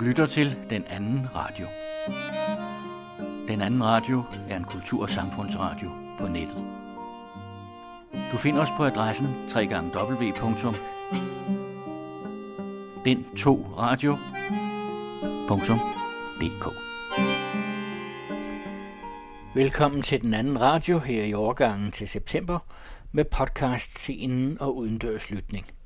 lytter til Den Anden Radio. Den Anden Radio er en kultur- og samfundsradio på nettet. Du finder os på adressen www.den2radio.dk Velkommen til Den Anden Radio her i overgangen til september med podcast-scenen og udendørslytning –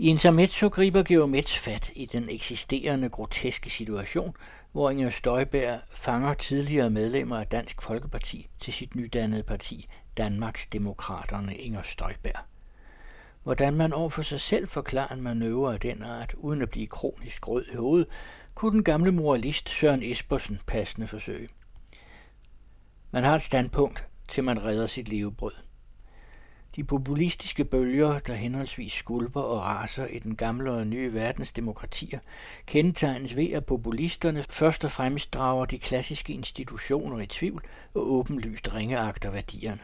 i intermezzo griber Geomets fat i den eksisterende groteske situation, hvor Inger Støjberg fanger tidligere medlemmer af Dansk Folkeparti til sit nydannede parti, Danmarks Demokraterne Inger Støjberg. Hvordan man over for sig selv forklarer en manøvre af den art, uden at blive kronisk rød i hovedet, kunne den gamle moralist Søren Espersen passende forsøge. Man har et standpunkt, til man redder sit levebrød. De populistiske bølger, der henholdsvis skulper og raser i den gamle og nye verdens demokratier, kendetegnes ved, at populisterne først og fremmest drager de klassiske institutioner i tvivl og åbenlyst ringeagter værdierne.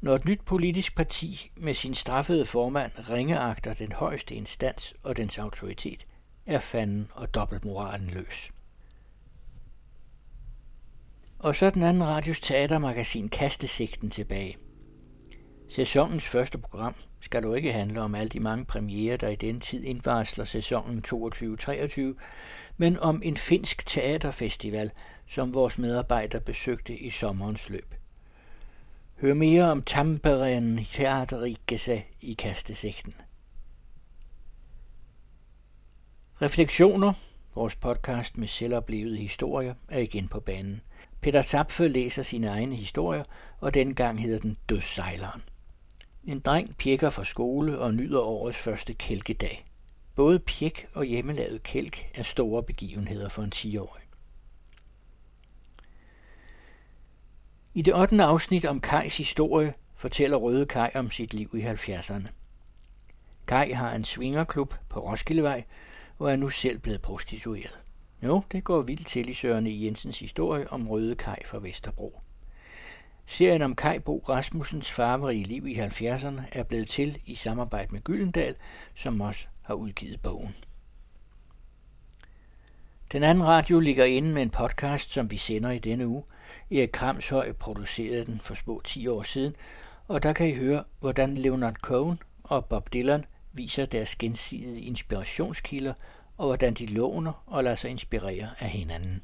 Når et nyt politisk parti med sin straffede formand ringeagter den højeste instans og dens autoritet, er fanden og dobbeltmoralen løs. Og så den anden radios teatermagasin Kastesigten tilbage – Sæsonens første program skal du ikke handle om alle de mange premiere, der i den tid indvarsler sæsonen 22-23, men om en finsk teaterfestival, som vores medarbejdere besøgte i sommerens løb. Hør mere om Tampereen Teaterikese i kastesigten. Refleksioner, vores podcast med selvoplevede historier, er igen på banen. Peter Zapfe læser sine egne historier, og dengang hedder den Dødssejleren. En dreng pjekker fra skole og nyder årets første kælkedag. Både pjek og hjemmelavet kælk er store begivenheder for en 10-årig. I det 8. afsnit om Kajs historie fortæller Røde Kaj om sit liv i 70'erne. Kaj har en svingerklub på Roskildevej og er nu selv blevet prostitueret. Jo, det går vildt til i Søren e. Jensens historie om Røde Kaj fra Vesterbro. Serien om Kai Bo Rasmussens farverige liv i 70'erne er blevet til i samarbejde med Gyldendal, som også har udgivet bogen. Den anden radio ligger inde med en podcast, som vi sender i denne uge. Erik Kramshøj producerede den for små 10 år siden, og der kan I høre, hvordan Leonard Cohen og Bob Dylan viser deres gensidige inspirationskilder, og hvordan de låner og lader sig inspirere af hinanden.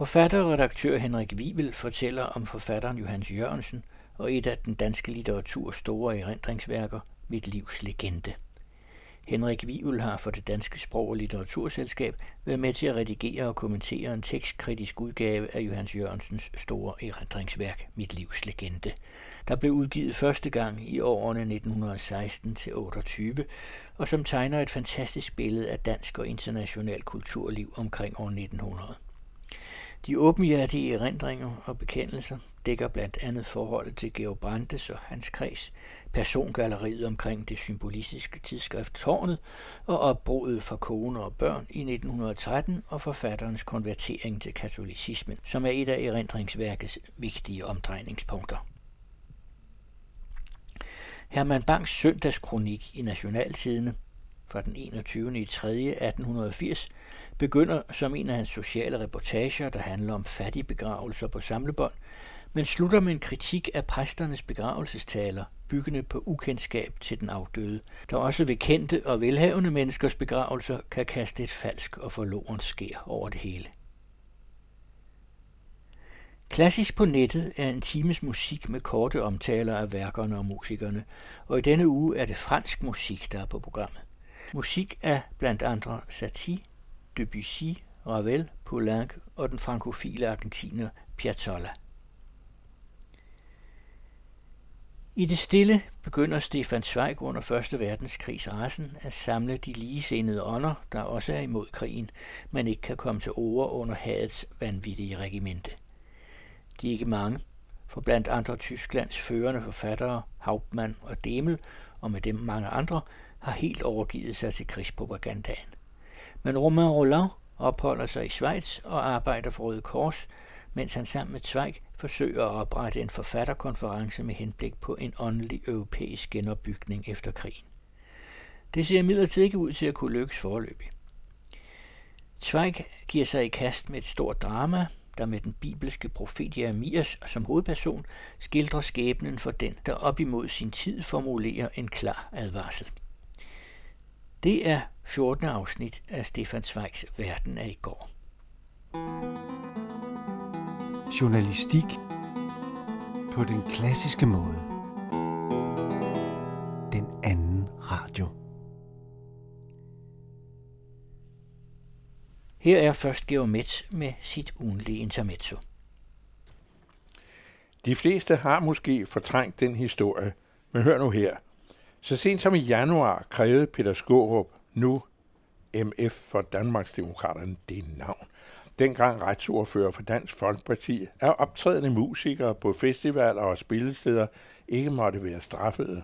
Forfatter og redaktør Henrik Wivel fortæller om forfatteren Johannes Jørgensen og et af den danske litteraturs store erindringsværker, Mit livs legende. Henrik Wivel har for det danske sprog- og litteraturselskab været med til at redigere og kommentere en tekstkritisk udgave af Johannes Jørgensens store erindringsværk, Mit livs legende, der blev udgivet første gang i årene 1916-28, og som tegner et fantastisk billede af dansk og international kulturliv omkring år 1900. De åbenhjertige erindringer og bekendelser dækker blandt andet forholdet til Georg Brandes og hans kreds, persongalleriet omkring det symbolistiske tidsskrift Tårnet og opbruddet for kone og børn i 1913 og forfatterens konvertering til katolicismen, som er et af erindringsværkets vigtige omdrejningspunkter. Herman Bangs søndagskronik i Nationaltidene fra den 21. i 3. 1880 begynder som en af hans sociale reportager, der handler om fattige begravelser på samlebånd, men slutter med en kritik af præsternes begravelsestaler, byggende på ukendskab til den afdøde, der også ved kendte og velhavende menneskers begravelser kan kaste et falsk og forloren skær over det hele. Klassisk på nettet er en times musik med korte omtaler af værkerne og musikerne, og i denne uge er det fransk musik, der er på programmet. Musik af blandt andre Satie, Debussy, Ravel, Poulenc og den frankofile argentiner Piazzolla. I det stille begynder Stefan Zweig under 1. verdenskrigs rasen at samle de ligesindede ånder, der også er imod krigen, men ikke kan komme til ord under hadets vanvittige regimente. De er ikke mange, for blandt andre Tysklands førende forfattere, Hauptmann og Demel, og med dem mange andre, har helt overgivet sig til krigspropagandaen. Men Romain Roland opholder sig i Schweiz og arbejder for Røde Kors, mens han sammen med Zweig forsøger at oprette en forfatterkonference med henblik på en åndelig europæisk genopbygning efter krigen. Det ser imidlertid ikke ud til at kunne lykkes forløbig. Zweig giver sig i kast med et stort drama, der med den bibelske profet Jeremias som hovedperson skildrer skæbnen for den, der op imod sin tid formulerer en klar advarsel. Det er 14. afsnit af Stefan Zweigs Verden af i går. Journalistik på den klassiske måde. Den anden radio. Her er først Geomets med sit ugenlige intermezzo. De fleste har måske fortrængt den historie, men hør nu her. Så sent som i januar krævede Peter Skårup, nu MF for Danmarksdemokraterne, det navn, dengang retsordfører for Dansk Folkeparti, er optrædende musikere på festivaler og spillesteder ikke måtte være straffede.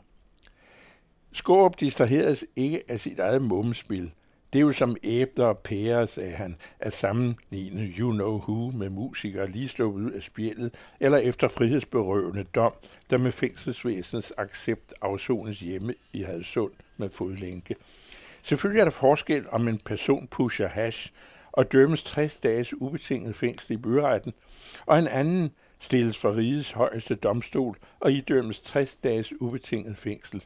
Skårup distraheres ikke af sit eget mummespil – det er jo som æbler og pærer, sagde han, at sammenligne You Know Who med musikere lige sluppet ud af spjældet, eller efter frihedsberøvende dom, der med fængselsvæsenets accept afsones hjemme i Hadsund med fodlænke. Selvfølgelig er der forskel, om en person pusher hash og dømmes 60 dages ubetinget fængsel i byretten, og en anden stilles for rigets højeste domstol og idømmes 60 dages ubetinget fængsel.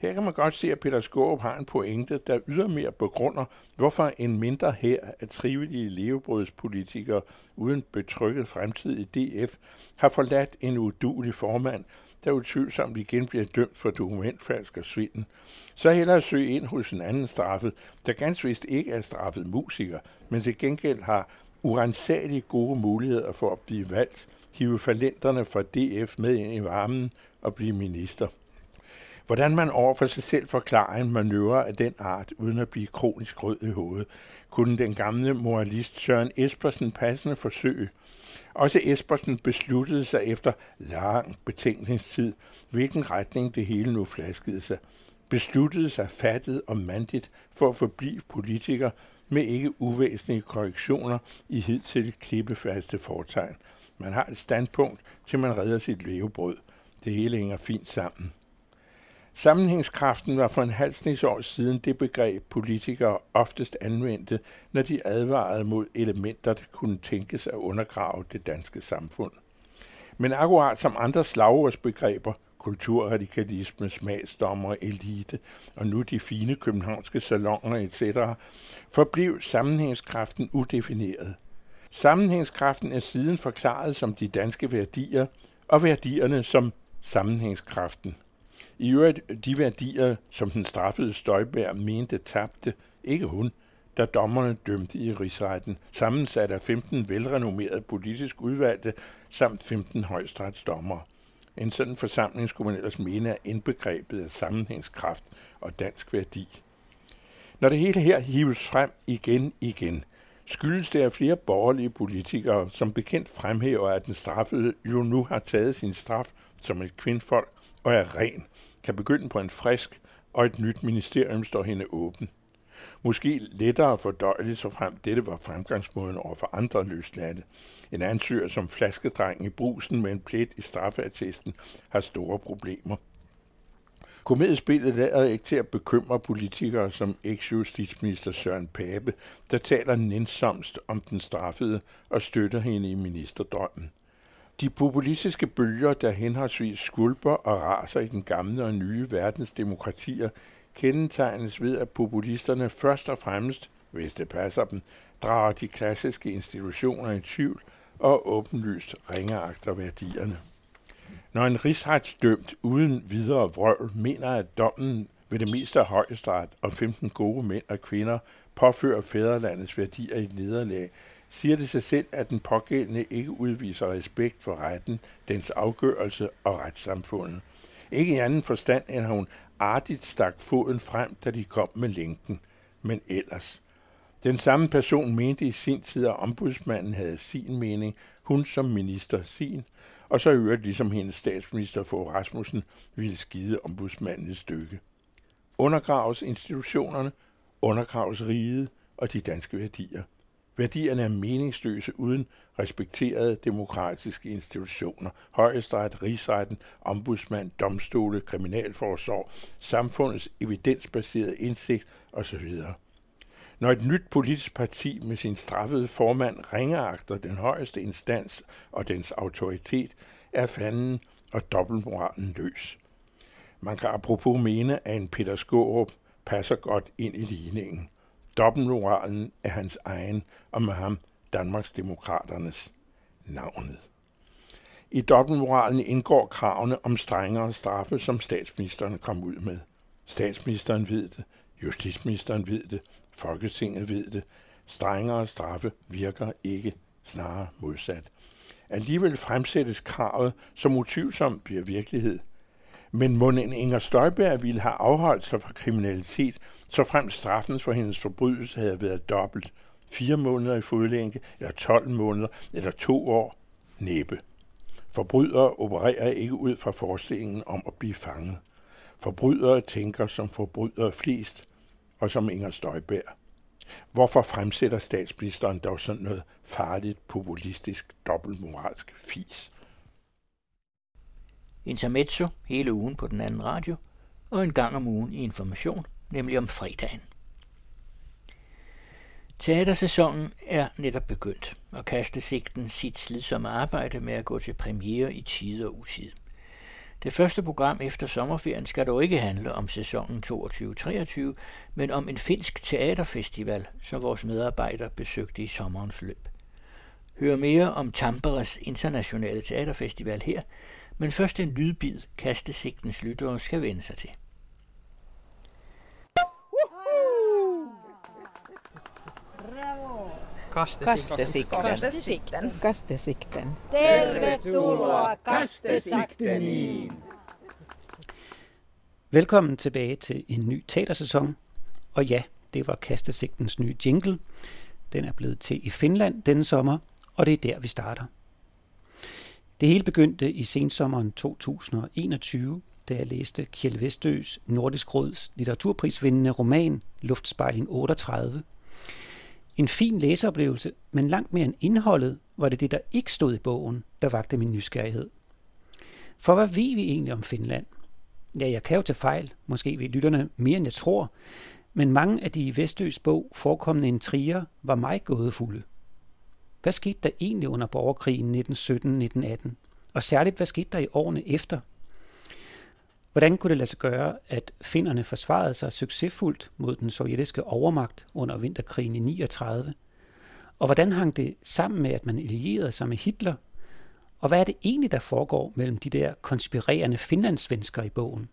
Her kan man godt se, at Peter Skåb har en pointe, der ydermere begrunder, hvorfor en mindre her af trivelige levebrødspolitikere uden betrykket fremtid i DF har forladt en udulig formand, der utvivlsomt igen bliver dømt for dokumentfalsk og svinden, så hellere søge ind hos en anden straffet, der ganske vist ikke er straffet musiker, men til gengæld har urensagelige gode muligheder for at blive valgt, hive falenterne fra DF med ind i varmen og blive minister. Hvordan man over for sig selv forklarer en manøvre af den art, uden at blive kronisk rød i hovedet, kunne den gamle moralist Søren Espersen passende forsøge. Også Espersen besluttede sig efter lang betænkningstid, hvilken retning det hele nu flaskede sig. Besluttede sig fattet og mandigt for at forblive politiker med ikke uvæsentlige korrektioner i hidtil klippefaste fortegn. Man har et standpunkt, til man redder sit levebrød. Det hele hænger fint sammen. Sammenhængskraften var for en halv år siden det begreb, politikere oftest anvendte, når de advarede mod elementer, der kunne tænkes at undergrave det danske samfund. Men akkurat som andre slagordsbegreber, kulturradikalisme, smagsdommer, elite og nu de fine københavnske salonger etc., forblev sammenhængskraften udefineret. Sammenhængskraften er siden forklaret som de danske værdier, og værdierne som sammenhængskraften. I øvrigt de værdier, som den straffede Støjbær mente tabte, ikke hun, da dommerne dømte i rigsretten, sammensat af 15 velrenommerede politisk udvalgte samt 15 højstrætsdommere. En sådan forsamling skulle man ellers mene er indbegrebet af sammenhængskraft og dansk værdi. Når det hele her hives frem igen igen, skyldes det, af flere borgerlige politikere som bekendt fremhæver, at den straffede jo nu har taget sin straf som et kvindfolk og er ren, kan begynde på en frisk, og et nyt ministerium står hende åben. Måske lettere fordøjeligt, så frem dette var fremgangsmåden over for andre løsladte. En ansøger som flaskedreng i brusen med en plet i straffeattesten har store problemer. Komediespillet lader ikke til at bekymre politikere som eks-justitsminister Søren Pape, der taler nænsomst om den straffede og støtter hende i ministerdrømmen. De populistiske bølger, der henholdsvis skulper og raser i den gamle og nye verdens demokratier, kendetegnes ved, at populisterne først og fremmest, hvis det passer dem, drager de klassiske institutioner i tvivl og åbenlyst ringeagter værdierne. Når en rigsretsdømt uden videre vrøvl mener, at dommen ved det meste af højesteret og 15 gode mænd og kvinder påfører fædrelandets værdier i nederlag, siger det sig selv, at den pågældende ikke udviser respekt for retten, dens afgørelse og retssamfundet. Ikke i anden forstand, end hun artigt stak foden frem, da de kom med lænken. Men ellers. Den samme person mente i sin tid, at ombudsmanden havde sin mening, hun som minister sin, og så øvrigt ligesom hendes statsminister for Rasmussen ville skide ombudsmanden et stykke. Undergraves institutionerne, undergraves riget og de danske værdier – Værdierne er meningsløse uden respekterede demokratiske institutioner, højesteret, rigsretten, ombudsmand, domstole, kriminalforsorg, samfundets evidensbaserede indsigt osv. Når et nyt politisk parti med sin straffede formand ringeagter den højeste instans og dens autoritet, er fanden og dobbeltmoralen løs. Man kan apropos mene, at en Peter Skårup passer godt ind i ligningen. Dobbeltmoralen er hans egen, og med ham Danmarks Demokraternes navnet. I dobbeltmoralen indgår kravene om strengere straffe, som statsministeren kom ud med. Statsministeren ved det, justitsministeren ved det, Folketinget ved det. Strengere straffe virker ikke, snarere modsat. Alligevel fremsættes kravet, som utvivlsomt bliver virkelighed. Men må en Inger Støjberg ville have afholdt sig fra kriminalitet, så frem straffen for hendes forbrydelse havde været dobbelt. Fire måneder i fodlænke, eller 12 måneder, eller to år? Næppe. Forbrydere opererer ikke ud fra forestillingen om at blive fanget. Forbrydere tænker som forbrydere flest, og som Inger Støjbær. Hvorfor fremsætter statsministeren dog sådan noget farligt, populistisk, dobbeltmoralsk fis? Intermezzo hele ugen på den anden radio, og en gang om ugen i information, nemlig om fredagen. Teatersæsonen er netop begyndt, og kastesigten sit slidsomme arbejde med at gå til premiere i tid og utid. Det første program efter sommerferien skal dog ikke handle om sæsonen 22-23, men om en finsk teaterfestival, som vores medarbejdere besøgte i sommerens løb. Hør mere om Tamperes internationale teaterfestival her, men først en lydbid, kastesigtens lyttere skal vende sig til. Kastesikten. Kastesikten. Kastesikten. Tervetuloa Kastesikteniin. Velkommen tilbage til en ny teatersæson. Og ja, det var Kastesigtens nye jingle. Den er blevet til i Finland denne sommer, og det er der, vi starter. Det hele begyndte i sensommeren 2021, da jeg læste Kjell Vestøs Nordisk Råds litteraturprisvindende roman Luftspejling 38. En fin læseoplevelse, men langt mere end indholdet, var det det, der ikke stod i bogen, der vagte min nysgerrighed. For hvad ved vi egentlig om Finland? Ja, jeg kan jo tage fejl, måske ved lytterne mere end jeg tror, men mange af de i Vestøs bog forekommende intriger var mig gådefulde. Hvad skete der egentlig under borgerkrigen 1917-1918? Og særligt, hvad skete der i årene efter? Hvordan kunne det lade sig gøre, at finnerne forsvarede sig succesfuldt mod den sovjetiske overmagt under vinterkrigen i 39? Og hvordan hang det sammen med, at man allierede sig med Hitler? Og hvad er det egentlig, der foregår mellem de der konspirerende finlandssvensker i bogen?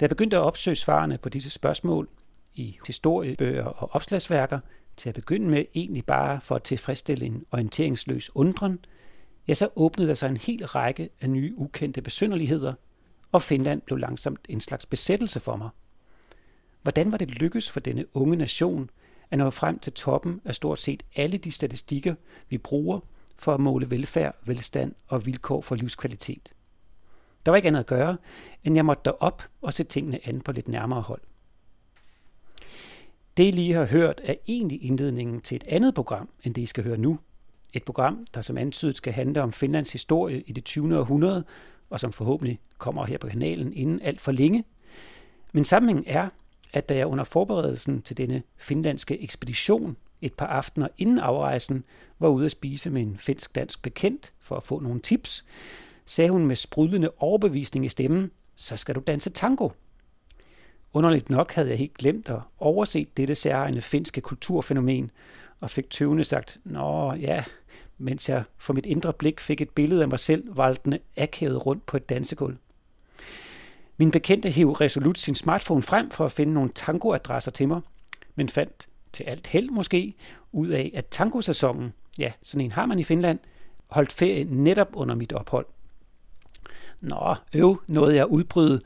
Da jeg begyndte at opsøge svarene på disse spørgsmål i historiebøger og opslagsværker, til at begynde med egentlig bare for at tilfredsstille en orienteringsløs undren, ja, så åbnede der sig en hel række af nye ukendte besynderligheder, og Finland blev langsomt en slags besættelse for mig. Hvordan var det lykkes for denne unge nation at nå frem til toppen af stort set alle de statistikker, vi bruger for at måle velfærd, velstand og vilkår for livskvalitet? Der var ikke andet at gøre, end jeg måtte derop og se tingene an på lidt nærmere hold. Det, I lige har hørt, er egentlig indledningen til et andet program, end det, I skal høre nu. Et program, der som antydet skal handle om Finlands historie i det 20. århundrede, og som forhåbentlig kommer her på kanalen inden alt for længe. Men sammenhængen er, at da jeg under forberedelsen til denne finlandske ekspedition et par aftener inden afrejsen var ude at spise med en finsk-dansk bekendt for at få nogle tips, sagde hun med sprudlende overbevisning i stemmen, så skal du danse tango. Underligt nok havde jeg helt glemt at overset dette særegne finske kulturfænomen, og fik tøvende sagt, Nå ja, mens jeg for mit indre blik fik et billede af mig selv valgtende akavet rundt på et dansegulv. Min bekendte hiv resolut sin smartphone frem for at finde nogle tangoadresser til mig, men fandt til alt held måske ud af, at tangosæsonen, ja, sådan en har man i Finland, holdt ferie netop under mit ophold. Nå, øv, nåede jeg udbryde,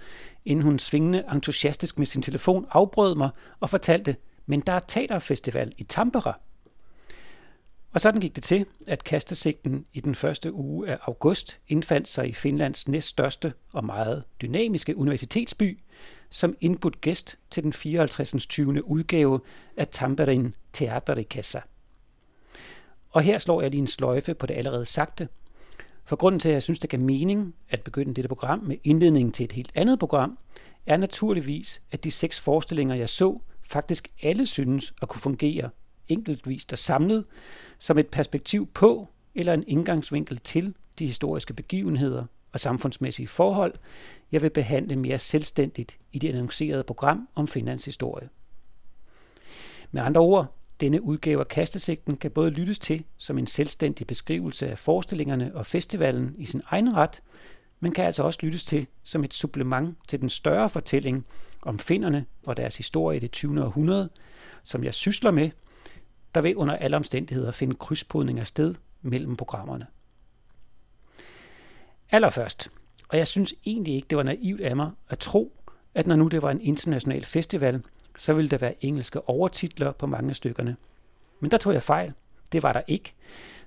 inden hun svingende entusiastisk med sin telefon afbrød mig og fortalte, men der er teaterfestival i Tampere. Og sådan gik det til, at kastesigten i den første uge af august indfandt sig i Finlands næststørste og meget dynamiske universitetsby, som indbudt gæst til den 54. 20. udgave af Tamperin Teaterikassa. Og her slår jeg lige en sløjfe på det allerede sagte, for grunden til, at jeg synes, det gav mening at begynde dette program med indledningen til et helt andet program, er naturligvis, at de seks forestillinger, jeg så, faktisk alle synes at kunne fungere enkeltvist og samlet som et perspektiv på eller en indgangsvinkel til de historiske begivenheder og samfundsmæssige forhold, jeg vil behandle mere selvstændigt i det annoncerede program om Finlands historie. Med andre ord, denne udgave af Kastesigten kan både lyttes til som en selvstændig beskrivelse af forestillingerne og festivalen i sin egen ret, men kan altså også lyttes til som et supplement til den større fortælling om finderne og deres historie i det 20. århundrede, som jeg sysler med, der vil under alle omstændigheder finde krydspodninger sted mellem programmerne. Allerførst, og jeg synes egentlig ikke, det var naivt af mig at tro, at når nu det var en international festival, så ville der være engelske overtitler på mange af stykkerne. Men der tog jeg fejl. Det var der ikke.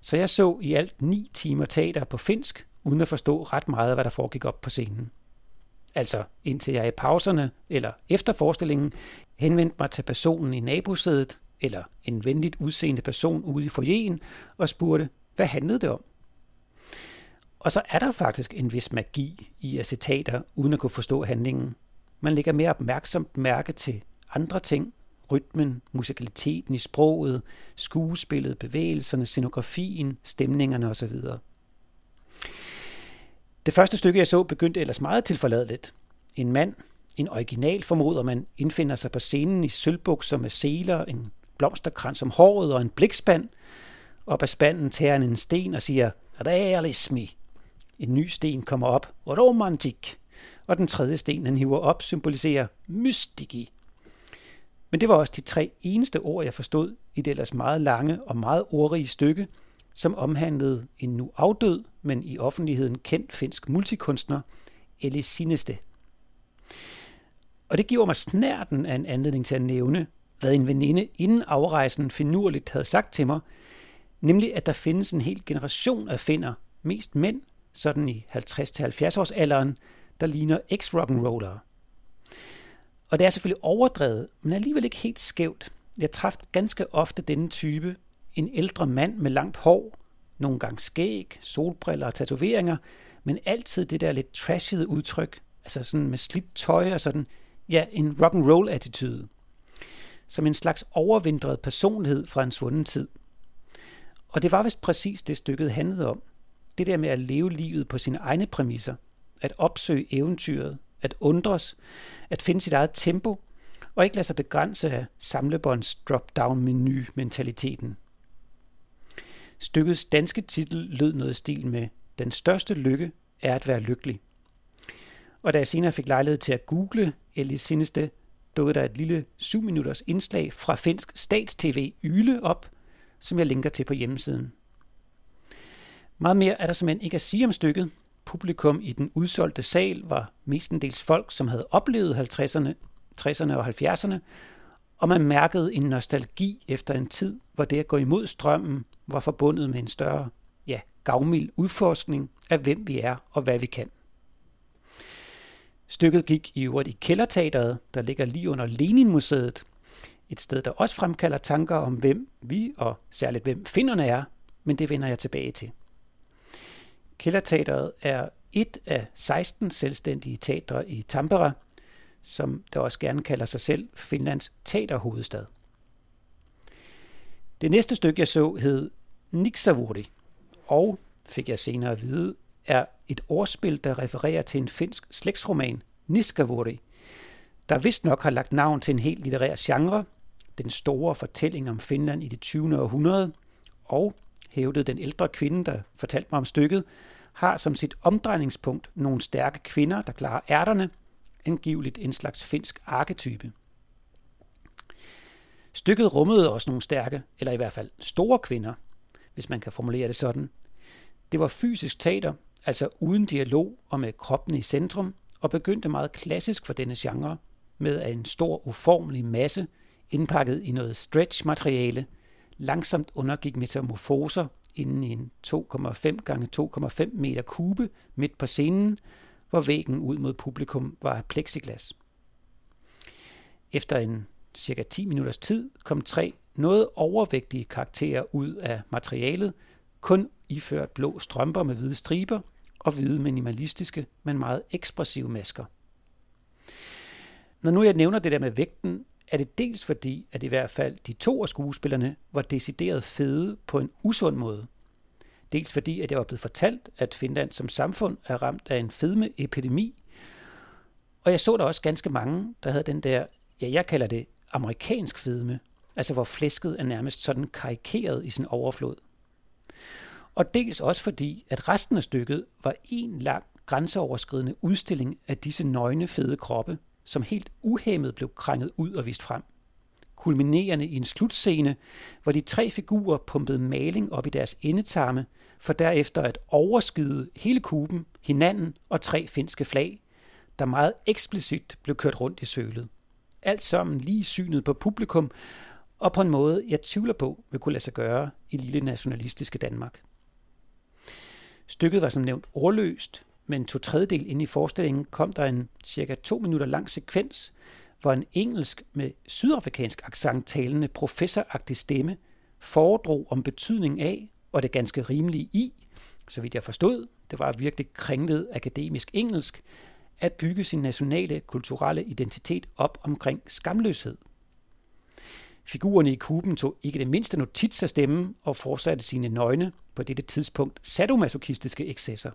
Så jeg så i alt ni timer teater på finsk, uden at forstå ret meget, hvad der foregik op på scenen. Altså indtil jeg i pauserne eller efter forestillingen henvendte mig til personen i nabosædet, eller en venligt udseende person ude i forjen og spurgte, hvad handlede det om? Og så er der faktisk en vis magi i at citater, uden at kunne forstå handlingen. Man lægger mere opmærksomt mærke til andre ting, rytmen, musikaliteten i sproget, skuespillet, bevægelserne, scenografien, stemningerne osv. Det første stykke, jeg så, begyndte ellers meget tilforladeligt. En mand, en original formoder man, indfinder sig på scenen i sølvbukser med seler, en blomsterkrans om håret og en blikspand. Op af spanden tager han en sten og siger, realismi. En ny sten kommer op, romantik. Og den tredje sten, han hiver op, symboliserer mystiki. Men det var også de tre eneste ord, jeg forstod i det ellers meget lange og meget ordrige stykke, som omhandlede en nu afdød, men i offentligheden kendt finsk multikunstner, Eli Sineste. Og det giver mig snærten af en anledning til at nævne, hvad en veninde inden afrejsen finurligt havde sagt til mig, nemlig at der findes en hel generation af finder, mest mænd, sådan i 50-70 års alderen, der ligner ex-rock'n'rollere. Og det er selvfølgelig overdrevet, men alligevel ikke helt skævt. Jeg traf ganske ofte denne type, en ældre mand med langt hår, nogle gange skæg, solbriller og tatoveringer, men altid det der lidt trashede udtryk, altså sådan med slidt tøj og sådan, ja, en rock'n'roll attitude. Som en slags overvindret personlighed fra en svunden tid. Og det var vist præcis det stykket handlede om. Det der med at leve livet på sine egne præmisser. At opsøge eventyret. At undres. At finde sit eget tempo. Og ikke lade sig begrænse af samlebånds drop-down-menu mentaliteten. Stykkets danske titel lød noget stil med Den største lykke er at være lykkelig. Og da jeg senere fik lejlighed til at google Elis Sinneste, dukkede der et lille 7 minutters indslag fra finsk statstv Yle op, som jeg linker til på hjemmesiden. Meget mere er der simpelthen ikke at sige om stykket. Publikum i den udsolgte sal var mestendels folk, som havde oplevet 50'erne, 60'erne og 70'erne, og man mærkede en nostalgi efter en tid, hvor det at gå imod strømmen var forbundet med en større, ja, gavmild udforskning af, hvem vi er og hvad vi kan. Stykket gik i øvrigt i Kælderteateret, der ligger lige under Leninmuseet. et sted, der også fremkalder tanker om, hvem vi og særligt hvem finderne er, men det vender jeg tilbage til. Kælderteateret er et af 16 selvstændige teatre i Tampere, som der også gerne kalder sig selv Finlands teaterhovedstad. Det næste stykke, jeg så, hed Niksavuri, og, fik jeg senere at vide, er et ordspil, der refererer til en finsk slægtsroman, Niskavuri, der vist nok har lagt navn til en helt litterær genre, den store fortælling om Finland i det 20. århundrede, og hævdede den ældre kvinde, der fortalte mig om stykket, har som sit omdrejningspunkt nogle stærke kvinder, der klarer ærterne, angiveligt en slags finsk arketype. Stykket rummede også nogle stærke, eller i hvert fald store kvinder, hvis man kan formulere det sådan. Det var fysisk teater, altså uden dialog og med kroppen i centrum, og begyndte meget klassisk for denne genre, med en stor uformelig masse indpakket i noget stretch-materiale, langsomt undergik metamorfoser inden i en 2,5 gange 2,5 meter kube midt på scenen, hvor væggen ud mod publikum var af plexiglas. Efter en cirka 10 minutters tid kom tre noget overvægtige karakterer ud af materialet, kun iført blå strømper med hvide striber og hvide minimalistiske, men meget ekspressive masker. Når nu jeg nævner det der med vægten, er det dels fordi, at i hvert fald de to af skuespillerne var decideret fede på en usund måde. Dels fordi, at jeg var blevet fortalt, at Finland som samfund er ramt af en fedmeepidemi. Og jeg så der også ganske mange, der havde den der, ja, jeg kalder det amerikansk fedme, altså hvor flæsket er nærmest sådan karikeret i sin overflod. Og dels også fordi, at resten af stykket var en lang grænseoverskridende udstilling af disse nøgne fede kroppe, som helt uhæmmet blev krænget ud og vist frem. Kulminerende i en slutscene, hvor de tre figurer pumpede maling op i deres endetarme, for derefter at overskide hele kuben, hinanden og tre finske flag, der meget eksplicit blev kørt rundt i sølet. Alt sammen lige synet på publikum, og på en måde, jeg tvivler på, vil kunne lade sig gøre i lille nationalistiske Danmark. Stykket var som nævnt ordløst, men to tredjedel ind i forestillingen kom der en cirka to minutter lang sekvens, hvor en engelsk med sydafrikansk accent talende professoragtig stemme foredrog om betydningen af, og det ganske rimelige i, så vidt jeg forstod, det var virkelig kringlet akademisk engelsk, at bygge sin nationale kulturelle identitet op omkring skamløshed. Figurerne i kuben tog ikke det mindste notits af stemmen og fortsatte sine nøgne, på dette tidspunkt sadomasochistiske excesser.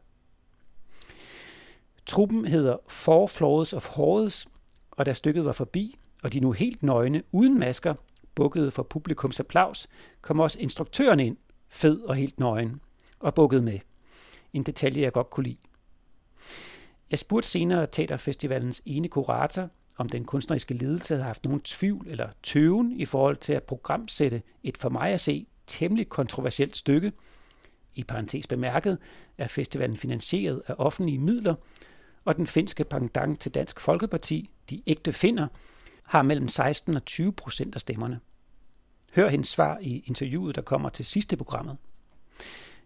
Truppen hedder Four Floors of Hordes, og da stykket var forbi, og de nu helt nøgne, uden masker, bukkede for publikums applaus, kom også instruktøren ind, fed og helt nøgen, og bukkede med. En detalje, jeg godt kunne lide. Jeg spurgte senere Teaterfestivalens ene kurator, om den kunstneriske ledelse havde haft nogen tvivl eller tøven i forhold til at programsætte et for mig at se temmelig kontroversielt stykke. I parentes bemærket er festivalen finansieret af offentlige midler, og den finske pendant til Dansk Folkeparti, de ægte finder, har mellem 16 og 20 procent af stemmerne. Hør hendes svar i interviewet, der kommer til sidste programmet.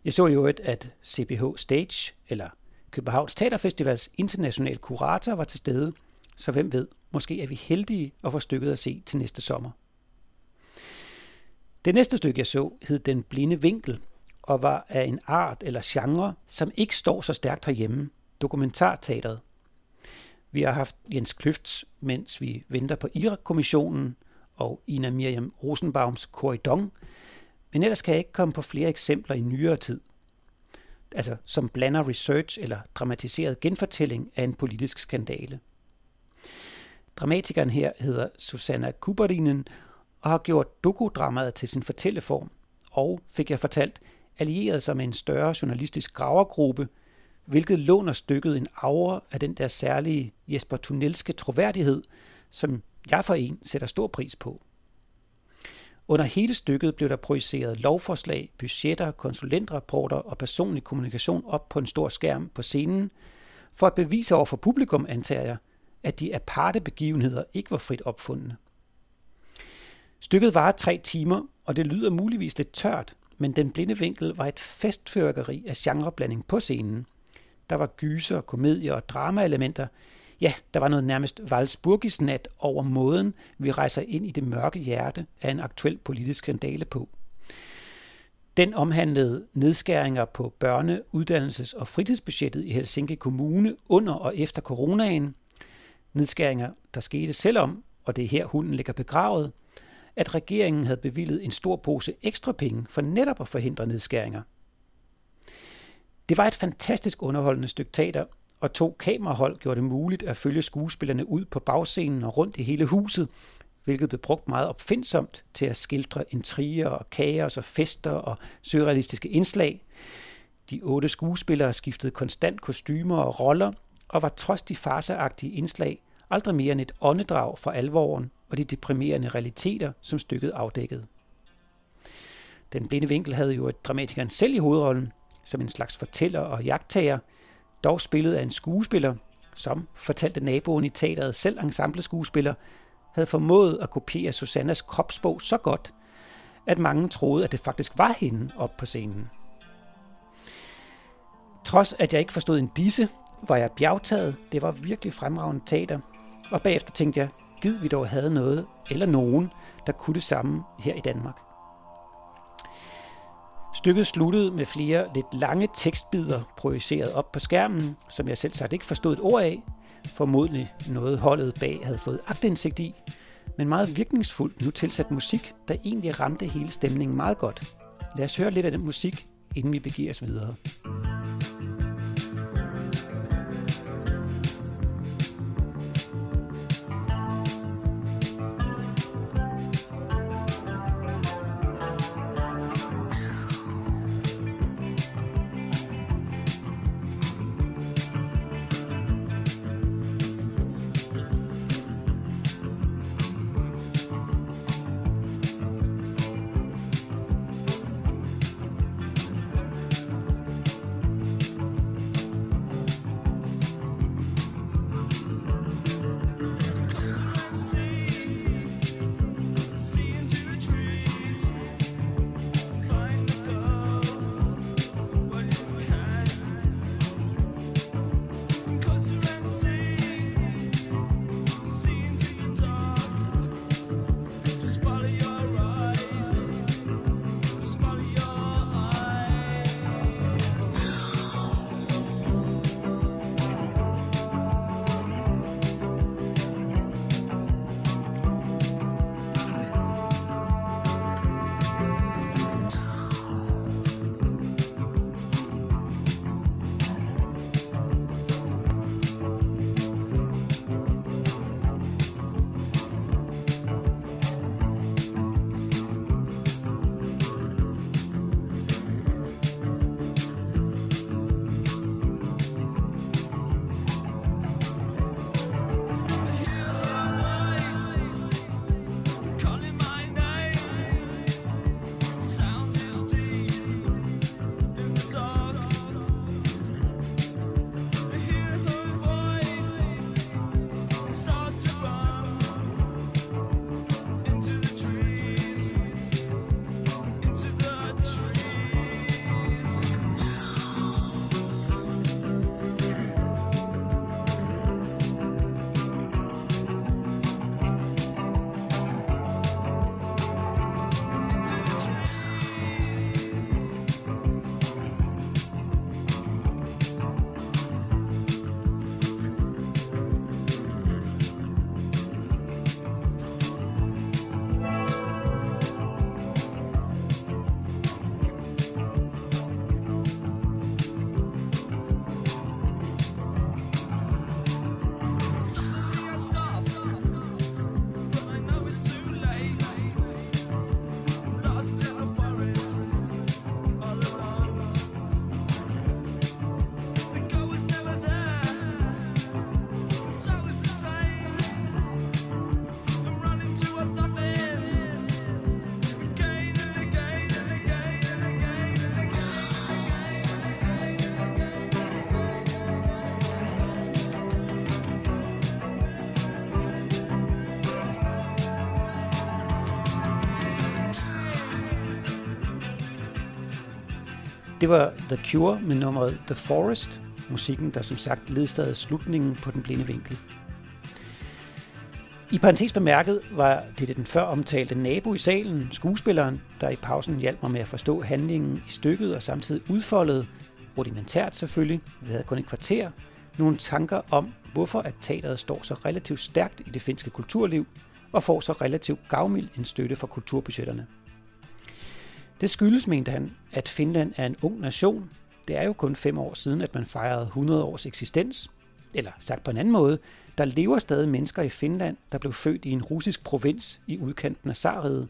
Jeg så jo et, at CPH Stage, eller Københavns Teaterfestivals internationale kurator, var til stede, så hvem ved, måske er vi heldige at få stykket at se til næste sommer. Det næste stykke, jeg så, hed Den Blinde Vinkel, og var af en art eller genre, som ikke står så stærkt herhjemme, dokumentarteateret. Vi har haft Jens Kløfts, mens vi venter på Irak-kommissionen, og Ina Miriam Rosenbaums Korridon, men ellers kan jeg ikke komme på flere eksempler i nyere tid. Altså som blander research eller dramatiseret genfortælling af en politisk skandale. Dramatikeren her hedder Susanna Kuberinen og har gjort dokudramaet til sin fortælleform, og, fik jeg fortalt, allieret sig med en større journalistisk gravergruppe, hvilket låner stykket en aura af den der særlige Jesper Tunnelske troværdighed, som jeg for en sætter stor pris på. Under hele stykket blev der projiceret lovforslag, budgetter, konsulentrapporter og personlig kommunikation op på en stor skærm på scenen, for at bevise over for publikum, antager jeg, at de aparte begivenheder ikke var frit opfundne. Stykket varer tre timer, og det lyder muligvis lidt tørt, men Den Blinde Vinkel var et festførkeri af genreblanding på scenen. Der var gyser, komedier og dramaelementer. Ja, der var noget nærmest valsburgisnat over måden, vi rejser ind i det mørke hjerte af en aktuel politisk skandale på. Den omhandlede nedskæringer på børne-, uddannelses- og fritidsbudgettet i Helsinki Kommune under og efter coronaen. Nedskæringer, der skete selvom, og det er her hunden ligger begravet, at regeringen havde bevillet en stor pose ekstra penge for netop at forhindre nedskæringer. Det var et fantastisk underholdende stykke teater, og to kamerahold gjorde det muligt at følge skuespillerne ud på bagscenen og rundt i hele huset, hvilket blev brugt meget opfindsomt til at skildre intriger og kaos og fester og surrealistiske indslag. De otte skuespillere skiftede konstant kostymer og roller, og var trods de farseagtige indslag aldrig mere end et åndedrag for alvoren og de deprimerende realiteter, som stykket afdækkede. Den blinde vinkel havde jo et dramatikeren selv i hovedrollen, som en slags fortæller og jagttager, dog spillet af en skuespiller, som, fortalte naboen i teateret selv ensemble skuespiller, havde formået at kopiere Susannas kropsbog så godt, at mange troede, at det faktisk var hende op på scenen. Trods at jeg ikke forstod en disse, var jeg bjergtaget. Det var virkelig fremragende teater. Og bagefter tænkte jeg, gid vi dog havde noget eller nogen, der kunne det samme her i Danmark. Stykket sluttede med flere lidt lange tekstbider projiceret op på skærmen, som jeg selv sagt ikke forstod et ord af. Formodentlig noget holdet bag havde fået agtindsigt i, men meget virkningsfuldt nu tilsat musik, der egentlig ramte hele stemningen meget godt. Lad os høre lidt af den musik, inden vi begiver os videre. Det var The Cure med nummeret The Forest, musikken, der som sagt ledsagede slutningen på den blinde vinkel. I parentes bemærket var det den før omtalte nabo i salen, skuespilleren, der i pausen hjalp mig med at forstå handlingen i stykket og samtidig udfoldede, rudimentært selvfølgelig, vi havde kun et kvarter, nogle tanker om, hvorfor at teateret står så relativt stærkt i det finske kulturliv og får så relativt gavmild en støtte fra kulturbudgetterne. Det skyldes, mente han, at Finland er en ung nation. Det er jo kun fem år siden, at man fejrede 100 års eksistens. Eller sagt på en anden måde, der lever stadig mennesker i Finland, der blev født i en russisk provins i udkanten af Sariget.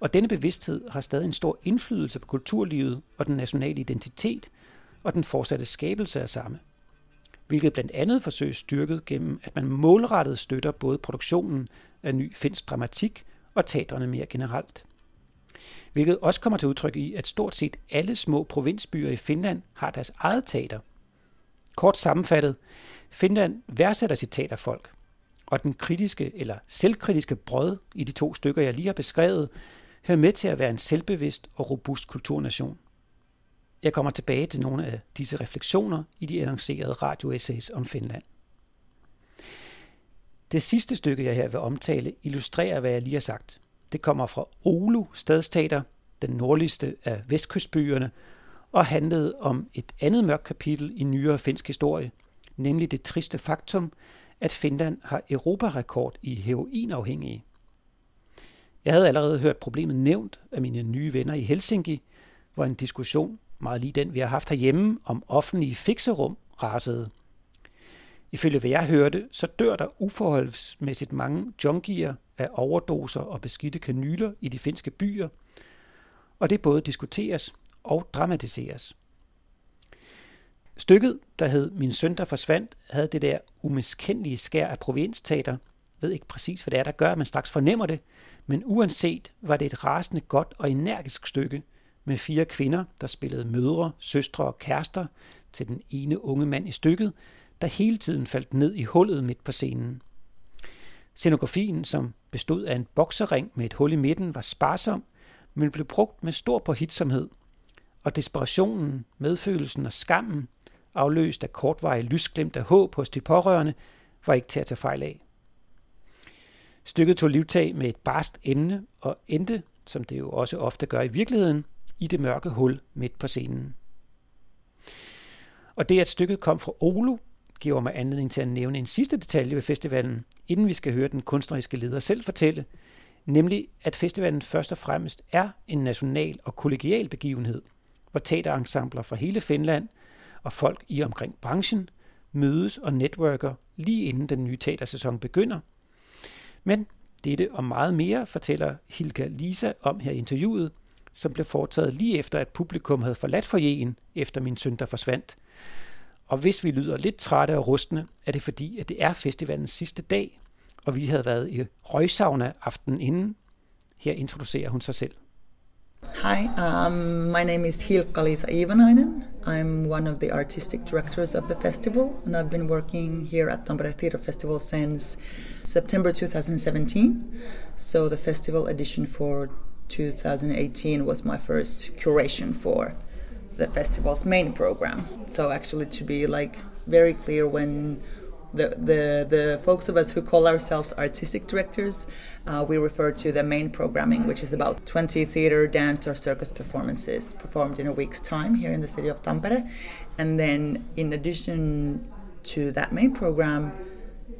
Og denne bevidsthed har stadig en stor indflydelse på kulturlivet og den nationale identitet og den fortsatte skabelse af samme. Hvilket blandt andet forsøges styrket gennem, at man målrettet støtter både produktionen af ny finsk dramatik og teatrene mere generelt hvilket også kommer til udtryk i, at stort set alle små provinsbyer i Finland har deres eget teater. Kort sammenfattet, Finland værdsætter sit teaterfolk, og den kritiske eller selvkritiske brød i de to stykker, jeg lige har beskrevet, hører med til at være en selvbevidst og robust kulturnation. Jeg kommer tilbage til nogle af disse refleksioner i de annoncerede radioessays om Finland. Det sidste stykke, jeg her vil omtale, illustrerer, hvad jeg lige har sagt. Det kommer fra Oulu stadsteater, den nordligste af vestkystbyerne, og handlede om et andet mørkt kapitel i nyere finsk historie, nemlig det triste faktum, at Finland har europarekord i heroinafhængige. Jeg havde allerede hørt problemet nævnt af mine nye venner i Helsinki, hvor en diskussion, meget lige den vi har haft herhjemme, om offentlige fikserum rasede. Ifølge hvad jeg hørte, så dør der uforholdsmæssigt mange junkier af overdoser og beskidte kanyler i de finske byer, og det både diskuteres og dramatiseres. Stykket, der hed Min søn, der forsvandt, havde det der umiskendelige skær af provinsteater. Jeg ved ikke præcis, hvad det er, der gør, man straks fornemmer det. Men uanset var det et rasende godt og energisk stykke med fire kvinder, der spillede mødre, søstre og kærester til den ene unge mand i stykket, der hele tiden faldt ned i hullet midt på scenen. Scenografien, som bestod af en boksering med et hul i midten, var sparsom, men blev brugt med stor påhitsomhed. Og desperationen, medfølelsen og skammen, afløst af kortvarige lysglimt af håb hos de pårørende, var ikke til at tage fejl af. Stykket tog livtag med et barst emne og endte, som det jo også ofte gør i virkeligheden, i det mørke hul midt på scenen. Og det, at stykket kom fra Olo, giver mig anledning til at nævne en sidste detalje ved festivalen, inden vi skal høre den kunstneriske leder selv fortælle, nemlig at festivalen først og fremmest er en national og kollegial begivenhed, hvor teaterensembler fra hele Finland og folk i omkring branchen mødes og netværker lige inden den nye teatersæson begynder. Men dette og meget mere fortæller Hilka Lisa om her i interviewet, som blev foretaget lige efter, at publikum havde forladt forjen efter min søn, der forsvandt. Og hvis vi lyder lidt trætte og rustne, er det fordi, at det er festivalens sidste dag, og vi havde været i røgsauna aften inden. Her introducerer hun sig selv. Hi, um, my name is Hilka Lisa Ivanainen. I'm one of the artistic directors of the festival, and I've been working here at Tampere Theatre Festival since September 2017. So the festival edition for 2018 was my first curation for the festival's main program. So actually, to be like very clear, when the, the, the folks of us who call ourselves artistic directors, uh, we refer to the main programming, which is about 20 theater, dance, or circus performances performed in a week's time here in the city of Tampere. And then, in addition to that main program,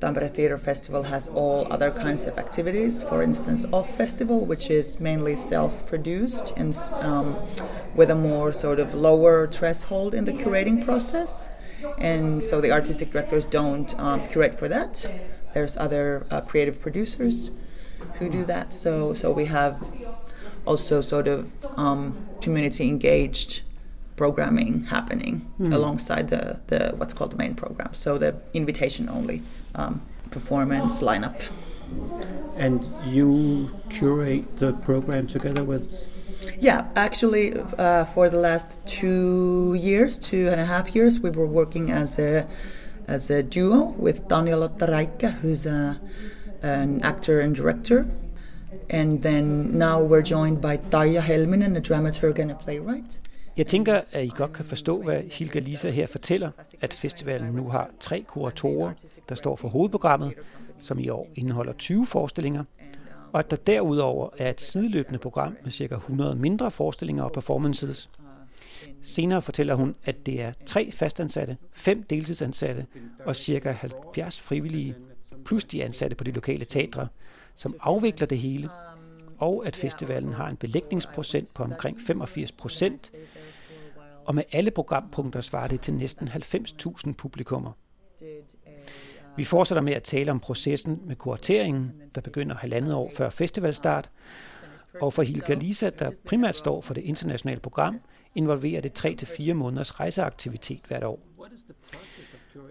Tampere Theatre Festival has all other kinds of activities. For instance, Off Festival, which is mainly self-produced and um, with a more sort of lower threshold in the curating process and so the artistic directors don't um, curate for that. There's other uh, creative producers who do that. So so we have also sort of um, community engaged programming happening mm. alongside the, the what's called the main program. So the invitation only um, performance lineup. And you curate the program together with yeah, actually, uh, for the last two years, two and a half years, we were working as a as a duo with Daniel Ottaraika, who's a, an actor and director, and then now we're joined by Taya Helminen, a dramaturg and a playwright. Jeg tænker, at I godt kan forstå, hvad Hilga Lisa her fortæller, at festivalen nu har tre kuratorer, der står for hovedprogrammet, som i år indeholder 20 forestillinger, og at der derudover er et sideløbende program med ca. 100 mindre forestillinger og performances. Senere fortæller hun, at det er tre fastansatte, fem deltidsansatte og ca. 70 frivillige, plus de ansatte på de lokale teatre, som afvikler det hele, og at festivalen har en belægningsprocent på omkring 85 procent, og med alle programpunkter svarer det til næsten 90.000 publikummer. Vi fortsætter med at tale om processen med kurateringen, der begynder halvandet år før festivalstart, og for Hilka Lisa, der primært står for det internationale program, involverer det 3-4 måneders rejseaktivitet hvert år.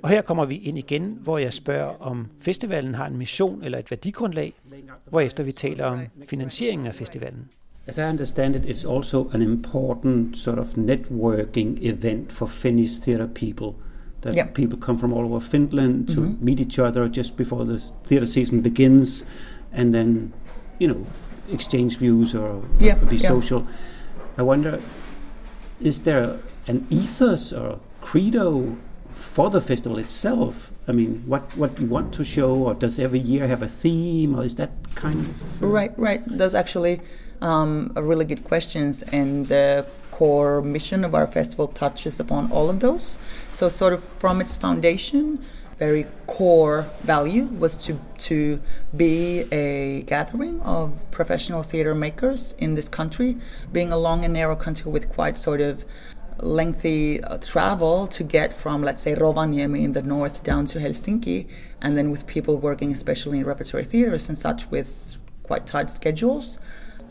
Og her kommer vi ind igen, hvor jeg spørger, om festivalen har en mission eller et værdigrundlag, hvorefter vi taler om finansieringen af festivalen. As I understand it, it's also an important sort of networking event for Finnish theatre people – that yeah. people come from all over Finland to mm-hmm. meet each other just before the theater season begins, and then, you know, exchange views or Yeah, be yeah. social. I wonder, is there an ethos or credo for the festival itself? I mean, what what you want to show, or does every year have a theme, or is that kind of uh, Right, right. Those actually um, really good questions, and the core mission of our festival touches upon all of those. So, sort of from its foundation, very core value was to to be a gathering of professional theater makers in this country, being a long and narrow country with quite sort of lengthy uh, travel to get from, let's say, Rovaniemi in the north down to Helsinki, and then with people working especially in repertory theaters and such with quite tight schedules.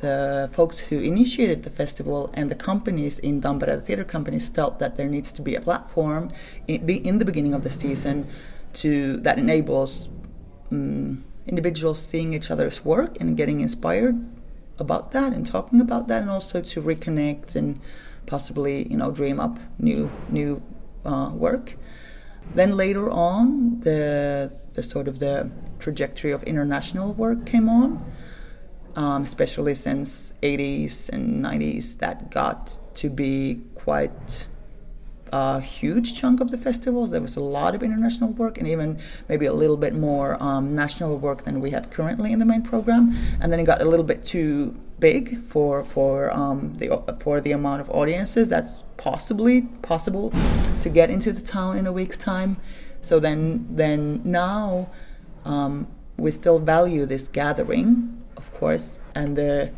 The folks who initiated the festival and the companies in Tampere, the theater companies, felt that there needs to be a platform in, in the beginning of the season to that enables um, individuals seeing each other's work and getting inspired about that and talking about that, and also to reconnect and possibly you know dream up new new uh, work. Then later on, the the sort of the trajectory of international work came on, um, especially since 80s and 90s. That got to be quite a huge chunk of the festival. There was a lot of international work and even maybe a little bit more um, national work than we have currently in the main program. And then it got a little bit too big for for um, the for the amount of audiences that's possibly possible to get into the town in a week's time. So then then now um, we still value this gathering, of course, and the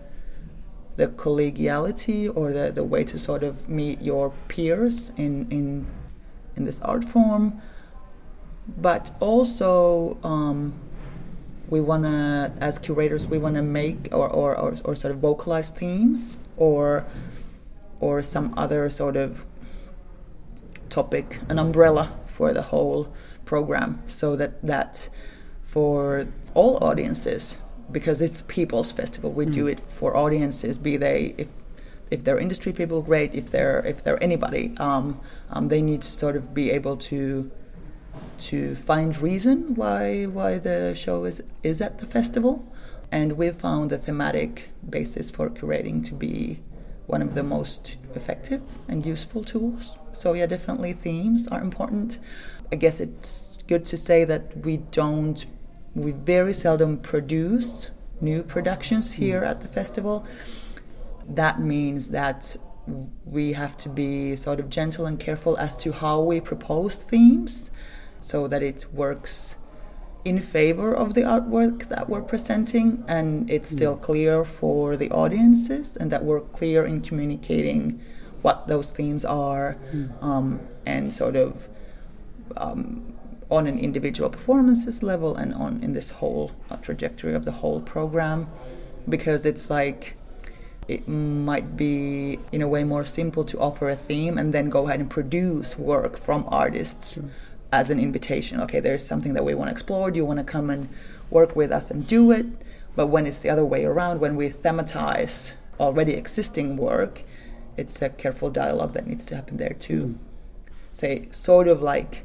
the collegiality or the, the way to sort of meet your peers in in in this art form. But also um, we want to as curators we want to make or, or, or, or sort of vocalize themes or or some other sort of topic an umbrella for the whole program so that that for all audiences because it's people's festival. We mm. do it for audiences, be they if if they're industry people, great. If they're if they're anybody, um, um, they need to sort of be able to to find reason why why the show is is at the festival, and we've found the thematic basis for curating to be one of the most effective and useful tools. So yeah, definitely themes are important. I guess it's good to say that we don't we very seldom produce new productions here at the festival. That means that we have to be sort of gentle and careful as to how we propose themes so that it works in favor of the artwork that we're presenting and it's still clear for the audiences and that we're clear in communicating what those themes are um, and sort of um, on an individual performances level and on in this whole uh, trajectory of the whole program because it's like it might be in a way more simple to offer a theme and then go ahead and produce work from artists mm. as an invitation okay there's something that we want to explore do you want to come and work with us and do it but when it's the other way around when we thematize already existing work it's a careful dialogue that needs to happen there too mm. say sort of like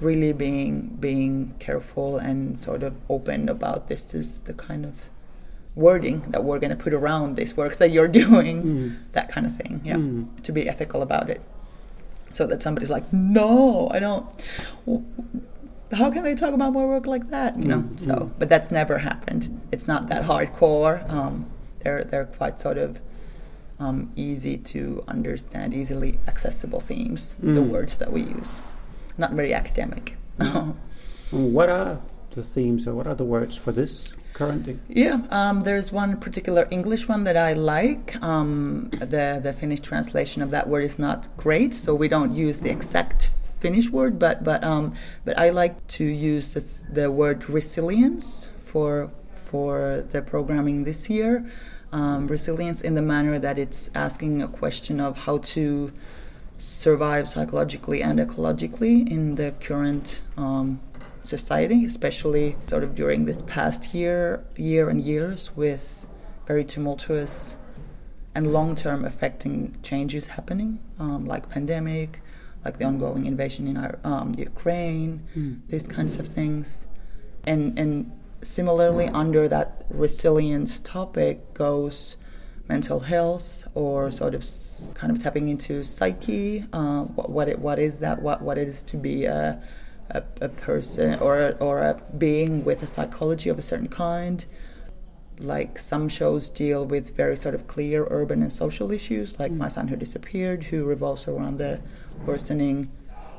really being being careful and sort of open about this is the kind of wording that we're going to put around these works that you're doing mm. that kind of thing yeah mm. to be ethical about it so that somebody's like no i don't how can they talk about my work like that you know mm. so but that's never happened it's not that hardcore um, they're they're quite sort of um, easy to understand easily accessible themes the Mm. words that we use not very academic. what are the themes or what are the words for this currently? Yeah, um, there's one particular English one that I like. Um, the the Finnish translation of that word is not great, so we don't use the exact Finnish word, but but um, but I like to use the, the word resilience for for the programming this year. Um, resilience in the manner that it's asking a question of how to survive psychologically and ecologically in the current um, society, especially sort of during this past year, year and years with very tumultuous and long-term affecting changes happening, um, like pandemic, like the ongoing invasion in our, um, Ukraine, Mm. these kinds of things, and and similarly, under that resilience topic goes mental health or sort of kind of tapping into psyche. Uh, what what, it, what is that? What what it is to be a a, a person or or a being with a psychology of a certain kind. Like some shows deal with very sort of clear urban and social issues, like My Son Who Disappeared, who revolves around the worsening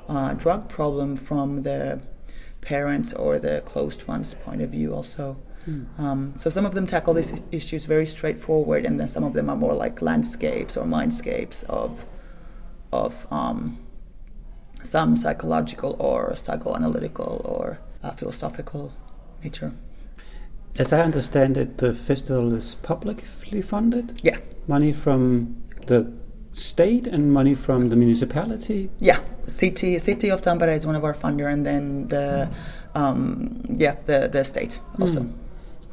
uh, drug problem from the parents or the closed ones' point of view, also. Um, so some of them tackle these issues very straightforward, and then some of them are more like landscapes or mindscapes of of um, some psychological or psychoanalytical or uh, philosophical nature. As I understand it, the festival is publicly funded. Yeah, Money from the state and money from the municipality. yeah. City City of Tampere is one of our funder, and then the um, yeah the the state also. Mm.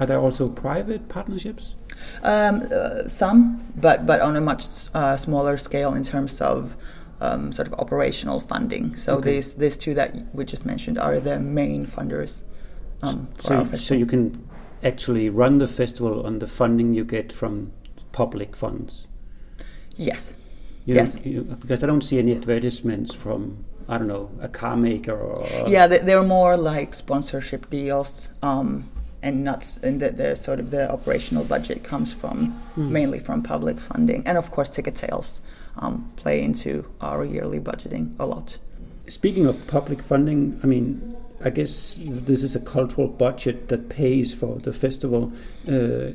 Are there also private partnerships? Um, uh, some, but but on a much uh, smaller scale in terms of um, sort of operational funding. So Okay. these these two that we just mentioned are the main funders um, for So, so you can actually run the festival on the funding you get from public funds. yes, You Yes. you- because I don't see any advertisements from I don't know a car maker or yeah, they, they're more like sponsorship deals. Um, and not s- and the, the sort of the operational budget comes from mainly from public funding and of course ticket sales um, play into our yearly budgeting a lot Speaking of public funding, I mean, I guess this is a cultural budget that pays for the festival. Uh,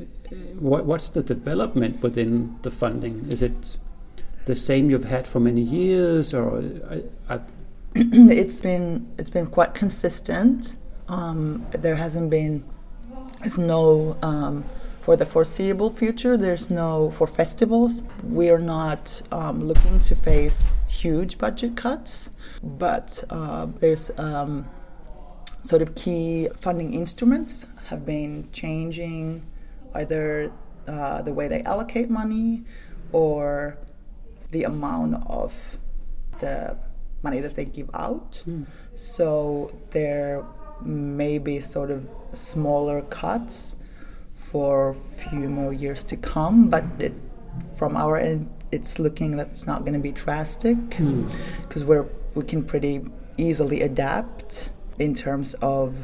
what, what's the development within the funding? Is it the same you've had for many years, or I, I, it's been it's been quite consistent. Um, there hasn't been there's no um, for the foreseeable future. There's no for festivals. We are not um, looking to face huge budget cuts, but uh, there's um, sort of key funding instruments have been changing, either uh, the way they allocate money or the amount of the money that they give out. So there may be sort of smaller cuts for a few more years to come, but it, from our end, it's looking that it's not going to be drastic because we're we can pretty easily adapt in terms of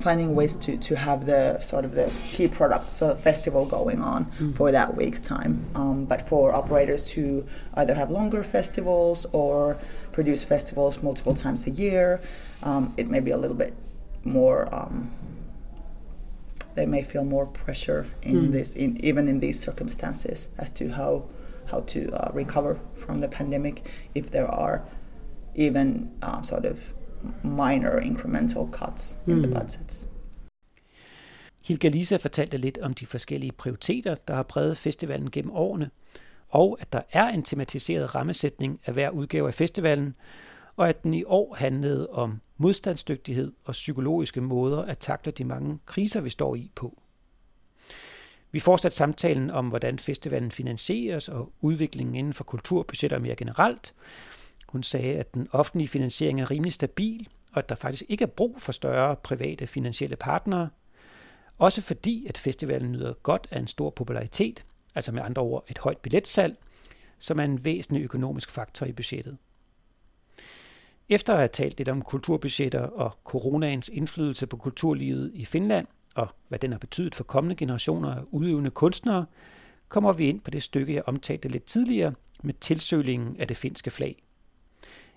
finding ways to, to have the sort of the key product, so festival going on for that week's time. Um, but for operators who either have longer festivals or produce festivals multiple times a year, um, it may be a little bit more. Um, they may feel more pressure in this, in, even in these circumstances, as to how how to uh, recover from the pandemic. If there are even um, sort of minor incremental cuts in the budgets. Hilka Lisa fortalte lidt om de forskellige prioriteter, der har præget festivalen gennem årene, og at der er en tematiseret rammesætning af hver udgave af festivalen, og at den i år handlede om modstandsdygtighed og psykologiske måder at takle de mange kriser, vi står i på. Vi fortsatte samtalen om, hvordan festivalen finansieres og udviklingen inden for kulturbudgetter mere generelt. Hun sagde, at den offentlige finansiering er rimelig stabil, og at der faktisk ikke er brug for større private finansielle partnere. Også fordi, at festivalen nyder godt af en stor popularitet, altså med andre ord et højt billetsalg, som er en væsentlig økonomisk faktor i budgettet. Efter at have talt lidt om kulturbudgetter og coronaens indflydelse på kulturlivet i Finland, og hvad den har betydet for kommende generationer af udøvende kunstnere, kommer vi ind på det stykke, jeg omtalte lidt tidligere, med tilsølingen af det finske flag.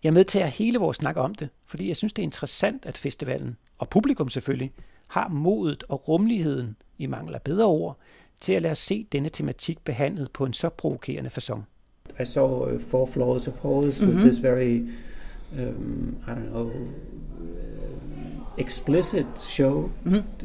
Jeg medtager hele vores snak om det, fordi jeg synes, det er interessant, at festivalen, og publikum selvfølgelig, har modet og rummeligheden, i mangel af bedre ord, til at lade os se denne tematik behandlet på en så provokerende façon. I saw uh, four floors of halls with this very, um, I don't know, uh, explicit show.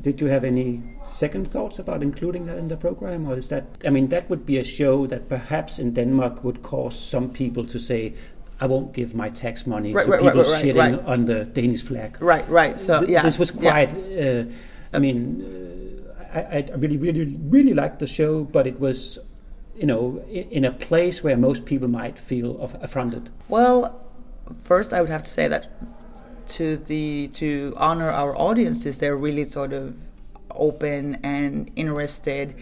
Did you have any second thoughts about including that in the program, or is that? I mean, that would be a show that perhaps in Denmark would cause some people to say. I won't give my tax money Right, to right, people right, shitting on the Danish flag. Right, right. So Th- yeah, this was yeah. quite. Uh, I mean, uh, I, I really, really, really liked the show, but it was, you know, in, in a place where most people might feel of, affronted. Well, first I would have to say that to the to honor our audiences, they're really sort of open and interested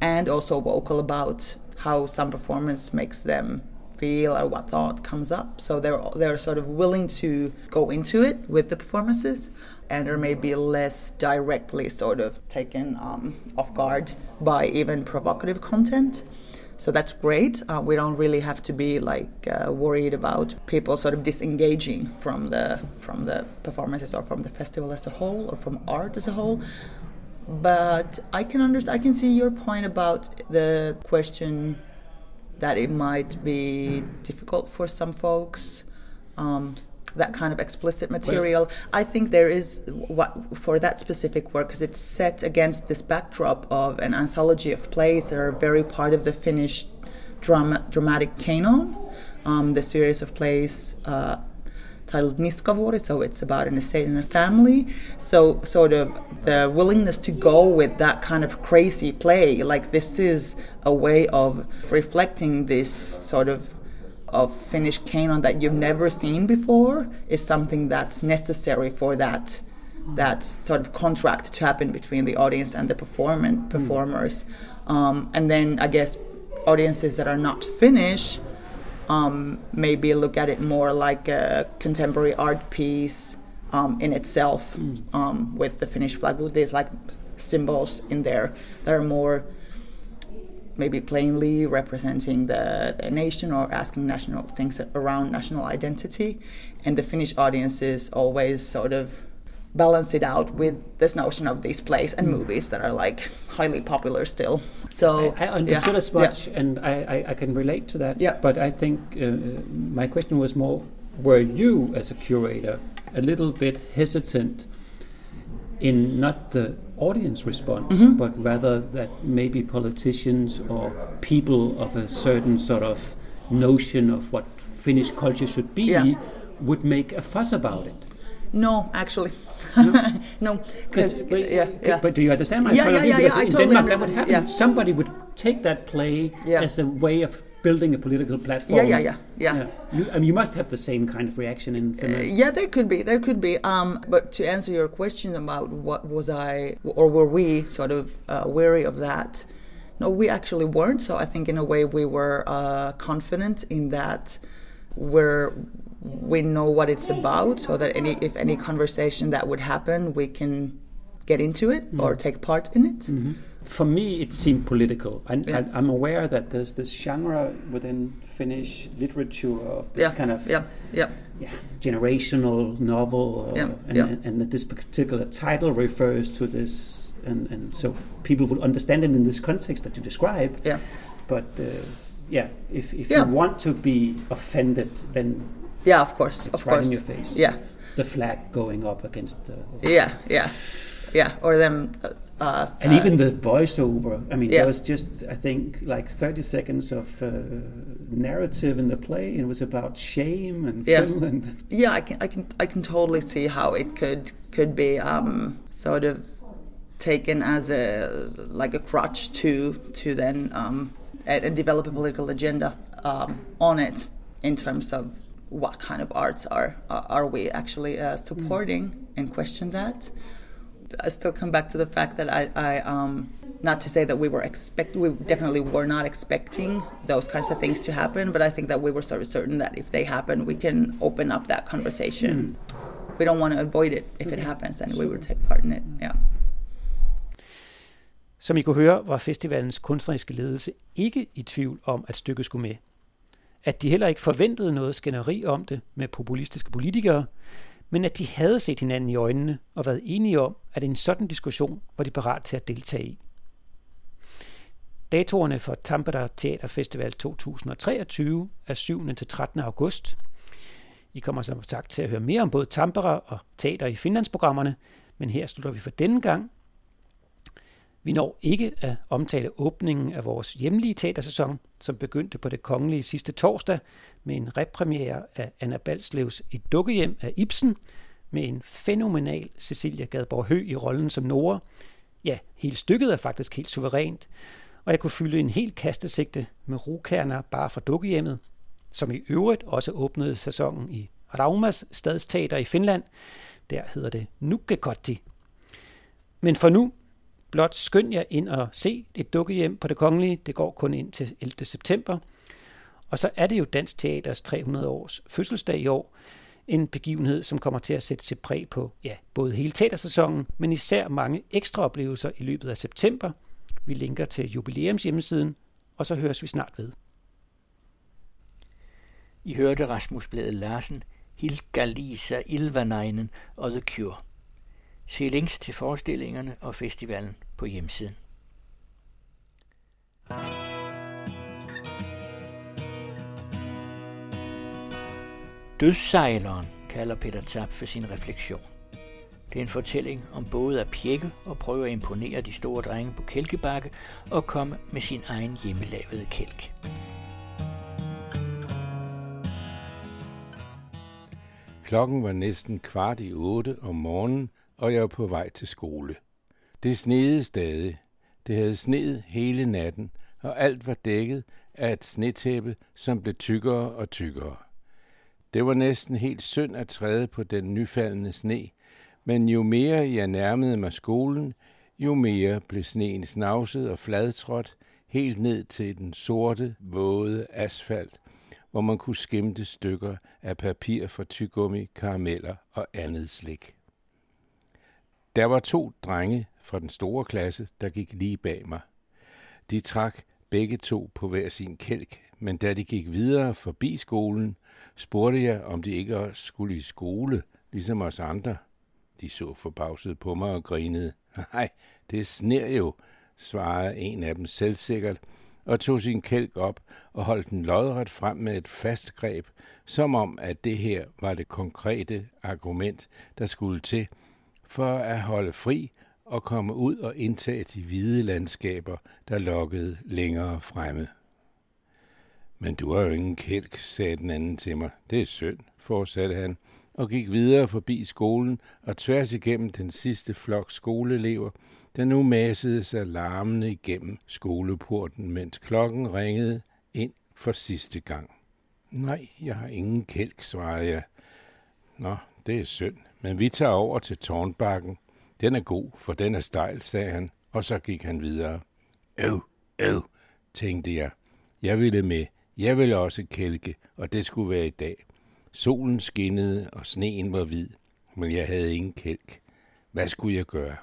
and also vocal about how some performance makes them feel or what thought comes up. So they're they're sort of willing to go into it with the performances, and are maybe less directly sort of taken um, off guard by even provocative content. So that's great. Uh, we don't really have to be like uh, worried about people sort of disengaging from the from the performances or from the festival as a whole or from art as a whole. But I can understand. I can see your point about the question that it might be difficult for some folks. Um, that kind of explicit material. Well, I think there is what for that specific work because it's set against this backdrop of an anthology of plays that are very part of the Finnish drama, dramatic canon. Um, the series of plays uh, titled Niskavuori, so it's about an estate and a family. So, sort of the willingness to go with that kind of crazy play, like this is a way of reflecting this sort of of Finnish canon that you've never seen before, is something that's necessary for that that sort of contract to happen between the audience and the performant hmm. performers. Mm. Um, and then I guess audiences that are not Finnish um, maybe look at it more like a contemporary art piece um, in itself mm. um, with the Finnish flag with these like symbols in there that are more maybe plainly representing the, the, nation or asking national things around national identity and the Finnish audiences always sort of balance it out with this notion of these plays and movies that are like highly popular still. So I, I understood yeah, as much, yeah. and I, I, I, can relate to that. Yeah. But I think uh, my question was more: Were you, as a curator, a little bit hesitant in not the audience response, mm-hmm. but rather that maybe politicians or people of a certain sort of notion of what Finnish culture should be yeah. would make a fuss about it? No, actually. no, because yeah, yeah. But do you understand my yeah, point yeah, of view? Yeah, yeah, in totally Denmark, that would happen. Yeah. Somebody would take that play as a way of building a political platform. Yeah, yeah, yeah, yeah. yeah. You, I mean, you must have the same kind of reaction in Finland. Uh, yeah, there could be, there could be. Um, but to answer your question about what was I, or were we sort of uh, wary of that? No, we actually weren't. So I think in a way we were uh, confident in that we're we know what it's about so that any if any conversation that would happen we can get into it mm. or take part in it mm-hmm. For me it seemed political and yeah. I, am aware that there's this genre within finnish literature of this yeah. kind of yeah. Yeah. yeah generational novel yeah. and, and, that this particular title refers to this and, and so people will understand it in this context that you describe yeah but uh, yeah if, if you want to be offended then yeah, of course. It's of right course. in your face. Yeah. The flag going up against the. Yeah, yeah, yeah. Or them. Uh, uh and even the voiceover. I mean, yeah. there was just I think like thirty seconds of uh, narrative in the play, and it was about shame and yeah. Finland. Yeah, I can, I can, I can totally see how it could could be um, sort of taken as a like a crutch to to then um, and develop a political agenda um, on it in terms of what kind of arts are are we actually uh, supporting mm. and question that. I still come back to the fact that I, I um, not to say that we were expect we definitely were not expecting those kinds of things to happen, but I think that we were sort of certain that if they happen, we can open up that conversation. Mm. We don't want to avoid it if it happens, and we would take part in it. Yeah. Som I kunne høre, var festivalens kunstneriske ledelse ikke i tvivl om, at stykket skulle med. at de heller ikke forventede noget skænderi om det med populistiske politikere, men at de havde set hinanden i øjnene og været enige om, at en sådan diskussion var de parat til at deltage i. Datorerne for Tampere Teaterfestival 2023 er 7. til 13. august. I kommer som sagt til at høre mere om både Tampere og teater i Finlandsprogrammerne, men her slutter vi for denne gang vi når ikke at omtale åbningen af vores hjemlige teatersæson, som begyndte på det kongelige sidste torsdag med en repremiere af Anna Balslevs Et dukkehjem af Ibsen, med en fænomenal Cecilia Gadborg Hø i rollen som Nora. Ja, hele stykket er faktisk helt suverænt, og jeg kunne fylde en helt kastesigte med rokerner bare fra dukkehjemmet, som i øvrigt også åbnede sæsonen i Raumas stadsteater i Finland. Der hedder det Nukkekotti. Men for nu Blot skynd jer ind og se et dukkehjem på det kongelige. Det går kun ind til 11. september. Og så er det jo Dansk Teaters 300 års fødselsdag i år. En begivenhed, som kommer til at sætte sit præg på ja, både hele teatersæsonen, men især mange ekstra oplevelser i løbet af september. Vi linker til jubilæums hjemmesiden, og så høres vi snart ved. I hørte Rasmus Blade Larsen, Hilgalisa Ilvanainen og The Cure. Se links til forestillingerne og festivalen på hjemmesiden. Dødssejleren kalder Peter Tap for sin refleksion. Det er en fortælling om både at pjekke og prøve at imponere de store drenge på Kælkebakke og komme med sin egen hjemmelavede kælk. Klokken var næsten kvart i otte om morgenen, og jeg var på vej til skole. Det sneede stadig. Det havde sneet hele natten, og alt var dækket af et snetæppe, som blev tykkere og tykkere. Det var næsten helt synd at træde på den nyfaldende sne, men jo mere jeg nærmede mig skolen, jo mere blev sneen snavset og fladtrådt helt ned til den sorte, våde asfalt, hvor man kunne skimte stykker af papir fra tygummi, karameller og andet slik. Der var to drenge fra den store klasse, der gik lige bag mig. De trak begge to på hver sin kælk, men da de gik videre forbi skolen, spurgte jeg, om de ikke også skulle i skole, ligesom os andre. De så forbavset på mig og grinede. Nej, det sner jo, svarede en af dem selvsikkert, og tog sin kælk op og holdt den lodret frem med et fast greb, som om at det her var det konkrete argument, der skulle til for at holde fri og komme ud og indtage de hvide landskaber, der lokkede længere fremme. Men du har jo ingen kælk, sagde den anden til mig. Det er synd, fortsatte han, og gik videre forbi skolen og tværs igennem den sidste flok skoleelever, der nu massede sig larmende igennem skoleporten, mens klokken ringede ind for sidste gang. Nej, jeg har ingen kælk, svarede jeg. Nå, det er synd, men vi tager over til tårnbakken. Den er god, for den er stejl, sagde han, og så gik han videre. Øv, øv, tænkte jeg. Jeg ville med. Jeg ville også kælke, og det skulle være i dag. Solen skinnede, og sneen var hvid, men jeg havde ingen kælk. Hvad skulle jeg gøre?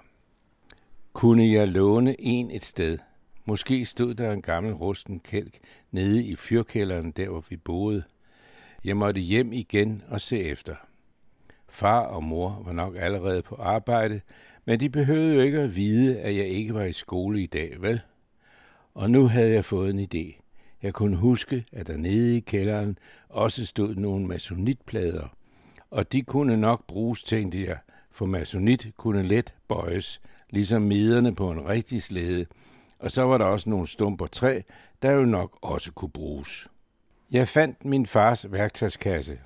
Kunne jeg låne en et sted? Måske stod der en gammel rusten kælk nede i fyrkælderen, der hvor vi boede. Jeg måtte hjem igen og se efter. Far og mor var nok allerede på arbejde, men de behøvede jo ikke at vide, at jeg ikke var i skole i dag, vel? Og nu havde jeg fået en idé. Jeg kunne huske, at der nede i kælderen også stod nogle masonitplader, og de kunne nok bruges, tænkte jeg, for masonit kunne let bøjes, ligesom miderne på en rigtig slæde, og så var der også nogle stumper træ, der jo nok også kunne bruges. Jeg fandt min fars værktøjskasse.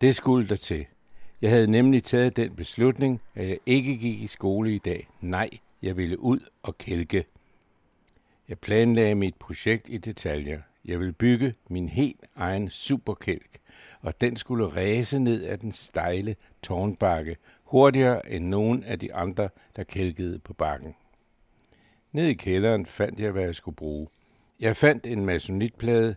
Det skulle der til. Jeg havde nemlig taget den beslutning, at jeg ikke gik i skole i dag. Nej, jeg ville ud og kælke. Jeg planlagde mit projekt i detaljer. Jeg ville bygge min helt egen superkælk, og den skulle ræse ned ad den stejle tårnbakke, hurtigere end nogen af de andre, der kælkede på bakken. Ned i kælderen fandt jeg, hvad jeg skulle bruge. Jeg fandt en masonitplade,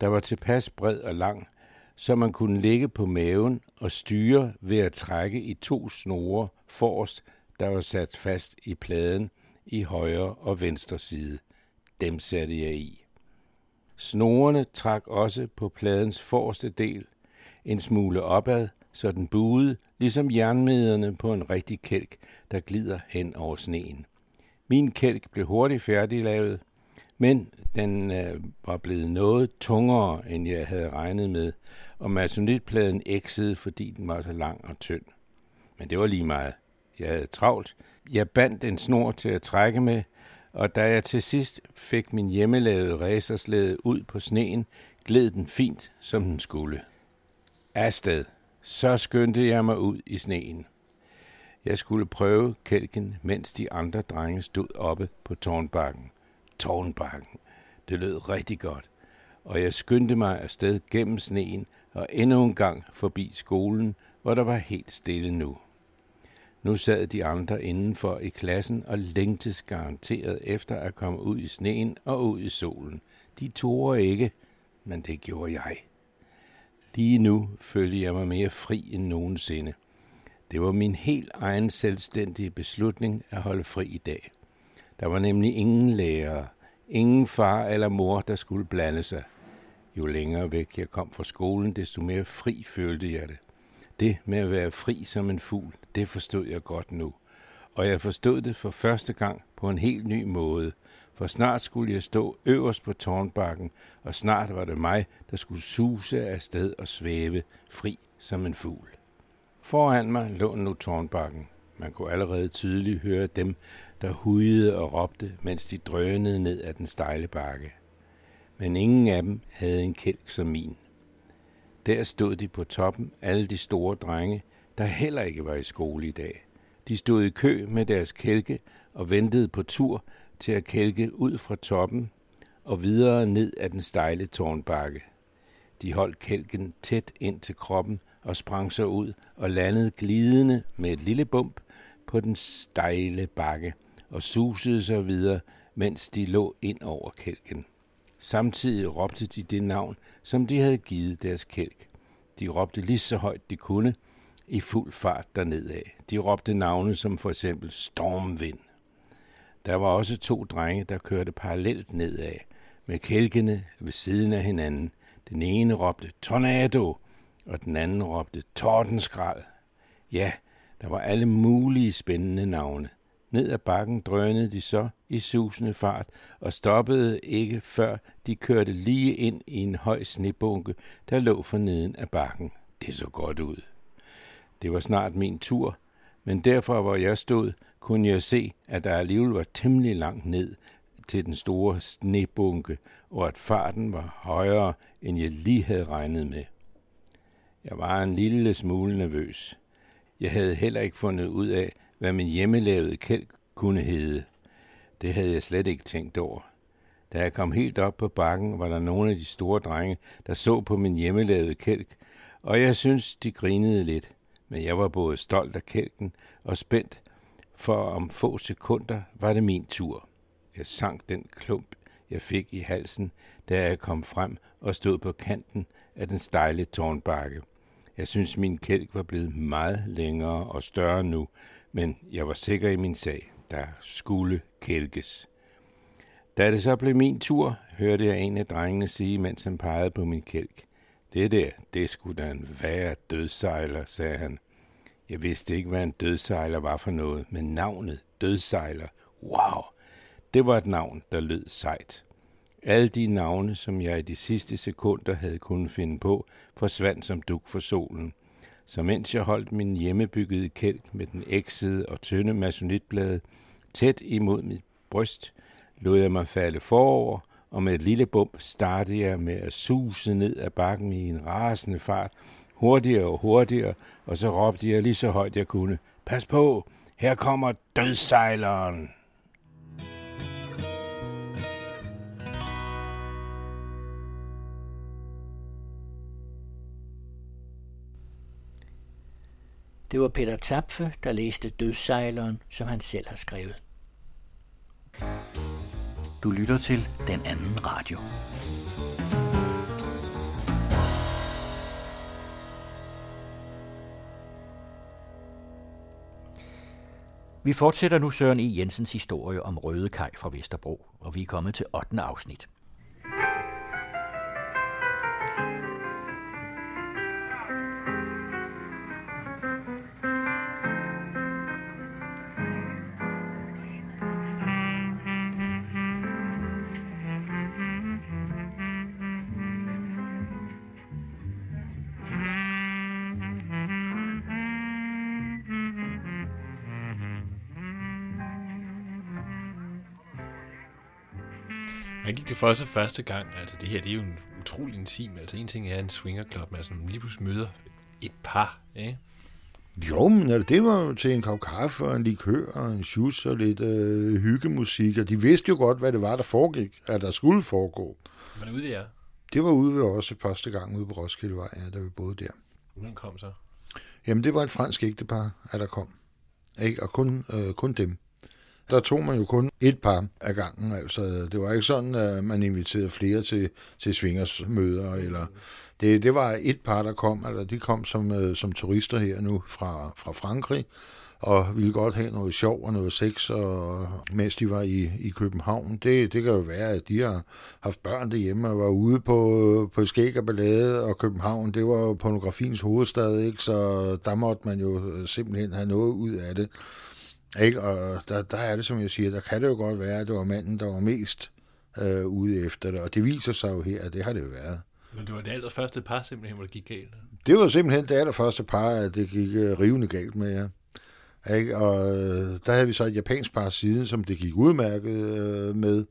der var tilpas bred og lang, så man kunne ligge på maven og styre ved at trække i to snore forrest, der var sat fast i pladen i højre og venstre side. Dem satte jeg i. Snorene trak også på pladens forreste del en smule opad, så den buede, ligesom jernmederne på en rigtig kælk, der glider hen over sneen. Min kælk blev hurtigt færdiglavet, men den øh, var blevet noget tungere, end jeg havde regnet med, og masonitpladen eksede, fordi den var så lang og tynd. Men det var lige meget. Jeg havde travlt. Jeg bandt en snor til at trække med, og da jeg til sidst fik min hjemmelavede racerslæde ud på sneen, gled den fint, som den skulle. Afsted. Så skyndte jeg mig ud i sneen. Jeg skulle prøve kælken, mens de andre drenge stod oppe på tårnbakken. Tårnbakken. Det lød rigtig godt, og jeg skyndte mig afsted gennem sneen og endnu en gang forbi skolen, hvor der var helt stille nu. Nu sad de andre indenfor i klassen og længtes garanteret efter at komme ud i sneen og ud i solen. De torde ikke, men det gjorde jeg. Lige nu følte jeg mig mere fri end nogensinde. Det var min helt egen selvstændige beslutning at holde fri i dag. Der var nemlig ingen lærere, ingen far eller mor, der skulle blande sig. Jo længere væk jeg kom fra skolen, desto mere fri følte jeg det. Det med at være fri som en fugl, det forstod jeg godt nu. Og jeg forstod det for første gang på en helt ny måde, for snart skulle jeg stå øverst på tårnbakken, og snart var det mig, der skulle suse afsted og svæve fri som en fugl. Foran mig lå nu tårnbakken. Man kunne allerede tydeligt høre dem, der hudede og råbte, mens de drønede ned ad den stejle bakke. Men ingen af dem havde en kælk som min. Der stod de på toppen, alle de store drenge, der heller ikke var i skole i dag. De stod i kø med deres kælke og ventede på tur til at kælke ud fra toppen og videre ned ad den stejle tårnbakke. De holdt kælken tæt ind til kroppen og sprang så ud og landede glidende med et lille bump på den stejle bakke og susede så videre, mens de lå ind over kælken. Samtidig råbte de det navn, som de havde givet deres kælk. De råbte lige så højt de kunne, i fuld fart dernedad. De råbte navne som for eksempel Stormvind. Der var også to drenge, der kørte parallelt nedad, med kælkene ved siden af hinanden. Den ene råbte Tornado, og den anden råbte Tordenskrald. Ja, der var alle mulige spændende navne. Ned ad bakken drønede de så i susende fart og stoppede ikke, før de kørte lige ind i en høj snebunke, der lå for neden af bakken. Det så godt ud. Det var snart min tur, men derfra hvor jeg stod, kunne jeg se, at der alligevel var temmelig langt ned til den store snebunke, og at farten var højere, end jeg lige havde regnet med. Jeg var en lille smule nervøs. Jeg havde heller ikke fundet ud af, hvad min hjemmelavede kælk kunne hedde. Det havde jeg slet ikke tænkt over. Da jeg kom helt op på bakken, var der nogle af de store drenge, der så på min hjemmelavede kælk, og jeg synes, de grinede lidt. Men jeg var både stolt af kælken og spændt, for om få sekunder var det min tur. Jeg sank den klump, jeg fik i halsen, da jeg kom frem og stod på kanten af den stejle tårnbakke. Jeg synes, min kælk var blevet meget længere og større nu, men jeg var sikker i min sag. Der skulle kælkes. Da det så blev min tur, hørte jeg en af drengene sige, mens han pegede på min kælk. Det der, det skulle da en værre dødsejler, sagde han. Jeg vidste ikke, hvad en dødsejler var for noget, men navnet dødsejler, wow, det var et navn, der lød sejt. Alle de navne, som jeg i de sidste sekunder havde kunnet finde på, forsvandt som duk for solen. Så mens jeg holdt min hjemmebyggede kælk med den eksede og tynde masonitblade tæt imod mit bryst, lod jeg mig falde forover, og med et lille bump startede jeg med at suse ned ad bakken i en rasende fart, hurtigere og hurtigere, og så råbte jeg lige så højt jeg kunne, pas på, her kommer dødsejleren. Det var Peter Tapfe, der læste Dødssejleren, som han selv har skrevet. Du lytter til Den Anden Radio. Vi fortsætter nu Søren E. Jensens historie om Røde Kaj fra Vesterbro, og vi er kommet til 8. afsnit. Gik det for sig første gang. Altså det her, det er jo en utrolig intim. Altså en ting er en swingerklub, men altså man lige pludselig møder et par, ikke? Jo, men altså, det var jo til en kop kaffe og en likør og en shoes og lidt øh, hyggemusik, og de vidste jo godt, hvad det var, der foregik, at der skulle foregå. Man er ude ved jer. Det var ude ved os første gang ude på Roskildevej, ja, da vi boede der. Hvem kom så? Jamen, det var et fransk ægtepar, at der kom. ikke? og kun, øh, kun dem. Der tog man jo kun et par af gangen, altså det var ikke sådan, at man inviterede flere til, til svingersmøder, eller det, det var et par, der kom, altså de kom som, øh, som turister her nu fra, fra Frankrig, og ville godt have noget sjov og noget sex, og, mens de var i, i København. Det, det kan jo være, at de har haft børn derhjemme og var ude på, på skæg og ballade, og København, det var jo pornografiens hovedstad, ikke? så der måtte man jo øh, simpelthen have noget ud af det. Ikke? Og der, der er det, som jeg siger, der kan det jo godt være, at det var manden, der var mest øh, ude efter det, og det viser sig jo her, at det har det jo været. Men det var det allerførste par simpelthen, hvor det gik galt? Det var simpelthen det allerførste par, at det gik uh, rivende galt med jer. Ikke? Og øh, der havde vi så et japansk par siden, som det gik udmærket øh, med.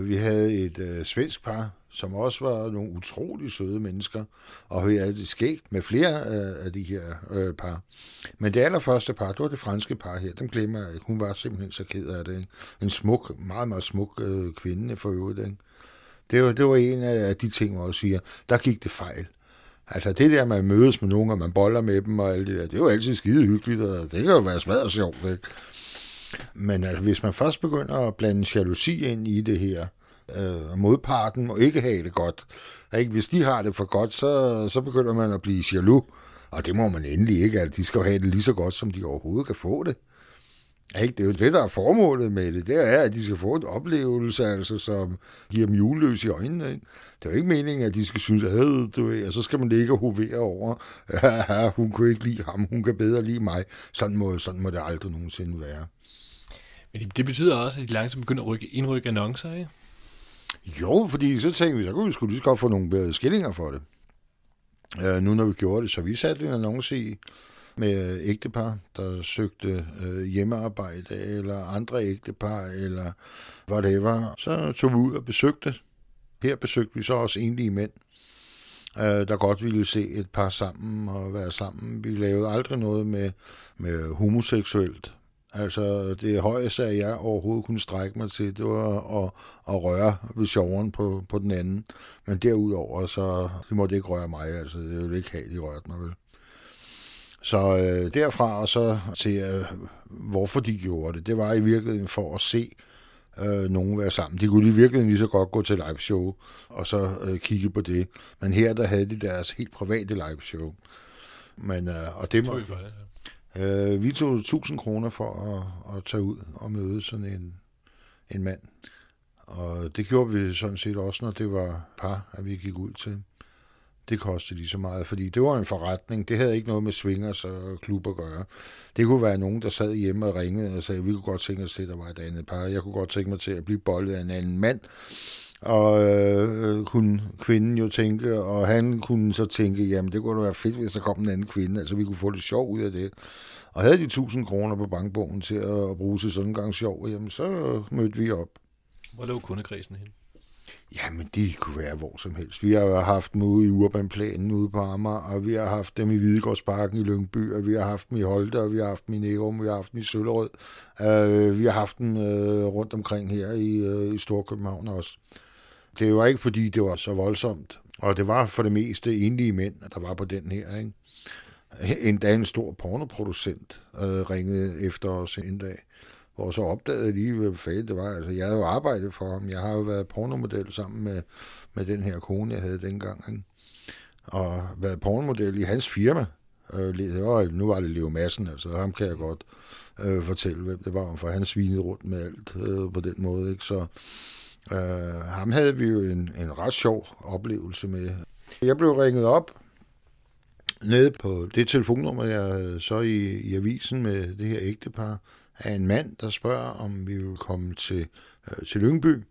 Vi havde et øh, svensk par, som også var nogle utrolig søde mennesker, og vi havde det skægt med flere øh, af de her øh, par. Men det allerførste par, det var det franske par her, dem glemmer jeg ikke. Hun var simpelthen så ked af det. Ikke? En smuk, meget, meget smuk øh, kvinde for øvrigt. Ikke? Det var, det var en af de ting, hvor jeg siger, der gik det fejl. Altså det der man mødes med nogen, og man boller med dem og alt det der, det er jo altid skide hyggeligt, og det kan jo være smadret sjovt, ikke? Men altså, hvis man først begynder at blande jalousi ind i det her, øh, modparten må ikke have det godt. Ikke? Hvis de har det for godt, så, så begynder man at blive jaloux. Og det må man endelig ikke. Altså, de skal have det lige så godt, som de overhovedet kan få det. Ikke? Det er jo det, der er formålet med det. Det er, at de skal få en oplevelse, altså, som giver dem juleløs i øjnene. Ikke? Det er jo ikke meningen, at de skal synes, at du ved, og så skal man ikke hovere over, ja, hun kunne ikke lide ham, hun kan bedre lide mig. Sådan må, sådan må det aldrig nogensinde være. Men det betyder også, at de langsomt begynder at rykke, indrykke annoncer, ikke? Jo, fordi så tænkte vi, så kunne vi skulle lige så godt få nogle bedre skillinger for det. Øh, nu når vi gjorde det, så vi satte en annonce i med ægtepar, der søgte øh, hjemmearbejde, eller andre ægtepar, eller whatever. Så tog vi ud og besøgte. Her besøgte vi så også enlige mænd, øh, der godt ville se et par sammen og være sammen. Vi lavede aldrig noget med, med homoseksuelt Altså, det højeste, at jeg overhovedet kunne strække mig til, det var at, at røre ved sjoveren på, på den anden. Men derudover, så de måtte ikke røre mig, altså. Det ville ikke have, de rørte mig vel. Så øh, derfra og så til, øh, hvorfor de gjorde det, det var i virkeligheden for at se øh, nogen være sammen. De kunne i virkeligheden lige så godt gå til live show og så øh, kigge på det. Men her, der havde de deres helt private live show. Men, øh, og det må, Øh, vi tog 1000 kroner for at, at tage ud og møde sådan en, en mand. Og det gjorde vi sådan set også, når det var par, at vi gik ud til. Det kostede lige så meget, fordi det var en forretning. Det havde ikke noget med swingers og klub at gøre. Det kunne være nogen, der sad hjemme og ringede og sagde, vi kunne godt tænke os til, at der var et andet par. Jeg kunne godt tænke mig til at blive bollet af en anden mand. Og øh, kunne kvinden jo tænke, og han kunne så tænke, jamen det kunne da være fedt, hvis der kom en anden kvinde, altså vi kunne få lidt sjov ud af det. Og havde de 1000 kroner på bankbogen til at bruge til sådan en gang sjov, jamen så mødte vi op. Hvor lå kundekredsen hen? Jamen, de kunne være hvor som helst. Vi har haft dem ude i Urbanplanen ude på Amager, og vi har haft dem i Hvidegårdsparken i Lyngby, og vi har haft dem i Holte, og vi har haft dem i Nærum, vi har haft dem i Søllerød. Uh, vi har haft dem uh, rundt omkring her i, uh, i Storkøbenhavn også. Det var ikke, fordi det var så voldsomt, og det var for det meste enlige mænd, der var på den her, ikke? dag en stor pornoproducent øh, ringede efter os en dag, hvor så opdagede lige, hvad fanden det var. Altså, jeg havde jo arbejdet for ham. Jeg har jo været pornomodel sammen med, med den her kone, jeg havde dengang. Ikke? Og været pornomodel i hans firma. Øh, og nu var det Leo Madsen, altså ham kan jeg godt øh, fortælle, hvem det var, for han svinede rundt med alt øh, på den måde. Ikke? Så øh, ham havde vi jo en, en ret sjov oplevelse med. Jeg blev ringet op nede på det telefonnummer, jeg så i, i avisen med det her ægtepar, af en mand, der spørger, om vi vil komme til, øh, til Lyngby.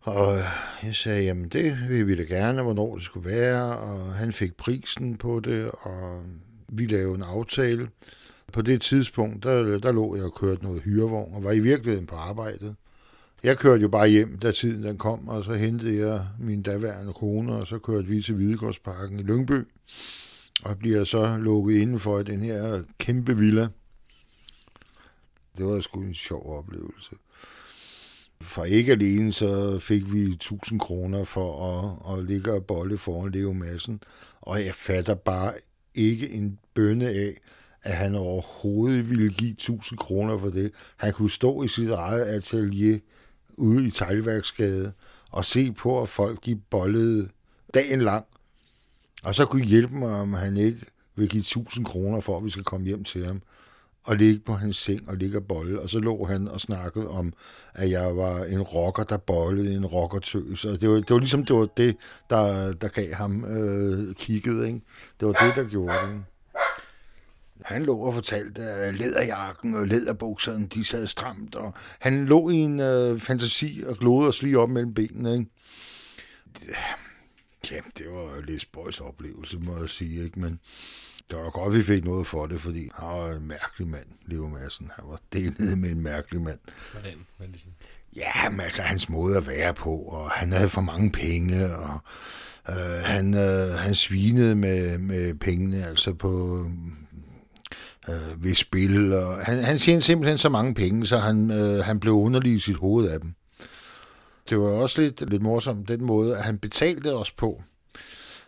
Og jeg sagde, jamen det vil vi da gerne, hvornår det skulle være, og han fik prisen på det, og vi lavede en aftale. På det tidspunkt, der, der lå jeg og kørte noget hyrevogn, og var i virkeligheden på arbejdet. Jeg kørte jo bare hjem, da tiden den kom, og så hentede jeg min daværende kone, og så kørte vi til Hvidegårdsparken i Lyngby, og bliver så lukket indenfor i den her kæmpe villa. Det var sgu en sjov oplevelse. For ikke alene så fik vi 1000 kroner for at, at ligge og bolle foran Leo Madsen, og jeg fatter bare ikke en bønne af, at han overhovedet ville give 1000 kroner for det. Han kunne stå i sit eget atelier ude i Teglværksgade og se på, at folk de bollede dagen lang. Og så kunne I hjælpe mig, om han ikke vil give 1000 kroner for, at vi skal komme hjem til ham og ligge på hans seng og ligge og bolle. Og så lå han og snakkede om, at jeg var en rocker, der bollede en rockertøs. Og det var, det var ligesom det, var det der, der gav ham øh, kigget. Ikke? Det var det, der gjorde det. Ikke? Han lå og fortalte, at læderjakken og læderbukserne, de sad stramt, og han lå i en øh, fantasi og glodede os lige op mellem benene. Ikke? Ja, det var lidt spøjs oplevelse, må jeg sige, ikke? men det var godt, vi fik noget for det, fordi han var en mærkelig mand, Leo Madsen. Han var delet med en mærkelig mand. Hvordan? Hvordan? Ja, men altså hans måde at være på, og han havde for mange penge, og øh, han, øh, han svinede med, med pengene, altså på øh, ved spil, og han, han tjente simpelthen så mange penge, så han, øh, han blev underlig i sit hoved af dem. Det var også lidt, lidt morsomt, den måde, at han betalte os på.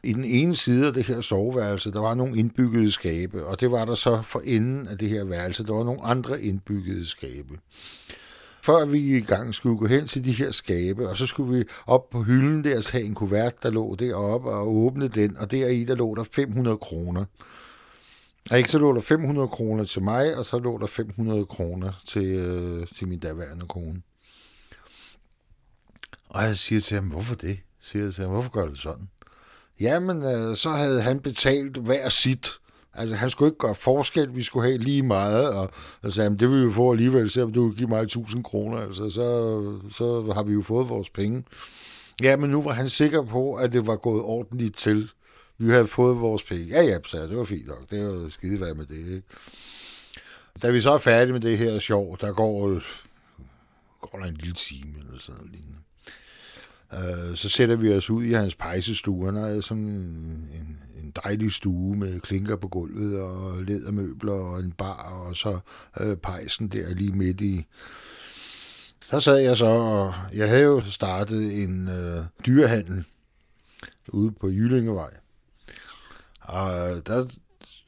I den ene side af det her soveværelse, der var nogle indbyggede skabe, og det var der så for enden af det her værelse, der var nogle andre indbyggede skabe. Før vi i gang skulle gå hen til de her skabe, og så skulle vi op på hylden der og have en kuvert, der lå deroppe, og åbne den, og deri der lå der 500 kroner. Og ikke så lå der 500 kroner til mig, og så lå der 500 kroner til, øh, til min daværende kone. Og jeg siger til ham, hvorfor det? Siger jeg til ham, hvorfor gør det sådan? Jamen, øh, så havde han betalt hver sit. Altså, han skulle ikke gøre forskel, vi skulle have lige meget, og jeg sagde, det vil vi få alligevel, selvom du vil give mig 1000 kroner, altså, så, så har vi jo fået vores penge. Ja, men nu var han sikker på, at det var gået ordentligt til. Vi havde fået vores penge. Ja, ja, så det var fint nok. Det var skide værd med det, ikke? Da vi så er færdige med det her sjov, der går, går der en lille time eller sådan noget lignende. Øh, så sætter vi os ud i hans pejsestue. Han har sådan en, en dejlig stue med klinker på gulvet og lædermøbler og en bar, og så øh, pejsen der lige midt i. Så sad jeg så, og jeg havde jo startet en øh, dyrehandel ude på Jyllingevej. Og der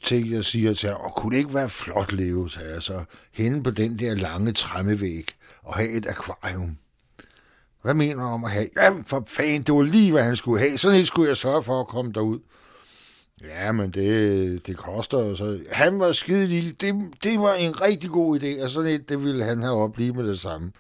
tænkte jeg, siger til ham, kunne det ikke være flot leve, sagde jeg så, henne på den der lange træmmevæg og have et akvarium. Hvad mener du om at have? Jamen for fanden, det var lige, hvad han skulle have. Sådan et skulle jeg sørge for at komme derud. Ja, men det, det koster jo så. Han var skide lille. Det, det var en rigtig god idé, og sådan et, det ville han have op lige med det samme.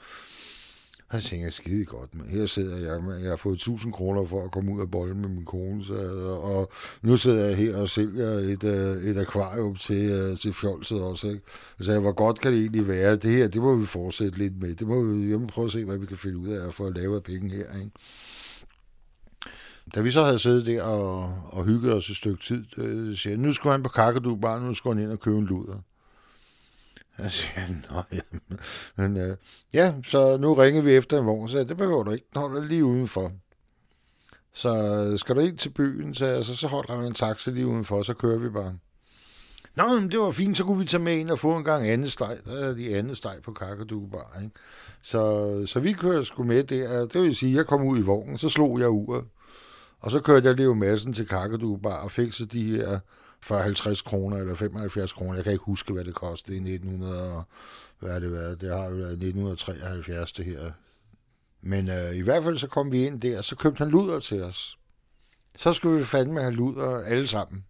Og jeg tænker, skide godt, men her sidder jeg, med, jeg har fået 1000 kroner for at komme ud af bolden med min kone, så, og nu sidder jeg her og sælger et, øh, et akvarium til, øh, til fjolset også. Ikke? Så jeg, hvor godt kan det egentlig være? Det her, det må vi fortsætte lidt med. Det må vi, jeg må prøve at se, hvad vi kan finde ud af for at lave af penge her. Ikke? Da vi så havde siddet der og, og hygget os et stykke tid, så siger jeg, nu skulle han på kakadu, bare nu skulle han ind og købe en luder. Jeg siger, nå ja. Men, øh, ja, så nu ringede vi efter en vogn, så det behøver du ikke. Den holder lige udenfor. Så øh, skal du ind til byen, så, altså, så holder der en taxa lige udenfor, så kører vi bare. Nå, men det var fint, så kunne vi tage med ind og få en gang andet steg. Der er de andet steg på Kakadu bare, ikke? Så, så vi kører sgu med der. Det vil sige, jeg kom ud i vognen, så slog jeg uret. Og så kørte jeg Leo Madsen til Kakadu bare og fik så de her for 50 kroner eller 75 kroner. Jeg kan ikke huske, hvad det kostede i 1900, hvad det været? Det har jo været 1973, det her. Men øh, i hvert fald så kom vi ind der, og så købte han luder til os. Så skulle vi fandme have luder alle sammen.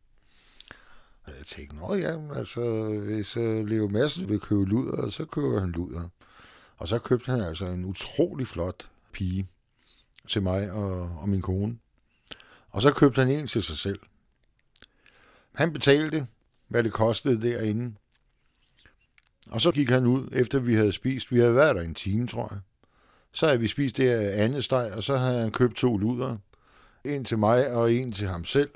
Og jeg tænkte, nå ja, altså, hvis øh, Leo Madsen vil købe luder, så køber han luder. Og så købte han altså en utrolig flot pige til mig og, og min kone. Og så købte han en til sig selv. Han betalte, hvad det kostede derinde. Og så gik han ud, efter vi havde spist. Vi havde været der en time, tror jeg. Så havde vi spist det andet steg, og så havde han købt to luder. En til mig og en til ham selv.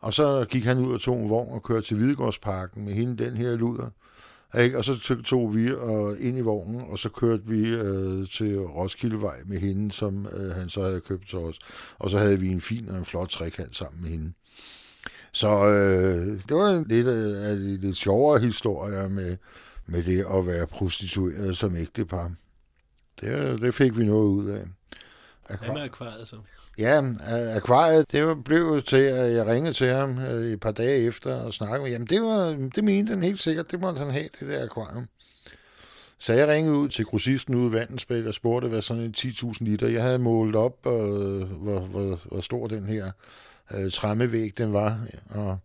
Og så gik han ud og tog en vogn og kørte til Hvidegårdsparken med hende, den her luder. Og så tog vi og ind i vognen, og så kørte vi øh, til Roskildevej med hende, som øh, han så havde købt til os. Og så havde vi en fin og en flot trekant sammen med hende. Så øh, det var en lidt af de lidt sjovere historier med, med det at være prostitueret som ægtepar. Det, det fik vi noget ud af. Hvad med akvariet så? Ja, akvariet, det blev til, at jeg ringede til ham øh, et par dage efter og snakkede med, jamen det, var, det mente han helt sikkert, det måtte han have, det der akvarium. Så jeg ringede ud til grossisten ude i Vandensbæk og spurgte, hvad sådan en 10.000 liter. Jeg havde målt op, øh, hvor, hvor, hvor stor den her øh, træmmevæg den var, og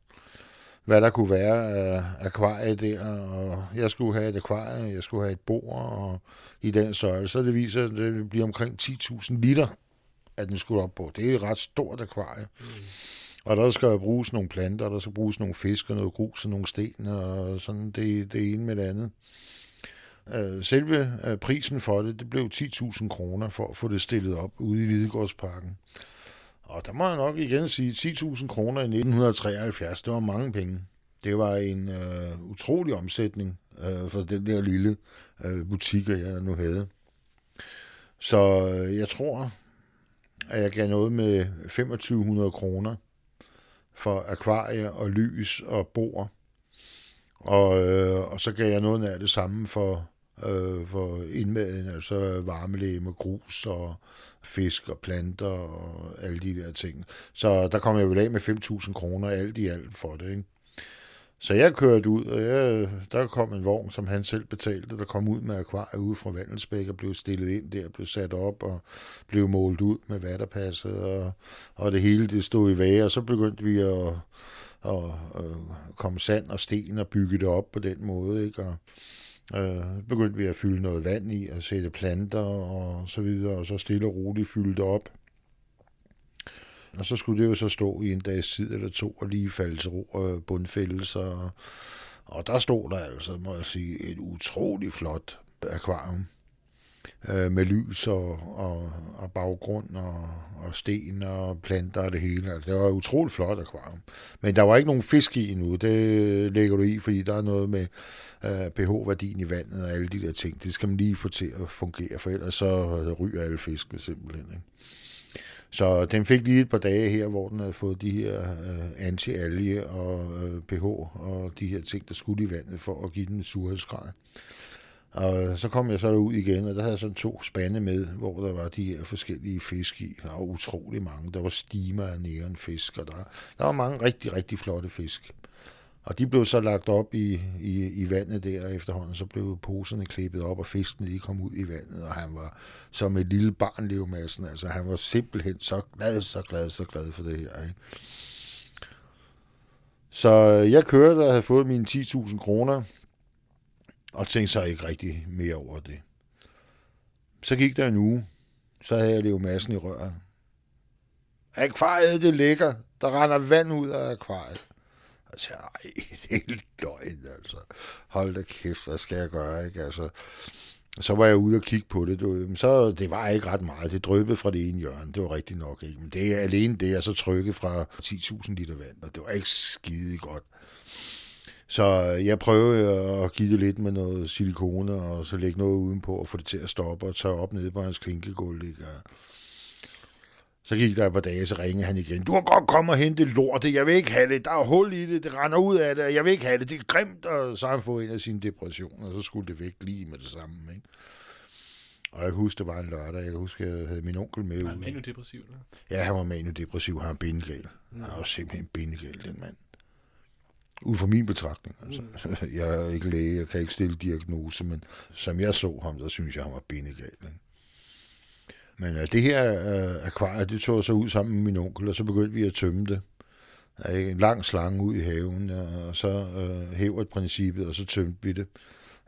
hvad der kunne være af akvariet der, og jeg skulle have et akvarie, jeg skulle have et bord, og i den størrelse, så det viser, at det bliver omkring 10.000 liter, at den skulle op på. Det er et ret stort akvarie. Mm. Og der skal bruges nogle planter, der skal bruges nogle fisk og noget grus og nogle sten, og sådan det, det ene med det andet. Øh, selve øh, prisen for det, det blev 10.000 kroner for at få det stillet op ude i Hvidegårdsparken. Og der må jeg nok igen sige, 10.000 kroner i 1973, det var mange penge. Det var en øh, utrolig omsætning øh, for den der lille øh, butik, jeg nu havde. Så øh, jeg tror, at jeg gav noget med 2500 kroner for akvarie og lys og bord. Og, øh, og så gav jeg noget af det samme for, øh, for indmaden, altså varmelæme, grus og fisk og planter og alle de der ting. Så der kom jeg vel af med 5.000 kroner alt i alt for det. Ikke? Så jeg kørte ud, og jeg, der kom en vogn, som han selv betalte, der kom ud med akvariet ude fra Vandelsbæk og blev stillet ind der, blev sat op og blev målt ud med vatterpasset, og, og det hele det stod i vage, og så begyndte vi at, at, at komme sand og sten og bygge det op på den måde, ikke? Og, Øh, begyndte vi at fylde noget vand i, og sætte planter og så videre, og så stille og roligt fylde det op. Og så skulle det jo så stå i en dags tid eller to og lige falde til ro og bundfældelser. Og, og der stod der altså, må jeg sige, et utroligt flot akvarium øh, med lys og, og, og baggrund og, og sten og planter og det hele. Altså, det var et utroligt flot akvarium. Men der var ikke nogen fisk i endnu. Det lægger du i, fordi der er noget med øh, pH-værdien i vandet og alle de der ting. Det skal man lige få til at fungere, for ellers så øh, ryger alle fiskene simpelthen. Ikke? Så den fik lige et par dage her, hvor den havde fået de her øh, anti-alge og øh, pH og de her ting, der skulle i vandet for at give den surhedsgrad. Og så kom jeg så ud igen, og der havde jeg sådan to spande med, hvor der var de her forskellige fisk i. Der var utrolig mange. Der var stimer af fisk, og der, der var mange rigtig, rigtig flotte fisk. Og de blev så lagt op i, i, i vandet der efterhånden, så blev poserne klippet op, og fisken lige kom ud i vandet, og han var som et lille barn, Leo Altså han var simpelthen så glad, så glad, så glad for det her. Ikke? Så øh, jeg kørte og havde fået mine 10.000 kroner, og tænkte så ikke rigtig mere over det. Så gik der en uge, så havde jeg Leo massen i røret. Akvariet, det ligger. Der render vand ud af akvariet. Og så nej, det er løgn, altså. Hold da kæft, hvad skal jeg gøre, ikke? Altså, så var jeg ude og kigge på det. Du, så det var ikke ret meget. Det drøbede fra det ene hjørne. Det var rigtigt nok ikke. Men det er alene det, jeg så trykke fra 10.000 liter vand. Og det var ikke skide godt. Så jeg prøvede at give det lidt med noget silikone, og så lægge noget udenpå, og få det til at stoppe, og tage op nede på hans klinkegulv. Ikke? Så gik der et par dage, så ringede han igen. Du har godt komme og hente lortet, jeg vil ikke have det, der er hul i det, det render ud af det, jeg vil ikke have det, det er grimt. Og så har han fået en af sine depressioner, og så skulle det væk lige med det samme. Ikke? Og jeg husker, det var en lørdag, jeg husker, jeg havde min onkel med. Var han manodepressiv? Eller? Ja, han var manodepressiv, han var bindegal. Han var simpelthen bindegal, den mand. Ud fra min betragtning. Altså. Mm. Jeg er ikke læge, jeg kan ikke stille diagnose, men som jeg så ham, så synes jeg, han var bindegal. Ikke? Men uh, det her uh, akvarie, det tog så ud sammen med min onkel, og så begyndte vi at tømme det. Uh, en lang slange ud i haven, uh, og så uh, hæver princippet, og så tømte vi det.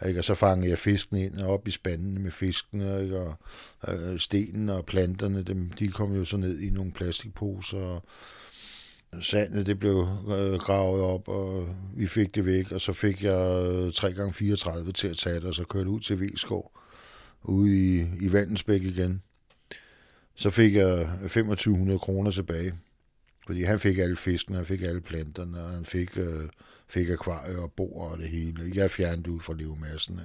Ikke? Og så fangede jeg fisken ind og op i spandene med fiskene, ikke? og uh, stenen og planterne, dem, de kom jo så ned i nogle plastikposer, og sandet det blev øh, gravet op, og vi fik det væk, og så fik jeg øh, 3x34 til at tage det, og så kørte ud til Vskov, ude i, i Vandensbæk igen. Så fik jeg 2500 kroner tilbage, fordi han fik alle fiskene, han fik alle planterne, og han fik, øh, fik akvarier og bord og det hele. Jeg fjernede ud fra levemassen.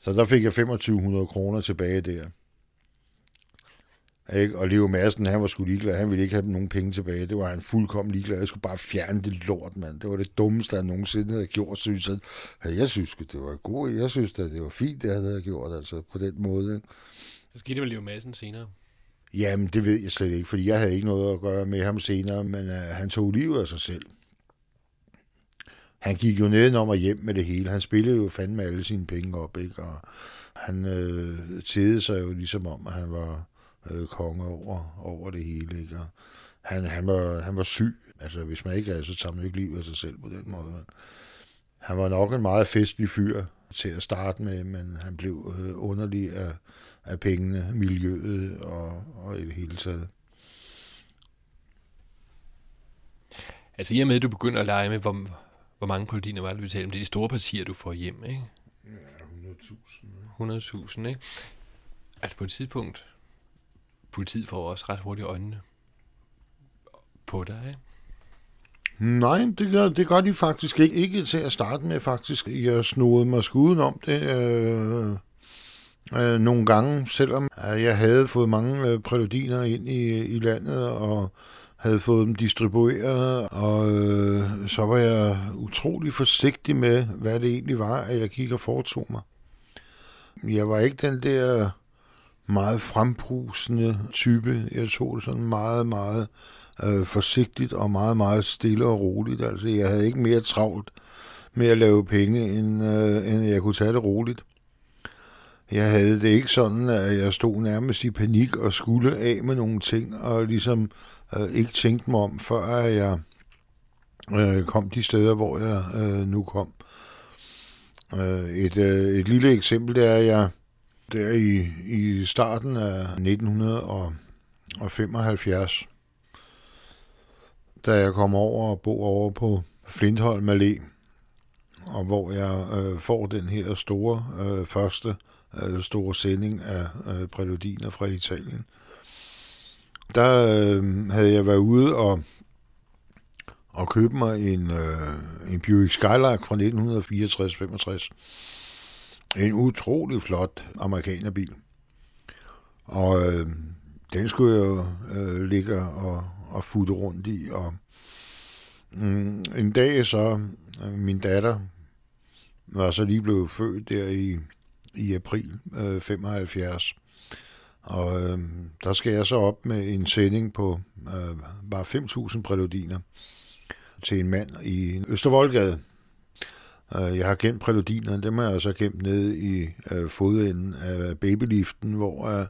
Så der fik jeg 2500 kroner tilbage der. Ikke? Og Leo Madsen, han var sgu ligeglad. Han ville ikke have nogen penge tilbage. Det var han fuldkommen ligeglad. Jeg skulle bare fjerne det lort, mand. Det var det dummeste, jeg nogensinde havde gjort, synes jeg. Jeg synes det var godt. Jeg synes at det var fint, det jeg havde gjort, altså på den måde. Ikke? Så skete det med Leo Madsen senere. Jamen, det ved jeg slet ikke, fordi jeg havde ikke noget at gøre med ham senere, men uh, han tog livet af sig selv. Han gik jo nedenom og hjem med det hele. Han spillede jo fandme alle sine penge op, ikke? Og han øh, tede sig jo ligesom om, at han var øh, konge over, over det hele, ikke? Og han, han, var, han var syg. Altså, hvis man ikke er, så tager man ikke livet af sig selv på den måde. Han var nok en meget festlig fyr til at starte med, men han blev øh, underlig af, af pengene, miljøet og, og i det hele taget. Altså i og med, at du begynder at lege med, hvor, hvor mange politiner var det, vi talte om? Det er de store partier, du får hjem, ikke? Ja, 100.000. 100.000, ikke? Altså på et tidspunkt, politiet får også ret hurtigt øjnene på dig, ikke? Nej, det gør, det gør de faktisk ikke. Ikke til at starte med, faktisk. Jeg snodede mig skuden om det øh, øh, nogle gange, selvom jeg havde fået mange øh, præludiner ind i, i landet, og havde fået dem distribueret, og øh, så var jeg utrolig forsigtig med, hvad det egentlig var, at jeg gik og foretog mig. Jeg var ikke den der meget frembrusende type. Jeg tog det sådan meget, meget øh, forsigtigt og meget, meget stille og roligt. Altså, jeg havde ikke mere travlt med at lave penge, end, øh, end jeg kunne tage det roligt. Jeg havde det ikke sådan, at jeg stod nærmest i panik og skulle af med nogle ting, og ligesom øh, ikke tænkte mig om, før jeg øh, kom de steder, hvor jeg øh, nu kom. Øh, et, øh, et lille eksempel, det er, at jeg der i, i starten af 1975, da jeg kom over og bo over på Flintholm Allé, og hvor jeg øh, får den her store, øh, første øh, store sending af øh, præludiner fra Italien. Der øh, havde jeg været ude og, og købe mig en, øh, en Buick Skylark fra 1964-65. En utrolig flot amerikanerbil. Og øh, den skulle jeg jo øh, ligge og, og futte rundt i. Og mm, en dag så, øh, min datter var så lige blevet født der i, i april øh, 75. Og øh, der skal jeg så op med en sending på øh, bare 5.000 præludiner til en mand i Østervoldgade. Øh, jeg har gemt præludinerne, dem har jeg så gemt nede i øh, fodenden af babyliften, hvor øh,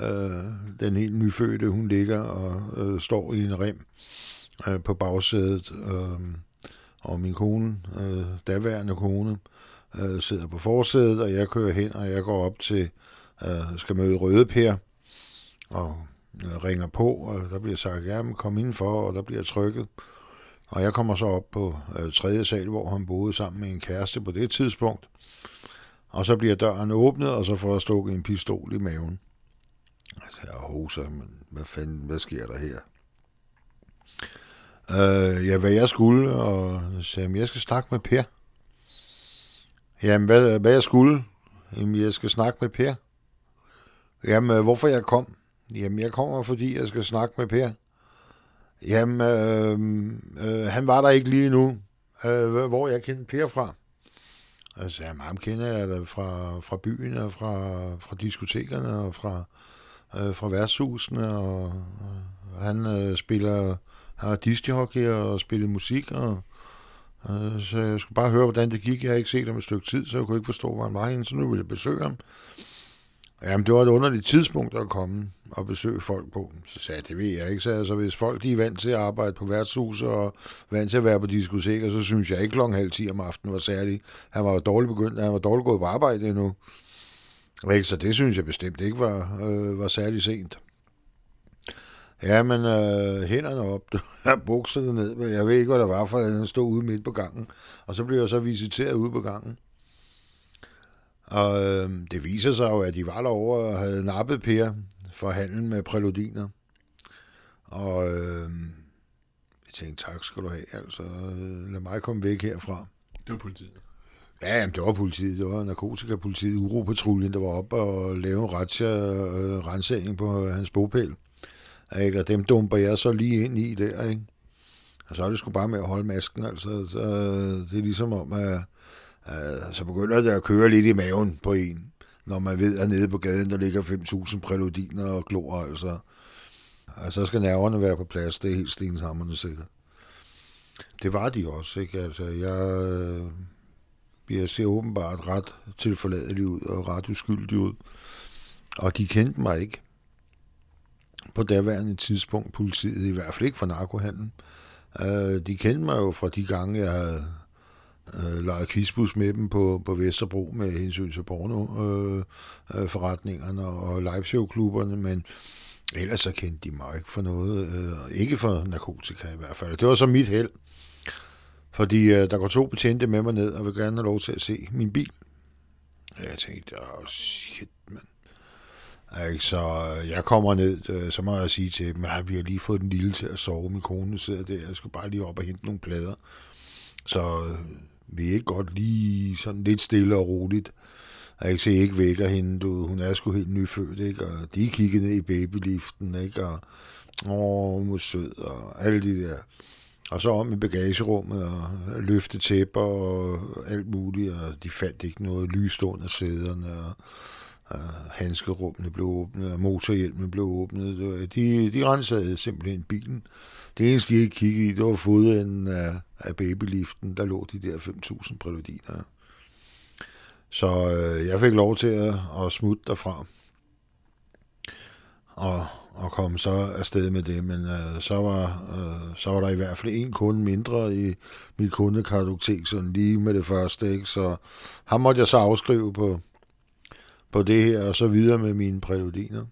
øh, den helt nyfødte, hun ligger og øh, står i en rem øh, på bagsædet. Øh, og min kone, øh, daværende kone, øh, sidder på forsædet, og jeg kører hen, og jeg går op til, øh, skal møde Røde Per, og øh, ringer på, og der bliver sagt, ja, men kom indenfor, og der bliver trykket. Og jeg kommer så op på øh, tredje sal, hvor han boede sammen med en kæreste på det tidspunkt. Og så bliver døren åbnet, og så får jeg stukket en pistol i maven. Altså, jeg hoser, men hvad fanden, hvad sker der her? Øh, ja, hvad jeg skulle, og sagde, jeg skal snakke med Per. Jamen, hvad, hvad jeg skulle? Jamen, jeg skal snakke med Per. Jamen, hvorfor jeg kom? Jamen, jeg kommer, fordi jeg skal snakke med Per. Jamen, øh, øh, han var der ikke lige nu, øh, hvor jeg kendte Per fra. Så jeg ham kender jeg da fra, fra byen og fra, fra diskotekerne og fra, øh, fra værtshusene, og, og han øh, spiller, har discjockey og spiller musik, og øh, så jeg skulle bare høre, hvordan det gik. Jeg har ikke set ham et stykke tid, så jeg kunne ikke forstå, hvor han var henne, så nu ville jeg besøge ham. Jamen, det var et underligt tidspunkt at komme og besøge folk på. Så sagde jeg, det ved jeg ikke. Så altså, hvis folk de er vant til at arbejde på værtshus og vant til at være på diskoteker, så synes jeg ikke klokken halv 10 om aftenen var særlig. Han var jo dårligt begyndt, han var dårligt gået på arbejde endnu. Ikke? Så det synes jeg bestemt ikke var, øh, var særlig sent. Ja, men øh, hænderne op, bukserne ned, men jeg ved ikke, hvad der var, for den stod ude midt på gangen. Og så blev jeg så visiteret ude på gangen. Og øh, det viser sig jo, at de var derovre og havde nappet Per for handlen med præludiner. Og øh, jeg tænkte, tak skal du have, altså lad mig komme væk herfra. Det var politiet. Ja, jamen, det var politiet. Det var narkotikapolitiet, Uropatruljen, der var oppe og lave en retsja, øh, på hans bogpæl. Ikke? Og dem dumper jeg så lige ind i der, ikke? Og så er det sgu bare med at holde masken, altså. Så, det er ligesom om, at Øh, så begynder det at køre lidt i maven på en, når man ved, at nede på gaden, der ligger 5.000 præludiner og glor, altså. Altså, så skal nerverne være på plads, det er helt stenshammerne sikkert. Det var de også, ikke? Altså, jeg, jeg ser åbenbart ret tilforladelig ud og ret uskyldig ud. Og de kendte mig ikke på daværende tidspunkt, politiet, i hvert fald ikke for narkohandlen. Uh, de kendte mig jo fra de gange, jeg havde øh, leget kisbus med dem på, på Vesterbro med hensyn til pornoforretningerne øh, øh og liveshow-klubberne, men ellers så kendte de mig ikke for noget. Øh, ikke for narkotika i hvert fald. Det var så mit held. Fordi øh, der går to betjente med mig ned og vil gerne have lov til at se min bil. Og jeg tænkte, åh, oh, shit, mand. Ikke? Så øh, jeg kommer ned, øh, så må jeg sige til dem, at vi har lige fået den lille til at sove. Min kone sidder der, jeg skal bare lige op og hente nogle plader. Så vi ikke godt lige sådan lidt stille og roligt. Jeg ikke se ikke vækker hende, du, hun er sgu helt nyfødt, ikke? Og de kiggede ned i babyliften, ikke? Og åh, hun er sød, og alle de der. Og så om i bagagerummet, og løfte tæpper og alt muligt, og de fandt ikke noget lyst under sæderne, og handskerummene blev åbnet, og motorhjelmen blev åbnet. De, de rensede simpelthen bilen. Det eneste, de ikke kiggede i, det var fodenden af, af babyliften. Der lå de der 5.000 præludiner. Så øh, jeg fik lov til at, at smutte derfra. Og, og komme så afsted med det, men øh, så, var, øh, så var der i hvert fald en kunde mindre i mit kundekartotek, sådan lige med det første, ikke? så ham måtte jeg så afskrive på, på det her, og så videre med mine præludiner.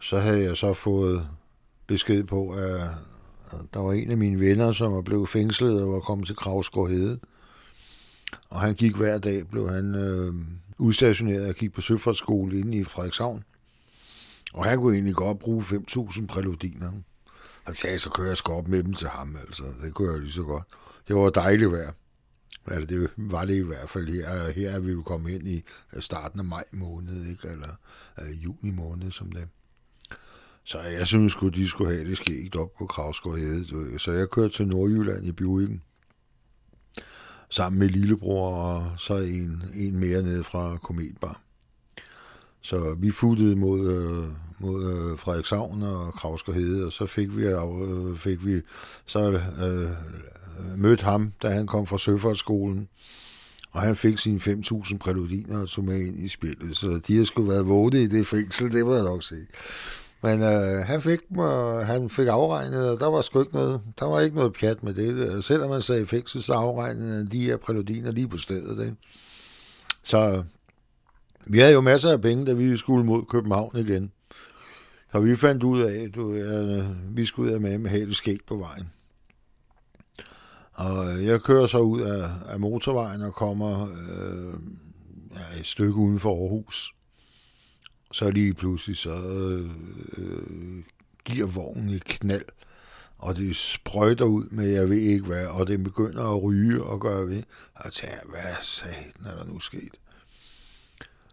Så havde jeg så fået besked på, at der var en af mine venner, som var blevet fængslet og var kommet til Kravsgård Hede. Og han gik hver dag, blev han øh, udstationeret og gik på søfartsskole inde i Frederikshavn. Og han kunne egentlig godt bruge 5.000 præludiner. Han sagde, så kører jeg skal op med dem til ham, altså. Det kunne jeg lige så godt. Det var dejligt vejr. Eller det var det i hvert fald her. Her er vi jo kommet ind i øh, starten af maj måned, ikke? eller øh, juni måned som det. Så jeg synes at de skulle have det skægt op på Kravsgaard Hede. Så jeg kørte til Nordjylland i Buicken sammen med lillebror og så en, en mere nede fra Kometbar. Så vi futtede mod, øh, mod øh, Frederikshavn og Kravsgård Hede, og så fik vi, øh, fik vi så øh, mødte ham, da han kom fra Søfartsskolen, og han fik sine 5.000 præludiner og tog med ind i spillet, så de har sgu været våde i det fængsel, det må jeg nok sige. Men øh, han fik øh, han fik afregnet, og der var sgu ikke noget, der var ikke noget pjat med det. Øh, selvom man sagde fængsel, så afregnede de her præludiner lige på stedet. Ikke? Så vi havde jo masser af penge, da vi skulle mod København igen. Så vi fandt ud af, at øh, vi skulle ud af med med hele skægt på vejen. Og øh, jeg kører så ud af, af motorvejen og kommer øh, ja, et stykke uden for Aarhus. Så lige pludselig så øh, øh, giver vognen et knald, og det sprøjter ud med, jeg ved ikke hvad, og det begynder at ryge og gøre ved. Og tænker, hvad satan er der nu sket?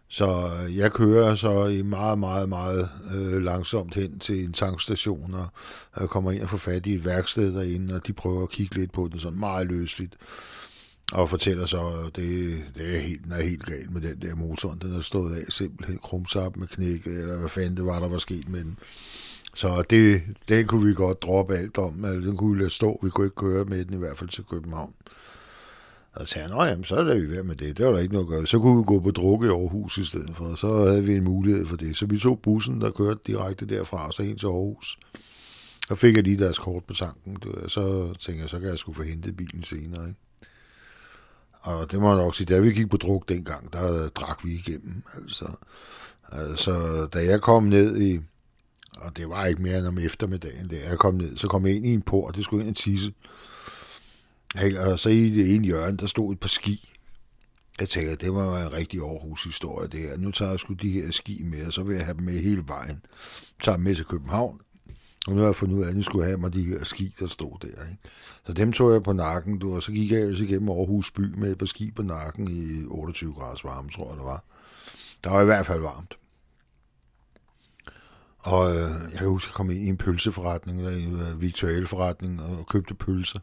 Så jeg kører så i meget, meget, meget øh, langsomt hen til en tankstation, og jeg kommer ind og får fat i et værksted derinde, og de prøver at kigge lidt på den sådan meget løsligt. Og fortæller så, at det, det er helt, den er helt galt med den der motor. Den er stået af simpelthen krumsap med knæk, eller hvad fanden det var, der var sket med den. Så det, det kunne vi godt droppe alt om. Altså, den kunne vi lade stå. Vi kunne ikke køre med den i hvert fald til København. Og så sagde han, jamen, så er vi ved med det. Det var der ikke noget at gøre. Så kunne vi gå på drukke i Aarhus i stedet for. Så havde vi en mulighed for det. Så vi tog bussen, der kørte direkte derfra, og så hen til Aarhus. Så fik jeg lige deres kort på tanken. Så tænkte jeg, så kan jeg skulle få hentet bilen senere. Ikke? Og det må jeg nok sige, da vi gik på druk dengang, der drak vi igennem. Altså, altså da jeg kom ned i, og det var ikke mere end om eftermiddagen, da jeg kom ned, så kom jeg ind i en port, det skulle ind og tisse. Og så i det ene hjørne, der stod et par ski. Jeg tænkte, det var en rigtig Aarhus-historie, det her. Nu tager jeg sgu de her ski med, og så vil jeg have dem med hele vejen. Tager dem med til København. Og nu har jeg fundet ud af, at jeg skulle have mig de her ski, der stod der. Ikke? Så dem tog jeg på nakken, du, og så gik jeg ellers igennem Aarhus by med et par ski på nakken i 28 graders varme, tror jeg det var. Der var i hvert fald varmt. Og øh, jeg kan huske, at jeg kom ind i en pølseforretning, eller en øh, viktualforretning, og købte pølser.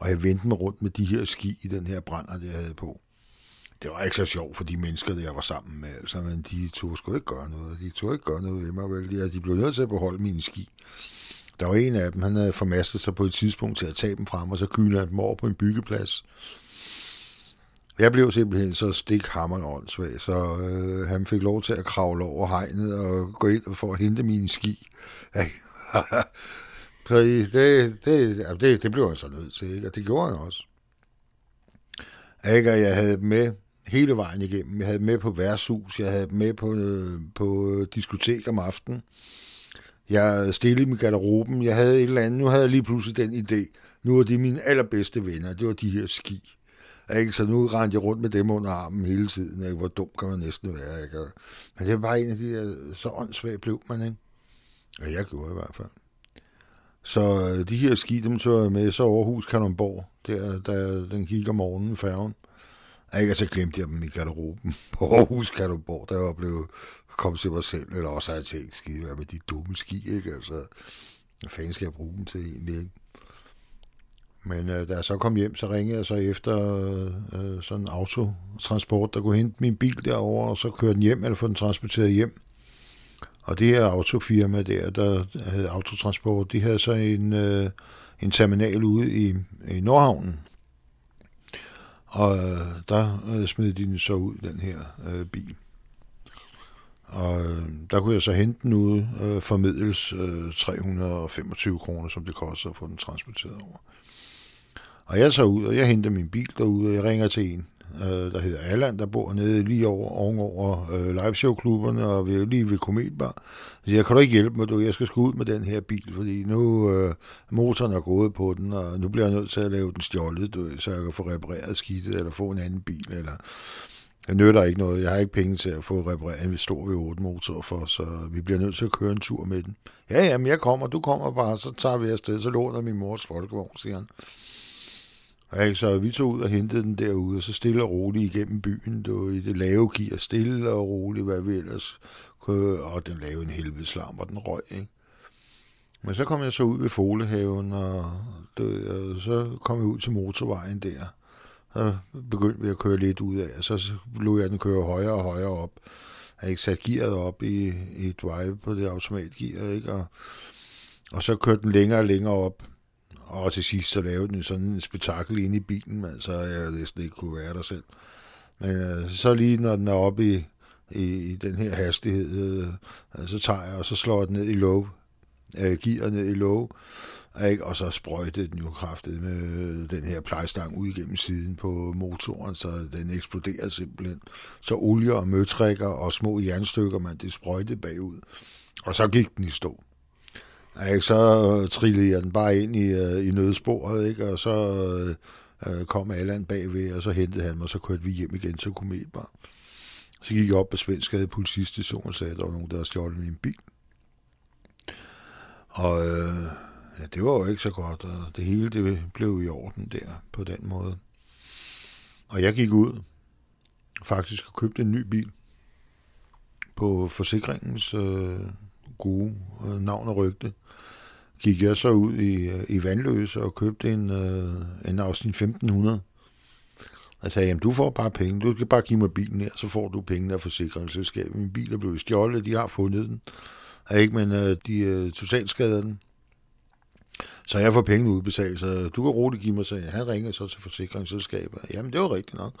Og jeg vendte mig rundt med de her ski i den her brænder, jeg havde på det var ikke så sjovt for de mennesker, jeg var sammen med, altså, men de tog sgu ikke gøre noget. De tog ikke gøre noget ved mig, vel? De, de blev nødt til at beholde mine ski. Der var en af dem, han havde formastet sig på et tidspunkt til at tage dem frem, og så kylede han dem over på en byggeplads. Jeg blev simpelthen så stik hammeren åndssvag, så øh, han fik lov til at kravle over hegnet og gå ind for at hente mine ski. så det, det, det, det blev han så nødt til, ikke? og det gjorde han også. Ikke, jeg havde dem med hele vejen igennem. Jeg havde dem med på værtshus, jeg havde dem med på, øh, på øh, diskotek om aftenen. Jeg stillede dem i garderoben, jeg havde et eller andet. Nu havde jeg lige pludselig den idé. Nu var de mine allerbedste venner, det var de her ski. Ikke? Så nu rendte jeg rundt med dem under armen hele tiden. Ikke? Hvor dum kan man næsten være. Ikke? Men det var bare en af de der, så åndssvagt blev man. Ikke? Ja, jeg gjorde i hvert fald. Så øh, de her ski, dem tog jeg med så Aarhus Kanonborg, der, der den gik om morgenen, færgen. Ikke, så glemte jeg dem i garderoben på Aarhus Kanonborg, der var blevet kommet til mig selv, eller også har jeg tænkt, skide med de dumme ski, ikke? Altså, hvad fanden skal jeg bruge dem til egentlig, ikke? Men øh, da jeg så kom hjem, så ringede jeg så efter øh, øh sådan en autotransport, der kunne hente min bil derover og så køre den hjem, eller få den transporteret hjem. Og det her autofirma der, der havde autotransport, de havde så en, øh, en terminal ude i, i Nordhavnen. Og øh, der øh, smed de den så ud, den her øh, bil. Og øh, der kunne jeg så hente den ude, øh, formidles øh, 325 kroner, som det koster at få den transporteret over. Og jeg så ud, og jeg henter min bil derude, og jeg ringer til en, øh, der hedder Allan, der bor nede lige over, ovenover øh, liveshow-klubberne, og vi lige ved Kometbar. Så jeg kan du ikke hjælpe mig, du? Jeg skal sgu ud med den her bil, fordi nu øh, motoren er gået på den, og nu bliver jeg nødt til at lave den stjålet, du, så jeg kan få repareret skidtet, eller få en anden bil, eller... Jeg nytter ikke noget. Jeg har ikke penge til at få repareret en stor V8 motor for, så vi bliver nødt til at køre en tur med den. Ja, ja, men jeg kommer, du kommer bare, så tager vi afsted, så låner min mors folkevogn, siger han. Ikke? så vi tog ud og hentede den derude, og så stille og roligt igennem byen, du, i det lave gear, stille og roligt, hvad vi ellers kunne, og den lavede en helvedes larm, og den røg, ikke? Men så kom jeg så ud ved Folehaven, og, du, og så kom jeg ud til motorvejen der. Så begyndte vi at køre lidt ud af, og så lod jeg den køre højere og højere op. Jeg har ikke sat gearet op i, i drive på det automatgear, ikke? Og, og så kørte den længere og længere op. Og til sidst så lavede den sådan en spektakel ind i bilen, men så jeg næsten ikke kunne være der selv. Men øh, så lige når den er oppe i, i, i den her hastighed, øh, så tager jeg, og så slår jeg den ned i low, øh, giver ned i low, ikke? og så sprøjtede den jo kraftet med øh, den her plejestang ud igennem siden på motoren, så den eksploderede simpelthen. Så olie og møtrikker og små jernstykker, man det sprøjtede bagud. Og så gik den i stå. Ikke? Så øh, trillede jeg den bare ind i, øh, i nødsporet, ikke? og så øh, øh kom Allan bagved, og så hentede han mig, og så kørte vi hjem igen til Kometbar. Så gik jeg op på Svenskade politistation og sagde, at der var nogen, der havde stjålet min bil. Og øh, ja, det var jo ikke så godt, og det hele det blev i orden der på den måde. Og jeg gik ud faktisk og købte en ny bil på forsikringens øh, gode øh, navn og rygte gik jeg så ud i, øh, i Vandløse og købte en, øh, en Austin 1500. Jeg sagde, jamen du får bare penge, du kan bare give mig bilen her, så får du pengene af forsikringsselskabet. Min bil er blevet stjålet, de har fundet den. ja, ikke, men øh, de øh, totalskader den. Så jeg får pengene udbetalt, så du kan roligt give mig, så han ringer så til forsikringsselskabet. Jamen det var rigtigt nok.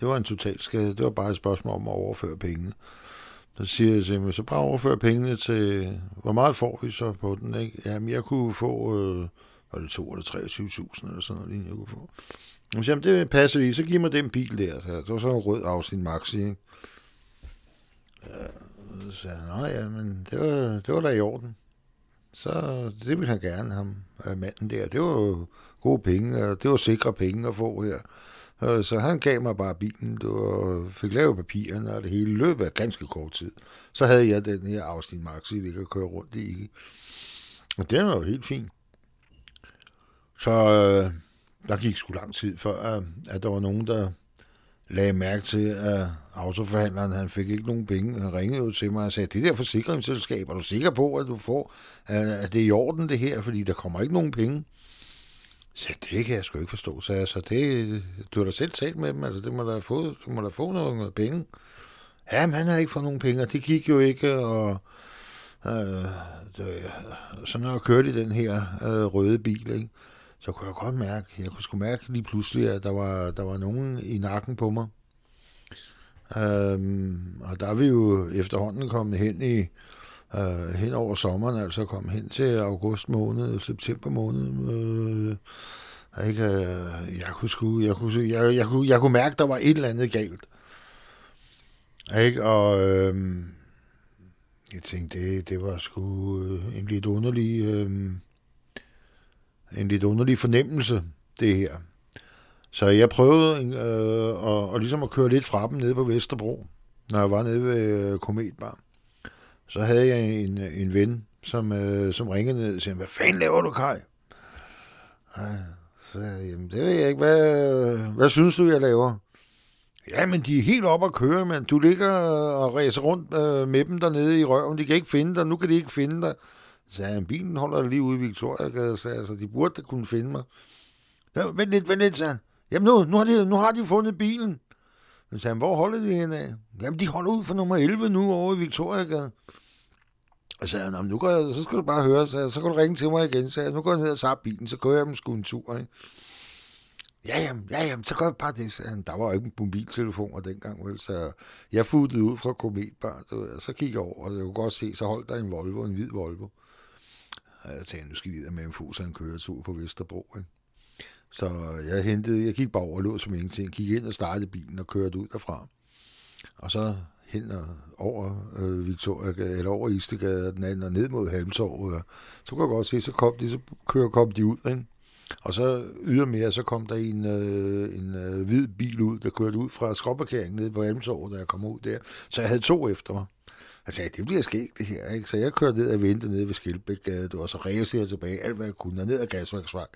Det var en totalskade, det var bare et spørgsmål om at overføre pengene. Så siger jeg til mig, så bare overfør pengene til, hvor meget får vi så på den, ikke? Jamen, jeg kunne få, øh, var det 2 eller 23.000 eller sådan noget, jeg kunne få. Så siger, det passer lige, så giv mig den bil der. Så det var sådan en rød Austin Maxi, ikke? Ja, så sagde han, nej, ja, men det var, det var da i orden. Så det ville han gerne, ham, øh, manden der. Det var jo gode penge, og det var sikre penge at få her. Ja. Øh, så han gav mig bare bilen, og fik lavet papirerne, og det hele løb af ganske kort tid. Så havde jeg den her Austin Maxi, det kan køre rundt i. Og den var jo helt fin. Så øh, der gik sgu lang tid før, øh, at der var nogen, der lagde mærke til, at autoforhandleren han fik ikke nogen penge. Han ringede jo til mig og sagde, det der forsikringsselskab, er du sikker på, at du får, at det er i orden det her, fordi der kommer ikke nogen penge? Så det kan jeg sgu ikke forstå, så jeg, så det, du har da selv talt med dem, altså det må da få, du må da få nogle øh, penge. Ja, men han havde ikke fået nogen penge, og det gik jo ikke, og øh, det, så når jeg kørte i den her øh, røde bil, ikke, så kunne jeg godt mærke, jeg kunne sgu mærke lige pludselig, at der var, der var nogen i nakken på mig. Øhm, og der er vi jo efterhånden kommet hen i øh, hen over sommeren, altså kom hen til august måned, september måned. Øh, ikke, øh, jeg kunne sku, jeg kunne, jeg, jeg, kunne, jeg kunne mærke, der var et eller andet galt. Ikke? Og øh, jeg tænkte, det, det var sgu øh, en lidt underlig, øh, en lidt underlig fornemmelse, det her. Så jeg prøvede øh, at, at, ligesom at køre lidt fra dem nede på Vesterbro, når jeg var nede ved Kometbar. Så havde jeg en, en ven, som, øh, som ringede ned og sagde, hvad fanden laver du, Kaj? Så jamen, det ved jeg ikke. Hvad, hvad synes du, jeg laver? Ja, men de er helt op at køre, mand. du ligger og ræser rundt øh, med dem dernede i røven. De kan ikke finde dig. Nu kan de ikke finde dig. Så sagde han, bilen holder lige ude i Victoria, så altså, de burde da kunne finde mig. Ja, vent lidt, vent lidt, sagde han. Jamen nu, nu, har de, nu har de fundet bilen. Så sagde han, hvor holder de henne af? Jamen, de holder ud for nummer 11 nu over i Victoria. Og så sagde han, nu går jeg, så skal du bare høre, så, så kan du ringe til mig igen. Så jeg, nu går jeg ned og tager bilen, så kører jeg dem sgu en tur. Ikke? Ja, jamen, ja, jamen, så gør jeg bare det. Så han, der var jo ikke mobiltelefoner dengang, vel, så jeg futtede ud fra Kometbar, og så kiggede jeg over, og jeg kunne godt se, så holdt der en Volvo, en hvid Volvo. Og jeg tænkte, nu skal vi med en fod, så han køretur på Vesterbro, ikke? Så jeg hentede, jeg gik bare over lå som ingenting, gik ind og startede bilen og kørte ud derfra. Og så hen og over øh, Victoria, eller over Istegade, og den anden og ned mod Halmtorvet. Og så kunne jeg godt se, så kom de, så kører, kom de ud, ikke? Og så ydermere, så kom der en, øh, en øh, hvid bil ud, der kørte ud fra skråparkeringen nede på Halmtorvet, da jeg kom ud der. Så jeg havde to efter mig. Jeg sagde, det bliver skægt det her, ikke? Så jeg kørte ned og ventede nede ved Skilbækgade, og så ræsede jeg tilbage, alt hvad jeg kunne, og ned ad Gasværksvej.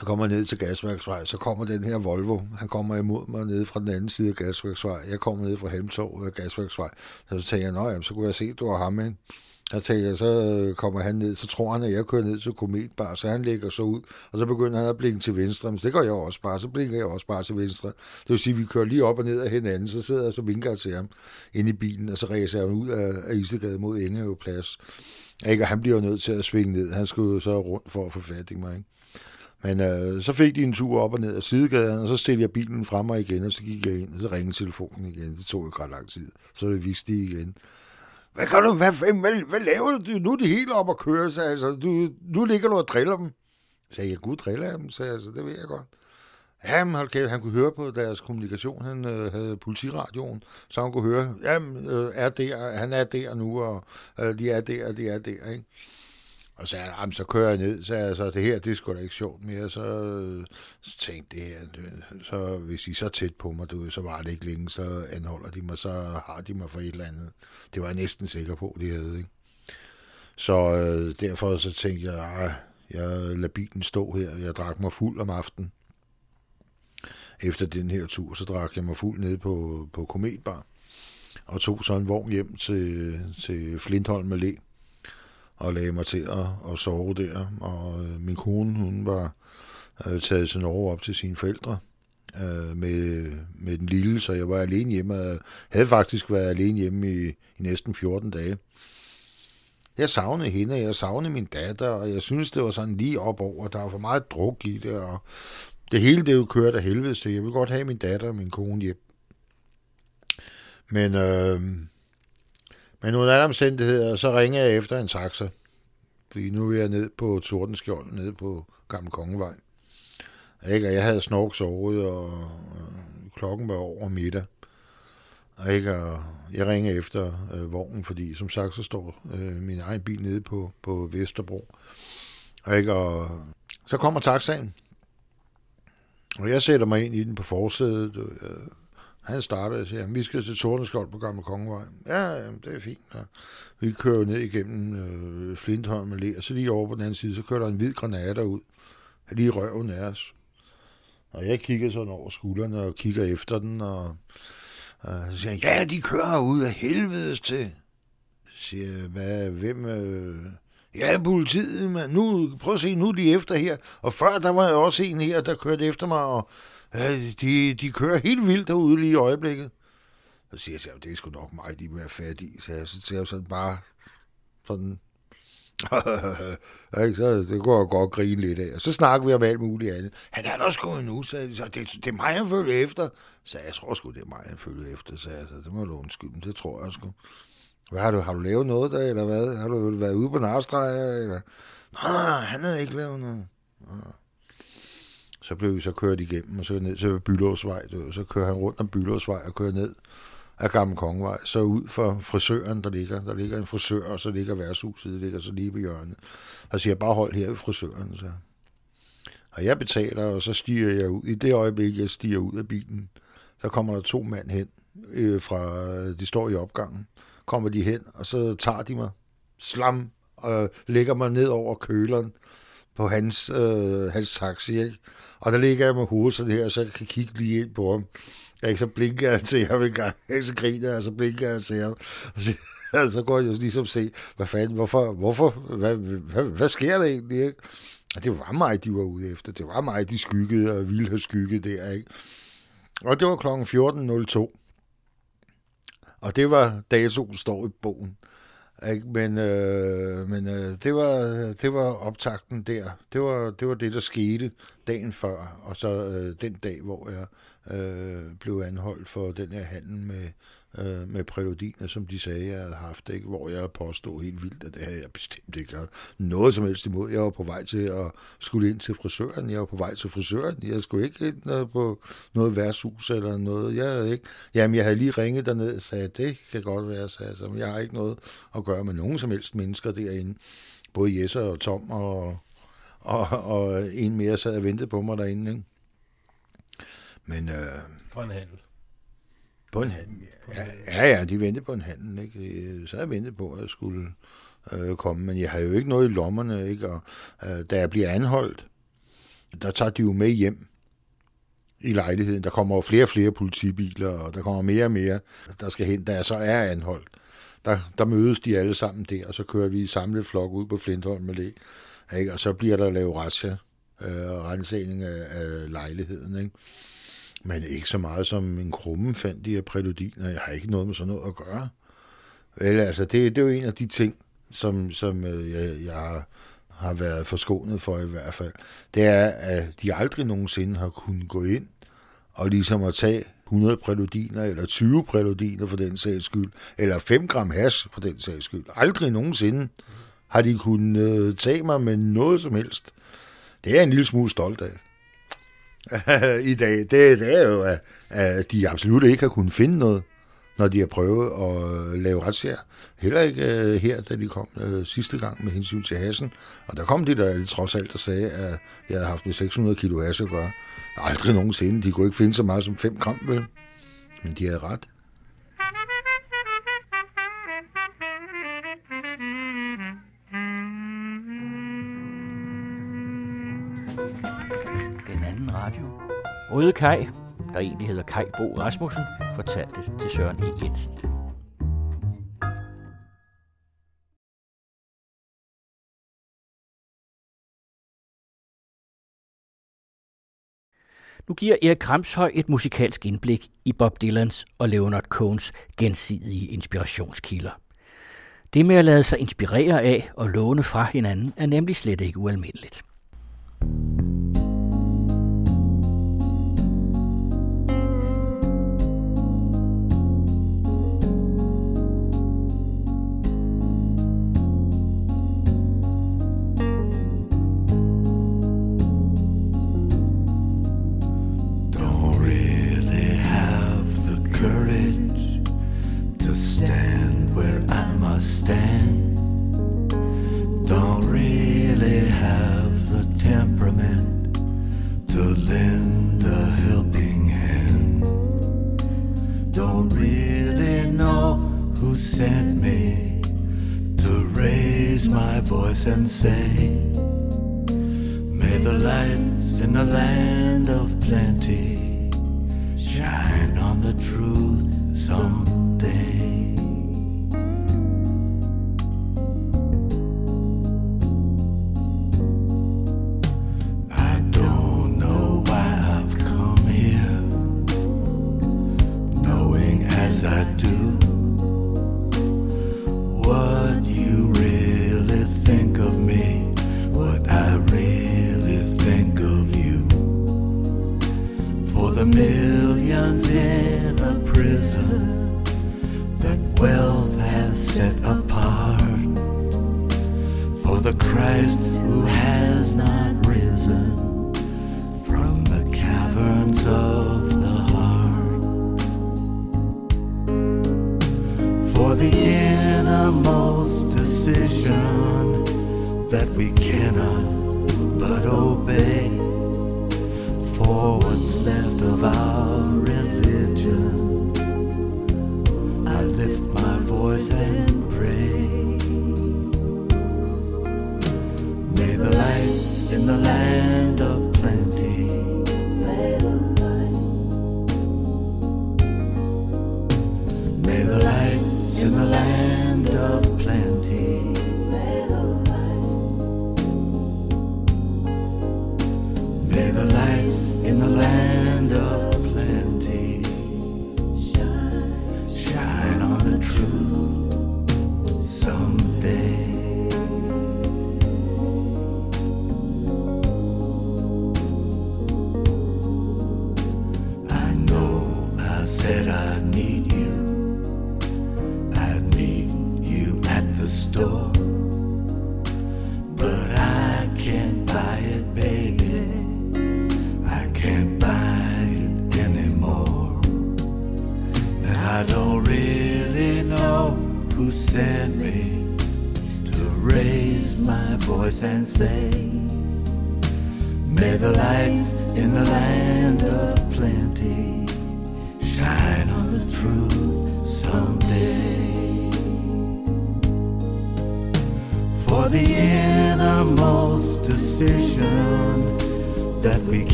Så kommer ned til Gasværksvej, så kommer den her Volvo. Han kommer imod mig nede fra den anden side af Gasværksvej. Jeg kommer ned fra Helmtorvet af Gasværksvej. Så, tænker jeg, nå jamen, så kunne jeg se, at du var ham, ikke? Jeg tænker, så øh, kommer han ned, så tror han, at jeg kører ned til Kometbar, så han lægger så ud, og så begynder han at blinke til venstre, men det gør jeg også bare, så blinker jeg også bare til venstre. Det vil sige, at vi kører lige op og ned af hinanden, så sidder jeg så vinker til ham inde i bilen, og så ræser jeg ud af, af Istegade mod Engeø Plads. Ikke? Og han bliver jo nødt til at svinge ned, han skulle så rundt for at få fat i mig. Ikke? Men øh, så fik de en tur op og ned af sidegaden, og så stillede jeg bilen frem og igen, og så gik jeg ind, og så ringede telefonen igen. Det tog ikke ret lang tid. Så det viste de igen. Hvad, kan du, hvad, hvad, hvad, hvad laver du? Nu er det hele op at køre, så altså, du, nu ligger du og driller dem. Så sagde jeg, gud driller dem, så altså, det ved jeg godt. Jamen, hold kæft, han kunne høre på deres kommunikation. Han øh, havde politiradioen, så han kunne høre, jamen, øh, er der, han er der nu, og øh, de er der, de er der, ikke? Og så, jamen, så kører jeg ned, så jeg, så det her, det er sgu da ikke sjovt mere. Så, så tænkte det her, så hvis I så tæt på mig, du, så var det ikke længe, så anholder de mig, så har de mig for et eller andet. Det var jeg næsten sikker på, de havde, ikke? Så øh, derfor så tænkte jeg, jeg lader bilen stå her. Jeg drak mig fuld om aftenen. Efter den her tur, så drak jeg mig fuld ned på, på Kometbar. Og tog så en vogn hjem til, til Flintholm Allé og lagde mig til at, at sove der. Og øh, min kone, hun var øh, taget til Norge op til sine forældre øh, med, med den lille, så jeg var alene hjemme. Jeg havde faktisk været alene hjemme i, i næsten 14 dage. Jeg savnede hende, jeg savnede min datter, og jeg synes, det var sådan lige op over. Der var for meget druk i det, og det hele det jo kørt af helvede så Jeg vil godt have min datter og min kone hjem. Men øh, men under alle omstændigheder, så ringer jeg efter en taxa. Fordi nu er jeg ned på Tordenskjold, ned på Gamle Kongevej. Ikke? Og jeg havde snork sovet, og klokken var over middag. Og, ikke? og jeg ringer efter øh, vognen, fordi som sagt, så står øh, min egen bil nede på, på Vesterbro. Og, ikke? og så kommer taxaen. Og jeg sætter mig ind i den på forsædet. Øh, han startede og siger, vi skal til Tordenskold på Gamle Kongevej. Ja, jamen, det er fint. Ja. Vi kører ned igennem øh, Flintholm og og så lige over på den anden side, så kører der en hvid granater ud. Lige røven af os. Og jeg kigger sådan over skuldrene og kigger efter den, og, og så siger han, ja, de kører ud af helvedes til. Så siger jeg, hvad, hvem, øh, Ja, politiet, men nu, prøv at se, nu er de efter her. Og før, der var jeg også en her, der kørte efter mig, og de, de kører helt vildt derude lige i øjeblikket. Så siger jeg, at det er sgu nok mig, de vil være fat i. Så jeg, så siger jeg sådan bare sådan... så det går jeg godt grine lidt af. Og så snakker vi om alt muligt andet. Han er der sgu nu, sagde så det, det er mig, han følger efter. Så jeg tror sgu, det er mig, han følger efter, så jeg. Så det må du undskylde, det tror jeg sgu. Hvad har du, har du lavet noget der, eller hvad? Har du været ude på narstreger, eller? Nej, han havde ikke lavet noget. Nå. Så blev vi så kørt igennem, og så ned til Bylåsvej. Så kører han rundt om Bylåsvej og kører ned af Gamle Kongevej, så ud for frisøren, der ligger. Der ligger en frisør, og så ligger værtshuset, det ligger så lige på hjørnet. Og siger, bare hold her ved frisøren, så. Og jeg betaler, og så stiger jeg ud. I det øjeblik, jeg stiger ud af bilen, så kommer der to mænd hen øh, fra, de står i opgangen, kommer de hen, og så tager de mig slam og lægger mig ned over køleren på hans, øh, hans taxi. Ikke? Og der ligger jeg med hovedet sådan her, så jeg kan kigge lige ind på ham. Ja, så blinker jeg til ham en gang, så griner jeg, så blinker jeg til ham. Og så, og så går jeg ligesom se, hvad fanden, hvorfor, hvorfor, hvad, hvad, hvad sker der egentlig, ikke? Og det var mig, de var ude efter. Det var mig, de skyggede og ville have skygget der, ikke? Og det var kl. 14.02. Og det var datoen står i bogen. Ikke? Men, øh, men øh, det, var, det var optakten der. Det var, det var det, der skete dagen før, og så øh, den dag, hvor jeg øh, blev anholdt for den her handel med, øh, med præludiner, som de sagde, jeg havde haft, ikke? hvor jeg påstod helt vildt, at det havde jeg bestemt ikke noget som helst imod. Jeg var på vej til at skulle ind til frisøren. Jeg var på vej til frisøren. Jeg skulle ikke ind øh, på noget værtshus eller noget. Jeg havde ikke. Jamen, jeg havde lige ringet derned og sagde, det kan godt være, sagde jeg. Jeg har ikke noget at gøre med nogen som helst mennesker derinde. Både Jesse og Tom og, og, og en mere sad og ventede på mig derinde. Ikke? Men, øh, For en handel. På en handel, ja. Ja, ja, de ventede på en handel, ikke? Så jeg ventede på, at jeg skulle øh, komme, men jeg har jo ikke noget i lommerne, ikke? Og øh, da jeg bliver anholdt, der tager de jo med hjem i lejligheden. Der kommer jo flere og flere politibiler, og der kommer mere og mere, der skal hen, da jeg så er anholdt. Der, der mødes de alle sammen der, og så kører vi i samlet flok ud på Flintholm Allé, ikke? og så bliver der lavet razzia øh, og rensning af, af lejligheden. Ikke? Men ikke så meget som en krumme fandt de her præludiner. Jeg har ikke noget med sådan noget at gøre. Vel, altså, det, det er jo en af de ting, som, som øh, jeg, jeg har, har været forskånet for i hvert fald. Det er, at de aldrig nogensinde har kunnet gå ind og ligesom at tage 100 præludiner, eller 20 præludiner for den sags skyld, eller 5 gram hash for den sags skyld. Aldrig nogensinde har de kunnet øh, tage mig med noget som helst. Det er jeg en lille smule stolt af. i dag, det, det er jo, at, at de absolut ikke har kunnet finde noget, når de har prøvet at lave retssager. Heller ikke uh, her, da de kom uh, sidste gang med hensyn til hassen. Og der kom de der trods alt og sagde, at jeg havde haft med 600 kilo hash at gøre. Aldrig nogensinde. De kunne ikke finde så meget som 5 gram, vel? Men de havde ret. Radio. Røde Kaj, der egentlig hedder Kaj Bo Rasmussen, fortalte til Søren E. Jensen. Nu giver Erik Kramshøj et musikalsk indblik i Bob Dylans og Leonard Cohns gensidige inspirationskilder. Det med at lade sig inspirere af og låne fra hinanden er nemlig slet ikke ualmindeligt.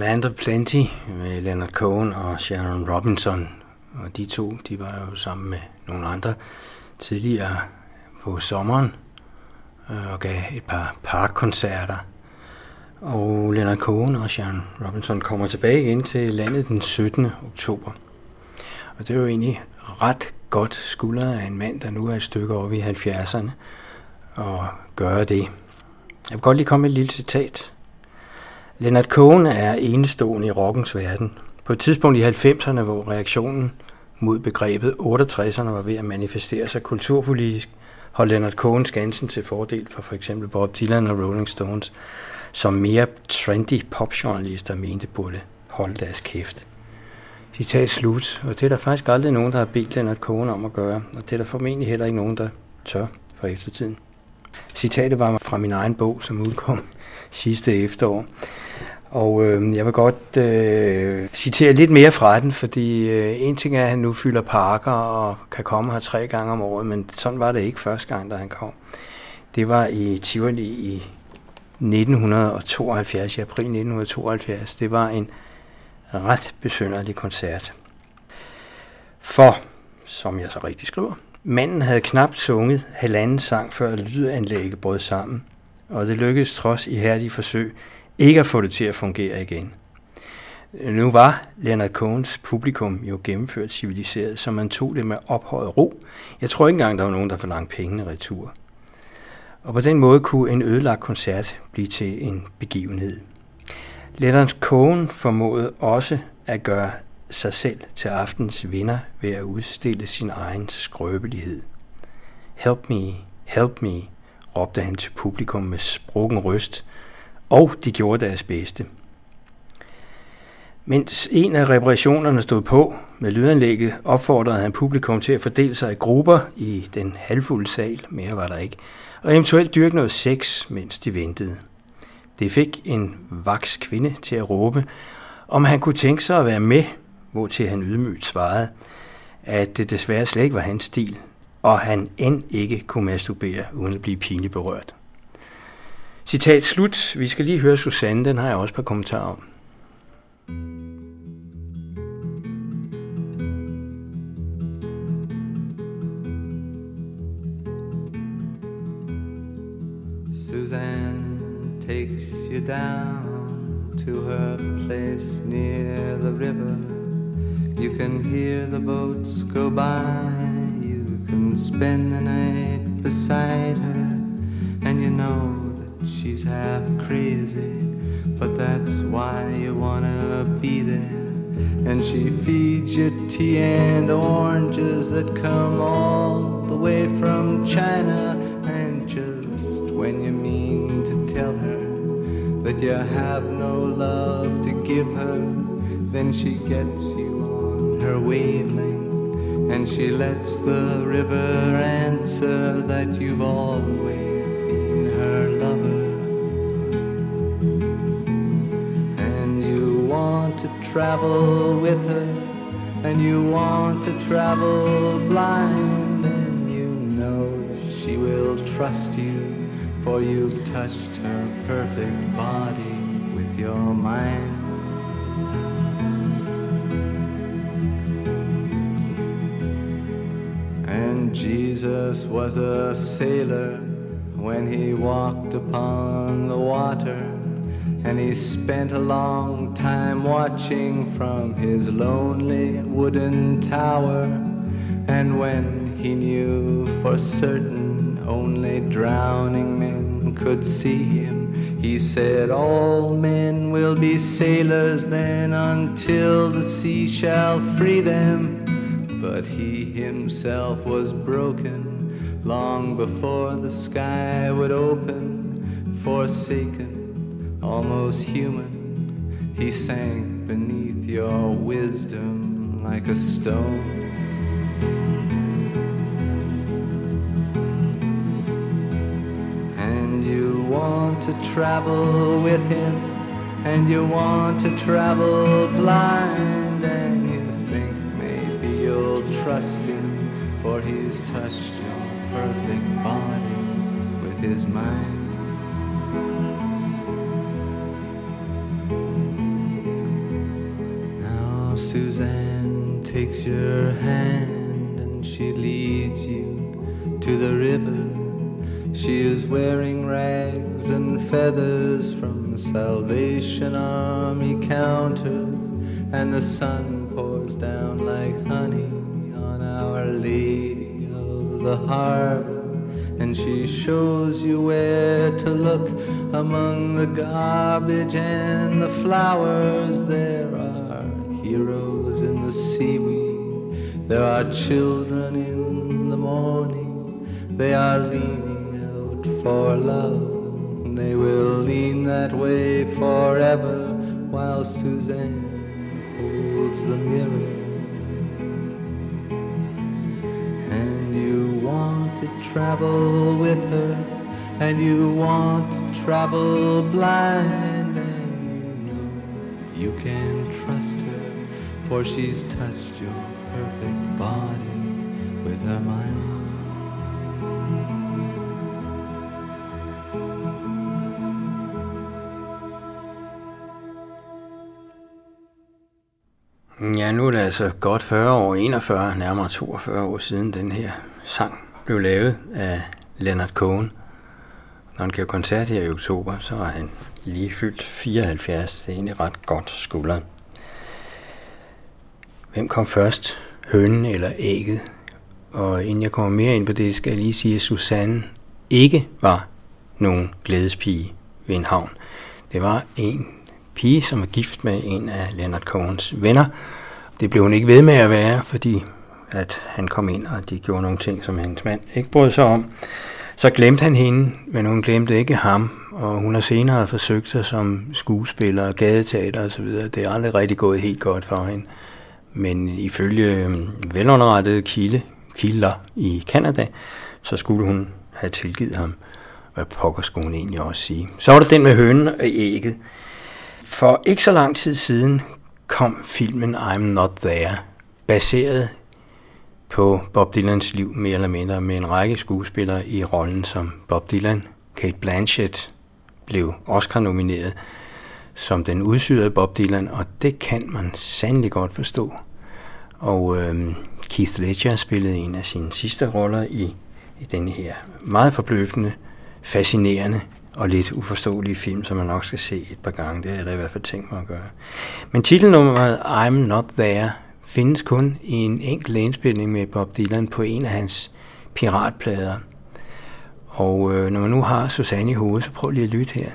Land of Plenty med Leonard Cohen og Sharon Robinson. Og de to, de var jo sammen med nogle andre tidligere på sommeren øh, og gav et par parkkoncerter. Og Leonard Cohen og Sharon Robinson kommer tilbage igen til landet den 17. oktober. Og det er jo egentlig ret godt skuldret af en mand, der nu er et stykke over i 70'erne, og gøre det. Jeg vil godt lige komme med et lille citat. Leonard Cohen er enestående i rockens verden. På et tidspunkt i 90'erne, hvor reaktionen mod begrebet 68'erne var ved at manifestere sig kulturpolitisk, holdt Leonard Cohen skansen til fordel for f.eks. For Bob Dylan og Rolling Stones, som mere trendy popjournalister mente burde holde deres kæft. Citat slut, og det er der faktisk aldrig nogen, der har bedt Leonard Cohen om at gøre, og det er der formentlig heller ikke nogen, der tør for eftertiden. Citatet var fra min egen bog, som udkom sidste efterår. Og øh, jeg vil godt øh, citere lidt mere fra den, fordi øh, en ting er, at han nu fylder parker og kan komme her tre gange om året, men sådan var det ikke første gang, da han kom. Det var i Tivoli i 1972, i april 1972. Det var en ret besynderlig koncert. For, som jeg så rigtig skriver, manden havde knap sunget halvanden sang, før lydanlægget brød sammen, og det lykkedes trods ihærdige forsøg ikke at få det til at fungere igen. Nu var Leonard Cohens publikum jo gennemført civiliseret, så man tog det med ophøjet ro. Jeg tror ikke engang, der var nogen, der forlangte pengene retur. Og på den måde kunne en ødelagt koncert blive til en begivenhed. Leonard Cohen formåede også at gøre sig selv til aftens vinder ved at udstille sin egen skrøbelighed. Help me, Help me, råbte han til publikum med sprukken røst, og de gjorde deres bedste. Mens en af reparationerne stod på med lydanlægget, opfordrede han publikum til at fordele sig i grupper i den halvfulde sal, mere var der ikke, og eventuelt dyrke noget sex, mens de ventede. Det fik en vaks kvinde til at råbe, om han kunne tænke sig at være med, hvor til han ydmygt svarede, at det desværre slet ikke var hans stil, og han end ikke kunne masturbere uden at blive pinligt berørt. Citat slut. Vi skal lige høre Susanne, den har jeg også på om. Suzanne takes you down to her place near the river. You can hear the boats go by. You can spend the night beside her. And you know she's half crazy. But that's why you wanna be there. And she feeds you tea and oranges that come all the way from China. And just when you mean to tell her that you have no love to give her, then she gets you on her wavelength and she lets the river answer that you've always been her lover. Travel with her, and you want to travel blind, and you know that she will trust you for you've touched her perfect body with your mind. And Jesus was a sailor when he walked upon the water, and he spent a long time watching from his lonely wooden tower. And when he knew for certain only drowning men could see him. He said, All men will be sailors then until the sea shall free them. But he himself was broken long before the sky would open, forsaken, almost human. He sank beneath your wisdom like a stone. And you want to travel with him, and you want to travel blind, and you think maybe you'll trust him, for he's touched your perfect body with his mind. Suzanne takes your hand and she leads you to the river she is wearing rags and feathers from Salvation Army counters, and the sun pours down like honey on Our Lady of the Harbor. And she shows you where to look among the garbage and the flowers. There are heroes in the seaweed, there are children in the morning, they are leaning out for love. They will lean that way forever while Suzanne holds the mirror. And you want to travel with her, and you want to travel blind, and you know you can trust her, for she's touched your perfect body with her mind. Ja, nu er det altså godt 40 år, 41, nærmere 42 år siden den her sang blev lavet af Leonard Cohen. Når han gav koncert her i oktober, så er han lige fyldt 74. Det er egentlig ret godt skulderen. Hvem kom først? hønen eller ægget? Og inden jeg kommer mere ind på det, skal jeg lige sige, at Susanne ikke var nogen glædespige ved en havn. Det var en pige, som var gift med en af Leonard Cohens venner. Det blev hun ikke ved med at være, fordi at han kom ind, og de gjorde nogle ting, som hendes mand ikke brød sig om. Så glemte han hende, men hun glemte ikke ham, og hun har senere forsøgt sig som skuespiller, gadeteater osv. Det er aldrig rigtig gået helt godt for hende. Men ifølge øhm, velunderrettede kilde, kilder i Kanada, så skulle hun have tilgivet ham. Hvad pokker skulle hun egentlig også sige? Så var der den med hønen og ægget. For ikke så lang tid siden kom filmen I'm Not There, baseret på Bob Dylans liv mere eller mindre med en række skuespillere i rollen som Bob Dylan. Kate Blanchett blev Oscar-nomineret som den udsyrede Bob Dylan, og det kan man sandelig godt forstå. Og øh, Keith Ledger spillede en af sine sidste roller i, i denne her meget forbløffende, fascinerende og lidt uforståelige film, som man nok skal se et par gange. Det er jeg i hvert fald tænkt mig at gøre. Men titelnummeret I'm Not There findes kun i en enkelt indspilning med Bob Dylan på en af hans piratplader. Og øh, når man nu har Susanne i hovedet, så prøv lige at lytte her.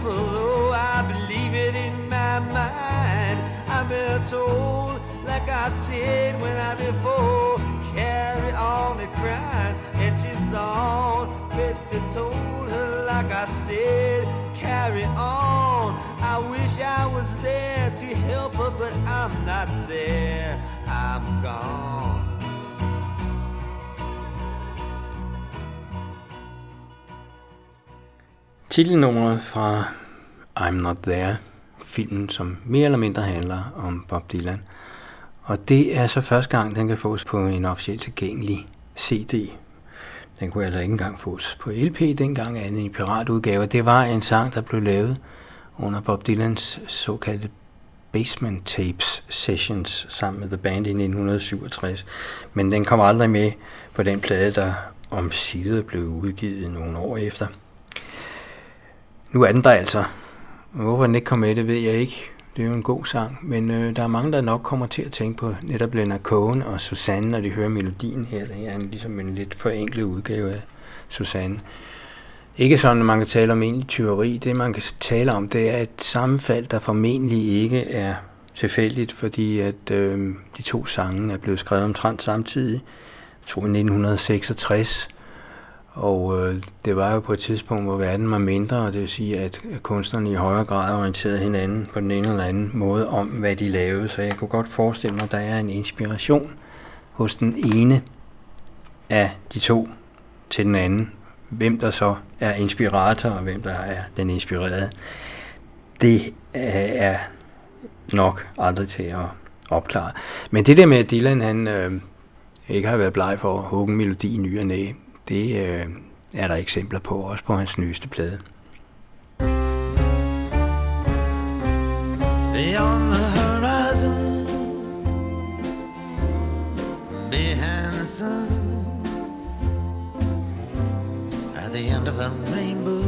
Frightful, though I believe it in my mind. I've been told, like I said when I before, carry on and cry, and she's on. Betsy told her, like I said, carry on. I wish I was there to help her, but I'm not there. I'm gone. Titelnummeret fra I'm Not There, filmen, som mere eller mindre handler om Bob Dylan. Og det er så første gang, den kan fås på en officielt tilgængelig CD. Den kunne altså ikke engang fås på LP dengang, andet i piratudgave. Det var en sang, der blev lavet under Bob Dylans såkaldte Basement Tapes Sessions sammen med The Band i 1967. Men den kom aldrig med på den plade, der om blev udgivet nogle år efter. Nu er den der altså. Hvorfor den ikke kom med, det ved jeg ikke. Det er jo en god sang, men øh, der er mange, der nok kommer til at tænke på netop Leonard Cohen og Susanne, når de hører melodien her. Det er en, ligesom en lidt forenklet udgave af Susanne. Ikke sådan, at man kan tale om egentlig tyveri. Det, man kan tale om, det er et sammenfald, der formentlig ikke er tilfældigt, fordi at øh, de to sange er blevet skrevet omtrent samtidig. Jeg tror i 1966. Og øh, det var jo på et tidspunkt, hvor verden var mindre, og det vil sige, at kunstnerne i højere grad orienterede hinanden på den ene eller anden måde om, hvad de lavede. Så jeg kunne godt forestille mig, at der er en inspiration hos den ene af de to til den anden. Hvem der så er inspirator, og hvem der er den inspirerede, det øh, er nok aldrig til at opklare. Men det der med, at Dylan han, øh, ikke har været bleg for at hugge en melodi i ny og næ, det øh, er der eksempler på, også på hans nyeste plade. Beyond the horizon, behind the sun, at the end of the rainbow,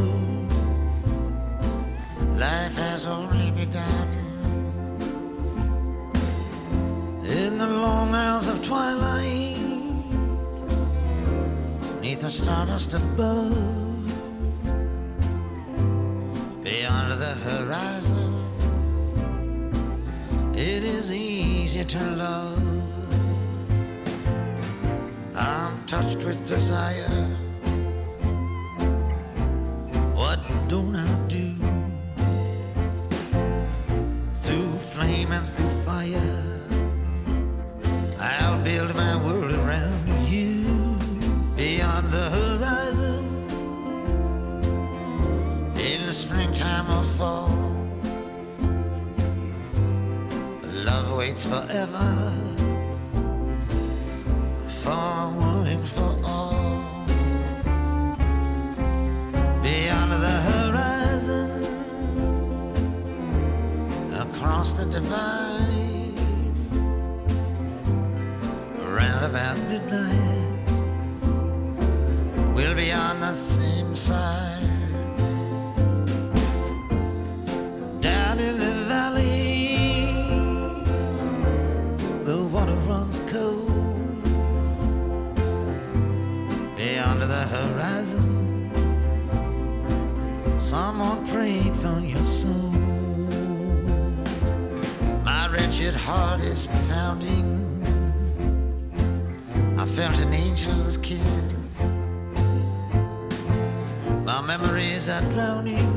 life has only begun. In the long hours of twilight, the stardust above, beyond the horizon, it is easy to love. I'm touched with desire. Waits forever for one and for all. Beyond the horizon, across the divide, around about midnight, we'll be on the same side. Heart is pounding. I felt an angel's kiss. My memories are drowning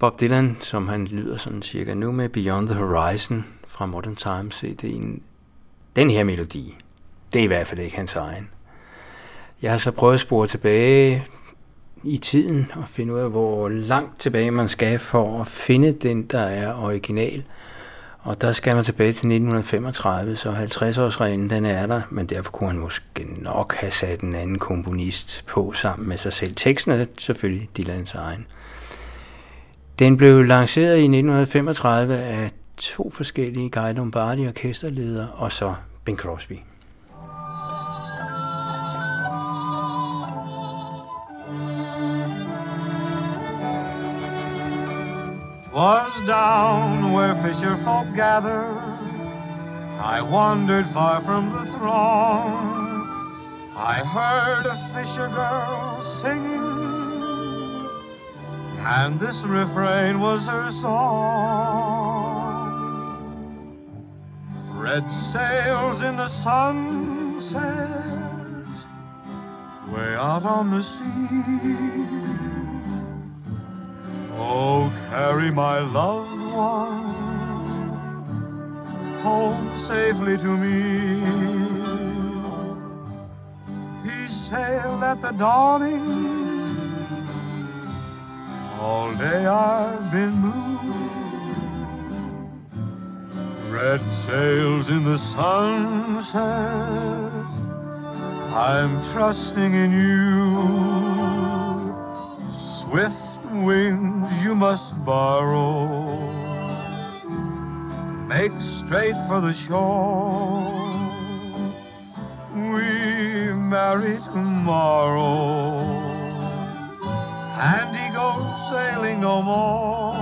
Bob Dylan, som han lyder sådan cirka nu med Beyond the Horizon fra Modern Times CD'en. Den her melodi, det er i hvert fald ikke hans egen. Jeg har så prøvet at spore tilbage i tiden og finde ud af, hvor langt tilbage man skal for at finde den, der er original. Og der skal man tilbage til 1935, så 50-årsreglen den er der, men derfor kunne han måske nok have sat en anden komponist på sammen med sig selv. Teksten er selvfølgelig Dylans egen. Den blev lanceret i 1935 af to forskellige Guy Lombardi orkesterledere og så Bing Crosby. Was down where fisher folk gather. I wandered far from the throng. I heard a fisher girl singing, and this refrain was her song. Red sails in the sunset, way out on the sea. Oh, carry my loved one home safely to me. He sailed at the dawning. All day I've been moved. Red sails in the sunset. I'm trusting in you. Swift wings you must borrow. Make straight for the shore. We marry tomorrow. And he goes sailing no more.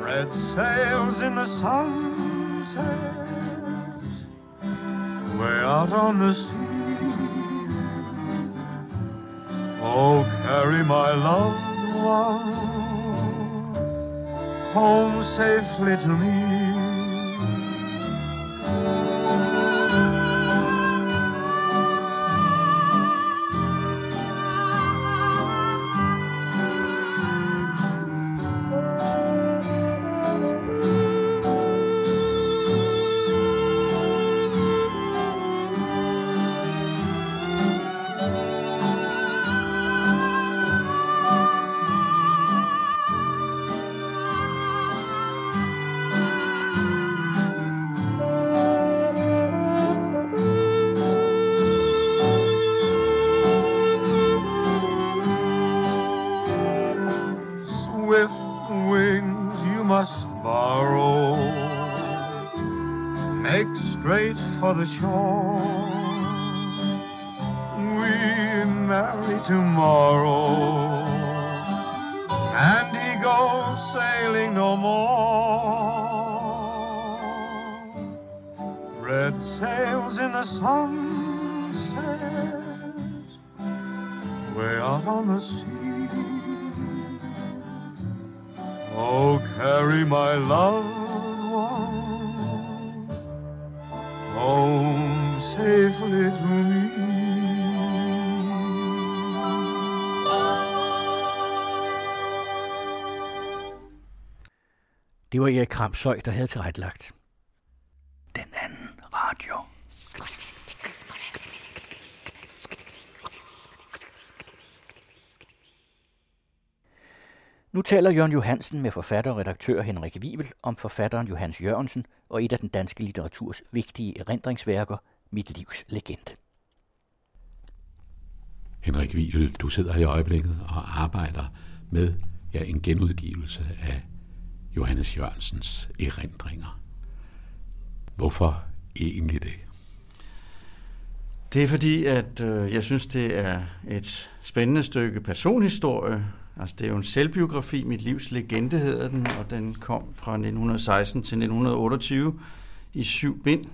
Red sails in the sunset. Way out on the sea. Oh, carry my loved one home safely to me. The shore. We marry tomorrow. And he goes sailing no more. Red sails in the sunset, way out on the sea. Oh, carry my loved home safely to me. Det var Erik Kramshøj, der havde tilrettelagt. Den anden radio. Nu taler Jørgen Johansen med forfatter og redaktør Henrik Wivel om forfatteren Johannes Jørgensen og et af den danske litteraturs vigtige erindringsværker, Mit livs legende. Henrik Wiel, du sidder i øjeblikket og arbejder med ja, en genudgivelse af Johannes Jørgensens erindringer. Hvorfor egentlig det? Det er fordi, at øh, jeg synes, det er et spændende stykke personhistorie. Altså, det er jo en selvbiografi, Mit livs legende hedder den, og den kom fra 1916 til 1928 i syv bind.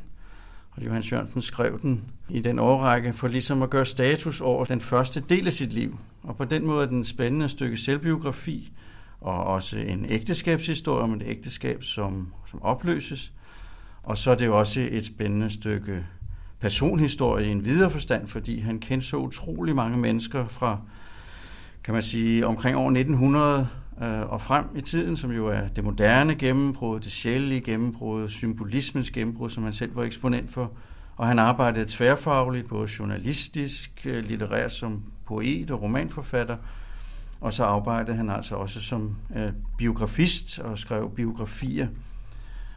Og Johan Jørgensen skrev den i den årrække for ligesom at gøre status over den første del af sit liv. Og på den måde er den spændende stykke selvbiografi, og også en ægteskabshistorie om et ægteskab, som, som opløses. Og så er det jo også et spændende stykke personhistorie i en videre forstand, fordi han kendte så utrolig mange mennesker fra, kan man sige, omkring år 1900 øh, og frem i tiden, som jo er det moderne gennembrud, det sjældne gennembrud, symbolismens gennembrud, som han selv var eksponent for. Og han arbejdede tværfagligt, både journalistisk, øh, litterært som poet og romanforfatter, og så arbejdede han altså også som øh, biografist og skrev biografier.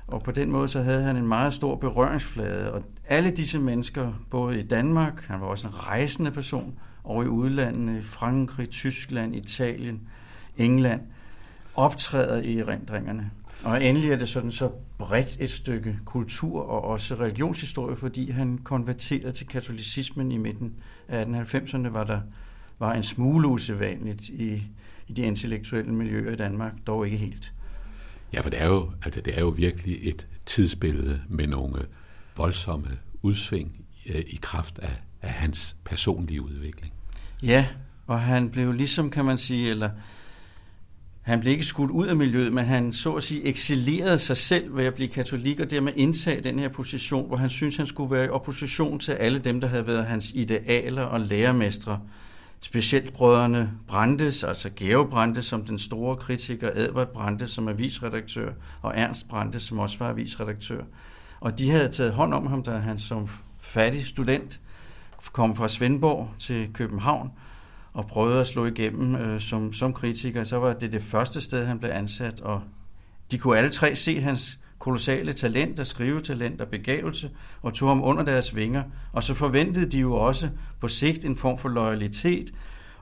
Og på den måde så havde han en meget stor berøringsflade. Og alle disse mennesker, både i Danmark, han var også en rejsende person, og i udlandet, i Frankrig, Tyskland, Italien, England, optræder i erindringerne. Og endelig er det sådan så bredt et stykke kultur og også religionshistorie, fordi han konverterede til katolicismen i midten af 1890'erne, var der var en smule usædvanligt i, i de intellektuelle miljøer i Danmark, dog ikke helt. Ja, for det er jo, altså det er jo virkelig et tidsbillede med nogle voldsomme udsving øh, i kraft af, af hans personlige udvikling. Ja, og han blev ligesom, kan man sige, eller han blev ikke skudt ud af miljøet, men han så at sige eksilerede sig selv ved at blive katolik, og dermed indtage den her position, hvor han synes han skulle være i opposition til alle dem, der havde været hans idealer og lærermestre. Specielt brødrene Brandes, altså Georg Brandes som den store kritiker, Edvard Brandes som avisredaktør, og Ernst Brandes som også var avisredaktør. Og de havde taget hånd om ham, da han som fattig student kom fra Svendborg til København og prøvede at slå igennem øh, som, som kritiker. Så var det det første sted, han blev ansat, og de kunne alle tre se hans kolossale talent og skrivetalent og begævelse, og tog ham under deres vinger. Og så forventede de jo også på sigt en form for loyalitet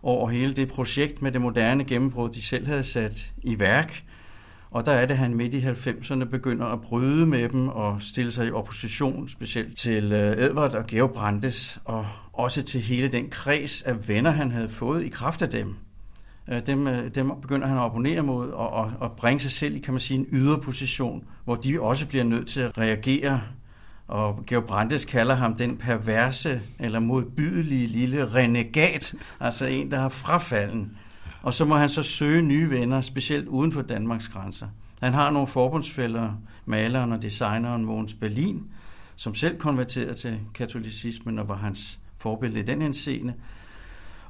over hele det projekt med det moderne gennembrud, de selv havde sat i værk. Og der er det, han midt i 90'erne begynder at bryde med dem og stille sig i opposition, specielt til øh, Edvard og Georg Brandes, og også til hele den kreds af venner, han havde fået i kraft af dem. Øh, dem, øh, dem begynder han at opponere mod og, og, og bringe sig selv i, kan man sige, en yderposition, hvor de også bliver nødt til at reagere. Og Georg Brandes kalder ham den perverse eller modbydelige lille renegat, altså en, der har frafalden. Og så må han så søge nye venner, specielt uden for Danmarks grænser. Han har nogle forbundsfælder, maleren og designeren Mogens Berlin, som selv konverterede til katolicismen og var hans forbillede i den henseende.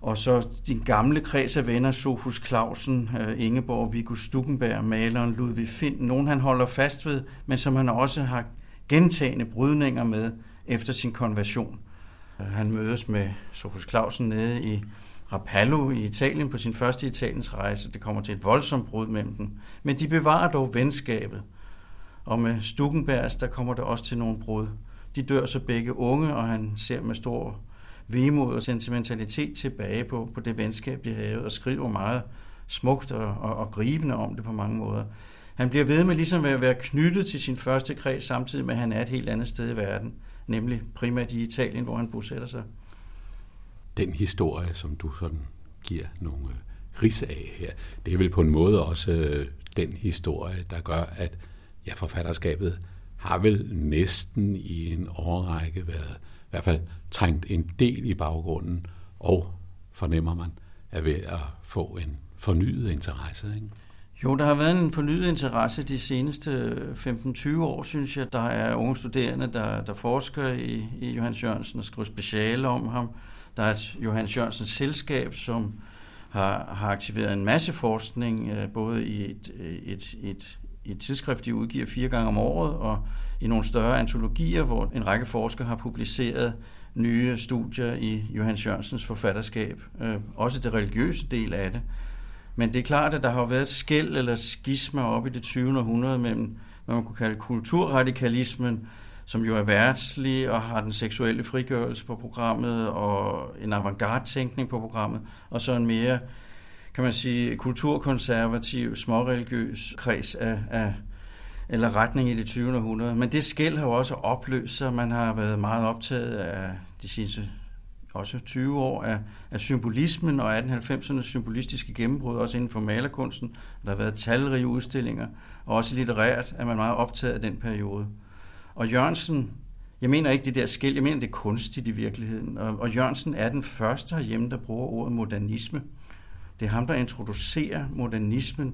Og så din gamle kreds af venner, Sofus Clausen, øh, Ingeborg, Viggo Stuckenberg, maleren Ludvig Finn, nogen han holder fast ved, men som han også har gentagende brydninger med efter sin konversion. Øh, han mødes med Sofus Clausen nede i Rapallo i Italien på sin første Italiens rejse. Det kommer til et voldsomt brud mellem dem. Men de bevarer dog venskabet. Og med Stuckenbergs, der kommer der også til nogle brud. De dør så begge unge, og han ser med stor vemod og sentimentalitet tilbage på, på det venskab, de havde, og skriver meget smukt og, og, og gribende om det på mange måder. Han bliver ved med ligesom at være knyttet til sin første kreds, samtidig med, at han er et helt andet sted i verden, nemlig primært i Italien, hvor han bosætter sig. Den historie, som du sådan giver nogle øh, ris af her, det er vel på en måde også øh, den historie, der gør, at ja, forfatterskabet har vel næsten i en årrække været i hvert fald trængt en del i baggrunden, og fornemmer man, er ved at få en fornyet interesse. Ikke? Jo, der har været en fornyet interesse de seneste øh, 15-20 år, synes jeg. Der er unge studerende, der, der forsker i, i Johannes Jørgensen og skriver speciale om ham. Der er et Johannes Jørgensens selskab, som har, har aktiveret en masse forskning, øh, både i et, øh, et, et, et tidsskrift, de udgiver fire gange om året, og i nogle større antologier, hvor en række forskere har publiceret nye studier i Johannes Jørgensens forfatterskab. Øh, også det religiøse del af det. Men det er klart, at der har været skæld eller skisma op i det 20. århundrede mellem, hvad man kunne kalde kulturradikalismen, som jo er værtslig og har den seksuelle frigørelse på programmet, og en avantgarde-tænkning på programmet, og så en mere, kan man sige, kulturkonservativ, småreligiøs kreds af, af eller retning i det 20. århundrede. Men det skæld har jo også opløst sig. Man har været meget optaget af de sidste også 20 år af, af symbolismen og 1890'ernes symbolistiske gennembrud, også inden for malerkunsten. Der har været talrige udstillinger, og også litterært er man meget optaget af den periode. Og Jørgensen, jeg mener ikke det der skæld, jeg mener det er kunstigt i virkeligheden. Og, og Jørgensen er den første herhjemme, der bruger ordet modernisme. Det er ham, der introducerer modernismen,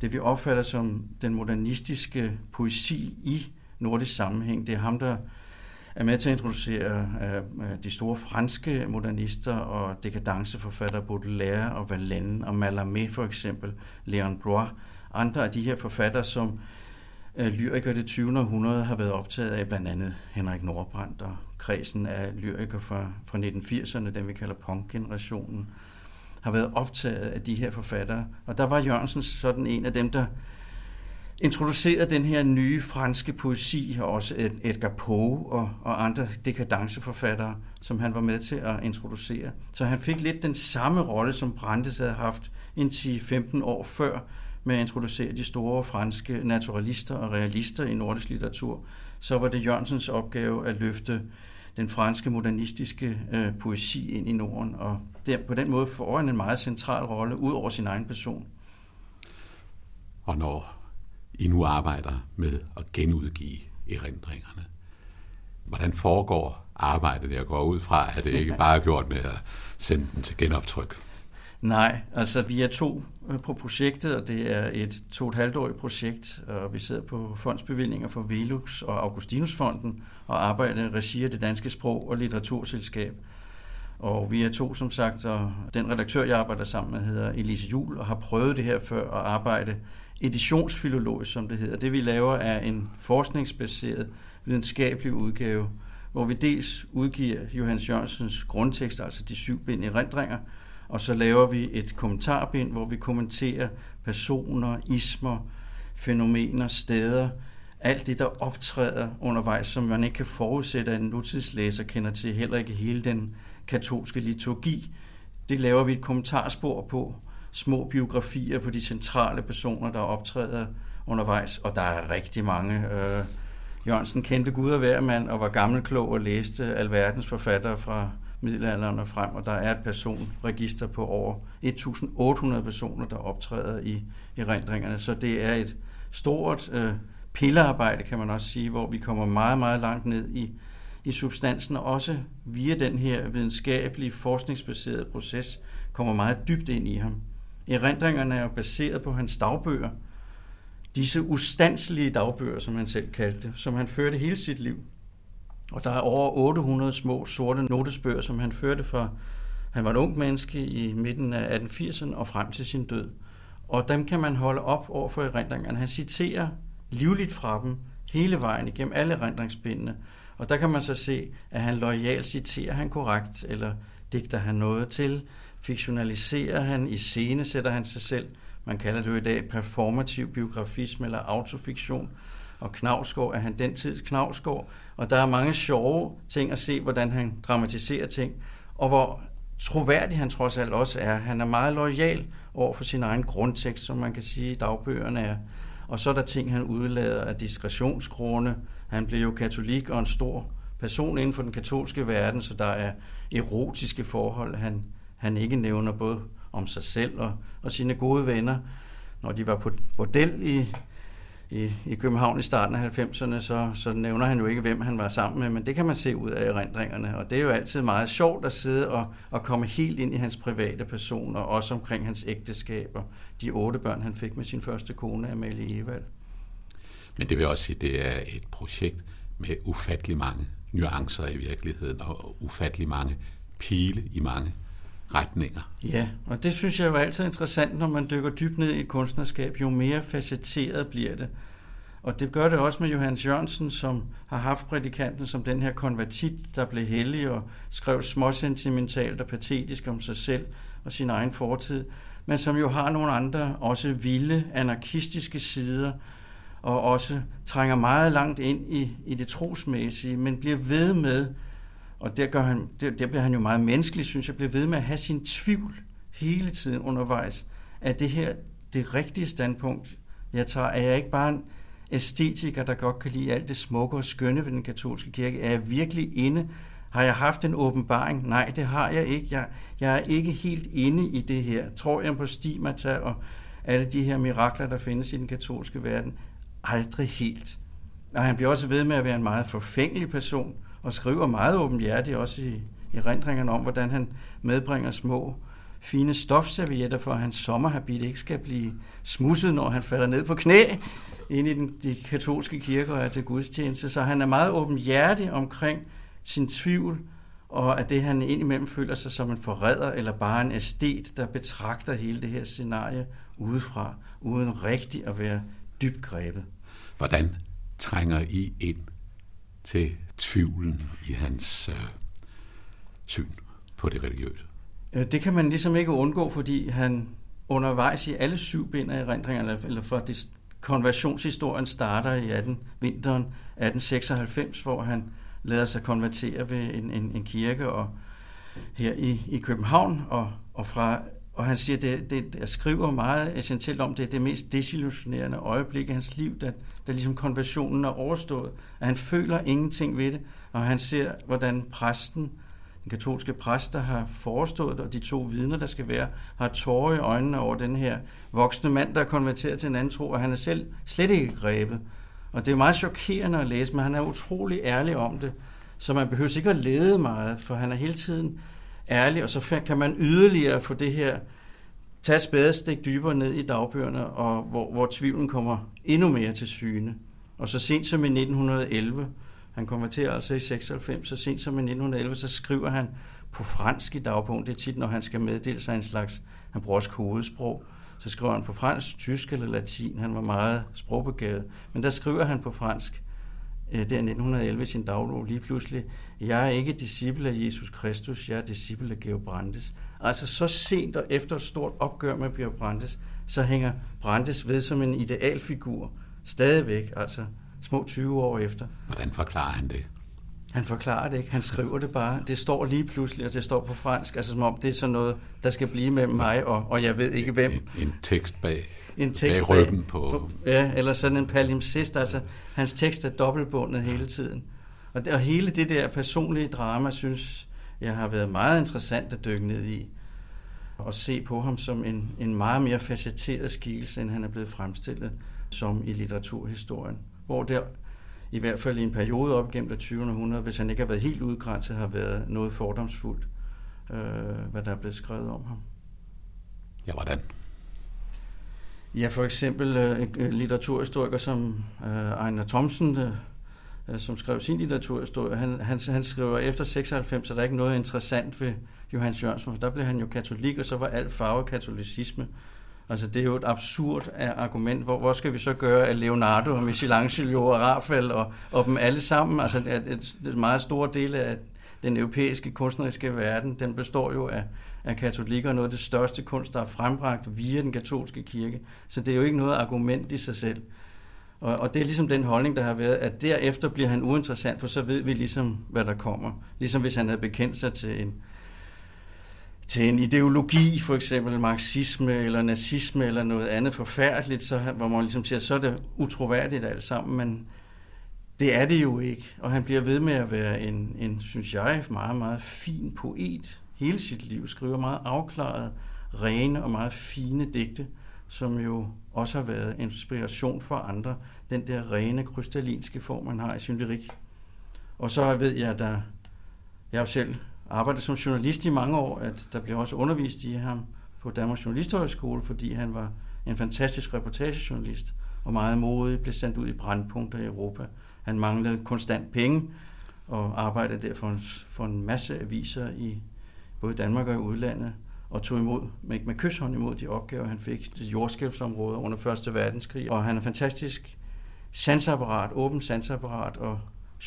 det vi opfatter som den modernistiske poesi i nordisk sammenhæng. Det er ham, der er med til at introducere uh, de store franske modernister og dekadenceforfattere, Baudelaire og Verlaine og Mallarmé for eksempel, Léon Blois, andre af de her forfattere, som uh, lyrikere det 20. århundrede har været optaget af, blandt andet Henrik Nordbrandt og kredsen af lyrikere fra, fra 1980'erne, den vi kalder punk-generationen, har været optaget af de her forfattere. Og der var Jørgensen sådan en af dem, der introducerede den her nye franske poesi, og også Edgar Poe og, og andre dekadenceforfattere, som han var med til at introducere. Så han fik lidt den samme rolle, som Brandes havde haft indtil 15 år før, med at introducere de store franske naturalister og realister i nordisk litteratur, så var det Jørgensens opgave at løfte den franske modernistiske øh, poesi ind i Norden, og der, på den måde får han en meget central rolle ud over sin egen person. Og når I nu arbejder med at genudgive erindringerne, hvordan foregår arbejdet? Jeg går ud fra, at det ikke bare er gjort med at sende den til genoptryk. Nej, altså vi er to Øh, på projektet, og det er et to et halvt projekt, og vi sidder på fondsbevillinger for Velux og Augustinusfonden og arbejder i regi af det danske sprog- og litteraturselskab. Og vi er to, som sagt, og den redaktør, jeg arbejder sammen med, hedder Elise Jul, og har prøvet det her før at arbejde editionsfilologisk, som det hedder. Det vi laver er en forskningsbaseret videnskabelig udgave, hvor vi dels udgiver Johannes Jørgensens grundtekst, altså de syv bind i rendringer, og så laver vi et kommentarbind, hvor vi kommenterer personer, ismer, fænomener, steder, alt det, der optræder undervejs, som man ikke kan forudsætte, at en nutidslæser kender til, heller ikke hele den katolske liturgi. Det laver vi et kommentarspor på, små biografier på de centrale personer, der optræder undervejs, og der er rigtig mange. Øh, Jørgensen kendte Gud og hver mand og var gammel klog og læste alverdens forfattere fra middelalderen og frem, og der er et personregister på over 1.800 personer, der optræder i erindringerne, så det er et stort øh, pillearbejde, kan man også sige, hvor vi kommer meget, meget langt ned i, i substansen, og også via den her videnskabelige, forskningsbaserede proces, kommer meget dybt ind i ham. Erindringerne er jo baseret på hans dagbøger, disse ustandslige dagbøger, som han selv kaldte som han førte hele sit liv. Og der er over 800 små sorte notesbøger, som han førte fra, han var et ung menneske i midten af 1880'erne og frem til sin død. Og dem kan man holde op over for erindringerne. Han citerer livligt fra dem hele vejen igennem alle erindringsbindene. Og der kan man så se, at han lojalt citerer han korrekt, eller digter han noget til, fiktionaliserer han, i scene sætter han sig selv. Man kalder det jo i dag performativ biografisme eller autofiktion og Knavsgaard er han den tids Knavsgaard, og der er mange sjove ting at se, hvordan han dramatiserer ting, og hvor troværdig han trods alt også er. Han er meget lojal over for sin egen grundtekst, som man kan sige, dagbøgerne er. Og så er der ting, han udlader af diskretionsgrunde. Han blev jo katolik og en stor person inden for den katolske verden, så der er erotiske forhold, han, han ikke nævner både om sig selv og, og sine gode venner. Når de var på bordel i, i, i København i starten af 90'erne, så, så nævner han jo ikke, hvem han var sammen med, men det kan man se ud af erindringerne. Og det er jo altid meget sjovt at sidde og, og komme helt ind i hans private person, og også omkring hans ægteskaber. De otte børn, han fik med sin første kone, Amalie Evald. Men det vil også sige, at det er et projekt med ufattelig mange nuancer i virkeligheden, og ufattelig mange pile i mange retninger. Ja, og det synes jeg jo altid er interessant, når man dykker dybt ned i et kunstnerskab. Jo mere facetteret bliver det. Og det gør det også med Johannes Jørgensen, som har haft prædikanten som den her konvertit, der blev hellig og skrev småsentimentalt og patetisk om sig selv og sin egen fortid, men som jo har nogle andre, også vilde, anarkistiske sider, og også trænger meget langt ind i, i det trosmæssige, men bliver ved med og der, gør han, der, der bliver han jo meget menneskelig, synes jeg, bliver ved med at have sin tvivl hele tiden undervejs. Er det her det rigtige standpunkt, jeg tager? Er jeg ikke bare en æstetiker, der godt kan lide alt det smukke og skønne ved den katolske kirke? Er jeg virkelig inde? Har jeg haft en åbenbaring? Nej, det har jeg ikke. Jeg, jeg er ikke helt inde i det her. Tror jeg på stigmata og alle de her mirakler, der findes i den katolske verden? Aldrig helt. Og han bliver også ved med at være en meget forfængelig person, og skriver meget åbenhjertigt også i, erindringerne om, hvordan han medbringer små fine stofservietter for, at hans sommerhabit ikke skal blive smusset, når han falder ned på knæ ind i den, de katolske kirker og er til gudstjeneste. Så han er meget åbenhjertig omkring sin tvivl, og at det han indimellem føler sig som en forræder eller bare en æstet, der betragter hele det her scenarie udefra, uden rigtig at være dybt grebet. Hvordan trænger I ind til tvivlen i hans øh, syn på det religiøse. Øh, det kan man ligesom ikke undgå, fordi han undervejs i alle syv bind af erindringerne, eller fra det, konversionshistorien starter i 18, vinteren 1896, hvor han lader sig konvertere ved en, en, en kirke og her i, i København, og, og fra og han siger, det, det, jeg skriver meget essentielt om, det er det mest desillusionerende øjeblik i hans liv, da, da ligesom konversionen er overstået. At han føler ingenting ved det, og han ser, hvordan præsten, den katolske præst, der har forestået det, og de to vidner, der skal være, har tårer i øjnene over den her voksne mand, der er konverteret til en anden tro, og han er selv slet ikke grebet. Og det er meget chokerende at læse, men han er utrolig ærlig om det, så man behøver ikke at lede meget, for han er hele tiden ærlig, og så kan man yderligere få det her, tage et spadestik dybere ned i dagbøgerne, og hvor, hvor tvivlen kommer endnu mere til syne. Og så sent som i 1911, han konverterer altså i 96, så sent som i 1911, så skriver han på fransk i dagbogen. Det er tit, når han skal meddele sig en slags, han bruger også kodesprog, så skriver han på fransk, tysk eller latin. Han var meget sprogbegavet. Men der skriver han på fransk, øh, der i 1911 i sin daglog lige pludselig, jeg er ikke disciple af Jesus Kristus, jeg er disciple af Georg Brandes. Altså så sent og efter et stort opgør med Georg Brandes, så hænger Brandes ved som en idealfigur stadigvæk, altså små 20 år efter. Hvordan forklarer han det? Han forklarer det ikke, han skriver det bare. Det står lige pludselig, og det står på fransk, altså som om det er sådan noget, der skal blive mellem mig og, og jeg ved ikke hvem. En, en tekst bag, en tekst bag ryggen på... på... Ja, eller sådan en palimpsest, altså hans tekst er dobbeltbundet hele tiden. Og, det, og hele det der personlige drama, synes jeg har været meget interessant at dykke ned i. Og se på ham som en, en meget mere facetteret skikkelse, end han er blevet fremstillet som i litteraturhistorien. Hvor der i hvert fald i en periode op gennem det 20. århundrede, hvis han ikke har været helt udgrænset, har været noget fordomsfuldt, øh, hvad der er blevet skrevet om ham. Ja, hvordan? Ja, for eksempel øh, litteraturhistoriker som øh, Ejner Thomsen, øh, Øh, som skrev sin litteraturhistorie, han, han, han skriver, efter 96 så er der ikke noget interessant ved Johannes Jørgensen, for der blev han jo katolik, og så var alt farve katolicisme. Altså, det er jo et absurd øh, argument. Hvor, hvor skal vi så gøre af Leonardo og Michelangelo og Raphael og, og dem alle sammen? Altså, det er et, et meget store del af den europæiske kunstneriske verden, den består jo af, af katolikker, noget af det største kunst, der er frembragt via den katolske kirke. Så det er jo ikke noget argument i sig selv. Og, og det er ligesom den holdning, der har været, at derefter bliver han uinteressant, for så ved vi ligesom, hvad der kommer. Ligesom hvis han havde bekendt sig til en, til en ideologi, for eksempel marxisme eller nazisme eller noget andet forfærdeligt, så, hvor man ligesom siger, så er det utroværdigt alt sammen, men det er det jo ikke. Og han bliver ved med at være en, en synes jeg, meget, meget fin poet hele sit liv, skriver meget afklaret, rene og meget fine digte, som jo også har været inspiration for andre. Den der rene, krystallinske form, man har i sin lyrik. Og så ved jeg, at der, jeg jo selv arbejdet som journalist i mange år, at der blev også undervist i ham på Danmarks Journalisthøjskole, fordi han var en fantastisk reportagejournalist og meget modig, blev sendt ud i brandpunkter i Europa. Han manglede konstant penge og arbejdede derfor for en, for en masse aviser i både Danmark og i udlandet og tog imod med, med kysshånd imod de opgaver, han fik til jordskælvsområder under 1. verdenskrig. Og han er fantastisk sansapparat, åben sansapparat og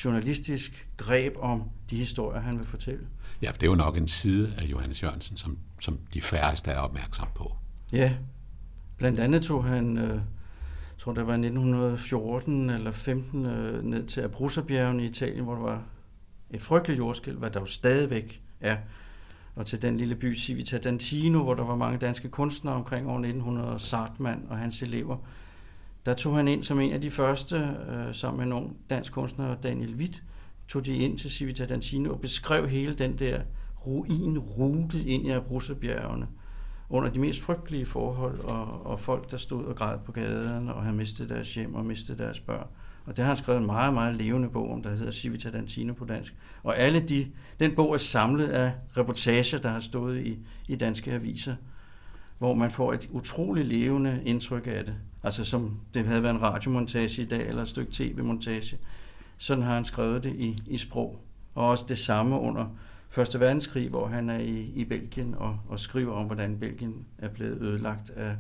journalistisk greb om de historier, han vil fortælle. Ja, for det er jo nok en side af Johannes Jørgensen, som, som de færreste er opmærksom på. Ja, blandt andet tog han, øh, tror det var 1914 eller 15, øh, ned til Abruzzerbjergene i Italien, hvor der var et frygteligt jordskælv, hvad der jo stadigvæk er og til den lille by Civita Dantino, hvor der var mange danske kunstnere omkring år 1900, Sartmann og hans elever. Der tog han ind som en af de første, øh, sammen med nogle dansk kunstner, Daniel Witt, tog de ind til Civita Dantino og beskrev hele den der ruinrute ind i Abruzzerbjergene under de mest frygtelige forhold, og, og folk, der stod og græd på gaden, og havde mistet deres hjem og mistet deres børn. Og det har han skrevet en meget, meget levende bog om, der hedder Civita Dantino på dansk. Og alle de, den bog er samlet af reportager, der har stået i, i danske aviser, hvor man får et utroligt levende indtryk af det. Altså som det havde været en radiomontage i dag, eller et stykke tv-montage. Sådan har han skrevet det i, i sprog. Og også det samme under Første verdenskrig, hvor han er i, i Belgien og, og skriver om, hvordan Belgien er blevet ødelagt af,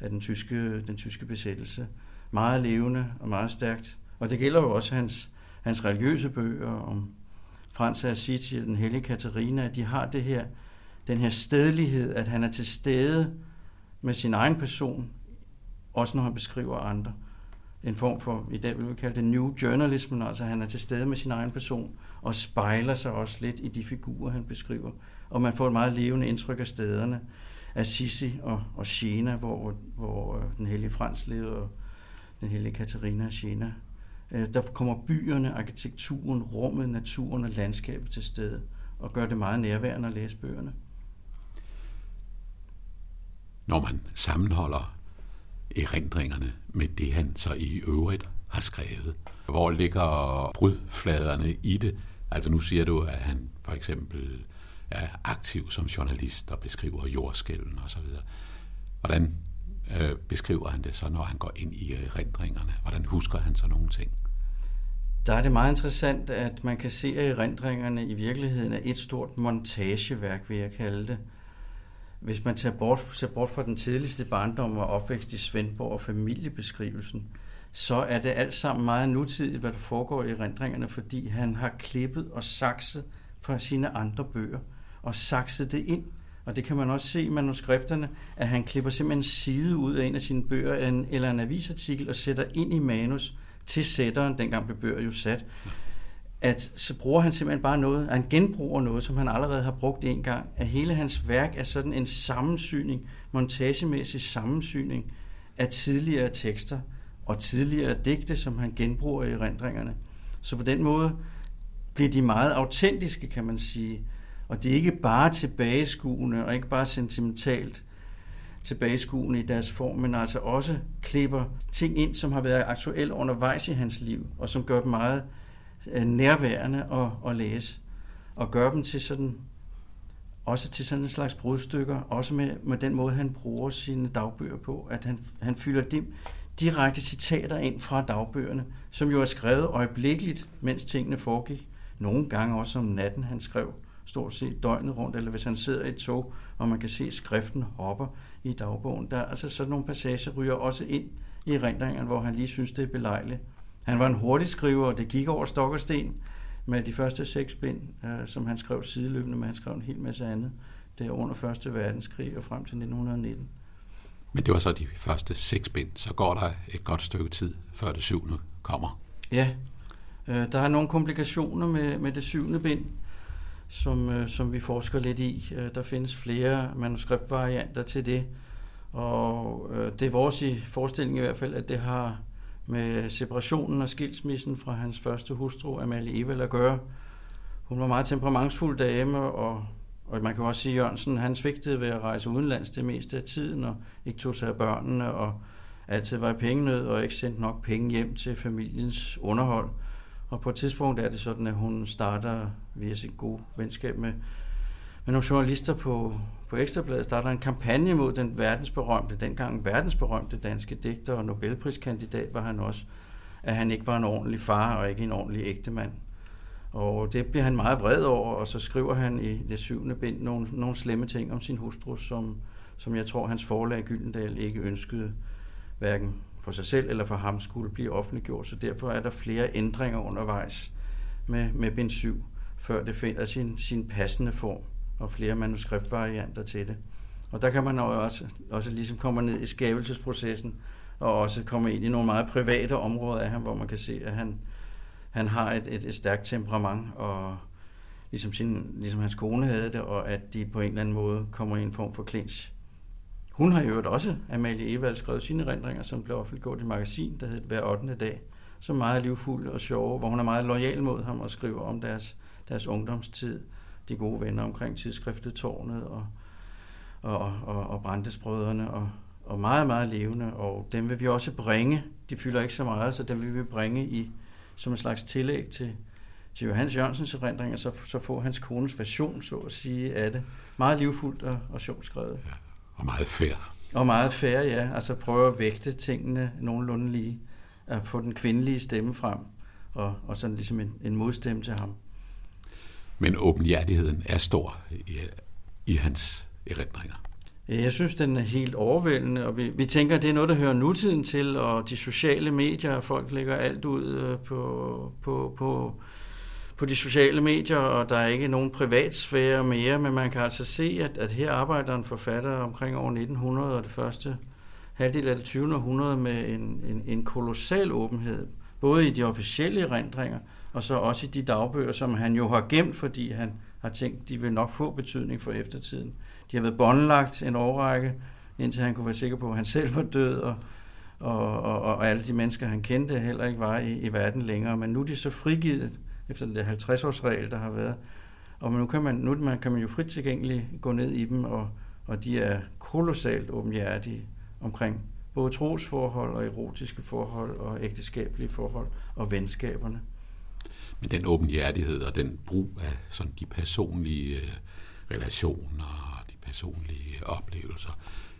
af den, tyske, den tyske besættelse meget levende og meget stærkt. Og det gælder jo også hans, hans religiøse bøger om Frans af Assisi og den hellige Katarina, at de har det her, den her stedlighed, at han er til stede med sin egen person, også når han beskriver andre. En form for, i dag vil vi kalde det new journalism, altså han er til stede med sin egen person og spejler sig også lidt i de figurer, han beskriver. Og man får et meget levende indtryk af stederne. Assisi og, og Siena, hvor, hvor øh, den hellige Frans levede, og den hellige Katarina af Siena. Øh, der kommer byerne, arkitekturen, rummet, naturen og landskabet til stede, og gør det meget nærværende at læse bøgerne. Når man sammenholder erindringerne med det, han så i øvrigt har skrevet, hvor ligger brudfladerne i det? Altså nu siger du, at han for eksempel er aktiv som journalist og beskriver jordskælven osv. Hvordan øh, beskriver han det så, når han går ind i øh, erindringerne? Hvordan husker han så nogle ting? Der er det meget interessant, at man kan se, at erindringerne i virkeligheden er et stort montageværk, vil jeg kalde det. Hvis man tager bort, ser bort fra den tidligste barndom og opvækst i Svendborg og familiebeskrivelsen, så er det alt sammen meget nutidigt, hvad der foregår i erindringerne, fordi han har klippet og sakset fra sine andre bøger og sakset det ind og det kan man også se i manuskripterne, at han klipper simpelthen en side ud af en af sine bøger eller en avisartikel og sætter ind i manus til sætteren, dengang blev bøger jo sat, at så bruger han simpelthen bare noget, han genbruger noget, som han allerede har brugt en gang. At hele hans værk er sådan en sammensyning, montagemæssig sammensyning af tidligere tekster og tidligere digte, som han genbruger i rendringerne. Så på den måde bliver de meget autentiske, kan man sige. Og det er ikke bare tilbageskuende og ikke bare sentimentalt tilbageskuende i deres form, men altså også klipper ting ind, som har været aktuelle undervejs i hans liv, og som gør dem meget øh, nærværende at, at læse, og gør dem til sådan også til sådan en slags brudstykker, også med, med den måde, han bruger sine dagbøger på, at han, han fylder dem direkte citater ind fra dagbøgerne, som jo er skrevet øjeblikkeligt, mens tingene foregik. Nogle gange også om natten, han skrev stort set døgnet rundt, eller hvis han sidder i et tog, og man kan se, skriften hopper i dagbogen. Der, altså sådan nogle passager ryger også ind i erindringerne, hvor han lige synes, det er belejligt. Han var en hurtig skriver, og det gik over stok og sten med de første seks bind, øh, som han skrev sideløbende, men han skrev en hel masse andet der under Første Verdenskrig og frem til 1919. Men det var så de første seks bind, så går der et godt stykke tid, før det syvende kommer. Ja, øh, der er nogle komplikationer med, med det syvende bind, som, øh, som vi forsker lidt i. Øh, der findes flere manuskriptvarianter til det, og øh, det er vores i forestilling i hvert fald, at det har med separationen og skilsmissen fra hans første hustru, Amalie Evald, at gøre. Hun var meget temperamentsfuld dame, og, og man kan også sige, at Jørgensen han svigtede ved at rejse udenlands det meste af tiden, og ikke tog sig af børnene, og altid var i pengenød, og ikke sendte nok penge hjem til familiens underhold. Og på et tidspunkt er det sådan, at hun starter via sit gode venskab med, med nogle journalister på, på Ekstrabladet, starter en kampagne mod den verdensberømte, dengang verdensberømte danske digter og Nobelpriskandidat var han også, at han ikke var en ordentlig far og ikke en ordentlig ægtemand. Og det bliver han meget vred over, og så skriver han i det syvende bind nogle, nogle slemme ting om sin hustru, som, som jeg tror, hans forlag Gyldendal ikke ønskede, hverken for sig selv eller for ham skulle blive offentliggjort. Så derfor er der flere ændringer undervejs med, med bind 7, før det finder sin, sin passende form, og flere manuskriptvarianter til det. Og der kan man også, også ligesom komme ned i skabelsesprocessen, og også komme ind i nogle meget private områder af ham, hvor man kan se, at han, han har et, et, et stærkt temperament, og ligesom, sin, ligesom hans kone havde det, og at de på en eller anden måde kommer i en form for clinch. Hun har jo også, Amalie Evald, skrevet sine erindringer, som blev offentliggjort i et magasin, der hed Hver 8. dag, som er meget livfuld og sjove, hvor hun er meget lojal mod ham og skriver om deres, deres ungdomstid, de gode venner omkring tidsskriftet Tårnet og, og, og, og Brandesbrødrene, og, og meget, meget levende, og dem vil vi også bringe. De fylder ikke så meget, så dem vil vi bringe i som en slags tillæg til, til Johannes Jørgensens erindringer, så, så får hans kones version, så at sige, af det. Meget livfuldt og, og sjovt skrevet. Ja, og meget fair. Og meget fair, ja. Altså prøve at vægte tingene nogenlunde lige. At få den kvindelige stemme frem, og, og sådan ligesom en, en modstemme til ham. Men åbenhjertigheden er stor i, i hans erindringer. Jeg synes, den er helt overvældende, og vi, vi tænker, at det er noget, der hører nutiden til, og de sociale medier, folk lægger alt ud øh, på, på, på, på de sociale medier, og der er ikke nogen privatsfære mere, men man kan altså se, at, at her arbejder en forfatter omkring år 1900 og det første halvdel af det 20. århundrede med en, en, en kolossal åbenhed, både i de officielle erindringer, og så også i de dagbøger, som han jo har gemt, fordi han har tænkt, de vil nok få betydning for eftertiden. De har været båndlagt en årrække, indtil han kunne være sikker på, at han selv var død, og, og, og, og alle de mennesker, han kendte, heller ikke var i, i verden længere. Men nu er de så frigivet efter den der 50-årsregel, der har været. Og nu kan man, nu man, kan man jo frit tilgængeligt gå ned i dem, og, og de er kolossalt åbenhjertige omkring både trosforhold og erotiske forhold og ægteskabelige forhold og venskaberne. Men den åbenhjertighed og den brug af sådan de personlige øh, relationer og de personlige oplevelser.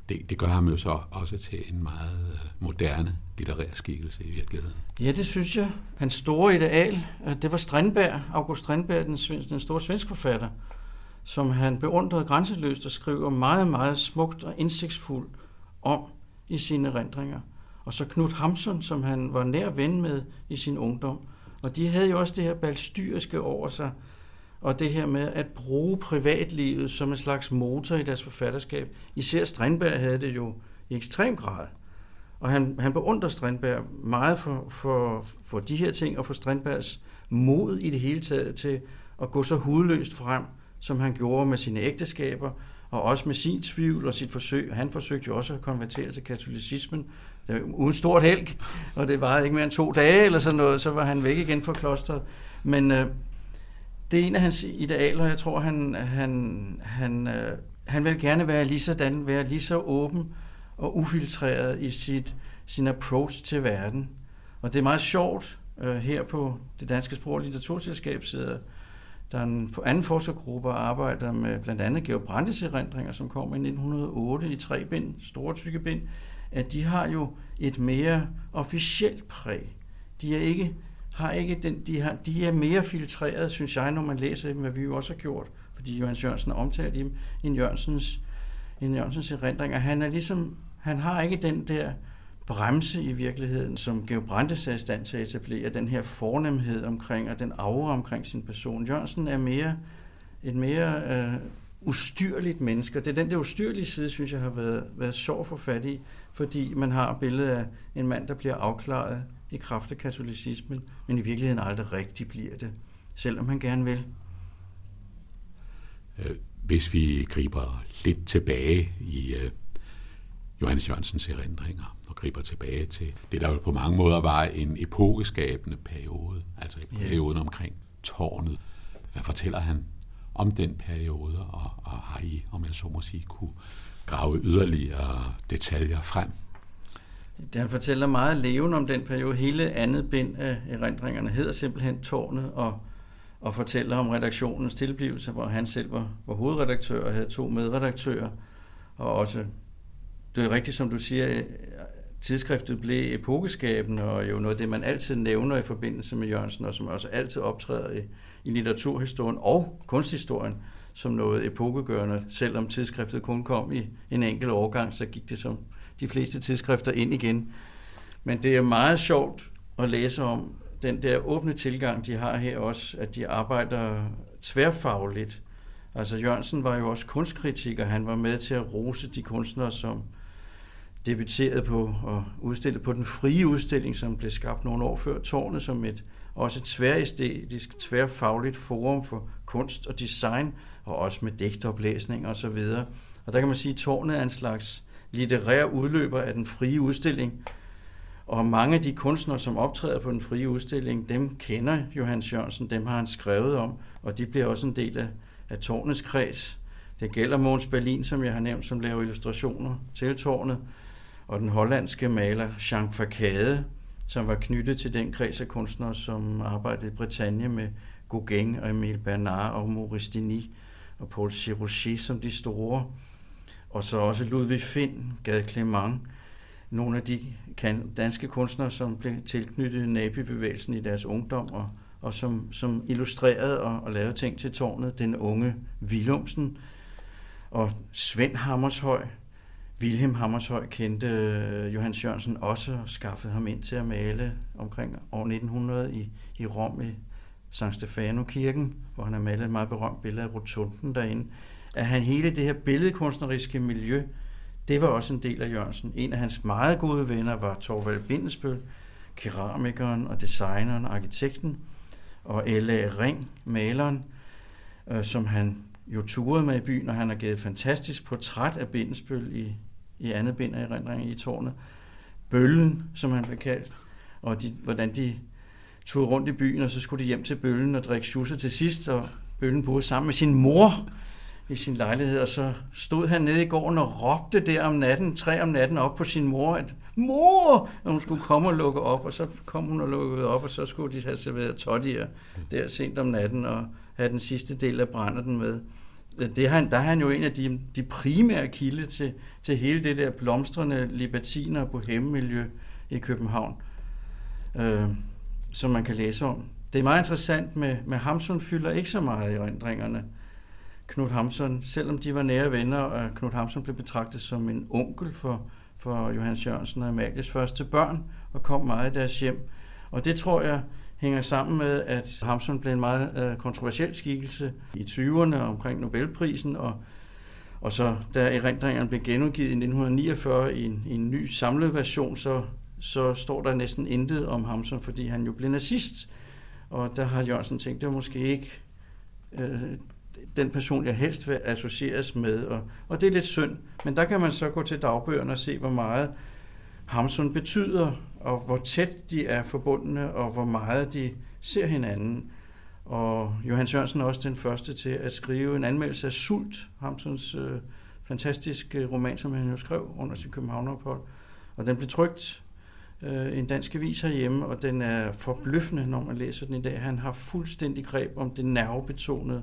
Det, det gør ham jo så også til en meget øh, moderne litterær skikkelse i virkeligheden. Ja, det synes jeg. Hans store ideal, øh, det var Strindberg, August Strindberg, den, den store svensk forfatter, som han beundrede grænseløst og skriver meget, meget smukt og indsigtsfuldt om i sine erindringer. Og så Knud Hamsun, som han var nær ven med i sin ungdom. Og de havde jo også det her balstyriske over sig, og det her med at bruge privatlivet som en slags motor i deres forfatterskab. Især Strindberg havde det jo i ekstrem grad. Og han, han beundrer Strindberg meget for, for, for de her ting, og for Strindbergs mod i det hele taget til at gå så hudløst frem, som han gjorde med sine ægteskaber, og også med sin tvivl og sit forsøg. Han forsøgte jo også at konvertere til katolicismen, uden stort held, og det varede ikke mere end to dage eller sådan noget, så var han væk igen fra klosteret. Men, øh, det er en af hans idealer. Jeg tror, han, han, han, øh, han vil gerne være lige sådan, være lige så åben og ufiltreret i sit, sin approach til verden. Og det er meget sjovt. Øh, her på det Danske Sprog- og Litteraturselskab sidder der er en anden forskergruppe, der arbejder med blandt andet Georg Brandes erindringer, som kom i 1908 i tre bind, store tykke bind, at de har jo et mere officielt præg. De er ikke har ikke den, de, har, de er mere filtreret, synes jeg, når man læser dem, hvad vi jo også har gjort, fordi Johannes Jørgensen har omtalt dem i Jørgensens, end Jørgensens erindringer. Han er ligesom, han har ikke den der bremse i virkeligheden, som Georg Brandes er i stand til at etablere, den her fornemhed omkring, og den aura omkring sin person. Jørgensen er mere, et mere øh, ustyrligt menneske, det er den der ustyrlige side, synes jeg, har været, været sjov for fat i, fordi man har billedet af en mand, der bliver afklaret i kraft af katolicismen, men i virkeligheden aldrig rigtig bliver det, selvom han gerne vil. Øh, hvis vi griber lidt tilbage i øh, Johannes Jørgensens erindringer og griber tilbage til det, der jo på mange måder var en epokeskabende periode, altså perioden omkring tårnet. Hvad fortæller han om den periode, og, og har I, om jeg så må sige, kunne grave yderligere detaljer frem? Han fortæller meget levende om den periode. Hele andet bind af erindringerne hedder simpelthen Tårnet, og, og fortæller om redaktionens tilblivelse, hvor han selv var, var hovedredaktør og havde to medredaktører, og også, det er rigtigt som du siger, tidsskriftet blev epokeskabende, og jo noget af det, man altid nævner i forbindelse med Jørgensen, og som også altid optræder i, i litteraturhistorien og kunsthistorien som noget epokegørende. Selvom tidsskriftet kun kom i en enkelt årgang, så gik det som de fleste tidsskrifter ind igen. Men det er meget sjovt at læse om den der åbne tilgang, de har her også, at de arbejder tværfagligt. Altså Jørgensen var jo også kunstkritiker. Han var med til at rose de kunstnere, som debuterede på og udstillede på den frie udstilling, som blev skabt nogle år før Tårnet, som et også et tværæstetisk, tværfagligt forum for kunst og design, og også med digtoplæsning og så videre. Og der kan man sige, at Tårnet er en slags litterære udløber af den frie udstilling, og mange af de kunstnere, som optræder på den frie udstilling, dem kender Johannes Jørgensen, dem har han skrevet om, og de bliver også en del af, af tårnets kreds. Det gælder Måns Berlin, som jeg har nævnt, som laver illustrationer til tårnet, og den hollandske maler Jean Facade, som var knyttet til den kreds af kunstnere, som arbejdede i Bretagne med Gauguin og Emile Bernard og Maurice Denis og Paul Chirouchet som de store. Og så også Ludvig Finn, Gade Clement, nogle af de danske kunstnere, som blev tilknyttet Nabi-bevægelsen i deres ungdom, og, og som, som illustrerede og, og lavede ting til tårnet. Den unge Willumsen og Svend Hammershøj. Wilhelm Hammershøj kendte øh, Johan Johannes Jørgensen også og skaffede ham ind til at male omkring år 1900 i, i Rom i San Stefano-kirken, hvor han har malet et meget berømt billede af rotunden derinde. At han hele det her billedkunstneriske miljø det var også en del af Jørgensen. En af hans meget gode venner var Torvald Bindesbøl, keramikeren og designeren og arkitekten, og L.A. Ring, maleren, øh, som han jo turede med i byen, og han har givet et fantastisk portræt af Bindesbøl i, i andet bind af erindringen i tårnet. Bøllen, som han blev kaldt, og de, hvordan de tog rundt i byen, og så skulle de hjem til Bøllen og drikke schusser til sidst, og Bøllen boede sammen med sin mor, i sin lejlighed, og så stod han nede i gården og råbte der om natten, tre om natten op på sin mor, at mor, at hun skulle komme og lukke op, og så kom hun og lukkede op, og så skulle de have serveret toddier der sent om natten og have den sidste del af brænderten med. Det han, der er han jo en af de, de primære kilde til, til hele det der blomstrende libertiner på hemmemiljø i København, øh, som man kan læse om. Det er meget interessant med, med Hamsun fylder ikke så meget i erindringerne. Knud Hamsun, selvom de var nære venner, og Knud Hamsun blev betragtet som en onkel for, for Johannes Jørgensen og Amalies første børn, og kom meget i deres hjem. Og det tror jeg hænger sammen med, at Hamsun blev en meget øh, kontroversiel skikkelse i 20'erne omkring Nobelprisen, og, og så da erindringerne blev genudgivet i 1949 i en, i en ny samlet version, så, så står der næsten intet om Hamsun, fordi han jo blev nazist. Og der har Jørgensen tænkt, det var måske ikke øh, den person, jeg helst vil associeres med. Og, og det er lidt synd. Men der kan man så gå til dagbøgerne og se, hvor meget Hamsun betyder, og hvor tæt de er forbundne, og hvor meget de ser hinanden. Og Johan Sørensen er også den første til at skrive en anmeldelse af Sult, Hamsuns øh, fantastiske øh, roman, som han jo skrev under sin Københavnerophold. Og den blev trygt øh, en dansk avis herhjemme, og den er forbløffende, når man læser den i dag. Han har fuldstændig greb om det nervebetonede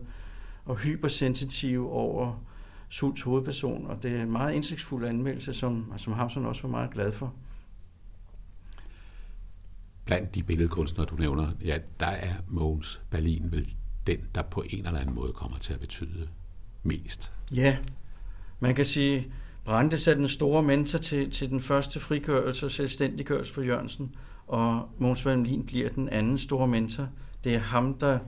og hypersensitive over Sults hovedperson, og det er en meget indsigtsfuld anmeldelse, som, som Hamsun også var meget glad for. Blandt de billedkunstnere, du nævner, ja, der er Mogens Berlin vel den, der på en eller anden måde kommer til at betyde mest. Ja, man kan sige, Brandes er den store mentor til, til den første frigørelse og selvstændiggørelse for Jørgensen, og Mogens Berlin bliver den anden store mentor. Det er ham, der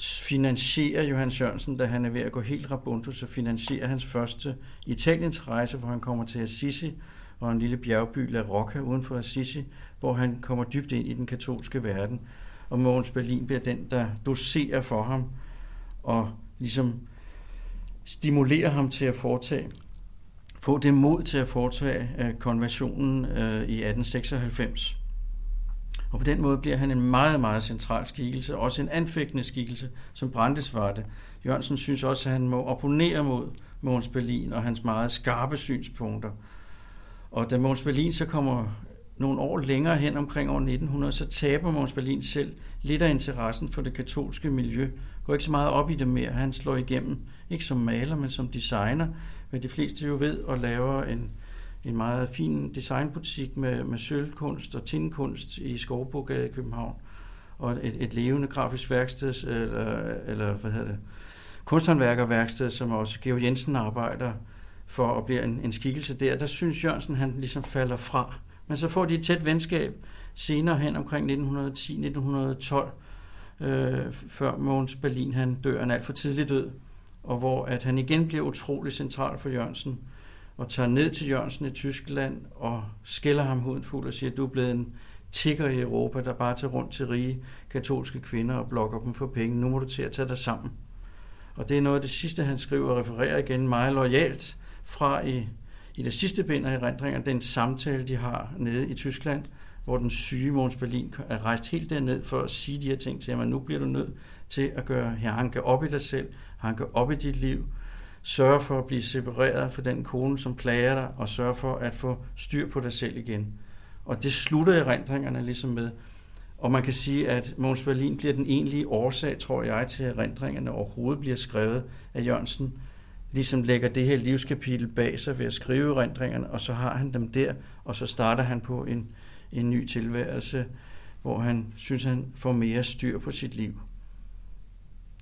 finansierer Johannes Jørgensen, da han er ved at gå helt rabunto, så finansierer hans første Italiens rejse, hvor han kommer til Assisi og en lille bjergby, La Rocca, uden for Assisi, hvor han kommer dybt ind i den katolske verden. Og Mogens Berlin bliver den, der doserer for ham og ligesom stimulerer ham til at foretage, få det mod til at foretage øh, konversionen øh, i 1896. Og på den måde bliver han en meget, meget central skikkelse, også en anfægtende skikkelse, som Brandes var det. Jørgensen synes også, at han må opponere mod Måns Berlin og hans meget skarpe synspunkter. Og da Måns Berlin så kommer nogle år længere hen omkring år 1900, så taber Måns Berlin selv lidt af interessen for det katolske miljø. Går ikke så meget op i det mere. Han slår igennem, ikke som maler, men som designer, hvad de fleste jo ved, og laver en, en meget fin designbutik med, med sølvkunst og tinkunst i Skovbogade i København. Og et, et levende grafisk værksted, eller, eller hvad hedder det, kunsthåndværkerværksted, som også Georg Jensen arbejder for at blive en, en skikkelse der. Der synes Jørgensen, han ligesom falder fra. Men så får de et tæt venskab senere hen omkring 1910-1912, øh, før Mogens Berlin han dør en alt for tidlig død, og hvor at han igen bliver utrolig central for Jørgensen, og tager ned til Jørgensen i Tyskland og skælder ham huden fuld og siger, at du er blevet en tigger i Europa, der bare tager rundt til rige katolske kvinder og blokker dem for penge. Nu må du til at tage dig sammen. Og det er noget af det sidste, han skriver og refererer igen meget lojalt fra i, i det sidste bind af erindringer, den samtale, de har nede i Tyskland, hvor den syge Måns Berlin er rejst helt derned for at sige de her ting til ham, at nu bliver du nødt til at gøre her, hanke op i dig selv, hanke op i dit liv, sørge for at blive separeret fra den kone, som plager dig, og sørge for at få styr på dig selv igen. Og det slutter erindringerne ligesom med, og man kan sige, at Måns Berlin bliver den egentlige årsag, tror jeg, til at erindringerne overhovedet bliver skrevet af Jørgensen, ligesom lægger det her livskapitel bag sig ved at skrive erindringerne, og så har han dem der, og så starter han på en, en ny tilværelse, hvor han synes, han får mere styr på sit liv.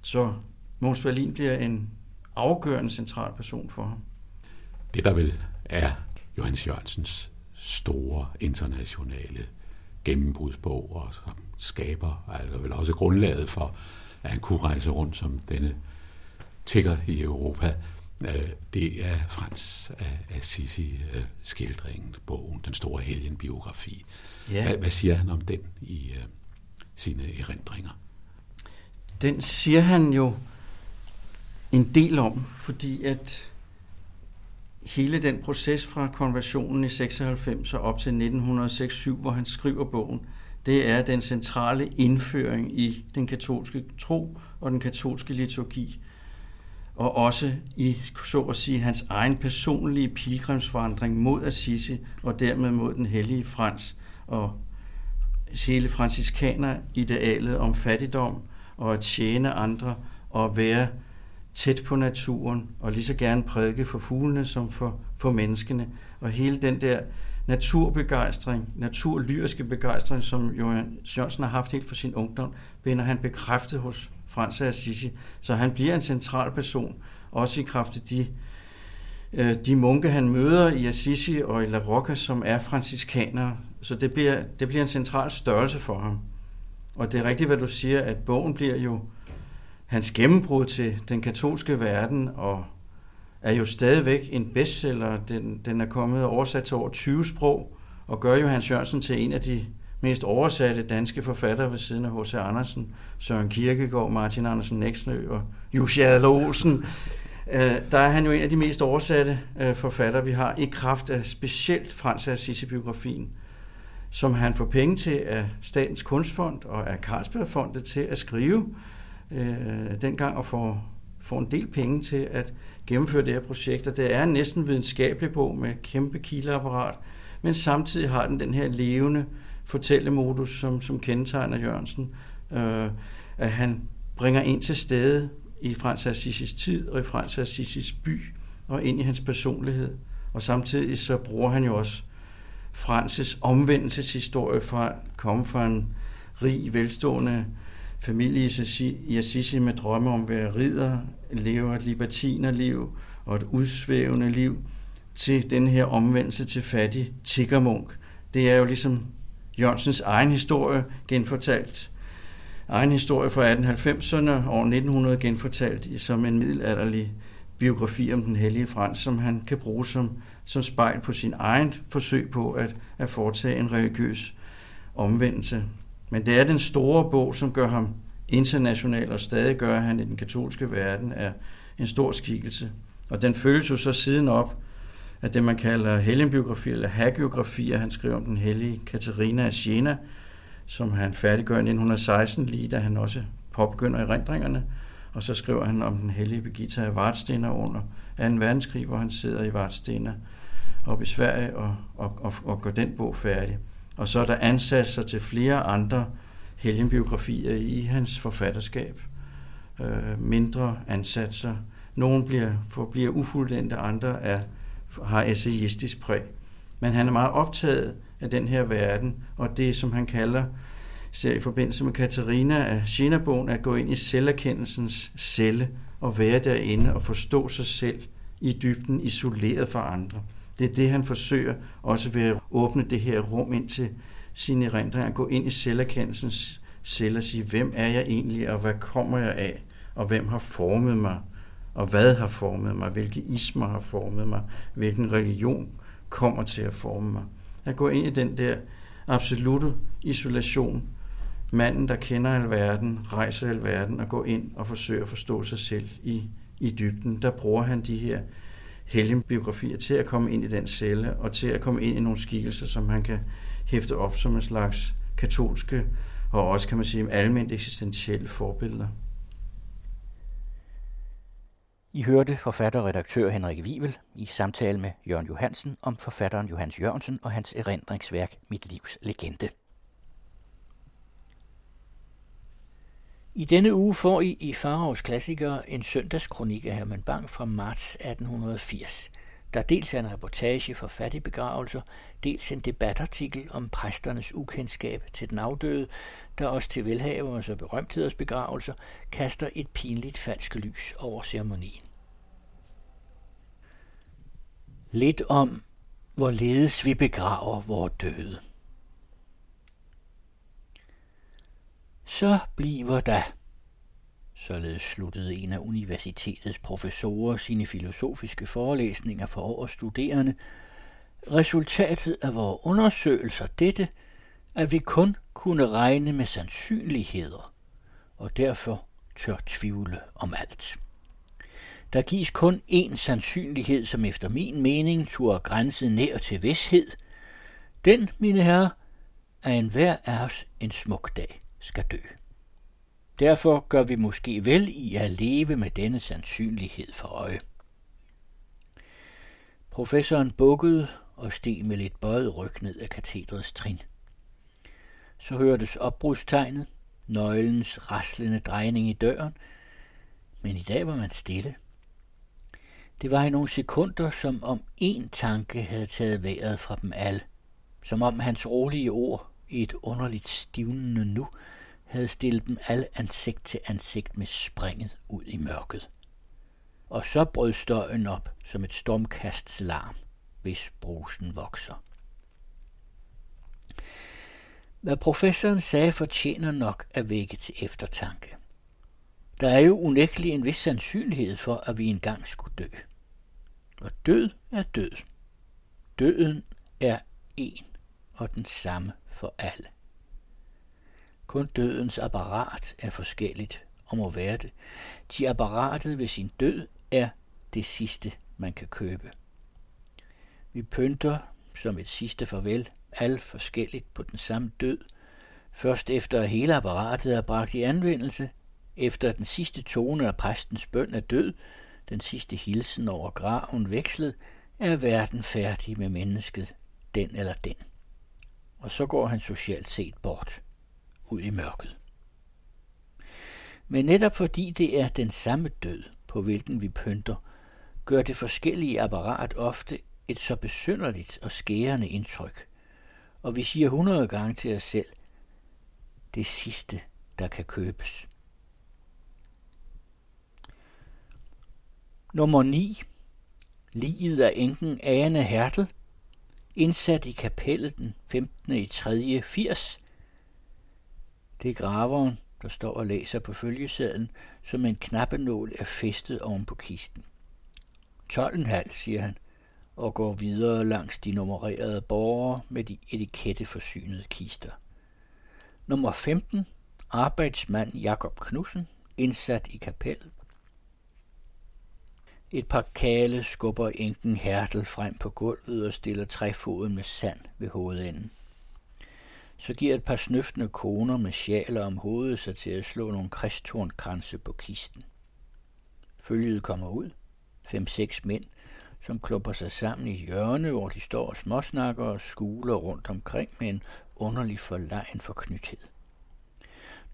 Så Måns Berlin bliver en afgørende central person for ham. Det der vel er Johannes Jørgensens store internationale gennembrudsbog, og som skaber altså vel også grundlaget for, at han kunne rejse rundt som denne tigger i Europa. Øh, det er Frans af Assisi øh, skildringen, bogen, den store helgenbiografi. Ja. Hvad, hvad siger han om den i uh, sine erindringer? Den siger han jo en del om, fordi at hele den proces fra konversionen i 96 og op til 1906 hvor han skriver bogen, det er den centrale indføring i den katolske tro og den katolske liturgi. Og også i, så at sige, hans egen personlige pilgrimsvandring mod Assisi og dermed mod den hellige Frans og hele franciskaner idealet om fattigdom og at tjene andre og være tæt på naturen, og lige så gerne prædike for fuglene som for, for menneskene. Og hele den der naturbegejstring, naturlyriske begejstring, som Johan Jørgensen har haft helt for sin ungdom, binder han bekræftet hos Frans af Assisi. Så han bliver en central person, også i kraft af de, øh, de munke, han møder i Assisi og i La Rocca, som er franciskanere. Så det bliver, det bliver en central størrelse for ham. Og det er rigtigt, hvad du siger, at bogen bliver jo hans gennembrud til den katolske verden, og er jo stadigvæk en bestseller. Den, den er kommet oversat til over 20 sprog, og gør jo Hans Jørgensen til en af de mest oversatte danske forfattere ved siden af H.C. Andersen, Søren Kierkegaard, Martin Andersen Næksnø og Jussi Adler Olsen. Øh, der er han jo en af de mest oversatte øh, forfattere, vi har, i kraft af specielt Frans Assisi-biografien, som han får penge til af Statens Kunstfond og af Carlsbergfondet til at skrive øh, dengang og får, får en del penge til at gennemføre det her projekt. Og det er en næsten videnskabelig bog med kæmpe kildeapparat, men samtidig har den den her levende fortællemodus, som, som kendetegner Jørgensen, øh, at han bringer ind til stede i Frans Assisis tid og i Frans Assisis by og ind i hans personlighed. Og samtidig så bruger han jo også Frances omvendelseshistorie fra at komme fra en rig, velstående familie i Assisi med drømme om at være ridder, leve et libertinerliv og et udsvævende liv, til den her omvendelse til fattig tiggermunk. Det er jo ligesom Jørgensens egen historie genfortalt. Egen historie fra 1890'erne og 1900 genfortalt som en middelalderlig biografi om den hellige Frans, som han kan bruge som, som spejl på sin egen forsøg på at, at foretage en religiøs omvendelse. Men det er den store bog, som gør ham international, og stadig gør han i den katolske verden, er, en stor skikkelse. Og den følges jo så siden op af det, man kalder helgenbiografi eller hagiografier. Han skriver om den hellige Katarina af Siena, som han færdiggør i 1916, lige da han også påbegynder erindringerne. Og så skriver han om den hellige Birgitta af Vartstener under 2. verdenskrig, hvor han sidder i Vartstener op i Sverige og, og, og, og gør den bog færdig. Og så er der ansat sig til flere andre helgenbiografier i hans forfatterskab. Øh, mindre ansatser. Nogle bliver, forbliver ufuldendte, andre er, har essayistisk præg. Men han er meget optaget af den her verden, og det, som han kalder ser i forbindelse med Katarina af Siena-bogen, at gå ind i selverkendelsens celle og være derinde og forstå sig selv i dybden, isoleret fra andre. Det er det, han forsøger også ved at åbne det her rum ind til sine erindringer, gå ind i selverkendelsens selv og sige, hvem er jeg egentlig, og hvad kommer jeg af, og hvem har formet mig, og hvad har formet mig, hvilke ismer har formet mig, hvilken religion kommer til at forme mig. At gå ind i den der absolute isolation, manden, der kender alverden, rejser alverden og går ind og forsøger at forstå sig selv i, i dybden, der bruger han de her helgenbiografier til at komme ind i den celle og til at komme ind i nogle skikkelser, som han kan hæfte op som en slags katolske og også, kan man sige, almindeligt eksistentielle forbilleder. I hørte forfatter og redaktør Henrik Wivel i samtale med Jørgen Johansen om forfatteren Johannes Jørgensen og hans erindringsværk Mit livs legende. I denne uge får I i Faraos Klassikere en søndagskronik af Herman Bang fra marts 1880, der dels er en reportage for fattigbegravelser, dels en debatartikel om præsternes ukendskab til den afdøde, der også til velhaveres og berømtheders begravelser kaster et pinligt falsk lys over ceremonien. Lidt om, hvorledes vi begraver vores døde. Så bliver der, således sluttede en af universitetets professorer sine filosofiske forelæsninger for årets studerende, resultatet af vores undersøgelser dette, at vi kun kunne regne med sandsynligheder, og derfor tør tvivle om alt. Der gives kun én sandsynlighed, som efter min mening turde grænse nær til vidshed. Den, mine herrer, er en hver af os en smuk dag skal dø. Derfor gør vi måske vel i at leve med denne sandsynlighed for øje. Professoren bukkede og steg med lidt bøjet ryg ned af katedrets trin. Så hørtes opbrudstegnet, nøglens raslende drejning i døren, men i dag var man stille. Det var i nogle sekunder, som om én tanke havde taget vejret fra dem alle, som om hans rolige ord i et underligt stivnende nu havde stillet dem alle ansigt til ansigt med springet ud i mørket. Og så brød støjen op som et stormkasts larm, hvis brusen vokser. Hvad professoren sagde fortjener nok at vække til eftertanke. Der er jo unægtelig en vis sandsynlighed for, at vi engang skulle dø. Og død er død. Døden er en og den samme for alle. Kun dødens apparat er forskelligt og må være det. De apparatet ved sin død er det sidste, man kan købe. Vi pynter som et sidste farvel alt forskelligt på den samme død, først efter at hele apparatet er bragt i anvendelse, efter den sidste tone af præstens bøn er død, den sidste hilsen over graven vekslet, er verden færdig med mennesket, den eller den. Og så går han socialt set bort ud i mørket. Men netop fordi det er den samme død, på hvilken vi pynter, gør det forskellige apparat ofte et så besynderligt og skærende indtryk. Og vi siger hundrede gange til os selv, det sidste, der kan købes. Nummer 9. Liget af enken Ane Hertel, indsat i kapellet den 15. i 3. 80, det er graveren, der står og læser på følgesedlen, som en knappenål er festet oven på kisten. 12,5, siger han, og går videre langs de nummererede borgere med de etiketteforsynede kister. Nummer 15, arbejdsmand Jakob Knudsen, indsat i kapellet. Et par kale skubber enken Hertel frem på gulvet og stiller træfoden med sand ved hovedenden. Så giver et par snøftende koner med sjaler om hovedet sig til at slå nogle kristtornkranse på kisten. Følget kommer ud. Fem-seks mænd, som klumper sig sammen i hjørne, hvor de står og småsnakker og skuler rundt omkring med en underlig forlegen forknythed.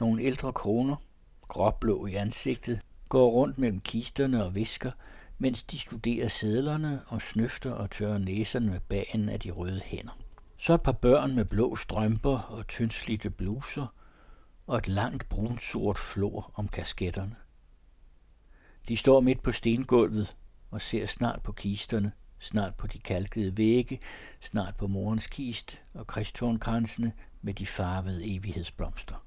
Nogle ældre kroner, gråblå i ansigtet, går rundt mellem kisterne og visker, mens de studerer sædlerne og snøfter og tørrer næserne med bagen af de røde hænder. Så et par børn med blå strømper og tyndslidte bluser, og et langt brunsort flor om kasketterne. De står midt på stengulvet og ser snart på kisterne, snart på de kalkede vægge, snart på morens kist og kristornkransene med de farvede evighedsblomster.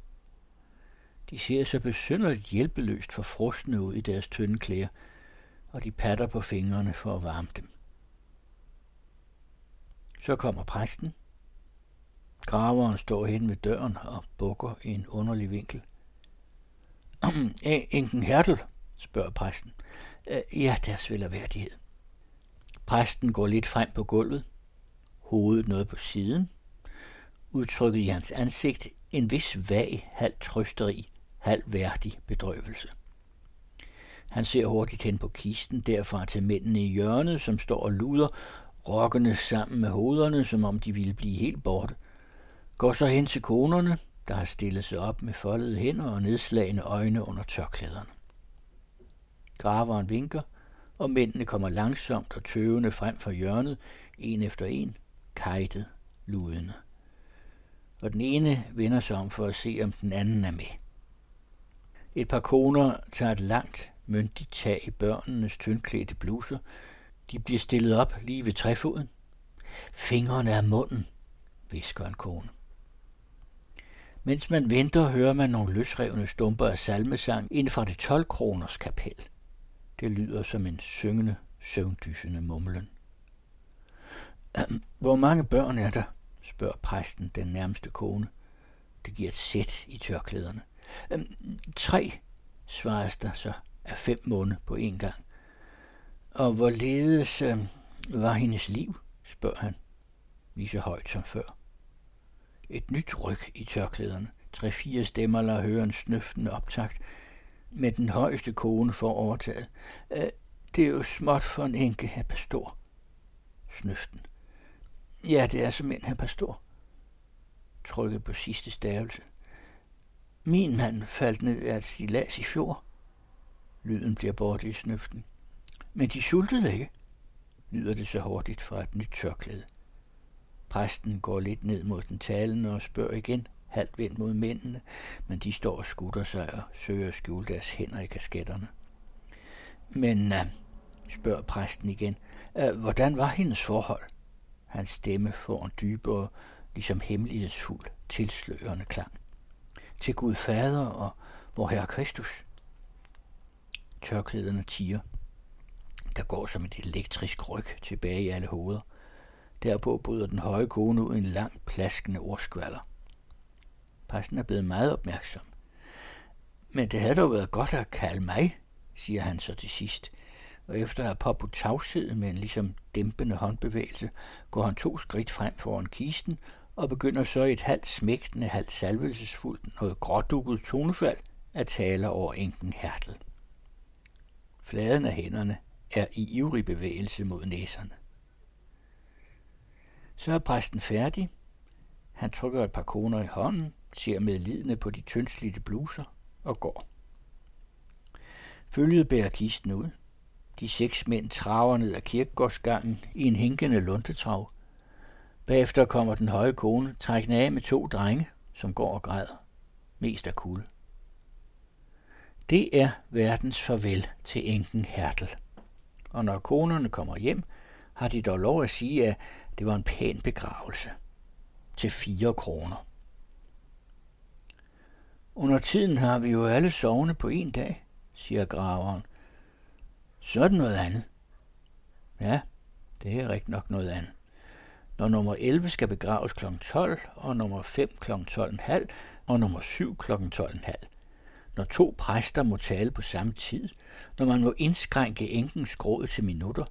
De ser så besynderligt hjælpeløst for frostende ud i deres tynde klæder, og de patter på fingrene for at varme dem. Så kommer præsten. Graveren står hen ved døren og bukker i en underlig vinkel. Enken Hertel, spørger præsten. Ja, deres værdighed. Præsten går lidt frem på gulvet, hovedet noget på siden, udtrykket i hans ansigt en vis vag, halv trøsteri, halv værdig bedrøvelse. Han ser hurtigt hen på kisten, derfra til mændene i hjørnet, som står og luder, rokkende sammen med hovederne, som om de ville blive helt borte. Går så hen til konerne, der har stillet sig op med foldede hænder og nedslagende øjne under tørklæderne. Graveren vinker, og mændene kommer langsomt og tøvende frem fra hjørnet, en efter en, kajtet, ludende. Og den ene vender sig om for at se, om den anden er med. Et par koner tager et langt, myndigt tag i børnenes tyndklædte bluser. De bliver stillet op lige ved træfoden. Fingrene er munden, visker en kone. Mens man venter, hører man nogle løsrevne stumper af salmesang inden fra det 12 kroners kapel. Det lyder som en syngende, søvndysende mumlen. Hvor mange børn er der? spørger præsten den nærmeste kone. Det giver et sæt i tørklæderne. Øhm, tre, svares der så af fem måneder på en gang. Og hvorledes øh, var hendes liv, spørger han, lige så højt som før. Et nyt ryg i tørklæderne. Tre-fire stemmer lader høre en snøftende optakt, med den højeste kone for overtaget. Øh, det er jo småt for en enke, her pastor. Snøften. Ja, det er som en her pastor. Trykket på sidste stavelse. Min mand faldt ned af et stilas i fjor. Lyden bliver borte i snøften. Men de sultede ikke, lyder det så hurtigt fra et nyt tørklæde. Præsten går lidt ned mod den talende og spørger igen, halvt vendt mod mændene, men de står og skutter sig og søger at skjule deres hænder i kasketterne. Men, uh, spørger præsten igen, uh, hvordan var hendes forhold? Hans stemme får en dybere, ligesom hemmelighedsfuld, tilslørende klang. Til Gud Fader og vor Herre Kristus. Tørklæderne tiger. Der går som et elektrisk ryg tilbage i alle hoveder. Derpå bryder den høje kone ud en lang, plaskende ordskvaller. Præsten er blevet meget opmærksom. Men det havde dog været godt at kalde mig, siger han så til sidst. Og efter at have påbudt tavshed med en ligesom dæmpende håndbevægelse, går han to skridt frem foran kisten og begynder så i et halvt smægtende, halvt salvelsesfuldt, noget grådukket tonefald at tale over enken Hertel. Fladen af hænderne er i ivrig bevægelse mod næserne. Så er præsten færdig. Han trykker et par koner i hånden, ser med lidende på de tyndslidte bluser og går. Følget bærer kisten ud. De seks mænd traver ned ad kirkegårdsgangen i en hænkende luntetrav. Bagefter kommer den høje kone trækkende af med to drenge, som går og græder. Mest af kulde. Det er verdens farvel til enken Hertel. Og når konerne kommer hjem, har de dog lov at sige, at det var en pæn begravelse. Til fire kroner. Under tiden har vi jo alle sovne på en dag, siger graveren. Så er det noget andet. Ja, det er rigtig nok noget andet. Når nummer 11 skal begraves kl. 12, og nummer 5 kl. 12.30, og nummer 7 kl. 12.30. når to præster må tale på samme tid, når man må indskrænke enkens gråd til minutter,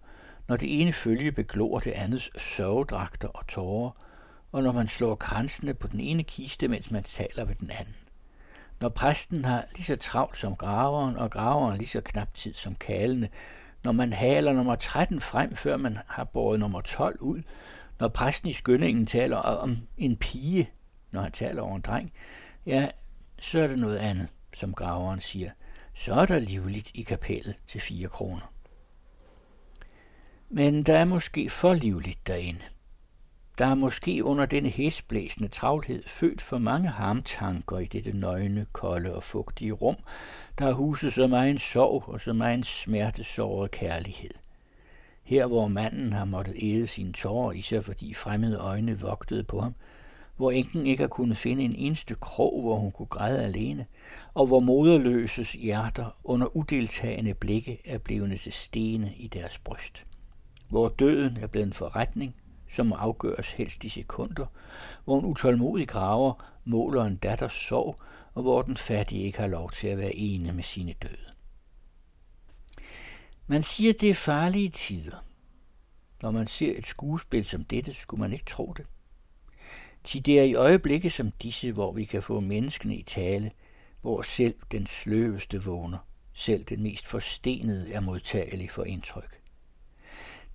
når det ene følge beglor det andets sørgedragter og tårer, og når man slår kransene på den ene kiste, mens man taler ved den anden. Når præsten har lige så travlt som graveren, og graveren lige så knap tid som kalene, når man haler nummer 13 frem, før man har båret nummer 12 ud, når præsten i skyndingen taler om en pige, når han taler over en dreng, ja, så er det noget andet, som graveren siger. Så er der livligt i kapellet til 4 kroner. Men der er måske for livligt derinde. Der er måske under denne hæsblæsende travlhed født for mange harmtanker i dette nøgne, kolde og fugtige rum, der har huset så meget sorg og så meget smertesåret kærlighed. Her, hvor manden har måttet æde sine tårer, især fordi fremmede øjne vogtede på ham, hvor enken ikke har kunnet finde en eneste krog, hvor hun kunne græde alene, og hvor moderløses hjerter under udeltagende blikke er blevet til stene i deres bryst. Hvor døden er blevet en forretning, som må afgøres helst i sekunder, hvor en utålmodig graver måler en datters sorg, og hvor den fattige ikke har lov til at være ene med sine døde. Man siger, det er farlige tider. Når man ser et skuespil som dette, skulle man ikke tro det. Til det er i øjeblikke som disse, hvor vi kan få menneskene i tale, hvor selv den sløveste vågner, selv den mest forstenede er modtagelig for indtryk.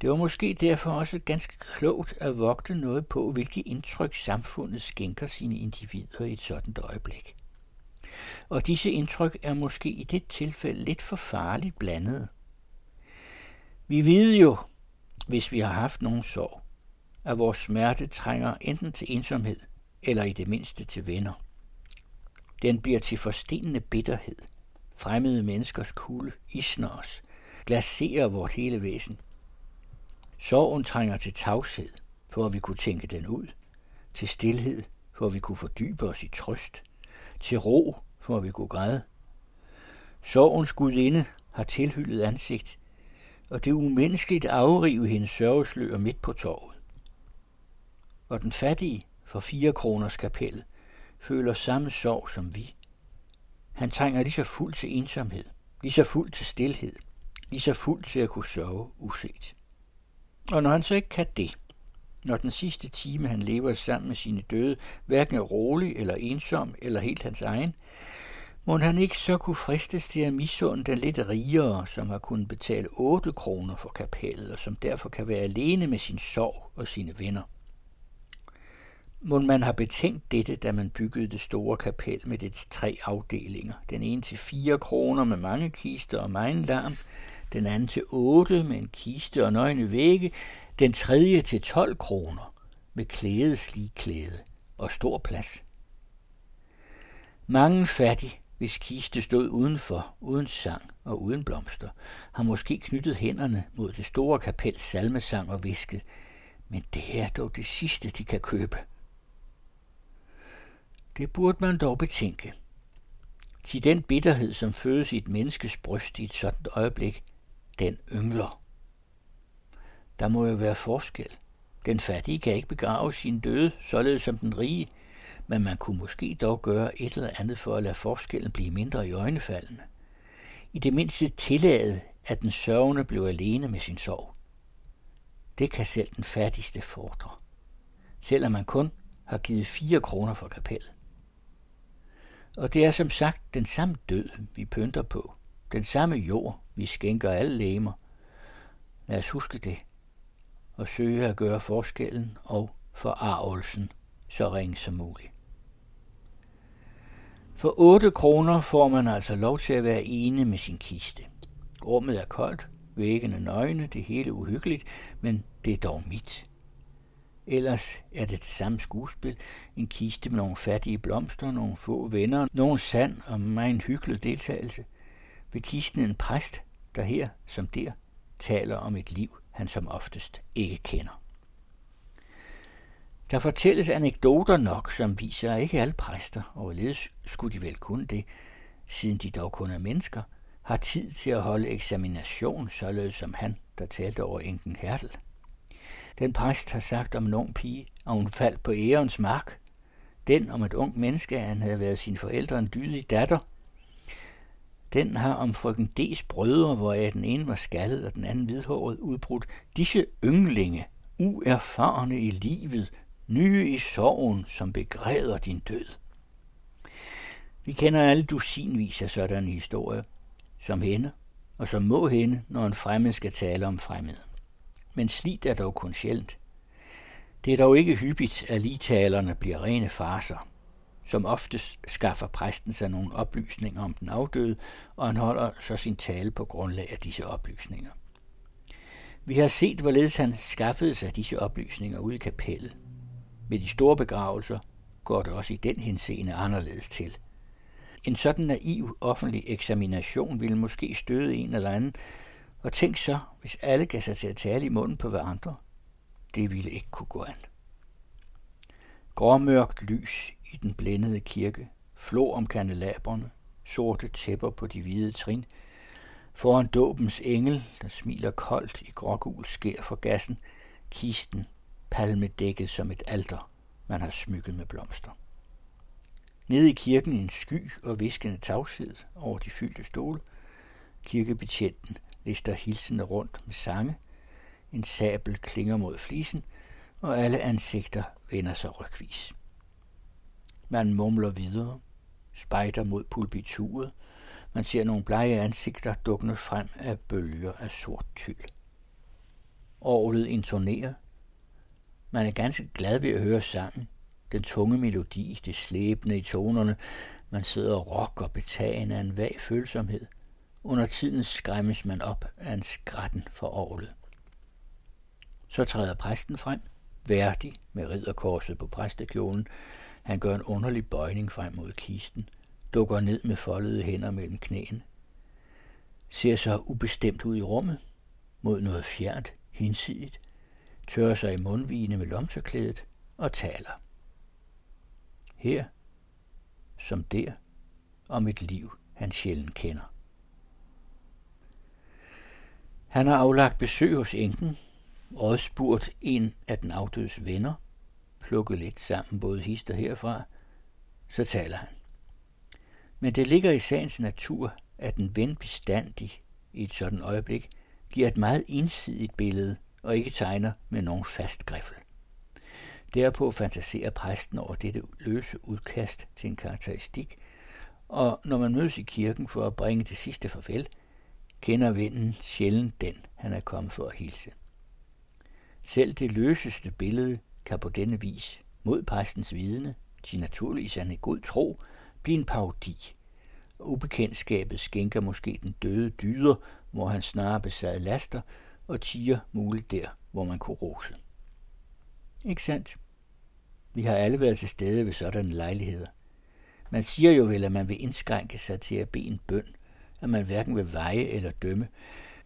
Det var måske derfor også ganske klogt at vogte noget på, hvilke indtryk samfundet skænker sine individer i et sådan øjeblik. Og disse indtryk er måske i det tilfælde lidt for farligt blandet. Vi ved jo, hvis vi har haft nogen sorg, at vores smerte trænger enten til ensomhed eller i det mindste til venner. Den bliver til forstenende bitterhed. Fremmede menneskers kulde isner os, glaserer vort hele væsen – Sorgen trænger til tavshed, for at vi kunne tænke den ud, til stillhed, for at vi kunne fordybe os i trøst, til ro, for at vi kunne græde. Sorgens gudinde har tilhyllet ansigt, og det er umenneskeligt at afrive hendes sørgeslør midt på torvet. Og den fattige for fire kroners kapellet føler samme sorg som vi. Han trænger lige så fuld til ensomhed, lige så fuld til stillhed, lige så fuld til at kunne sørge uset. Og når han så ikke kan det, når den sidste time, han lever sammen med sine døde, hverken er rolig eller ensom eller helt hans egen, må han ikke så kunne fristes til at misunde den lidt rigere, som har kunnet betale 8 kroner for kapellet, og som derfor kan være alene med sin sorg og sine venner. Må man har betænkt dette, da man byggede det store kapel med dets tre afdelinger. Den ene til 4 kroner med mange kister og meget larm, den anden til 8 med en kiste og nøgne vægge, den tredje til 12 kroner med klæde klæde og stor plads. Mange fattige, hvis kiste stod udenfor, uden sang og uden blomster, har måske knyttet hænderne mod det store kapels salmesang og visket, men det er dog det sidste, de kan købe. Det burde man dog betænke. Til den bitterhed, som fødes i et menneskes bryst i et sådan øjeblik, den yngler. Der må jo være forskel. Den fattige kan ikke begrave sin døde, således som den rige, men man kunne måske dog gøre et eller andet for at lade forskellen blive mindre i øjnefaldene. I det mindste tillade, at den sørgende blev alene med sin sorg. Det kan selv den fattigste fordre, selvom man kun har givet fire kroner for kapellet. Og det er som sagt den samme død, vi pynter på, den samme jord, vi skænker alle lemer. Lad os huske det og søge at gøre forskellen og forarvelsen så ring som muligt. For 8 kroner får man altså lov til at være ene med sin kiste. Rummet er koldt, væggene nøgne, det hele uhyggeligt, men det er dog mit. Ellers er det det samme skuespil. En kiste med nogle fattige blomster, nogle få venner, nogle sand og meget en hyggelig deltagelse. Ved kisten en præst, der her som der taler om et liv, han som oftest ikke kender. Der fortælles anekdoter nok, som viser, at ikke alle præster, og hvorledes skulle de vel kunne det, siden de dog kun er mennesker, har tid til at holde eksamination, således som han, der talte over enken Hertel. Den præst har sagt om en ung pige, at hun faldt på ærens mark. Den om et ungt menneske, at han havde været sin forældre en dydig datter. Den har om frøken D's brødre, hvoraf den ene var skaldet og den anden hvidhåret, udbrudt. Disse ynglinge, uerfarne i livet, nye i sorgen, som begræder din død. Vi kender alle dusinvis af sådanne historier, som hende, og som må hende, når en fremmed skal tale om fremmed. Men slidt er dog kun sjældent. Det er dog ikke hyppigt, at ligetalerne bliver rene farser. Som oftest skaffer præsten sig nogle oplysninger om den afdøde, og han holder så sin tale på grundlag af disse oplysninger. Vi har set, hvorledes han skaffede sig disse oplysninger ude i kapellet. Ved de store begravelser går det også i den henseende anderledes til. En sådan naiv offentlig eksamination ville måske støde en eller anden, og tænk så, hvis alle gav sig til at tale i munden på hverandre. Det ville ikke kunne gå an. Gråmørkt lys i den blændede kirke, flå om kandelaberne, sorte tæpper på de hvide trin, foran dåbens engel, der smiler koldt i grågul skær for gassen, kisten palmedækket som et alter, man har smykket med blomster. Nede i kirken en sky og viskende tavshed over de fyldte stole. Kirkebetjenten lister hilsende rundt med sange. En sabel klinger mod flisen, og alle ansigter vender sig rygvis. Man mumler videre, spejder mod pulpituret. Man ser nogle blege ansigter dukkende frem af bølger af sort tyld. Orlet intonerer. Man er ganske glad ved at høre sangen. Den tunge melodi, det slæbende i tonerne. Man sidder og rocker betagen af en vag følsomhed. Under tiden skræmmes man op af en skratten for orglet. Så træder præsten frem, værdig med ridderkorset på præstekjolen, han gør en underlig bøjning frem mod kisten, dukker ned med foldede hænder mellem knæene, ser så ubestemt ud i rummet, mod noget fjernt, hinsidigt, tørrer sig i mundvigene med lomterklædet og taler. Her, som der, om et liv, han sjældent kender. Han har aflagt besøg hos enken, og spurgt en af den afdødes venner – plukket lidt sammen både hister herfra, så taler han. Men det ligger i sagens natur, at en ven bestandig i et sådan øjeblik giver et meget ensidigt billede og ikke tegner med nogen fast griffel. Derpå fantaserer præsten over dette løse udkast til en karakteristik, og når man mødes i kirken for at bringe det sidste farvel, kender vennen sjældent den, han er kommet for at hilse. Selv det løseste billede kan på denne vis, mod præstens vidne, til naturligvis er en god tro, blive en parodi. Ubekendtskabet skænker måske den døde dyder, hvor han snarere besad laster, og tiger muligt der, hvor man kunne rose. Ikke sandt? Vi har alle været til stede ved sådanne lejligheder. Man siger jo vel, at man vil indskrænke sig til at bede en bøn, at man hverken vil veje eller dømme,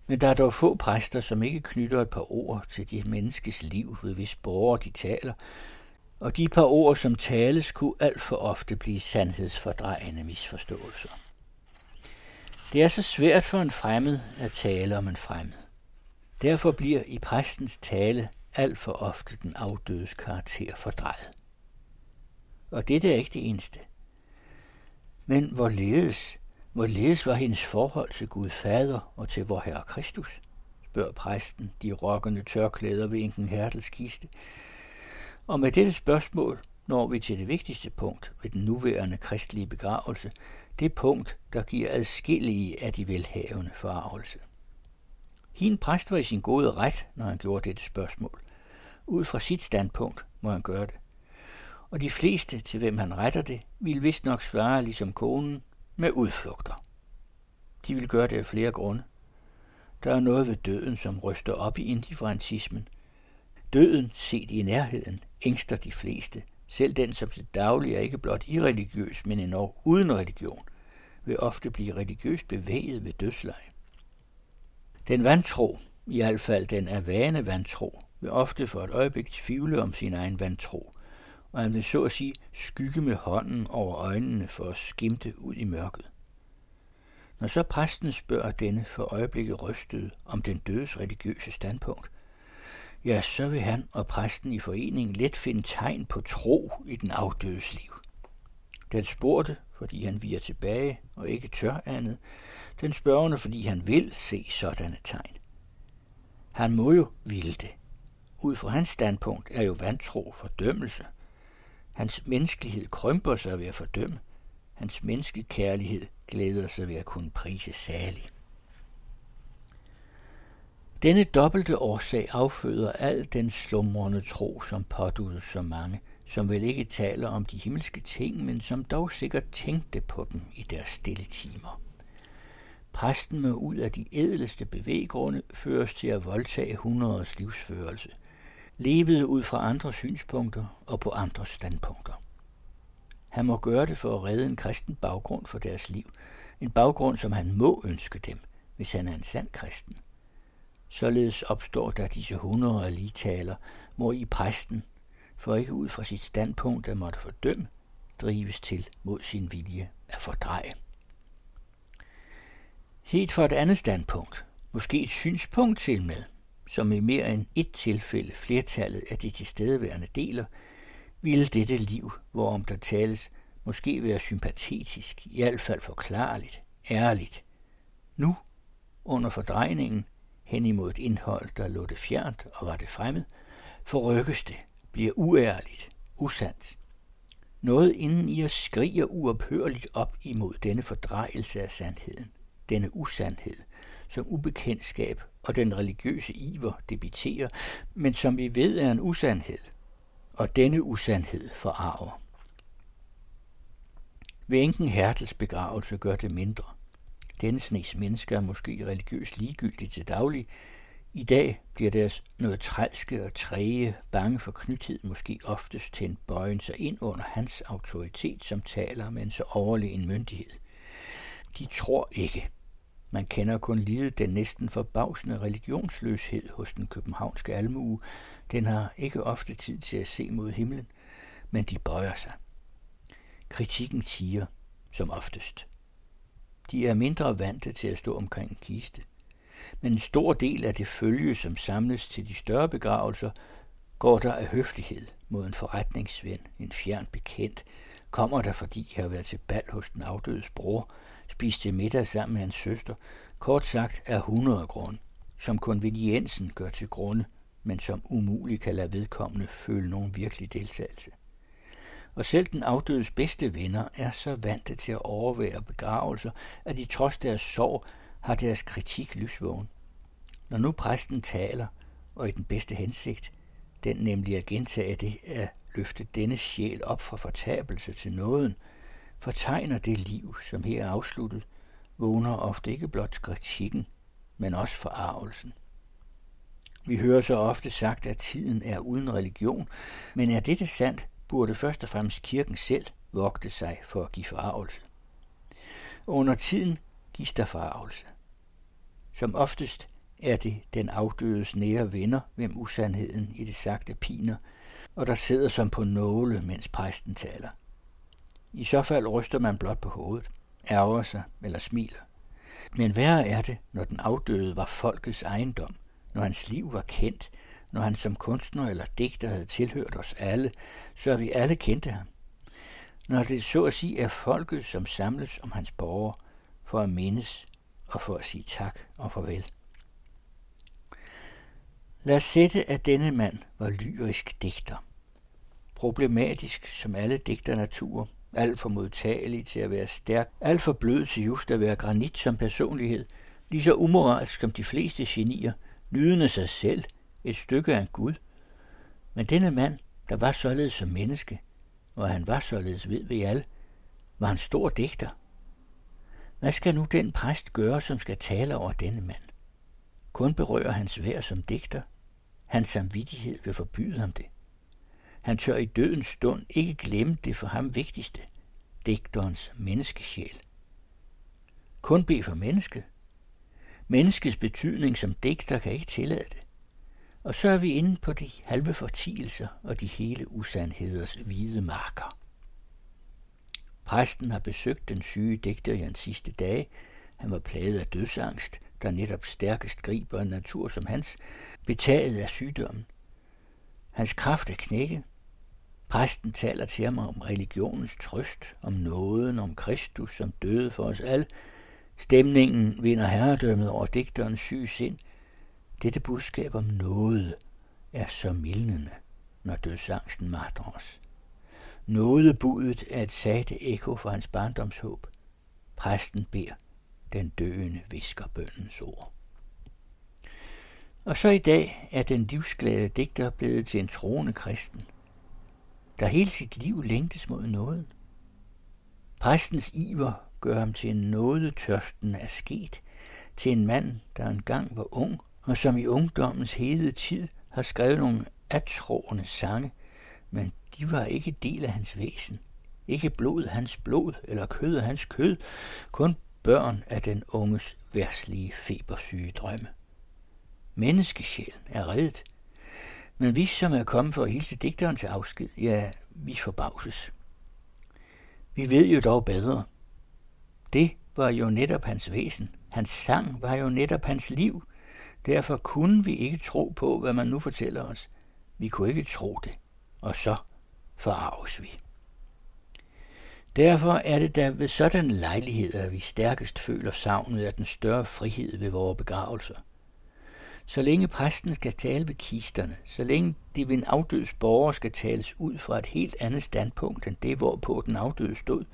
men der er dog få præster, som ikke knytter et par ord til de menneskes liv, ved hvis borgere de taler, og de par ord, som tales, kunne alt for ofte blive sandhedsfordrejende misforståelser. Det er så svært for en fremmed at tale om en fremmed. Derfor bliver i præstens tale alt for ofte den afdødes karakter fordrejet. Og det er ikke det eneste. Men hvorledes Hvorledes var hendes forhold til Gud Fader og til vor Herre Kristus? spørger præsten de rokkende tørklæder ved enken Hertels kiste. Og med dette spørgsmål når vi til det vigtigste punkt ved den nuværende kristelige begravelse, det punkt, der giver adskillige af de velhavende forarvelse. Hin præst var i sin gode ret, når han gjorde dette spørgsmål. Ud fra sit standpunkt må han gøre det. Og de fleste, til hvem han retter det, vil vist nok svare ligesom konen, med udflugter. De vil gøre det af flere grunde. Der er noget ved døden, som ryster op i indifferentismen. Døden, set i nærheden, ængster de fleste. Selv den, som til daglig er ikke blot irreligiøs, men endnu uden religion, vil ofte blive religiøst bevæget ved dødsleje. Den vantro, i hvert fald den er vane vantro, vil ofte for et øjeblik tvivle om sin egen vantro, og han vil så at sige skygge med hånden over øjnene for at skimte ud i mørket. Når så præsten spørger denne for øjeblikket rystede om den dødes religiøse standpunkt, ja, så vil han og præsten i foreningen let finde tegn på tro i den afdødes liv. Den spurgte fordi han viger tilbage og ikke tør andet, den spørgende, fordi han vil se sådanne tegn. Han må jo ville det. Ud fra hans standpunkt er jo vantro fordømmelse. Hans menneskelighed krymper sig ved at fordømme. Hans menneskekærlighed glæder sig ved at kunne prise salig. Denne dobbelte årsag afføder al den slumrende tro, som påduttes så mange, som vel ikke taler om de himmelske ting, men som dog sikkert tænkte på dem i deres stille timer. Præsten må ud af de ædleste bevæggrunde føres til at voldtage hundredes livsførelse, levede ud fra andre synspunkter og på andre standpunkter. Han må gøre det for at redde en kristen baggrund for deres liv, en baggrund, som han må ønske dem, hvis han er en sand kristen. Således opstår der disse hundrede af ligtaler, hvor i præsten, for ikke ud fra sit standpunkt at måtte fordømme, drives til mod sin vilje at fordreje. Helt fra et andet standpunkt, måske et synspunkt til med, som i mere end et tilfælde flertallet af de tilstedeværende deler, ville dette liv, hvorom der tales, måske være sympatetisk, i hvert fald forklarligt, ærligt. Nu, under fordrejningen, hen imod et indhold, der lå det fjernt og var det fremmed, forrykkes det, bliver uærligt, usandt. Noget inden i os skriger uophørligt op imod denne fordrejelse af sandheden, denne usandhed, som ubekendtskab og den religiøse iver debiterer, men som vi ved er en usandhed, og denne usandhed forarver. Ved enken Hertels begravelse gør det mindre. Denne snes mennesker er måske religiøst ligegyldige til daglig. I dag bliver deres noget trælske og træge, bange for knythed måske oftest til en bøjen sig ind under hans autoritet, som taler med en så overlegen myndighed. De tror ikke. Man kender kun lide den næsten forbavsende religionsløshed hos den københavnske almue. Den har ikke ofte tid til at se mod himlen, men de bøjer sig. Kritikken siger, som oftest, de er mindre vante til at stå omkring en kiste. Men en stor del af det følge, som samles til de større begravelser, går der af høflighed mod en forretningsven, en fjern bekendt, kommer der, fordi de har været til bal hos den afdødes bror, spist til middag sammen med hans søster, kort sagt er 100 grund, som konveniensen gør til grunde, men som umuligt kan lade vedkommende føle nogen virkelig deltagelse og selv den afdødes bedste venner er så vante til at overvære begravelser, at de trods deres sorg har deres kritik lysvågen. Når nu præsten taler, og i den bedste hensigt, den nemlig at gentage det at løfte denne sjæl op fra fortabelse til nåden, fortegner det liv, som her er afsluttet, vågner ofte ikke blot kritikken, men også forarvelsen. Vi hører så ofte sagt, at tiden er uden religion, men er dette sandt, burde først og fremmest kirken selv vogte sig for at give forarvelse. Under tiden gives der forarvelse. Som oftest er det den afdødes nære venner, hvem usandheden i det sagte piner, og der sidder som på nåle, mens præsten taler. I så fald ryster man blot på hovedet, ærger sig eller smiler. Men værre er det, når den afdøde var folkets ejendom, når hans liv var kendt, når han som kunstner eller digter havde tilhørt os alle, så vi alle kendte ham. Når det så at sige er folket, som samles om hans borgere, for at mindes og for at sige tak og farvel. Lad os sætte, at denne mand var lyrisk digter. Problematisk som alle digternaturer, alt for modtagelig til at være stærk, alt for blød til just at være granit som personlighed, lige så umoralsk som de fleste genier, nydende sig selv, et stykke af en Gud. Men denne mand, der var således som menneske, og han var således ved vi alle, var en stor digter. Hvad skal nu den præst gøre, som skal tale over denne mand? Kun berører hans vær som digter. Hans samvittighed vil forbyde ham det. Han tør i dødens stund ikke glemme det for ham vigtigste, digterens menneskesjæl. Kun bed for mennesket. Menneskets betydning som digter kan ikke tillade det. Og så er vi inde på de halve fortielser og de hele usandheders hvide marker. Præsten har besøgt den syge digter i hans sidste dage. Han var plaget af dødsangst, der netop stærkest griber en natur som hans, betaget af sygdommen. Hans kraft er knækket. Præsten taler til ham om religionens trøst, om nåden, om Kristus, som døde for os alle. Stemningen vinder herredømmet over digterens syge sind. Dette budskab om noget er så mildnende, når dødsangsten magter os. Nådebudet er et satte ekko fra hans barndomshåb. Præsten beder, den døende visker bøndens ord. Og så i dag er den livsglade digter blevet til en troende kristen, der hele sit liv længtes mod noget. Præstens iver gør ham til en nådetørsten af sket, til en mand, der engang var ung, og som i ungdommens hede tid har skrevet nogle atroende sange, men de var ikke del af hans væsen. Ikke blod hans blod, eller kød hans kød, kun børn af den unges værslige febersyge drømme. Menneskesjælen er reddet, men vi, som er kommet for at hilse digteren til afsked, ja, vi forbavses. Vi ved jo dog bedre. Det var jo netop hans væsen. Hans sang var jo netop hans liv. Derfor kunne vi ikke tro på, hvad man nu fortæller os. Vi kunne ikke tro det, og så forarves vi. Derfor er det da ved sådan lejlighed, at vi stærkest føler savnet af den større frihed ved vores begravelser – så længe præsten skal tale ved kisterne, så længe det ved en afdøds borger skal tales ud fra et helt andet standpunkt end det, hvorpå den afdøde stod,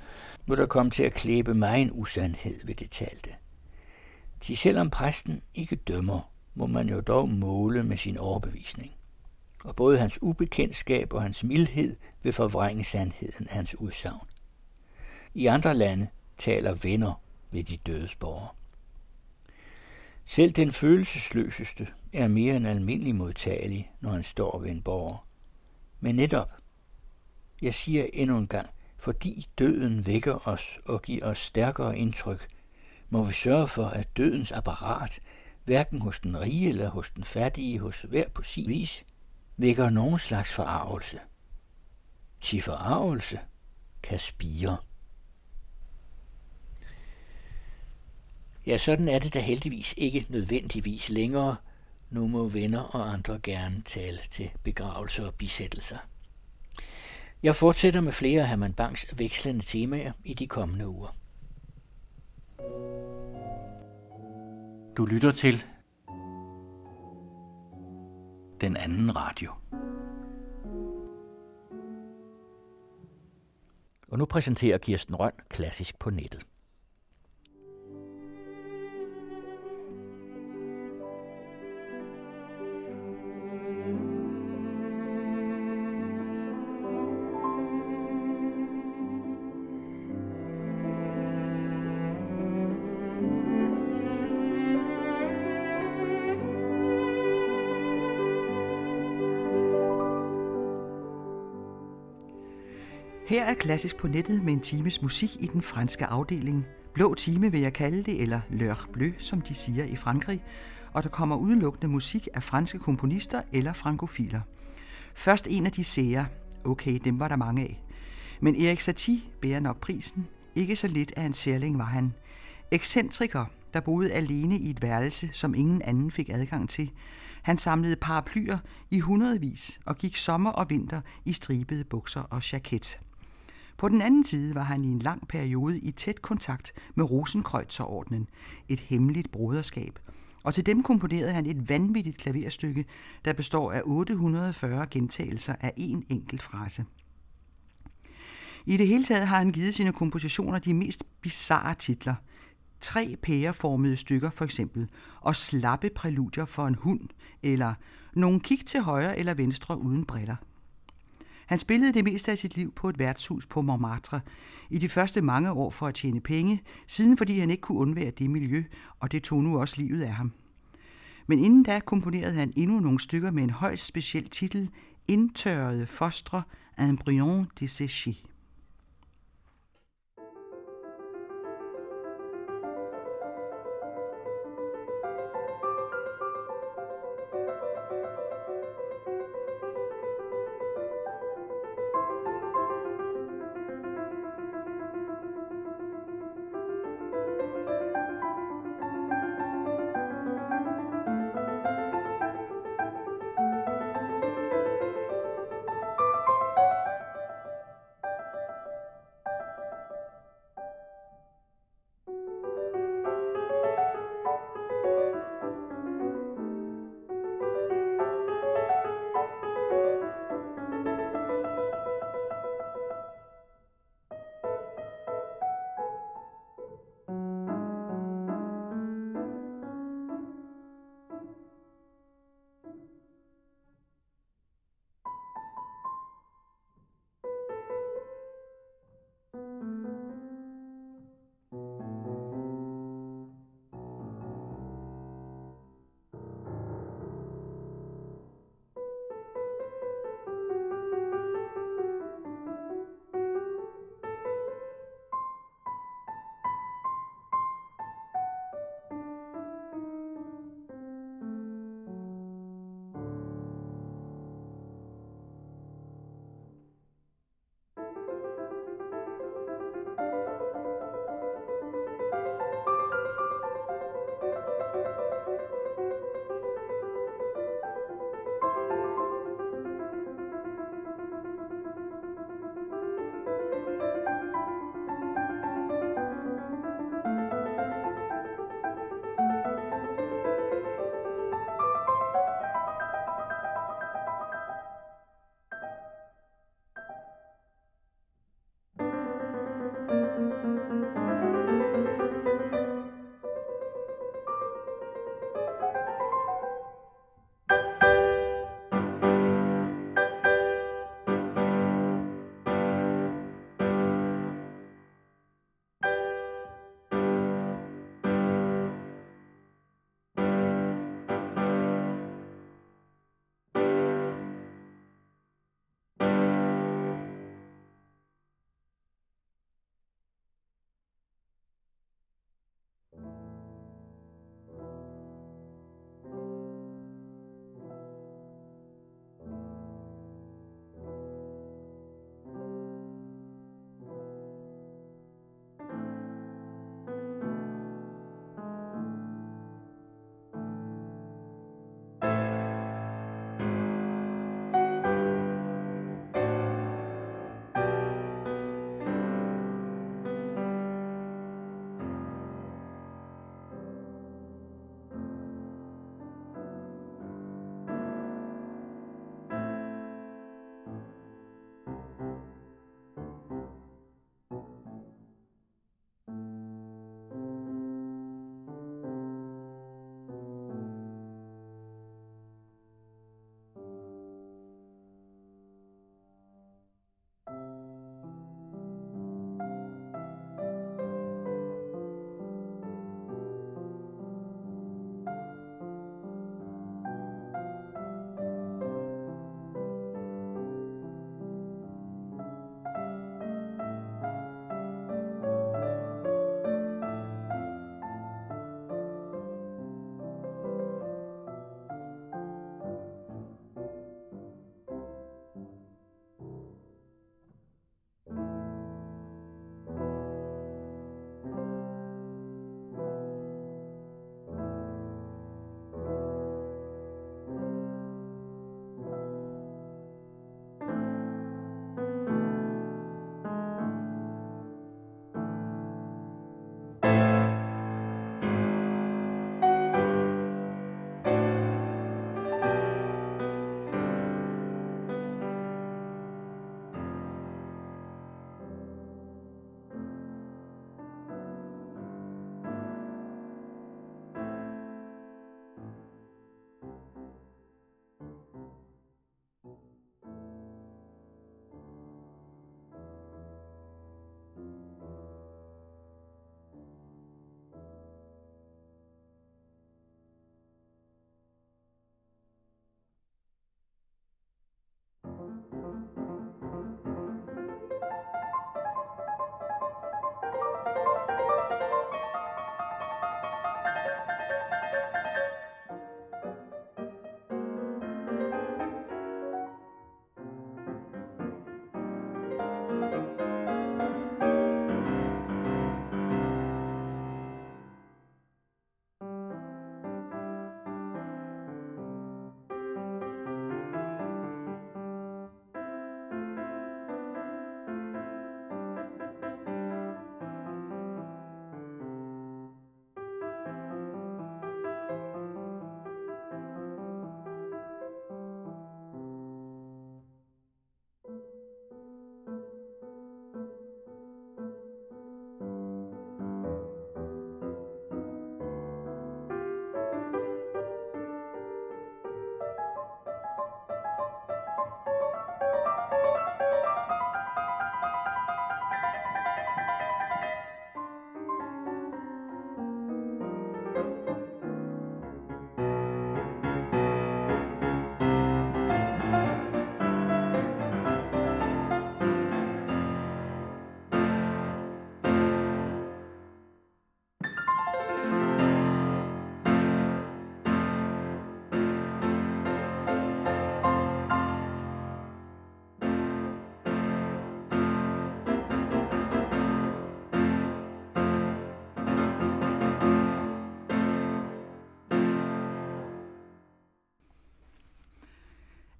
må der komme til at klæbe mig en usandhed ved det talte. Til selvom præsten ikke dømmer, må man jo dog måle med sin overbevisning. Og både hans ubekendtskab og hans mildhed vil forvrænge sandheden af hans udsagn. I andre lande taler venner ved de dødes borgere. Selv den følelsesløseste er mere end almindelig modtagelig, når han står ved en borger. Men netop, jeg siger endnu en gang, fordi døden vækker os og giver os stærkere indtryk, må vi sørge for, at dødens apparat, hverken hos den rige eller hos den fattige, hos hver på sin vis, vækker nogen slags forarvelse. Til forarvelse kan spire. Ja, sådan er det da heldigvis ikke nødvendigvis længere. Nu må venner og andre gerne tale til begravelser og bisættelser. Jeg fortsætter med flere af Herman Bangs vekslende temaer i de kommende uger. Du lytter til den anden radio. Og nu præsenterer Kirsten Røn Klassisk på nettet. Her er klassisk på nettet med en times musik i den franske afdeling. Blå time vil jeg kalde det, eller L'heure bleu, som de siger i Frankrig. Og der kommer udelukkende musik af franske komponister eller frankofiler. Først en af de sære. Okay, dem var der mange af. Men Erik Satie bærer nok prisen. Ikke så lidt af en særling var han. Ekscentriker, der boede alene i et værelse, som ingen anden fik adgang til. Han samlede paraplyer i hundredvis og gik sommer og vinter i stribede bukser og jaket. På den anden side var han i en lang periode i tæt kontakt med Rosenkreuzerordnen, et hemmeligt broderskab, og til dem komponerede han et vanvittigt klaverstykke, der består af 840 gentagelser af en enkelt frase. I det hele taget har han givet sine kompositioner de mest bizarre titler. Tre pæreformede stykker for eksempel, og slappe præludier for en hund, eller nogle kig til højre eller venstre uden briller. Han spillede det meste af sit liv på et værtshus på Montmartre. I de første mange år for at tjene penge, siden fordi han ikke kunne undvære det miljø, og det tog nu også livet af ham. Men inden da komponerede han endnu nogle stykker med en højst speciel titel, Indtørrede fostre, Embryon desséché.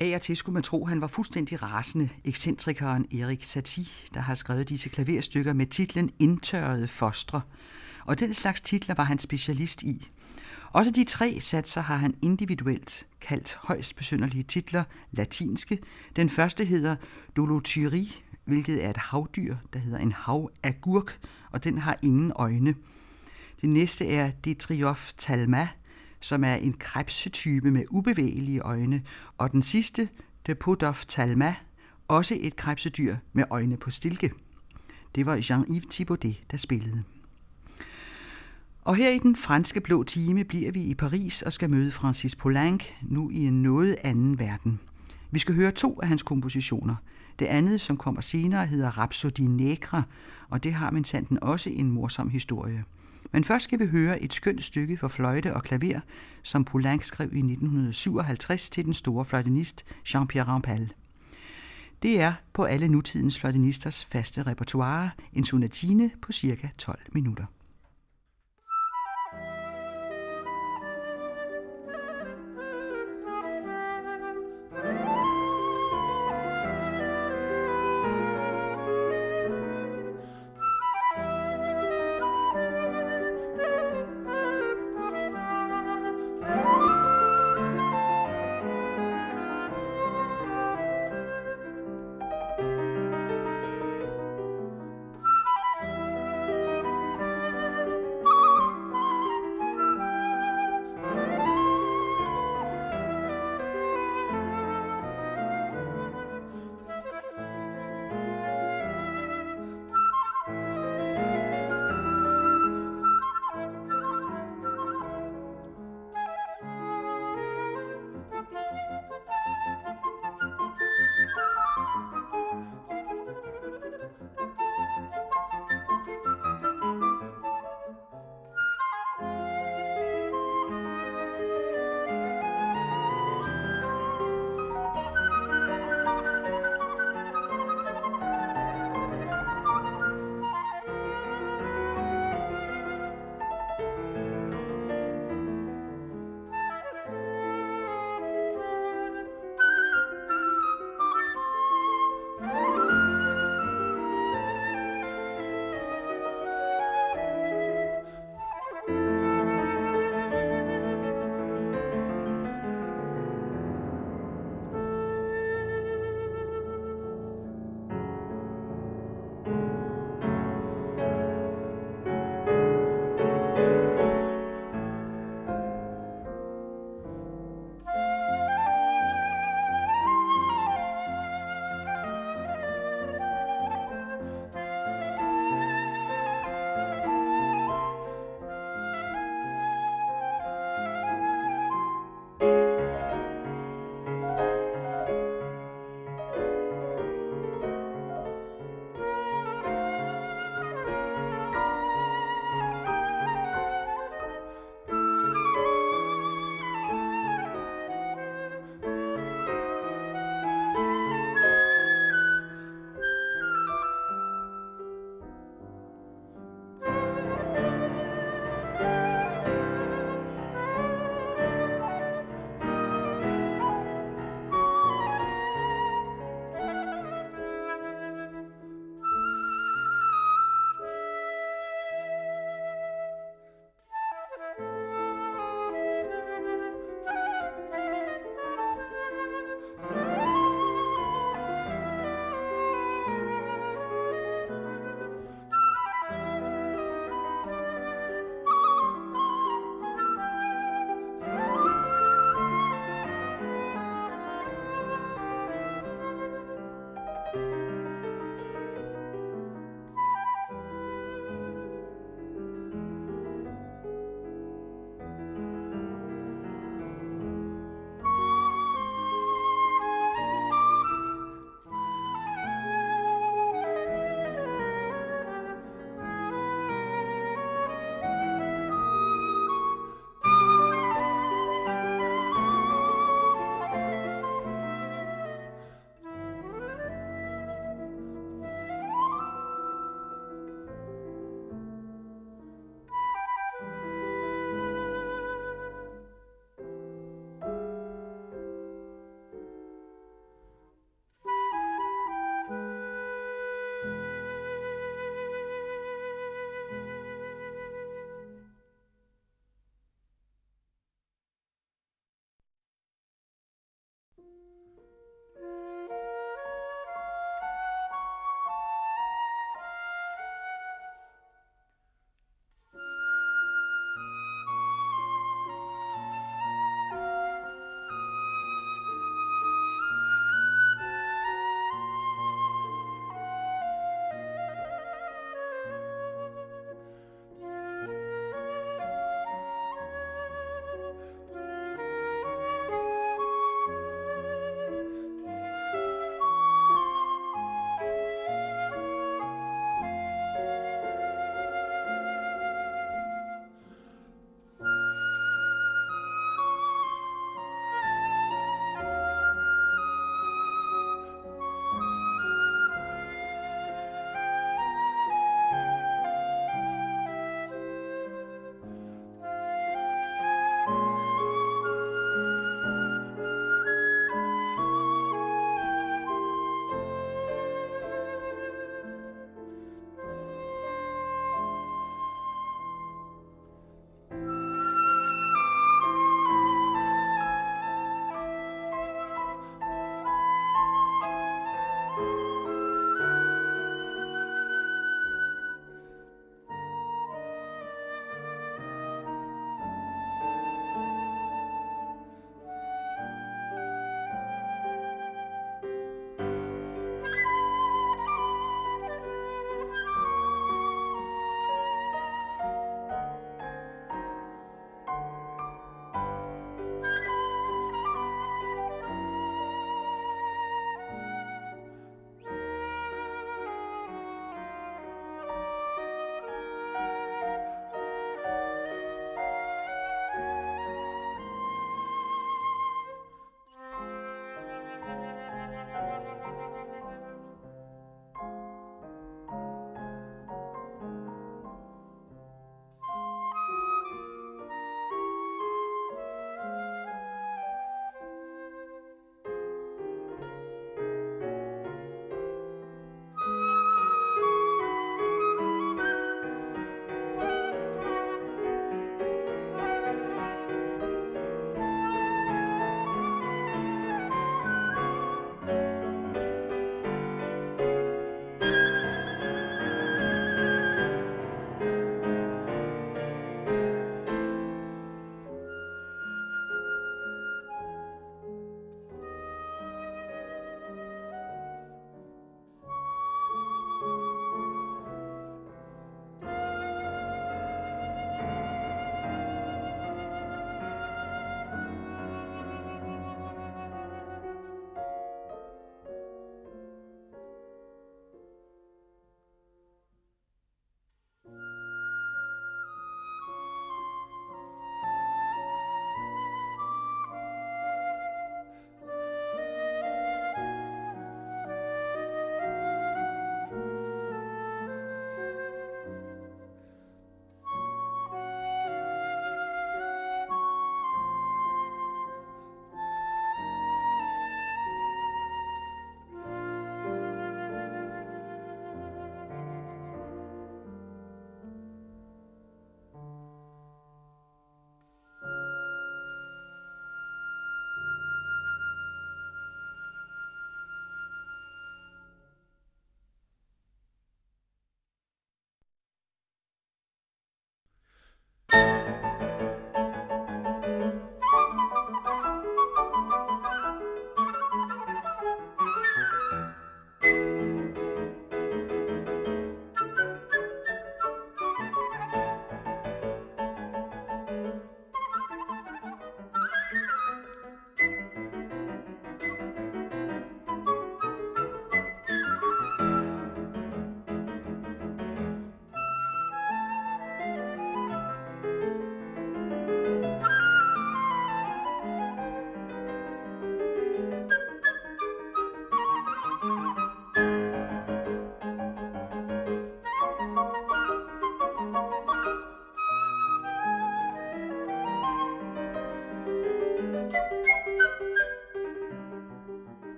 Af og til skulle man tro, at han var fuldstændig rasende, ekscentrikeren Erik Satie, der har skrevet disse klaverstykker med titlen Indtørrede fostre. Og den slags titler var han specialist i. Også de tre satser har han individuelt kaldt højst besynderlige titler, latinske. Den første hedder Dolotyri, hvilket er et havdyr, der hedder en havagurk, og den har ingen øjne. Det næste er Detriophthalma, som er en krebsetype med ubevægelige øjne, og den sidste, Depodophthalma, også et krebsedyr med øjne på stilke. Det var Jean-Yves Thibaudet, der spillede. Og her i den franske blå time bliver vi i Paris og skal møde Francis Poulenc, nu i en noget anden verden. Vi skal høre to af hans kompositioner. Det andet, som kommer senere, hedder Rhapsodie Negra, og det har sanden også en morsom historie. Men først skal vi høre et skønt stykke for fløjte og klaver, som Poulenc skrev i 1957 til den store fløjtenist Jean-Pierre Rampal. Det er på alle nutidens fløjtenisters faste repertoire en sonatine på cirka 12 minutter.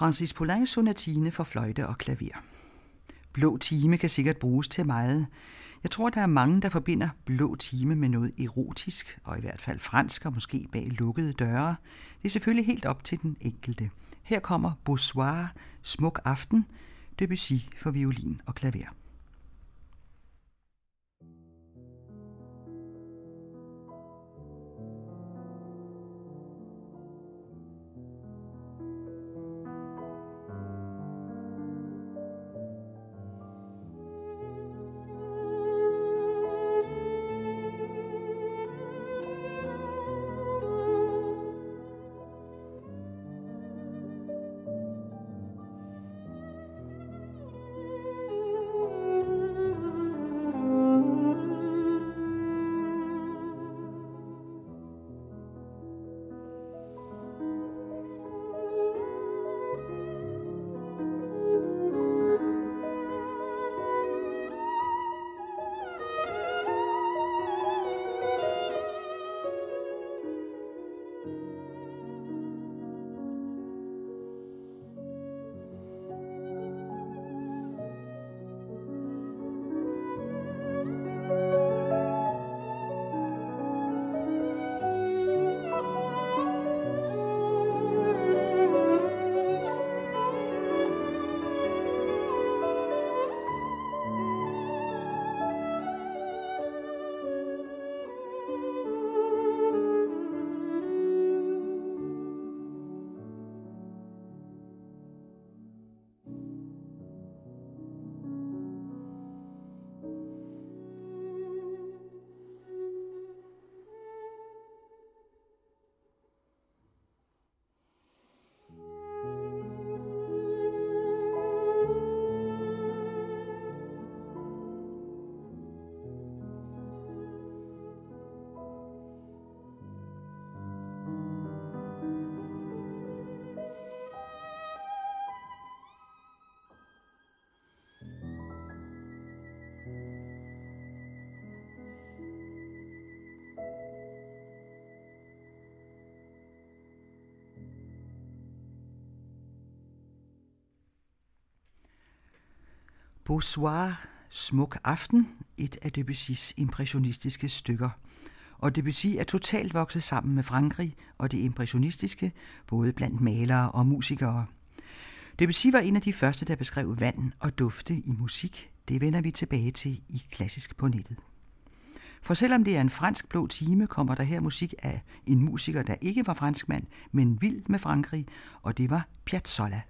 Francis Poulains sonatine for fløjte og klaver. Blå time kan sikkert bruges til meget. Jeg tror, der er mange, der forbinder blå time med noget erotisk, og i hvert fald fransk og måske bag lukkede døre. Det er selvfølgelig helt op til den enkelte. Her kommer Bonsoir, Smuk Aften, Debussy for violin og klaver. Bonsoir, Smuk Aften, et af Debussys impressionistiske stykker. Og Debussy er totalt vokset sammen med Frankrig og det impressionistiske, både blandt malere og musikere. Debussy var en af de første, der beskrev vand og dufte i musik. Det vender vi tilbage til i Klassisk på nettet. For selvom det er en fransk blå time, kommer der her musik af en musiker, der ikke var franskmand, men vild med Frankrig, og det var Piazzolla.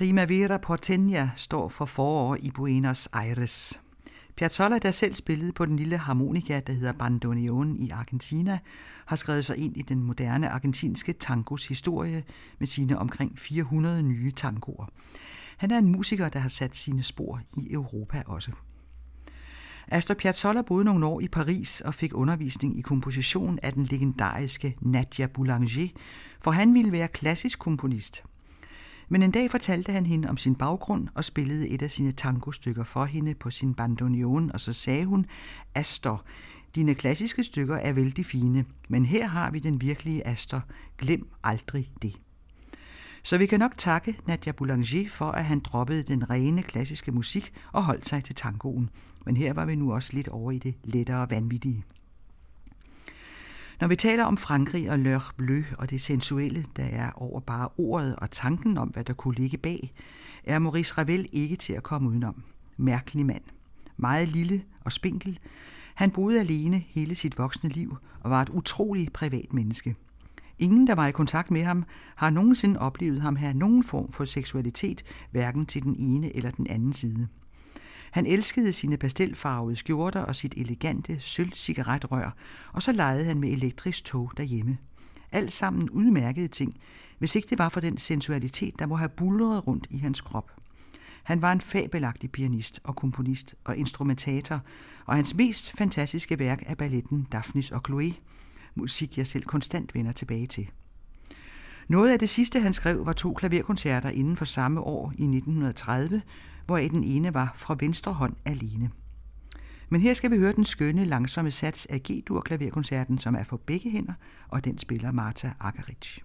Primavera Porteña står for forår i Buenos Aires. Piazzolla, der selv spillede på den lille harmonika, der hedder bandoneon i Argentina, har skrevet sig ind i den moderne argentinske tangos historie med sine omkring 400 nye tangoer. Han er en musiker, der har sat sine spor i Europa også. Astor Piazzolla boede nogle år i Paris og fik undervisning i komposition af den legendariske Nadia Boulanger, for han ville være klassisk komponist – men en dag fortalte han hende om sin baggrund og spillede et af sine tangostykker for hende på sin bandoneon, og så sagde hun, Astor, dine klassiske stykker er vældig fine, men her har vi den virkelige Astor. Glem aldrig det. Så vi kan nok takke Nadia Boulanger for, at han droppede den rene klassiske musik og holdt sig til tangoen. Men her var vi nu også lidt over i det lettere vanvittige. Når vi taler om Frankrig og L'Heure Bleu og det sensuelle, der er over bare ordet og tanken om, hvad der kunne ligge bag, er Maurice Ravel ikke til at komme udenom. Mærkelig mand. Meget lille og spinkel. Han boede alene hele sit voksne liv og var et utroligt privat menneske. Ingen, der var i kontakt med ham, har nogensinde oplevet ham have nogen form for seksualitet, hverken til den ene eller den anden side. Han elskede sine pastelfarvede skjorter og sit elegante sølvcigaretrør, og så legede han med elektrisk tog derhjemme. Alt sammen udmærkede ting, hvis ikke det var for den sensualitet, der må have bulret rundt i hans krop. Han var en fabelagtig pianist og komponist og instrumentator, og hans mest fantastiske værk er balletten Daphnis og Chloé, musik jeg selv konstant vender tilbage til. Noget af det sidste, han skrev, var to klaverkoncerter inden for samme år i 1930, hvor den ene var fra venstre hånd alene. Men her skal vi høre den skønne, langsomme sats af G-dur klaverkoncerten, som er for begge hænder, og den spiller Marta Akaric.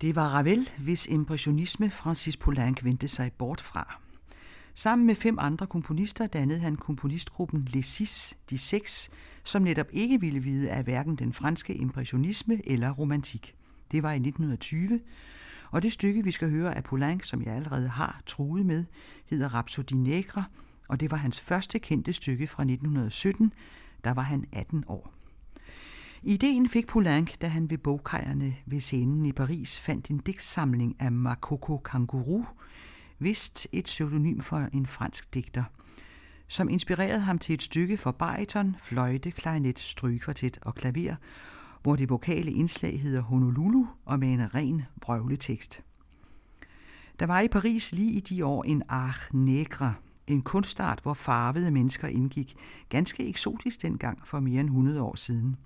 Det var Ravel, hvis impressionisme Francis Poulenc vendte sig bort fra. Sammen med fem andre komponister dannede han komponistgruppen Les Six, de seks, som netop ikke ville vide af hverken den franske impressionisme eller romantik. Det var i 1920, og det stykke, vi skal høre af Poulenc, som jeg allerede har truet med, hedder Rhapsody Negra, og det var hans første kendte stykke fra 1917, der var han 18 år. Ideen fik Poulenc, da han ved bogkajerne ved scenen i Paris fandt en digtsamling af Makoko Kanguru, vist et pseudonym for en fransk digter, som inspirerede ham til et stykke for bariton, fløjte, klarinet, strygekvartet og klaver, hvor det vokale indslag hedder Honolulu og med en ren vrøvletekst. Der var i Paris lige i de år en art negre, en kunstart, hvor farvede mennesker indgik, ganske eksotisk dengang for mere end 100 år siden.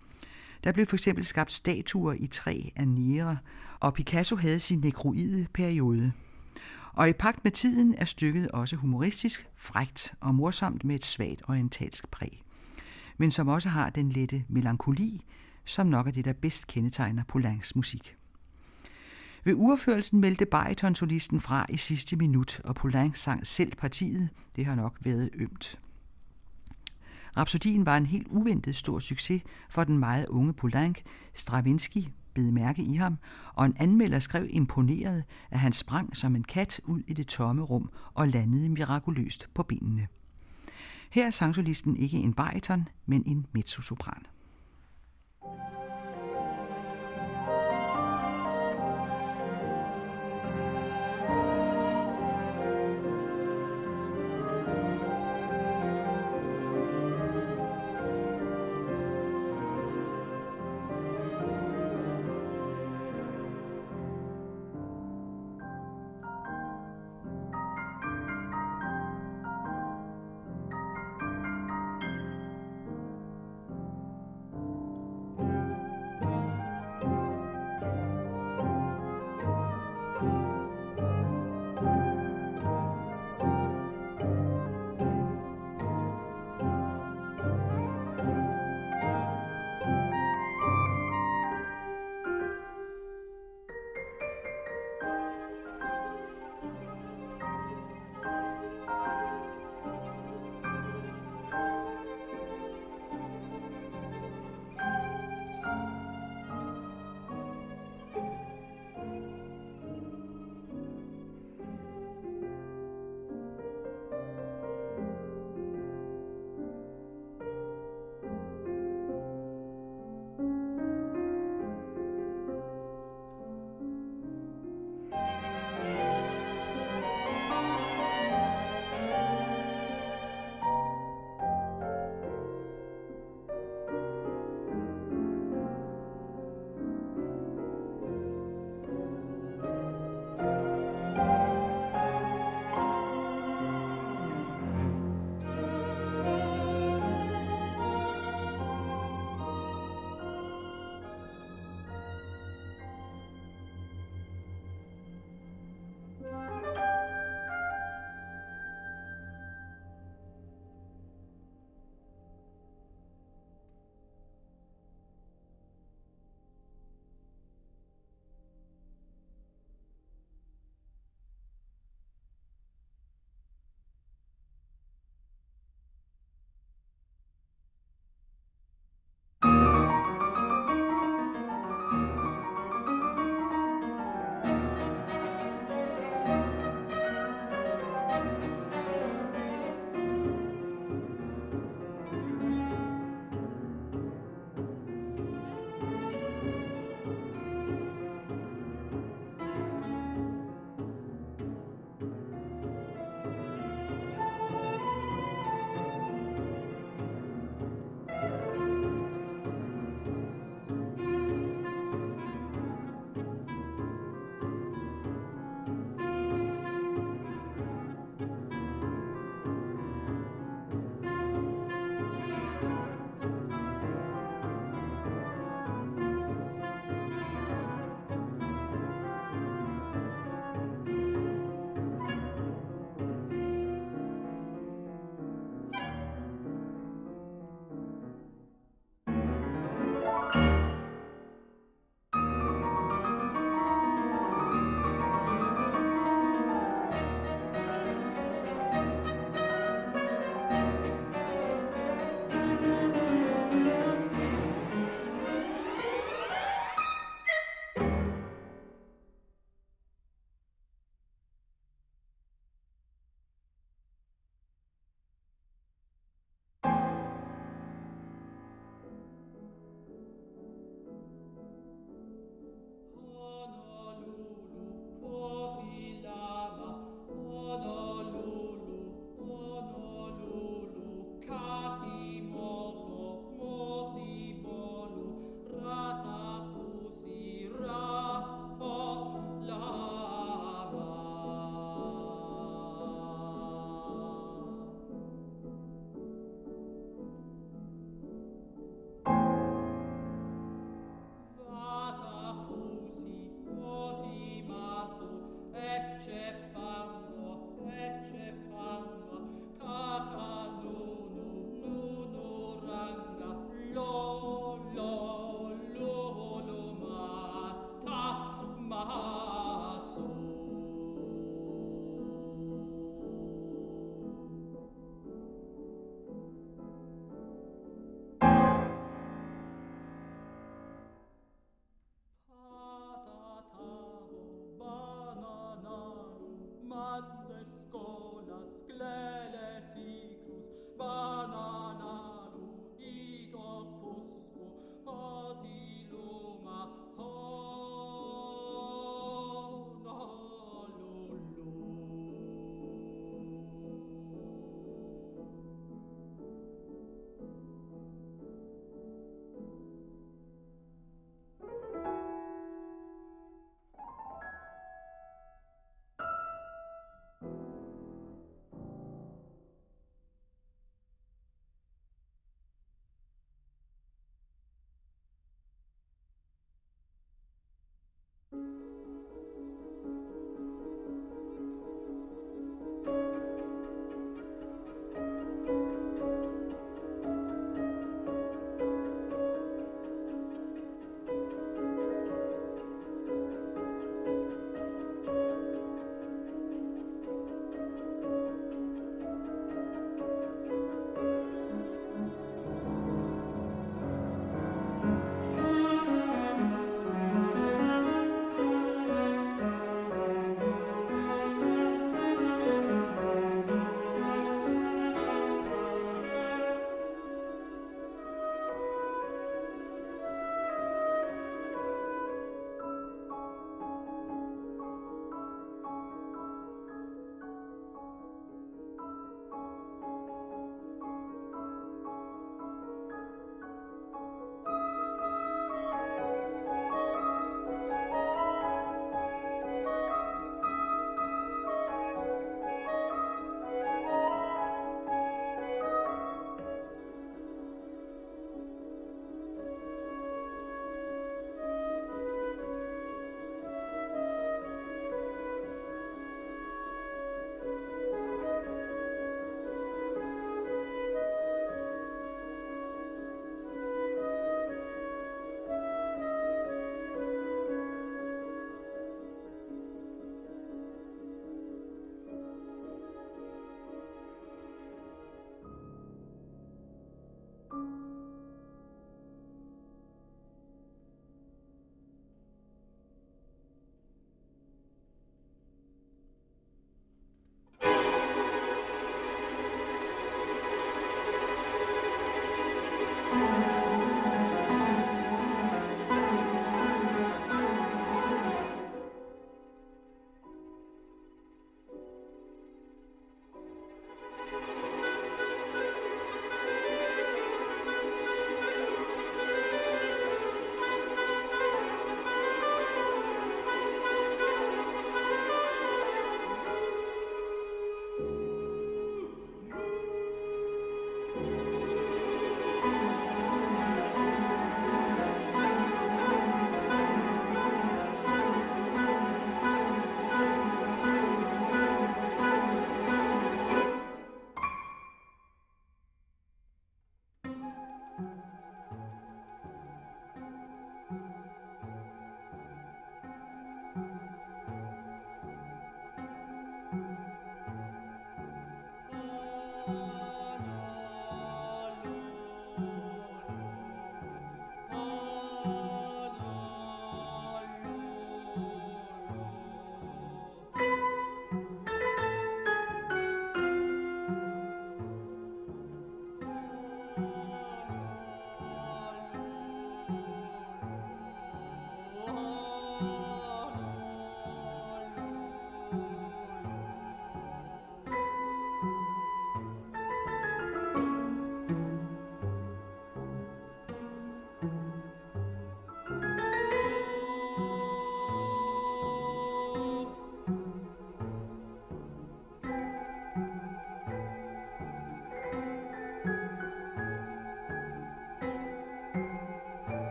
Der blev for eksempel skabt statuer i træ af nære, og Picasso havde sin nekroide periode. Og i pagt med tiden er stykket også humoristisk, frægt og morsomt med et svagt orientalsk præg. Men som også har den lette melankoli, som nok er det, der bedst kendetegner Poulencs musik. Ved urførelsen meldte baritonsolisten fra i sidste minut, og Poulenc sang selv partiet. Det har nok været ømt. Rhapsodien var en helt uventet stor succes for den meget unge Poulenc. Stravinsky bed mærke i ham, og en anmelder skrev imponeret, at han sprang som en kat ud i det tomme rum og landede mirakuløst på benene. Her er sangsolisten ikke en bariton, men en mezzosopran.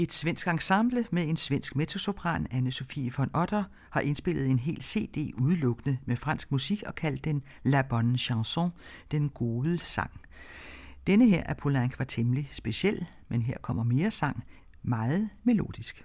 Et svensk ensemble med en svensk mezzosopran, Anne-Sophie von Otter, har indspillet en hel CD udelukkende med fransk musik og kaldt den La Bonne Chanson, den gode sang. Denne her af Poulenc var temmelig speciel, men her kommer mere sang, meget melodisk.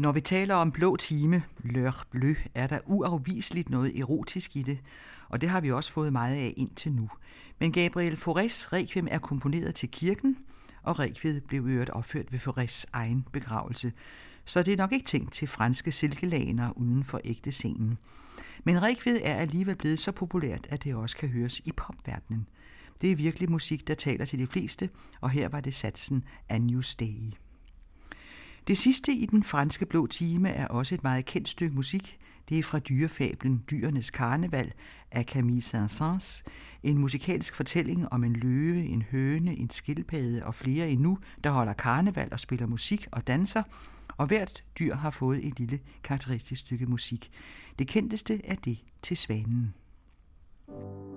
Når vi taler om blå time, L'heure bleu, er der uafviseligt noget erotisk i det, og det har vi også fået meget af indtil nu. Men Gabriel Faurés Requiem er komponeret til kirken, og Requiem blev øvrigt opført ved Faurés egen begravelse, så det er nok ikke tænkt til franske silkelaner uden for ægte scenen. Men Requiem er alligevel blevet så populært, at det også kan høres i popverdenen. Det er virkelig musik, der taler til de fleste, og her var det satsen Agnus Dei. Det sidste i den franske blå time er også et meget kendt stykke musik. Det er fra dyrefablen Dyrenes Karneval af Camille Saint-Saëns. En musikalsk fortælling om en løve, en høne, en skildpadde og flere endnu, der holder karneval og spiller musik og danser. Og hvert dyr har fået et lille karakteristisk stykke musik. Det kendteste er det til svanen. Svanen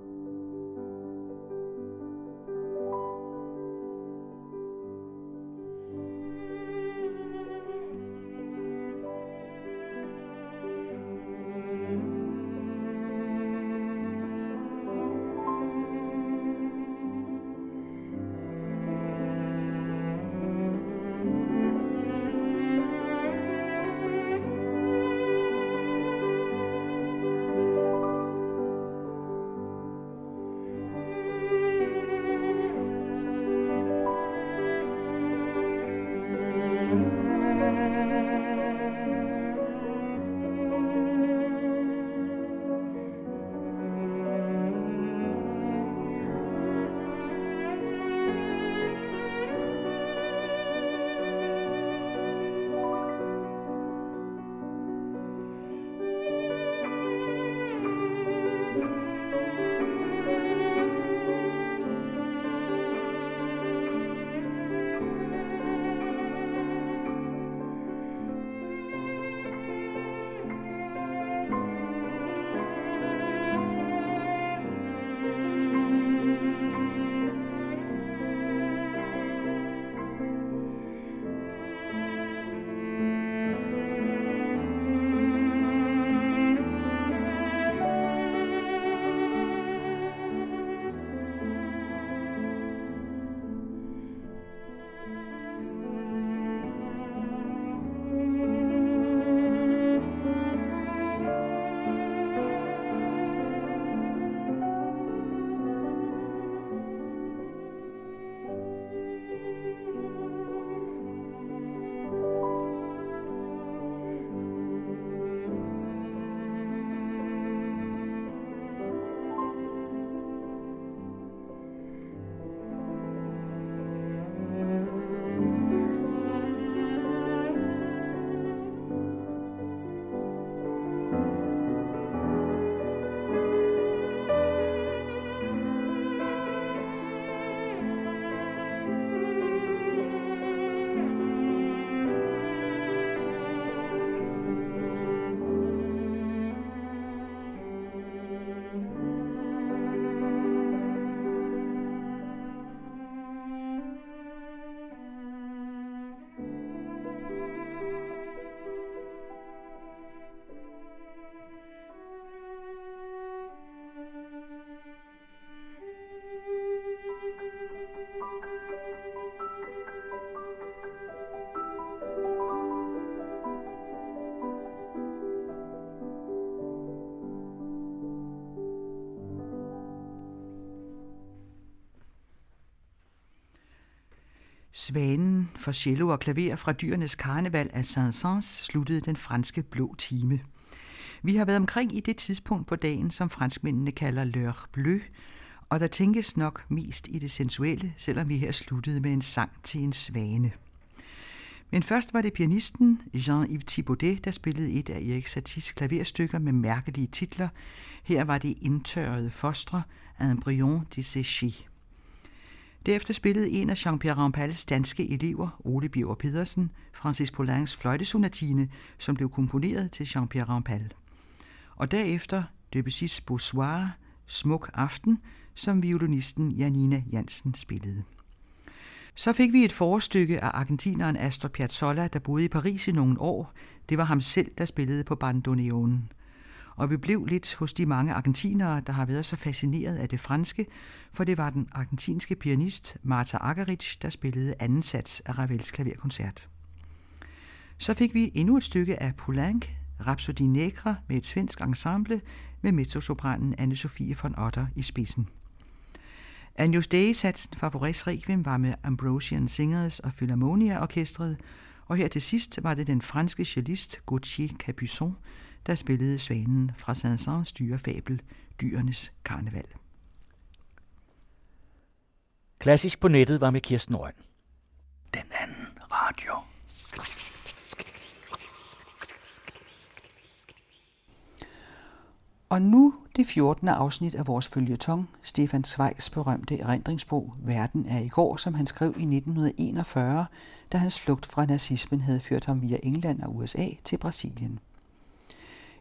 for cello og klaver fra dyrenes karneval af Saint-Saëns sluttede den franske blå time. Vi har været omkring i det tidspunkt på dagen, som franskmændene kalder l'heure bleu, og der tænkes nok mest i det sensuelle, selvom vi her sluttede med en sang til en svane. Men først var det pianisten Jean-Yves Thibaudet, der spillede et af Erik Satis klaverstykker med mærkelige titler. Her var det indtørrede fostre, Un Brion de séché. Derefter spillede en af Jean-Pierre Rampals danske elever, Ole Bjørn Pedersen, Francis Poulains fløjtesonatine, som blev komponeret til Jean-Pierre Rampal. Og derefter Debussy's Bonsoir, Smuk Aften, som violinisten Janina Jansen spillede. Så fik vi et forstykke af argentineren Astor Piazzolla, der boede i Paris i nogle år. Det var ham selv, der spillede på bandoneonen og vi blev lidt hos de mange argentinere, der har været så fascineret af det franske, for det var den argentinske pianist Marta Argerich, der spillede anden sats af Ravels klaverkoncert. Så fik vi endnu et stykke af Poulenc, Rhapsody Negra med et svensk ensemble med mezzosopranen Anne-Sophie von Otter i spidsen. Agnus Dei-satsen Favoris Requiem var med Ambrosian Singers og Philharmonia Orkestret, og her til sidst var det den franske cellist Gauthier Capuçon, der spillede svanen fra Saint-Saëns dyrefabel Dyrenes Karneval. Klassisk på nettet var med Kirsten Røn. Den anden radio. Og nu det 14. afsnit af vores følgetong, Stefan Zweigs berømte erindringsbog Verden er i går, som han skrev i 1941, da hans flugt fra nazismen havde ført ham via England og USA til Brasilien.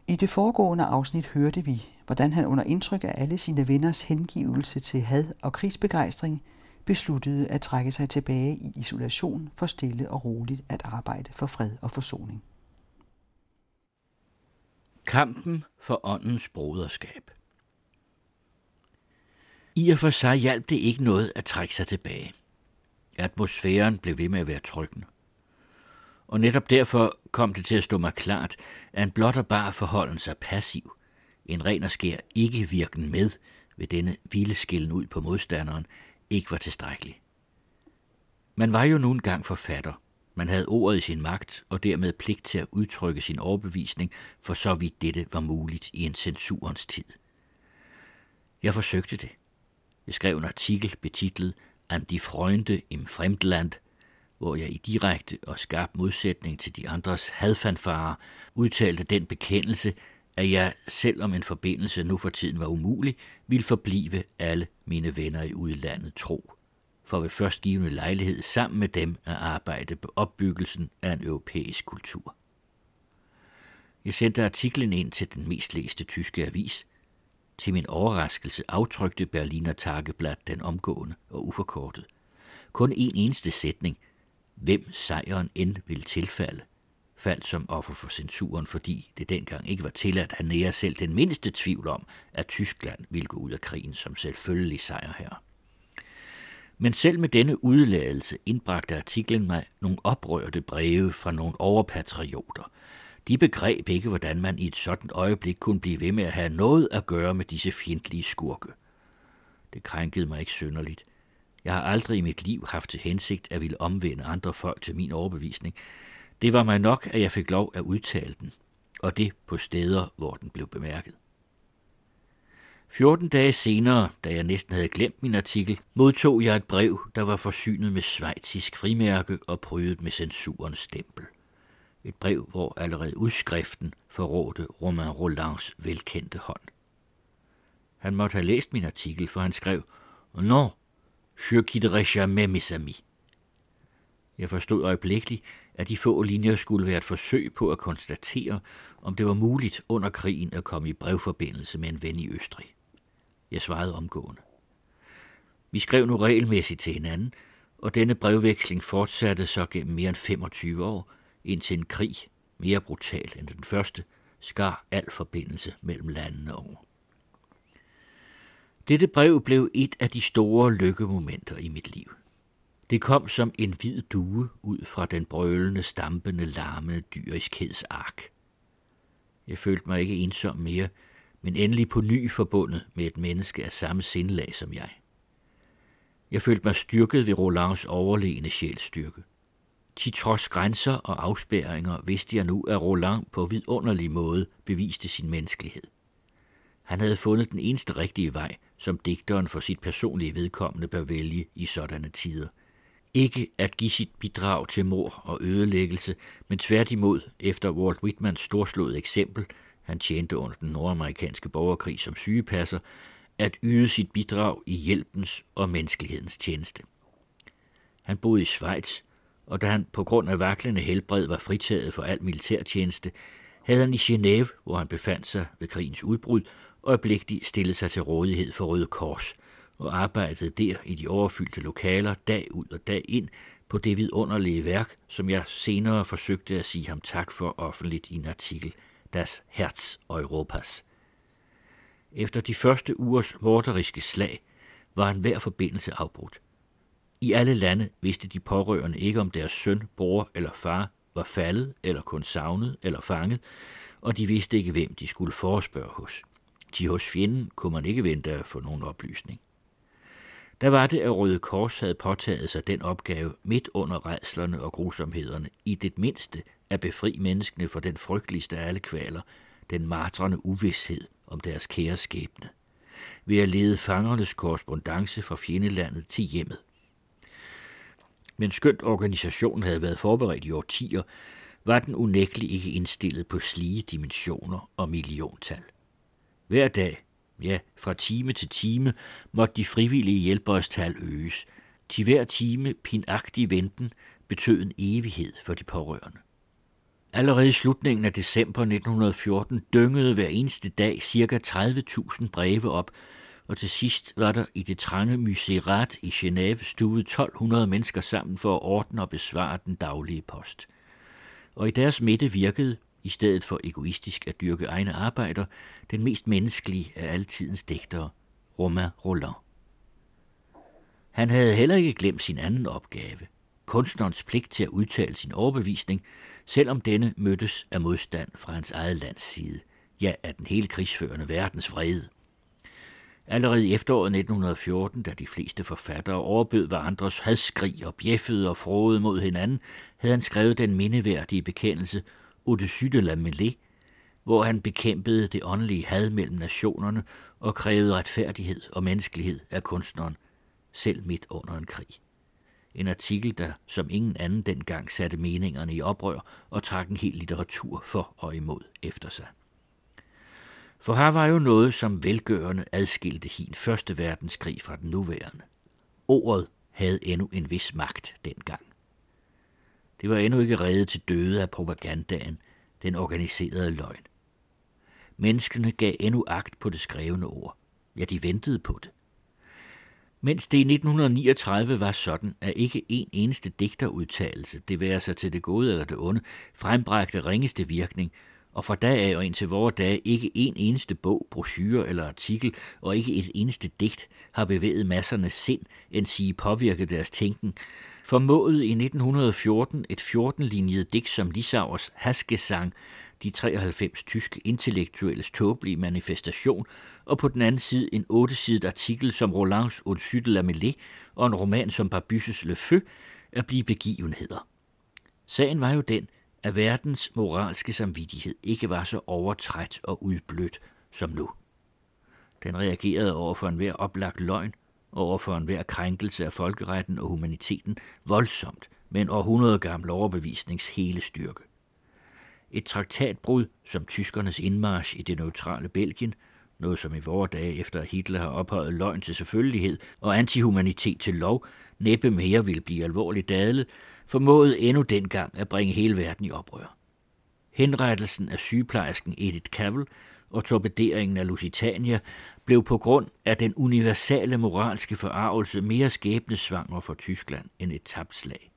I det foregående afsnit hørte vi, hvordan han under indtryk af alle sine venners hengivelse til had og krigsbegejstring besluttede at trække sig tilbage i isolation for stille og roligt at arbejde for fred og forsoning. Kampen for åndens broderskab. I og for sig hjalp det ikke noget at trække sig tilbage. Atmosfæren blev ved med at være tryggende. Og netop derfor kom det til at stå mig klart, at en blot og bare forholden sig passiv, en ren og skær ikke virken med ved denne vildeskillen ud på modstanderen, ikke var tilstrækkelig. Man var jo nu engang forfatter. Man havde ordet i sin magt og dermed pligt til at udtrykke sin overbevisning, for så vidt dette var muligt i en censurens tid. Jeg forsøgte det. Jeg skrev en artikel betitlet An die Freunde im Fremdland, hvor jeg i direkte og skarp modsætning til de andres hadfanfarer udtalte den bekendelse, at jeg, selvom en forbindelse nu for tiden var umulig, ville forblive alle mine venner i udlandet tro. For ved førstgivende lejlighed sammen med dem at arbejde på opbyggelsen af en europæisk kultur. Jeg sendte artiklen ind til den mest læste tyske avis. Til min overraskelse aftrykte Berliner Tageblad den omgående og uforkortet. Kun en eneste sætning, hvem sejren end vil tilfalde, faldt som offer for censuren, fordi det dengang ikke var tilladt at nære selv den mindste tvivl om, at Tyskland ville gå ud af krigen som selvfølgelig sejrherre. Men selv med denne udladelse indbragte artiklen mig nogle oprørte breve fra nogle overpatrioter. De begreb ikke, hvordan man i et sådan øjeblik kunne blive ved med at have noget at gøre med disse fjendtlige skurke. Det krænkede mig ikke synderligt. Jeg har aldrig i mit liv haft til hensigt at ville omvende andre folk til min overbevisning, det var mig nok, at jeg fik lov at udtale den, og det på steder, hvor den blev bemærket. 14 dage senere, da jeg næsten havde glemt min artikel, modtog jeg et brev, der var forsynet med svejtisk frimærke og prydet med censurens stempel. Et brev, hvor allerede udskriften forrådte Romain Rolands velkendte hånd. Han måtte have læst min artikel, for han skrev, Nå, je quitterai jamais mes amis. Jeg forstod øjeblikkeligt, at de få linjer skulle være et forsøg på at konstatere, om det var muligt under krigen at komme i brevforbindelse med en ven i Østrig. Jeg svarede omgående. Vi skrev nu regelmæssigt til hinanden, og denne brevveksling fortsatte så gennem mere end 25 år, indtil en krig, mere brutal end den første, skar al forbindelse mellem landene over. Dette brev blev et af de store lykkemomenter i mit liv – det kom som en hvid due ud fra den brølende, stampende, larmende dyriskeds ark. Jeg følte mig ikke ensom mere, men endelig på ny forbundet med et menneske af samme sindlag som jeg. Jeg følte mig styrket ved Rolands overlegne sjælstyrke. Til trods grænser og afspærringer vidste jeg nu, at Roland på vidunderlig måde beviste sin menneskelighed. Han havde fundet den eneste rigtige vej, som digteren for sit personlige vedkommende bør vælge i sådanne tider – ikke at give sit bidrag til mor og ødelæggelse, men tværtimod efter Walt Whitmans storslåede eksempel, han tjente under den nordamerikanske borgerkrig som sygepasser, at yde sit bidrag i hjælpens og menneskelighedens tjeneste. Han boede i Schweiz, og da han på grund af vaklende helbred var fritaget for al militærtjeneste, havde han i Genève, hvor han befandt sig ved krigens udbrud, øjeblikkeligt stillede sig til rådighed for Røde Kors – og arbejdede der i de overfyldte lokaler dag ud og dag ind på det vidunderlige værk, som jeg senere forsøgte at sige ham tak for offentligt i en artikel, Das Herz Europas. Efter de første ugers morderiske slag var en hver forbindelse afbrudt. I alle lande vidste de pårørende ikke, om deres søn, bror eller far var faldet eller kun savnet eller fanget, og de vidste ikke, hvem de skulle forespørge hos. De hos fjenden kunne man ikke vente at få nogen oplysning. Der var det, at Røde Kors havde påtaget sig den opgave midt under redslerne og grusomhederne, i det mindste at befri menneskene fra den frygteligste af alle kvaler, den martrende uvidshed om deres kære skæbne, ved at lede fangernes korrespondence fra fjendelandet til hjemmet. Men skønt organisationen havde været forberedt i årtier, var den unægteligt ikke indstillet på slige dimensioner og milliontal. Hver dag, ja, fra time til time, måtte de frivillige hjælperes tal øges. Til hver time pinagtig venten betød en evighed for de pårørende. Allerede i slutningen af december 1914 dyngede hver eneste dag ca. 30.000 breve op, og til sidst var der i det trange Myserat i Genève stuet 1200 mennesker sammen for at ordne og besvare den daglige post. Og i deres midte virkede, i stedet for egoistisk at dyrke egne arbejder, den mest menneskelige af altidens digtere, Romain Roland. Han havde heller ikke glemt sin anden opgave, kunstnerens pligt til at udtale sin overbevisning, selvom denne mødtes af modstand fra hans eget lands side, ja, af den hele krigsførende verdens vrede. Allerede i efteråret 1914, da de fleste forfattere overbød andres hadskrig og bjeffede og frode mod hinanden, havde han skrevet den mindeværdige bekendelse Au-dessus de la mêlée, hvor han bekæmpede det åndelige had mellem nationerne og krævede retfærdighed og menneskelighed af kunstneren, selv midt under en krig. En artikel, der som ingen anden dengang satte meningerne i oprør og trak en hel litteratur for og imod efter sig. For her var jo noget, som velgørende adskilte hin første verdenskrig fra den nuværende. Ordet havde endnu en vis magt dengang. Det var endnu ikke reddet til døde af propagandaen, den organiserede løgn. Menneskene gav endnu agt på det skrevne ord. Ja, de ventede på det. Mens det i 1939 var sådan, at ikke en eneste digterudtalelse, det være sig til det gode eller det onde, frembragte ringeste virkning, og fra dag af og indtil vore dage ikke en eneste bog, brochure eller artikel, og ikke et eneste digt har bevæget massernes sind, end sige påvirket deres tænken, formåede i 1914 et 14-linjet digt som Lisauers Hasgesang, de 93 tyske intellektuelles tåbelige manifestation, og på den anden side en ottesidet artikel som Rolands Au-dessus de la Mêlée og en roman som Barbysses Le Feu at blive begivenheder. Sagen var jo den, at verdens moralske samvittighed ikke var så overtræt og udblødt som nu. Den reagerede over for enhver oplagt løgn, over for enhver krænkelse af folkeretten og humaniteten voldsomt med en århundrede gammel overbevisnings hele styrke. Et traktatbrud som tyskernes indmarsch i det neutrale Belgien, noget som i vore dage efter Hitler har ophøjet løgn til selvfølgelighed og antihumanitet til lov, næppe mere ville blive alvorligt dadlet, formåede endnu dengang at bringe hele verden i oprør. Henrettelsen af sygeplejersken Edith Cavell og torpederingen af Lusitania blev på grund af den universale moralske forarvelse mere skæbnesvanger for Tyskland end et tabt slag.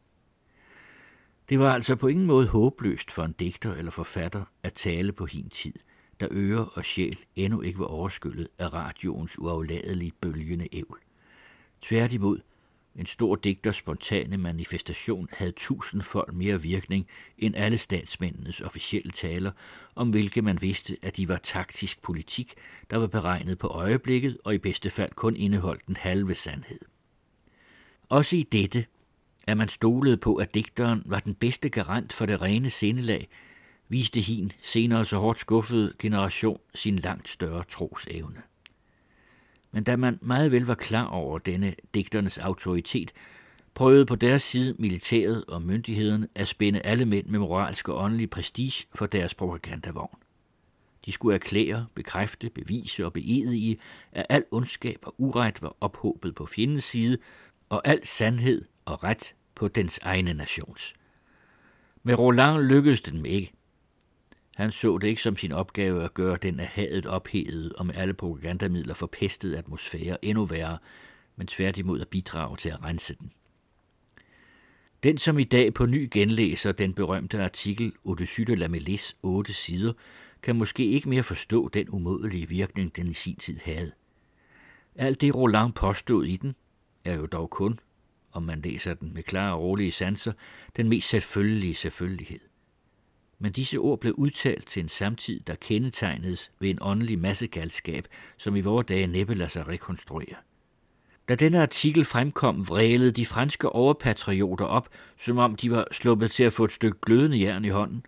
Det var altså på ingen måde håbløst for en digter eller forfatter at tale på hin tid, da øre og sjæl endnu ikke var overskyllet af radioens uafladeligt bølgende ævl. Tværtimod – en stor digters spontane manifestation havde tusindfold mere virkning end alle statsmændenes officielle taler, om hvilke man vidste, at de var taktisk politik, der var beregnet på øjeblikket og i bedste fald kun indeholdt den halve sandhed. Også i dette, at man stolede på, at digteren var den bedste garant for det rene sindelag, viste hin senere så hårdt skuffet generation sin langt større trosevne. Men da man meget vel var klar over denne digternes autoritet, prøvede på deres side militæret og myndighederne at spænde alle mænd med moralsk og åndelig prestige for deres propagandavogn. De skulle erklære, bekræfte, bevise og i, at al ondskab og uret var ophobet på fjendens side, og al sandhed og ret på dens egne nations. Med Roland lykkedes den ikke. Han så det ikke som sin opgave at gøre den af hadet ophedet og med alle propagandamidler forpestet atmosfære endnu værre, men tværtimod at bidrage til at rense den. Den, som i dag på ny genlæser den berømte artikel Odyssey de la Mélès 8 sider, kan måske ikke mere forstå den umådelige virkning, den i sin tid havde. Alt det Roland påstod i den, er jo dog kun, om man læser den med klare og rolige sanser, den mest selvfølgelige selvfølgelighed. Men disse ord blev udtalt til en samtid, der kendetegnedes ved en åndelig massegalskab, som i vore dage næppe lader sig rekonstruere. Da denne artikel fremkom, vrælede de franske overpatrioter op, som om de var sluppet til at få et stykke glødende jern i hånden.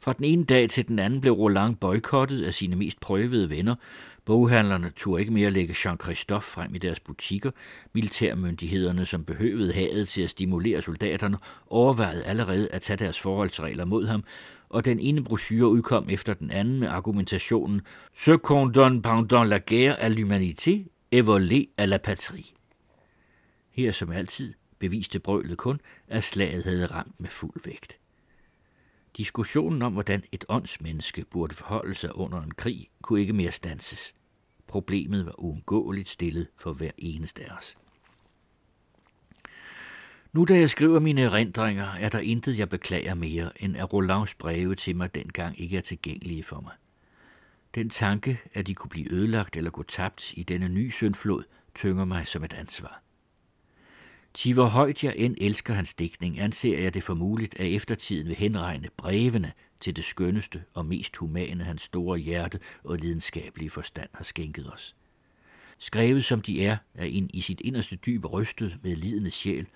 Fra den ene dag til den anden blev Roland boykottet af sine mest prøvede venner. Boghandlerne turde ikke mere lægge Jean-Christophe frem i deres butikker. Militærmyndighederne, som behøvede havet til at stimulere soldaterne, overvejede allerede at tage deres forholdsregler mod ham, og den ene brochure udkom efter den anden med argumentationen Ce qu'on donne pendant la guerre à l'humanité est volé à la patrie. Her som altid beviste brølet kun, at slaget havde ramt med fuld vægt. Diskussionen om, hvordan et åndsmenneske burde forholde sig under en krig, kunne ikke mere stanses. Problemet var uundgåeligt stillet for hver eneste af os. Nu da jeg skriver mine erindringer, er der intet, jeg beklager mere, end at Rolands breve til mig dengang ikke er tilgængelige for mig. Den tanke, at de kunne blive ødelagt eller gå tabt i denne nye syndflod, tynger mig som et ansvar. Ti hvor højt jeg end elsker hans digtning, anser jeg det for muligt, at eftertiden vil henregne brevene til det skønneste og mest humane hans store hjerte og lidenskabelige forstand har skænket os. Skrevet som de er, er ind i sit inderste dyb rystet med lidende sjæl,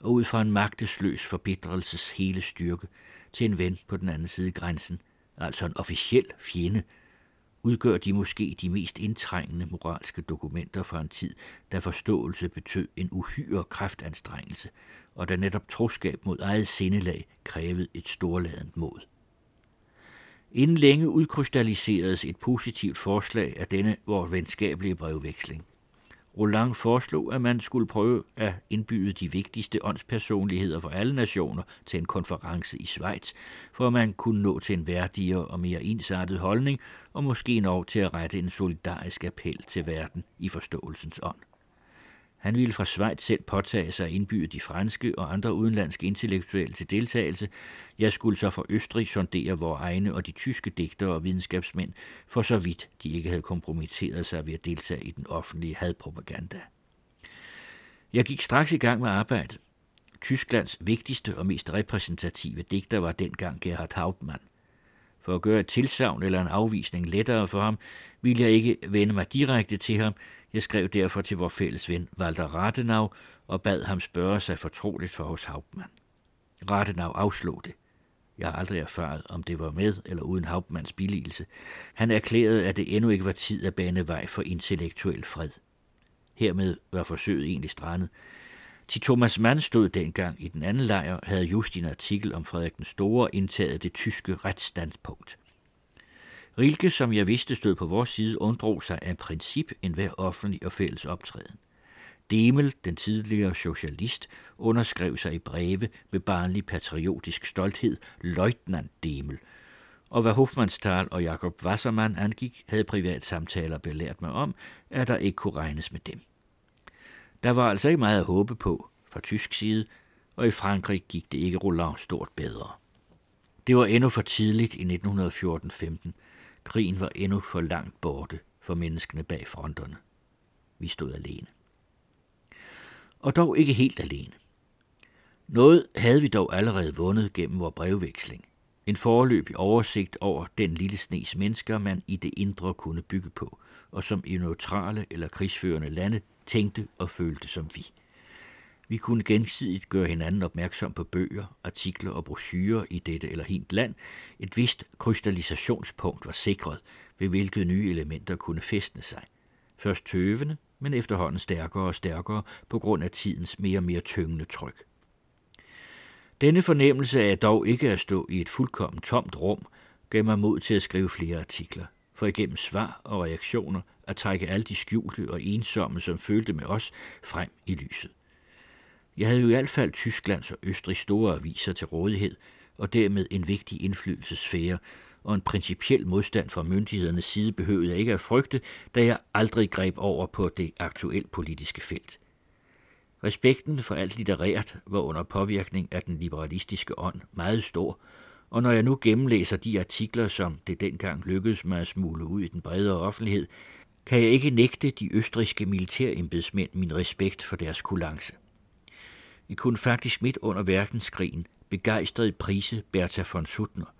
og ud fra en magtesløs forbitrelses hele styrke til en ven på den anden side grænsen, altså en officiel fjende, udgør de måske de mest indtrængende moralske dokumenter fra en tid, da forståelse betød en uhyre kraftanstrengelse, og da netop troskab mod eget sindelag krævede et storladent mod. Inden længe udkrystalliseredes et positivt forslag af denne vores venskabelige brevveksling. Roland foreslog, at man skulle prøve at indbyde de vigtigste åndspersonligheder for alle nationer til en konference i Schweiz, for at man kunne nå til en værdigere og mere ensartet holdning, og måske nå til at rette en solidarisk appel til verden i forståelsens ånd. Han ville fra Schweiz selv påtage sig at indbyde de franske og andre udenlandske intellektuelle til deltagelse. Jeg skulle så fra Østrig sondere vores egne og de tyske digtere og videnskabsmænd, for så vidt de ikke havde kompromitteret sig ved at deltage i den offentlige hadpropaganda. Jeg gik straks i gang med arbejdet. Tysklands vigtigste og mest repræsentative digter var dengang Gerhard Hauptmann. For at gøre et tilsavn eller en afvisning lettere for ham, ville jeg ikke vende mig direkte til ham, jeg skrev derfor til vor fælles ven Walter Rathenau og bad ham spørge sig fortroligt for hos Hauptmann. Rathenau afslog det. Jeg har aldrig erfaret, om det var med eller uden Hauptmanns billigelse. Han erklærede, at det endnu ikke var tid at bane vej for intellektuel fred. Hermed var forsøget egentlig strandet. Til Thomas Mann stod dengang i den anden lejr, havde just en artikel om Frederik den Store indtaget det tyske retsstandpunkt. Rilke, som jeg vidste stod på vores side, undrog sig af princip enhver offentlig og fælles optræden. Demel, den tidligere socialist, underskrev sig i breve med barnlig patriotisk stolthed, Leutnant Demel. Og hvad Hofmannsthal og Jakob Wassermann angik, havde privat samtaler belært mig om, at der ikke kunne regnes med dem. Der var altså ikke meget at håbe på fra tysk side, og i Frankrig gik det ikke Roland stort bedre. Det var endnu for tidligt i 1914-15, Krigen var endnu for langt borte for menneskene bag fronterne. Vi stod alene. Og dog ikke helt alene. Noget havde vi dog allerede vundet gennem vores brevveksling. En forløbig oversigt over den lille snes mennesker, man i det indre kunne bygge på, og som i neutrale eller krigsførende lande tænkte og følte som vi. Vi kunne gensidigt gøre hinanden opmærksom på bøger, artikler og brochurer i dette eller hint land. Et vist krystallisationspunkt var sikret, ved hvilket nye elementer kunne festne sig. Først tøvende, men efterhånden stærkere og stærkere på grund af tidens mere og mere tyngende tryk. Denne fornemmelse af dog ikke at stå i et fuldkommen tomt rum, gav mig mod til at skrive flere artikler, for igennem svar og reaktioner at trække alle de skjulte og ensomme, som følte med os, frem i lyset. Jeg havde jo i hvert fald Tysklands og Østrigs store aviser til rådighed, og dermed en vigtig indflydelsesfære, og en principiel modstand fra myndighedernes side behøvede jeg ikke at frygte, da jeg aldrig greb over på det aktuelle politiske felt. Respekten for alt litterært var under påvirkning af den liberalistiske ånd meget stor, og når jeg nu gennemlæser de artikler, som det dengang lykkedes mig at smule ud i den bredere offentlighed, kan jeg ikke nægte de østriske militærembedsmænd min respekt for deres kulance. I kunne faktisk midt under verdenskrigen begejstret prise Bertha von Suttner,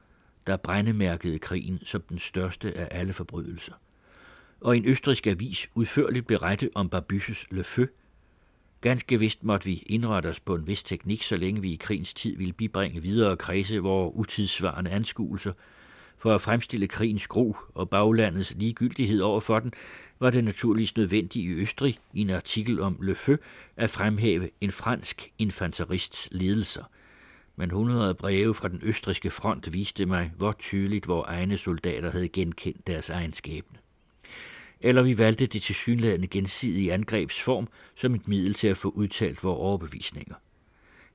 der brændemærkede krigen som den største af alle forbrydelser. Og en østrisk avis udførligt berette om Barbysses Le Feu. Ganske vist måtte vi indrette os på en vis teknik, så længe vi i krigens tid ville bibringe videre kredse vores utidssvarende anskuelser – for at fremstille krigens gro og baglandets ligegyldighed over for den, var det naturligvis nødvendigt i Østrig i en artikel om Le Feu at fremhæve en fransk infanterists ledelser. Men hundrede breve fra den østriske front viste mig, hvor tydeligt vores egne soldater havde genkendt deres egenskabne. Eller vi valgte det tilsyneladende gensidige angrebsform som et middel til at få udtalt vores overbevisninger.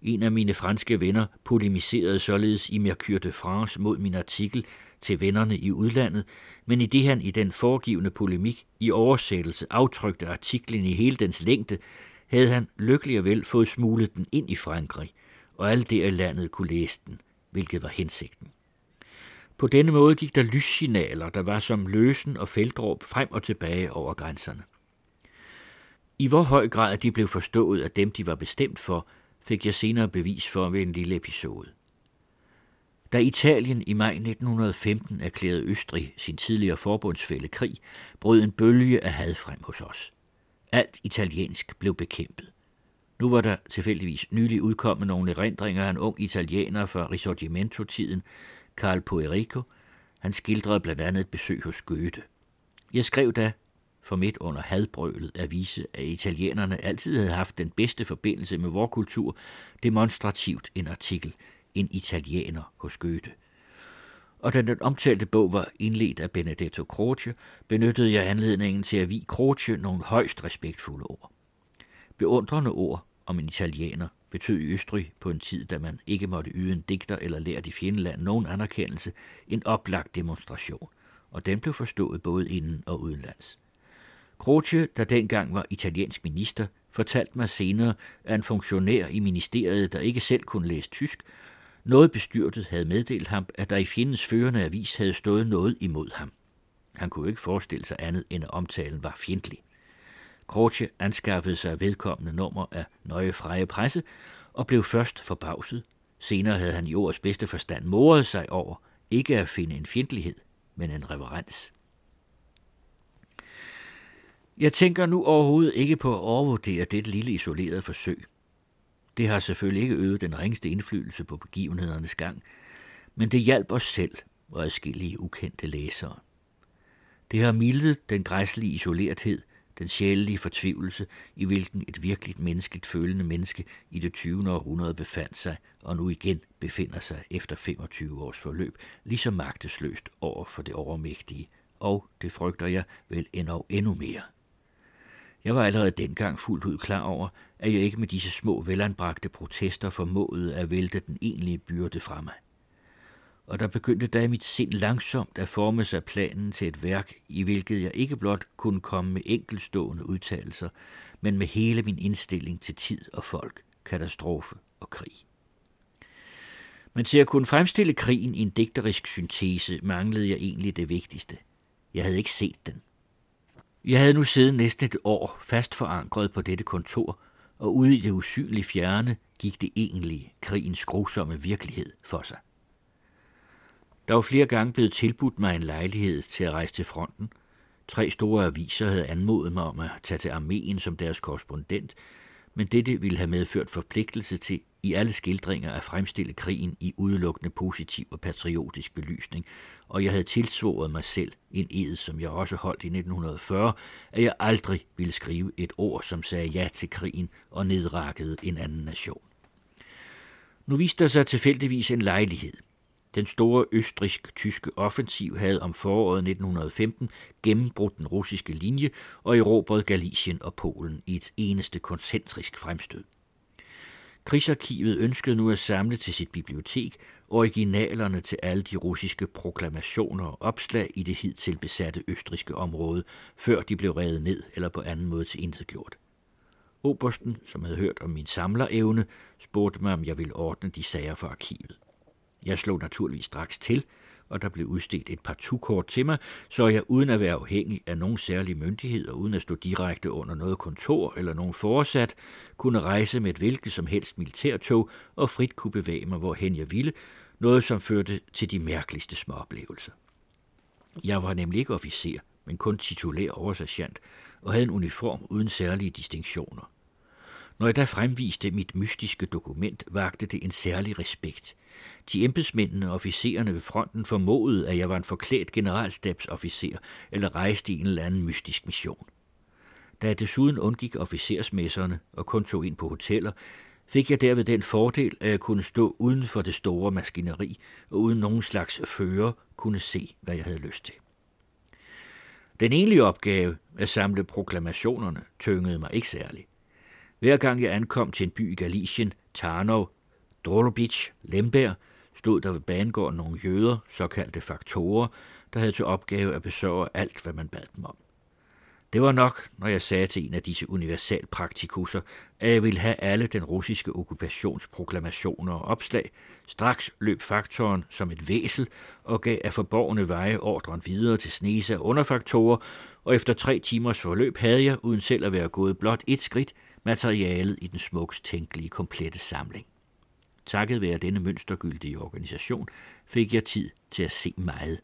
En af mine franske venner polemiserede således i Mercure de France mod min artikel, til vennerne i udlandet, men i det han i den foregivende polemik i oversættelse aftrykte artiklen i hele dens længde, havde han lykkelig og vel fået smuglet den ind i Frankrig, og alle der i landet kunne læse den, hvilket var hensigten. På denne måde gik der lyssignaler, der var som løsen og feltråb frem og tilbage over grænserne. I hvor høj grad de blev forstået af dem, de var bestemt for, fik jeg senere bevis for ved en lille episode. Da Italien i maj 1915 erklærede Østrig sin tidligere forbundsfælde krig, brød en bølge af had frem hos os. Alt italiensk blev bekæmpet. Nu var der tilfældigvis nylig udkommet nogle erindringer af en ung italiener fra Risorgimento-tiden, Carl Poerico. Han skildrede blandt andet et besøg hos Goethe. Jeg skrev da, for midt under hadbrølet, at vise, at italienerne altid havde haft den bedste forbindelse med vor kultur, demonstrativt en artikel – en italiener hos Goethe. Og da den omtalte bog var indledt af Benedetto Croce, benyttede jeg anledningen til at vi Croce nogle højst respektfulde ord. Beundrende ord om en italiener betød i Østrig på en tid, da man ikke måtte yde en digter eller lære i fjendeland nogen anerkendelse, en oplagt demonstration, og den blev forstået både inden og udenlands. Croce, der dengang var italiensk minister, fortalte mig senere, at en funktionær i ministeriet, der ikke selv kunne læse tysk, noget bestyrtet havde meddelt ham, at der i fjendens førende avis havde stået noget imod ham. Han kunne ikke forestille sig andet, end at omtalen var fjendtlig. Croce anskaffede sig vedkommende nummer af Nøje Freje Presse og blev først forbavset. Senere havde han i ordets bedste forstand moret sig over ikke at finde en fjendtlighed, men en reverens. Jeg tænker nu overhovedet ikke på at overvurdere dette lille isolerede forsøg. Det har selvfølgelig ikke øvet den ringste indflydelse på begivenhedernes gang, men det hjalp os selv og adskillige ukendte læsere. Det har mildet den græslige isolerethed, den sjælelige fortvivlelse, i hvilken et virkeligt menneskeligt følende menneske i det 20. århundrede befandt sig, og nu igen befinder sig efter 25 års forløb, lige så magtesløst over for det overmægtige, og det frygter jeg vel endnu, endnu mere – jeg var allerede dengang fuldt ud klar over, at jeg ikke med disse små velanbragte protester formåede at vælte den egentlige byrde fra mig. Og der begyndte da i mit sind langsomt at forme sig planen til et værk, i hvilket jeg ikke blot kunne komme med enkelstående udtalelser, men med hele min indstilling til tid og folk, katastrofe og krig. Men til at kunne fremstille krigen i en digterisk syntese manglede jeg egentlig det vigtigste. Jeg havde ikke set den. Jeg havde nu siddet næsten et år fast forankret på dette kontor, og ude i det usynlige fjerne gik det egentlige, krigens grusomme virkelighed for sig. Der var flere gange blevet tilbudt mig en lejlighed til at rejse til fronten. Tre store aviser havde anmodet mig om at tage til armeen som deres korrespondent, men dette ville have medført forpligtelse til i alle skildringer at fremstille krigen i udelukkende positiv og patriotisk belysning, og jeg havde tilsvoret mig selv en ed, som jeg også holdt i 1940, at jeg aldrig ville skrive et ord, som sagde ja til krigen og nedrakkede en anden nation. Nu viste der sig tilfældigvis en lejlighed. Den store østrisk-tyske offensiv havde om foråret 1915 gennembrudt den russiske linje og erobret Galicien og Polen i et eneste koncentrisk fremstød. Krigsarkivet ønskede nu at samle til sit bibliotek originalerne til alle de russiske proklamationer og opslag i det hidtil besatte østriske område, før de blev revet ned eller på anden måde til gjort. Obersten, som havde hørt om min samlerevne, spurgte mig, om jeg ville ordne de sager for arkivet. Jeg slog naturligvis straks til, og der blev udstedt et par tukort til mig, så jeg uden at være afhængig af nogen særlig myndighed og uden at stå direkte under noget kontor eller nogen foresat, kunne rejse med et hvilket som helst militærtog og frit kunne bevæge mig, hvorhen jeg ville, noget som førte til de mærkeligste småoplevelser. Jeg var nemlig ikke officer, men kun titulær oversergeant, og havde en uniform uden særlige distinktioner. Når jeg da fremviste mit mystiske dokument, vagte det en særlig respekt. De embedsmændene og officererne ved fronten formodede, at jeg var en forklædt generalstabsofficer eller rejste i en eller anden mystisk mission. Da jeg desuden undgik officersmesserne og kun tog ind på hoteller, fik jeg derved den fordel, at jeg kunne stå uden for det store maskineri og uden nogen slags fører kunne se, hvad jeg havde lyst til. Den egentlige opgave at samle proklamationerne tyngede mig ikke særligt. Hver gang jeg ankom til en by i Galicien, Tarnov, Drolobitsch, Lemberg, stod der ved banegården nogle jøder, såkaldte faktorer, der havde til opgave at besørge alt, hvad man bad dem om. Det var nok, når jeg sagde til en af disse universalpraktikusser, at jeg ville have alle den russiske okkupationsproklamationer og opslag. Straks løb faktoren som et væsel og gav af forborgende veje ordren videre til snese af underfaktorer, og efter tre timers forløb havde jeg, uden selv at være gået blot et skridt, materialet i den smuks tænkelige komplette samling. Takket være denne mønstergyldige organisation fik jeg tid til at se meget,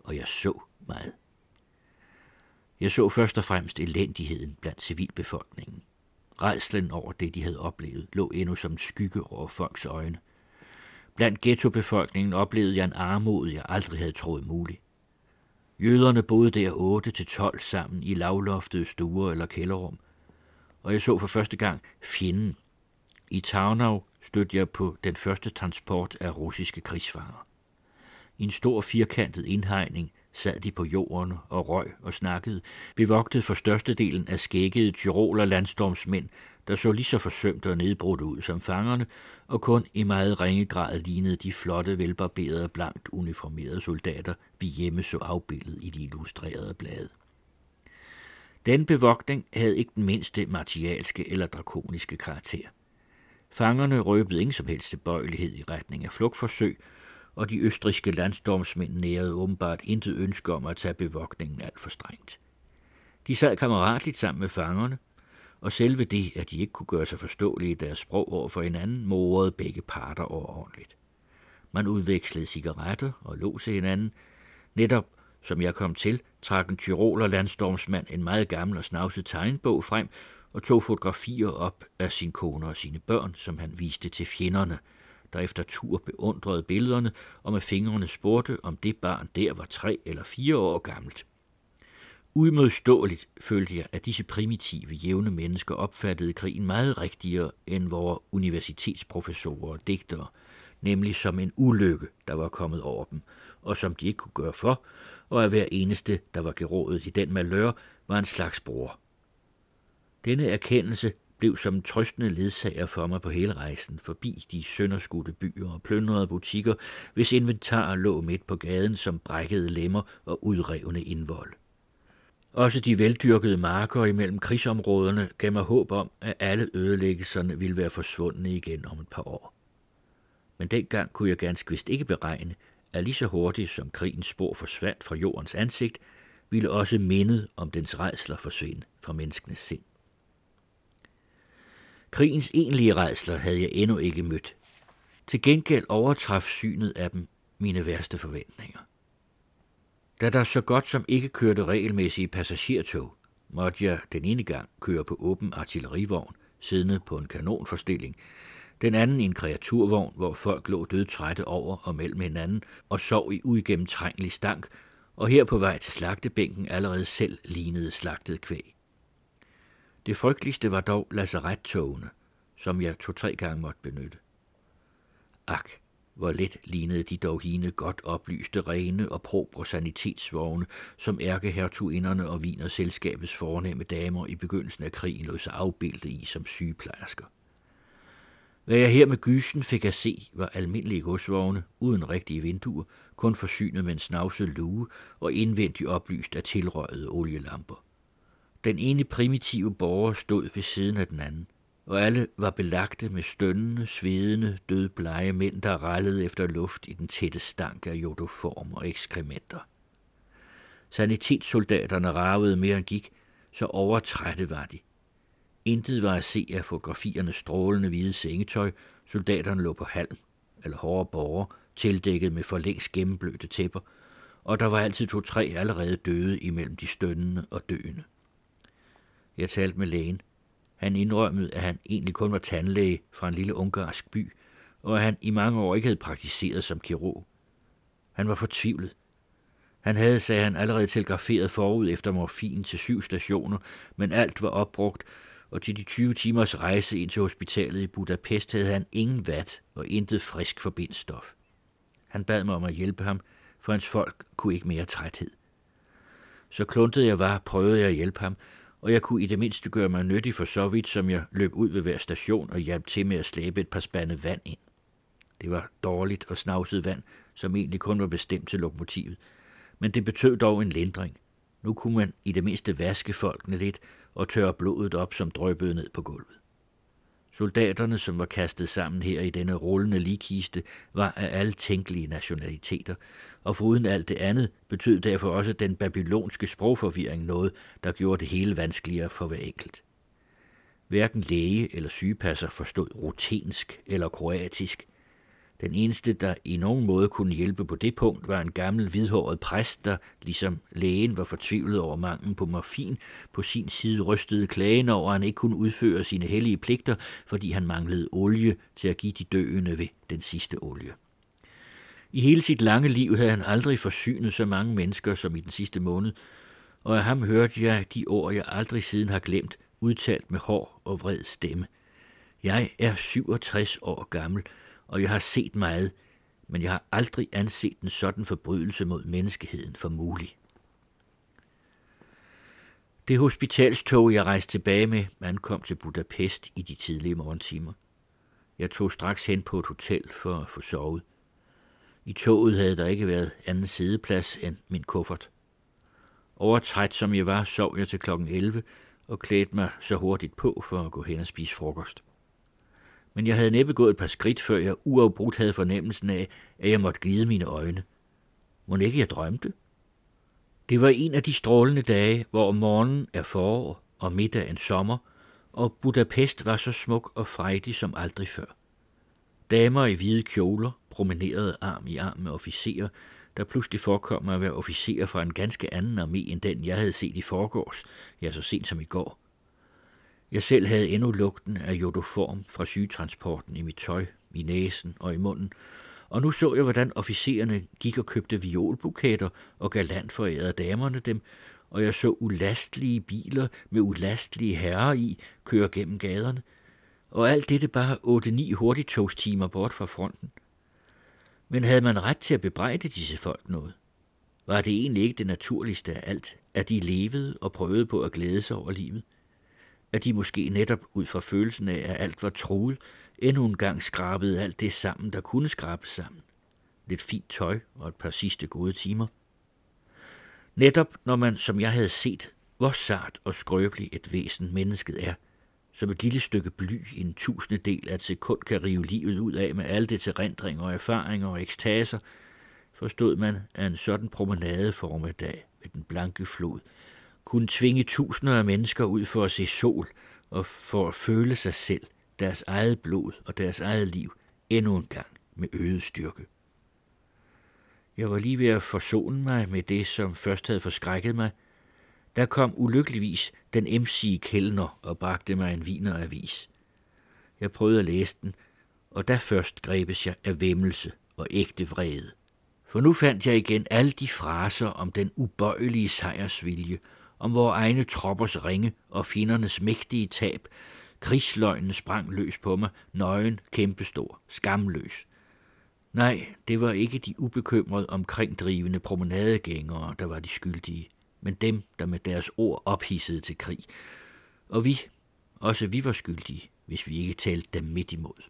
og jeg så meget. Jeg så først og fremmest elendigheden blandt civilbefolkningen. Redslen over det, de havde oplevet, lå endnu som skygge over folks øjne. Blandt ghettobefolkningen oplevede jeg en armod, jeg aldrig havde troet mulig. Jøderne boede der 8-12 sammen i lavloftede stuer eller kælderrum, og jeg så for første gang fjenden. I Tarnau stødte jeg på den første transport af russiske krigsfanger. I en stor firkantet indhegning sad de på jorden og røg og snakkede, bevogtet for størstedelen af skækkede tyroler landstormsmænd, der så lige så forsømte og nedbrudt ud som fangerne, og kun i meget ringe grad lignede de flotte, velbarberede, blankt uniformerede soldater, vi hjemme så afbildet i de illustrerede blade. Den bevogtning havde ikke den mindste martialske eller drakoniske karakter. Fangerne røbede ingen som helst tilbøjelighed i retning af flugtforsøg, og de østriske landstormsmænd nærede åbenbart intet ønske om at tage bevogtningen alt for strengt. De sad kammeratligt sammen med fangerne, og selve det, at de ikke kunne gøre sig forståelige i deres sprog over for hinanden, morede begge parter overordentligt. Man udvekslede cigaretter og lå til hinanden. Netop som jeg kom til, trak en tyroler landstormsmand en meget gammel og snavset tegnbog frem og tog fotografier op af sin kone og sine børn, som han viste til fjenderne – der efter tur beundrede billederne og med fingrene spurgte, om det barn der var tre eller fire år gammelt. Udmodståeligt følte jeg, at disse primitive, jævne mennesker opfattede krigen meget rigtigere end vores universitetsprofessorer og digtere, nemlig som en ulykke, der var kommet over dem, og som de ikke kunne gøre for, og at hver eneste, der var gerådet i den malør, var en slags bror. Denne erkendelse blev som en trøstende ledsager for mig på hele rejsen, forbi de sønderskudte byer og plyndrede butikker, hvis inventar lå midt på gaden som brækkede lemmer og udrevne indvold. Også de veldyrkede marker imellem krigsområderne gav mig håb om, at alle ødelæggelserne ville være forsvundne igen om et par år. Men dengang kunne jeg ganske vist ikke beregne, at lige så hurtigt som krigens spor forsvandt fra jordens ansigt, ville også mindet om dens redsler forsvinde fra menneskenes sind. Krigens egentlige redsler havde jeg endnu ikke mødt. Til gengæld overtraf synet af dem mine værste forventninger. Da der så godt som ikke kørte regelmæssige passagertog, måtte jeg den ene gang køre på åben artillerivogn, siddende på en kanonforstilling, den anden i en kreaturvogn, hvor folk lå dødtrætte over og mellem hinanden og sov i uigennemtrængelig stank, og her på vej til slagtebænken allerede selv lignede slagtet kvæg. Det frygteligste var dog lazarettogene, som jeg to-tre gange måtte benytte. Ak, hvor let lignede de dog hine godt oplyste rene og probre sanitetsvogne, som ærkehertuginderne og viner selskabets fornemme damer i begyndelsen af krigen lod sig afbilde i som sygeplejersker. Hvad jeg her med gysen fik at se, var almindelige godsvogne, uden rigtige vinduer, kun forsynet med en snavset lue og indvendigt oplyst af tilrøjede olielamper. Den ene primitive borger stod ved siden af den anden. og alle var belagte med stønnende, svedende, dødblege mænd, der rallede efter luft i den tætte stank af jodoform og ekskrementer. Sanitetssoldaterne ravede mere end gik, så overtrætte var de. Intet var at se af fotografiernes strålende hvide sengetøj, soldaterne lå på halm eller hårde borger, tildækket med for længst gennemblødte tæpper, og der var altid to-tre allerede døde imellem de stønnende og døende. Jeg talte med lægen. Han indrømmede, at han egentlig kun var tandlæge fra en lille ungarsk by, og at han i mange år ikke havde praktiseret som kirurg. Han var fortvivlet. Han havde, sagde han, allerede telegraferet forud efter morfin til syv stationer, men alt var opbrugt, og til de 20 timers rejse ind til hospitalet i Budapest havde han ingen vat og intet frisk forbindstof. Han bad mig om at hjælpe ham, for hans folk kunne ikke mere træthed. Så kluntet jeg var, prøvede jeg at hjælpe ham, og jeg kunne i det mindste gøre mig nyttig for så vidt, som jeg løb ud ved hver station og hjalp til med at slæbe et par spande vand ind. Det var dårligt og snavset vand, som egentlig kun var bestemt til lokomotivet, men det betød dog en lindring. Nu kunne man i det mindste vaske folkene lidt og tørre blodet op, som drøbede ned på gulvet. Soldaterne, som var kastet sammen her i denne rullende likiste, var af alle tænkelige nationaliteter, og foruden alt det andet betød derfor også den babylonske sprogforvirring noget, der gjorde det hele vanskeligere for hver enkelt. Hverken læge eller sygepasser forstod rutensk eller kroatisk, den eneste, der i nogen måde kunne hjælpe på det punkt, var en gammel hvidhåret præst, der, ligesom lægen var fortvivlet over manglen på morfin, på sin side rystede klagen over, at han ikke kunne udføre sine hellige pligter, fordi han manglede olie til at give de døende ved den sidste olie. I hele sit lange liv havde han aldrig forsynet så mange mennesker som i den sidste måned, og af ham hørte jeg de ord, jeg aldrig siden har glemt, udtalt med hård og vred stemme. Jeg er 67 år gammel, og jeg har set meget, men jeg har aldrig anset en sådan forbrydelse mod menneskeheden for mulig. Det hospitalstog, jeg rejste tilbage med, ankom til Budapest i de tidlige morgentimer. Jeg tog straks hen på et hotel for at få sovet. I toget havde der ikke været anden sideplads end min kuffert. Overtræt som jeg var, sov jeg til klokken 11 og klædte mig så hurtigt på for at gå hen og spise frokost men jeg havde næppe gået et par skridt, før jeg uafbrudt havde fornemmelsen af, at jeg måtte glide mine øjne. Må ikke jeg drømte? Det var en af de strålende dage, hvor morgenen er forår og middag en sommer, og Budapest var så smuk og frejdig som aldrig før. Damer i hvide kjoler promenerede arm i arm med officerer, der pludselig forekom at være officerer fra en ganske anden armé end den, jeg havde set i forgårs, ja så sent som i går. Jeg selv havde endnu lugten af jodoform fra sygetransporten i mit tøj, i næsen og i munden, og nu så jeg, hvordan officererne gik og købte violbuketter og galant forærede damerne dem, og jeg så ulastelige biler med ulastelige herrer i køre gennem gaderne, og alt dette bare 8-9 hurtigtogstimer bort fra fronten. Men havde man ret til at bebrejde disse folk noget? Var det egentlig ikke det naturligste af alt, at de levede og prøvede på at glæde sig over livet? At de måske netop ud fra følelsen af, at alt var truet, endnu en gang skrabede alt det sammen, der kunne skrabes sammen. Lidt fint tøj og et par sidste gode timer. Netop når man, som jeg havde set, hvor sart og skrøbeligt et væsen mennesket er, som et lille stykke bly i en tusinde del af et sekund kan rive livet ud af med alle det erindringer og erfaringer og ekstaser, forstod man, at en sådan promenade formiddag ved den blanke flod kunne tvinge tusinder af mennesker ud for at se sol og for at føle sig selv, deres eget blod og deres eget liv endnu en gang med øget styrke. Jeg var lige ved at forsone mig med det, som først havde forskrækket mig. Der kom ulykkeligvis den emsige kældner og bragte mig en vineravis. Jeg prøvede at læse den, og der først grebes jeg af vemmelse og ægte vrede. For nu fandt jeg igen alle de fraser om den ubøjelige sejrsvilje om vores egne troppers ringe og findernes mægtige tab. Krigsløgnen sprang løs på mig, nøgen, kæmpestor, skamløs. Nej, det var ikke de ubekymrede omkringdrivende promenadegængere, der var de skyldige, men dem, der med deres ord ophissede til krig. Og vi, også vi var skyldige, hvis vi ikke talte dem midt imod.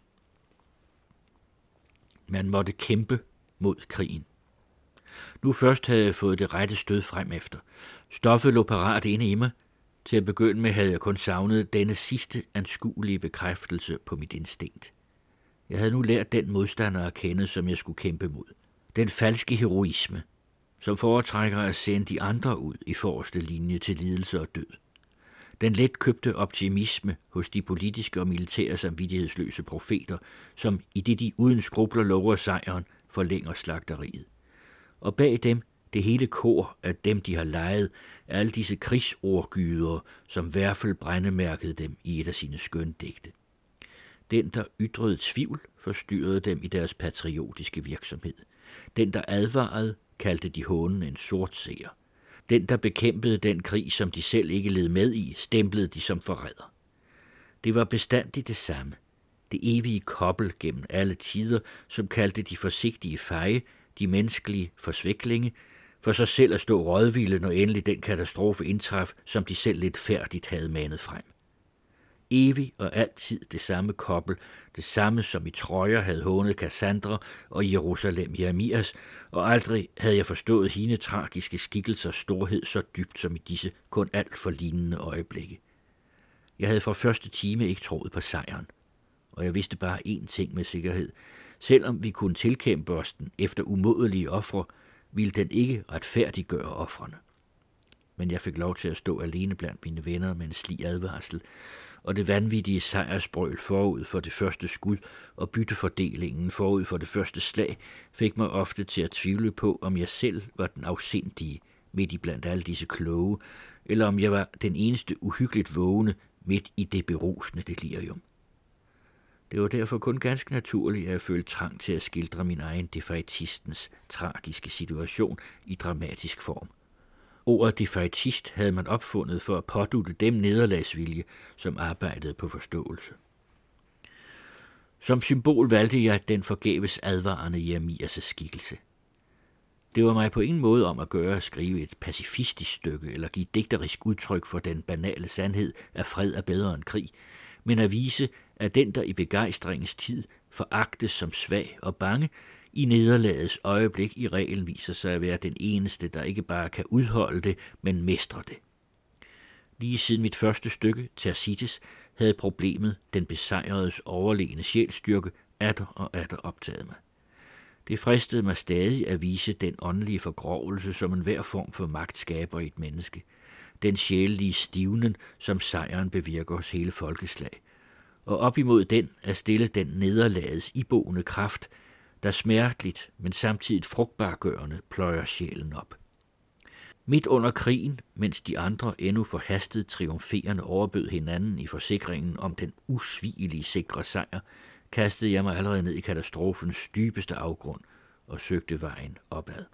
Man måtte kæmpe mod krigen. Nu først havde jeg fået det rette stød frem efter. Stoffet lå parat inde i mig. Til at begynde med havde jeg kun savnet denne sidste anskuelige bekræftelse på mit instinkt. Jeg havde nu lært den modstander at kende, som jeg skulle kæmpe mod. Den falske heroisme, som foretrækker at sende de andre ud i forreste linje til lidelse og død. Den letkøbte optimisme hos de politiske og militære samvittighedsløse profeter, som i det de uden skrubler lover sejren, forlænger slagteriet. Og bag dem det hele kor af dem, de har lejet, alle disse krigsordgyder, som Værfel brændemærkede dem i et af sine skøndigte. Den, der ytrede tvivl, forstyrrede dem i deres patriotiske virksomhed. Den, der advarede, kaldte de hånen en sort seer. Den, der bekæmpede den krig, som de selv ikke led med i, stemplede de som forræder. Det var bestandigt det samme. Det evige kobbel gennem alle tider, som kaldte de forsigtige feje, de menneskelige forsviklinge, for så selv at stå rådvilde, når endelig den katastrofe indtraf, som de selv lidt færdigt havde manet frem. Evig og altid det samme kobbel, det samme som i trøjer havde hånet Cassandra og Jerusalem Jeremias, og aldrig havde jeg forstået hende tragiske skikkelsers storhed så dybt som i disse kun alt for lignende øjeblikke. Jeg havde fra første time ikke troet på sejren, og jeg vidste bare én ting med sikkerhed. Selvom vi kunne tilkæmpe os den efter umådelige ofre, ville den ikke retfærdiggøre offrene. Men jeg fik lov til at stå alene blandt mine venner med en slig advarsel, og det vanvittige sejrsbrøl forud for det første skud og byttefordelingen forud for det første slag fik mig ofte til at tvivle på, om jeg selv var den afsindige midt i blandt alle disse kloge, eller om jeg var den eneste uhyggeligt vågne midt i det berusende delirium. Det var derfor kun ganske naturligt, at jeg følte trang til at skildre min egen defaitistens tragiske situation i dramatisk form. Ordet defaitist havde man opfundet for at pådute dem nederlagsvilje, som arbejdede på forståelse. Som symbol valgte jeg den forgæves advarende Jeremias' skikkelse. Det var mig på ingen måde om at gøre at skrive et pacifistisk stykke eller give digterisk udtryk for den banale sandhed, at fred er bedre end krig, men at vise, at den, der i begejstringens tid foragtes som svag og bange, i nederlagets øjeblik i reglen viser sig at være den eneste, der ikke bare kan udholde det, men mestre det. Lige siden mit første stykke, Tercites, havde problemet den besejredes overlegne sjælstyrke atter og atter optaget mig. Det fristede mig stadig at vise den åndelige forgrovelse, som enhver form for magt skaber i et menneske. Den sjælelige stivnen, som sejren bevirker hos hele folkeslag. Og op imod den er stille den nederlagets iboende kraft, der smerteligt, men samtidig frugtbargørende pløjer sjælen op. Midt under krigen, mens de andre endnu forhastet triumferende overbød hinanden i forsikringen om den usvigelige sikre sejr, kastede jeg mig allerede ned i katastrofens dybeste afgrund og søgte vejen opad.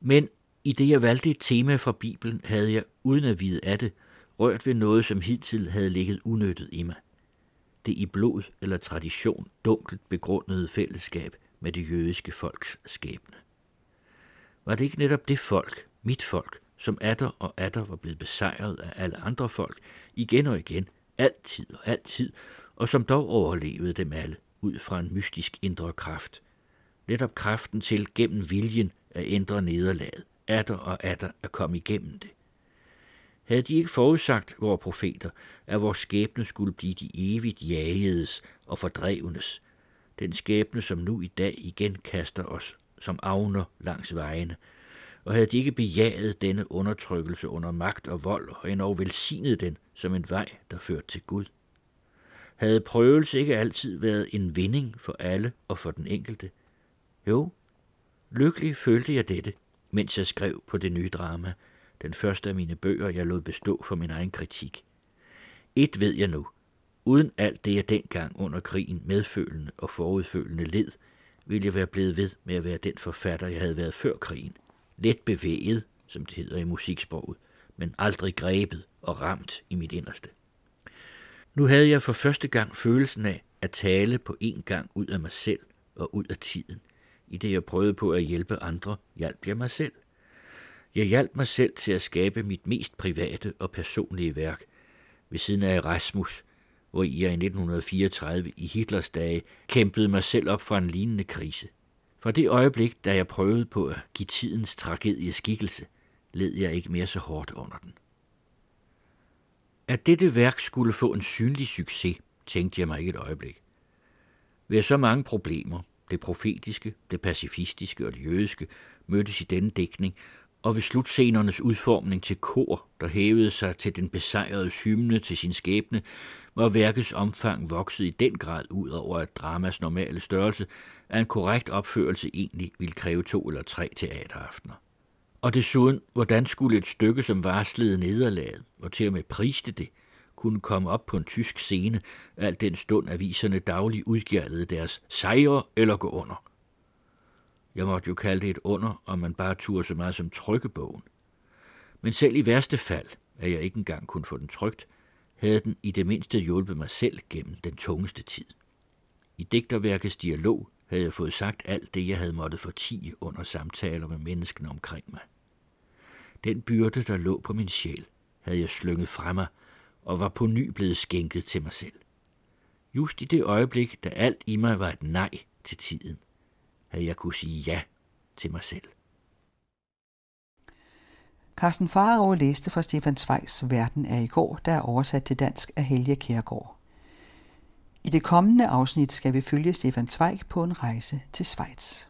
Men i det jeg valgte et tema fra Bibelen, havde jeg, uden at vide af det, rørt ved noget, som hidtil havde ligget unøttet i mig. Det i blod eller tradition dunkelt begrundede fællesskab med det jødiske folks skæbne. Var det ikke netop det folk, mit folk, som atter og atter var blevet besejret af alle andre folk, igen og igen, altid og altid, og som dog overlevede dem alle ud fra en mystisk indre kraft. Netop kraften til gennem viljen at ændre nederlaget, atter og atter at komme igennem det. Havde de ikke forudsagt, vores profeter, at vores skæbne skulle blive de evigt jagedes og fordrevnes, den skæbne, som nu i dag igen kaster os som avner langs vejene, og havde de ikke bejaget denne undertrykkelse under magt og vold, og endnu velsignet den som en vej, der førte til Gud? Havde prøvelse ikke altid været en vinding for alle og for den enkelte? Jo, lykkelig følte jeg dette, mens jeg skrev på det nye drama, den første af mine bøger, jeg lod bestå for min egen kritik. Et ved jeg nu. Uden alt det, jeg dengang under krigen medfølende og forudfølende led, ville jeg være blevet ved med at være den forfatter, jeg havde været før krigen. Let bevæget, som det hedder i musiksproget, men aldrig grebet og ramt i mit inderste. Nu havde jeg for første gang følelsen af at tale på en gang ud af mig selv og ud af tiden. I det jeg prøvede på at hjælpe andre, hjalp jeg mig selv. Jeg hjalp mig selv til at skabe mit mest private og personlige værk, ved siden af Erasmus, hvor jeg i 1934 i Hitlers dage kæmpede mig selv op fra en lignende krise. Fra det øjeblik, da jeg prøvede på at give tidens tragedie skikkelse, led jeg ikke mere så hårdt under den. At dette værk skulle få en synlig succes, tænkte jeg mig ikke et øjeblik. Ved så mange problemer, det profetiske, det pacifistiske og det jødiske, mødtes i denne dækning, og ved slutscenernes udformning til kor, der hævede sig til den besejrede hymne til sin skæbne, var værkets omfang vokset i den grad ud over et dramas normale størrelse, at en korrekt opførelse egentlig ville kræve to eller tre teateraftener. Og desuden, hvordan skulle et stykke, som varslede nederlaget, og til og med priste det, kunne komme op på en tysk scene, alt den stund aviserne dagligt udgjaldede deres sejre eller gå under. Jeg måtte jo kalde det et under, om man bare turde så meget som trykkebogen. Men selv i værste fald, at jeg ikke engang kunne få den trygt, havde den i det mindste hjulpet mig selv gennem den tungeste tid. I digterværkets dialog havde jeg fået sagt alt det, jeg havde måttet fortige under samtaler med menneskene omkring mig. Den byrde, der lå på min sjæl, havde jeg slynget fra mig og var på ny blevet skænket til mig selv. Just i det øjeblik, da alt i mig var et nej til tiden, havde jeg kunne sige ja til mig selv. Carsten Farao læste fra Stefan Zweigs Verden er i går, der er oversat til dansk af Helge Kærgaard. I det kommende afsnit skal vi følge Stefan Zweig på en rejse til Schweiz.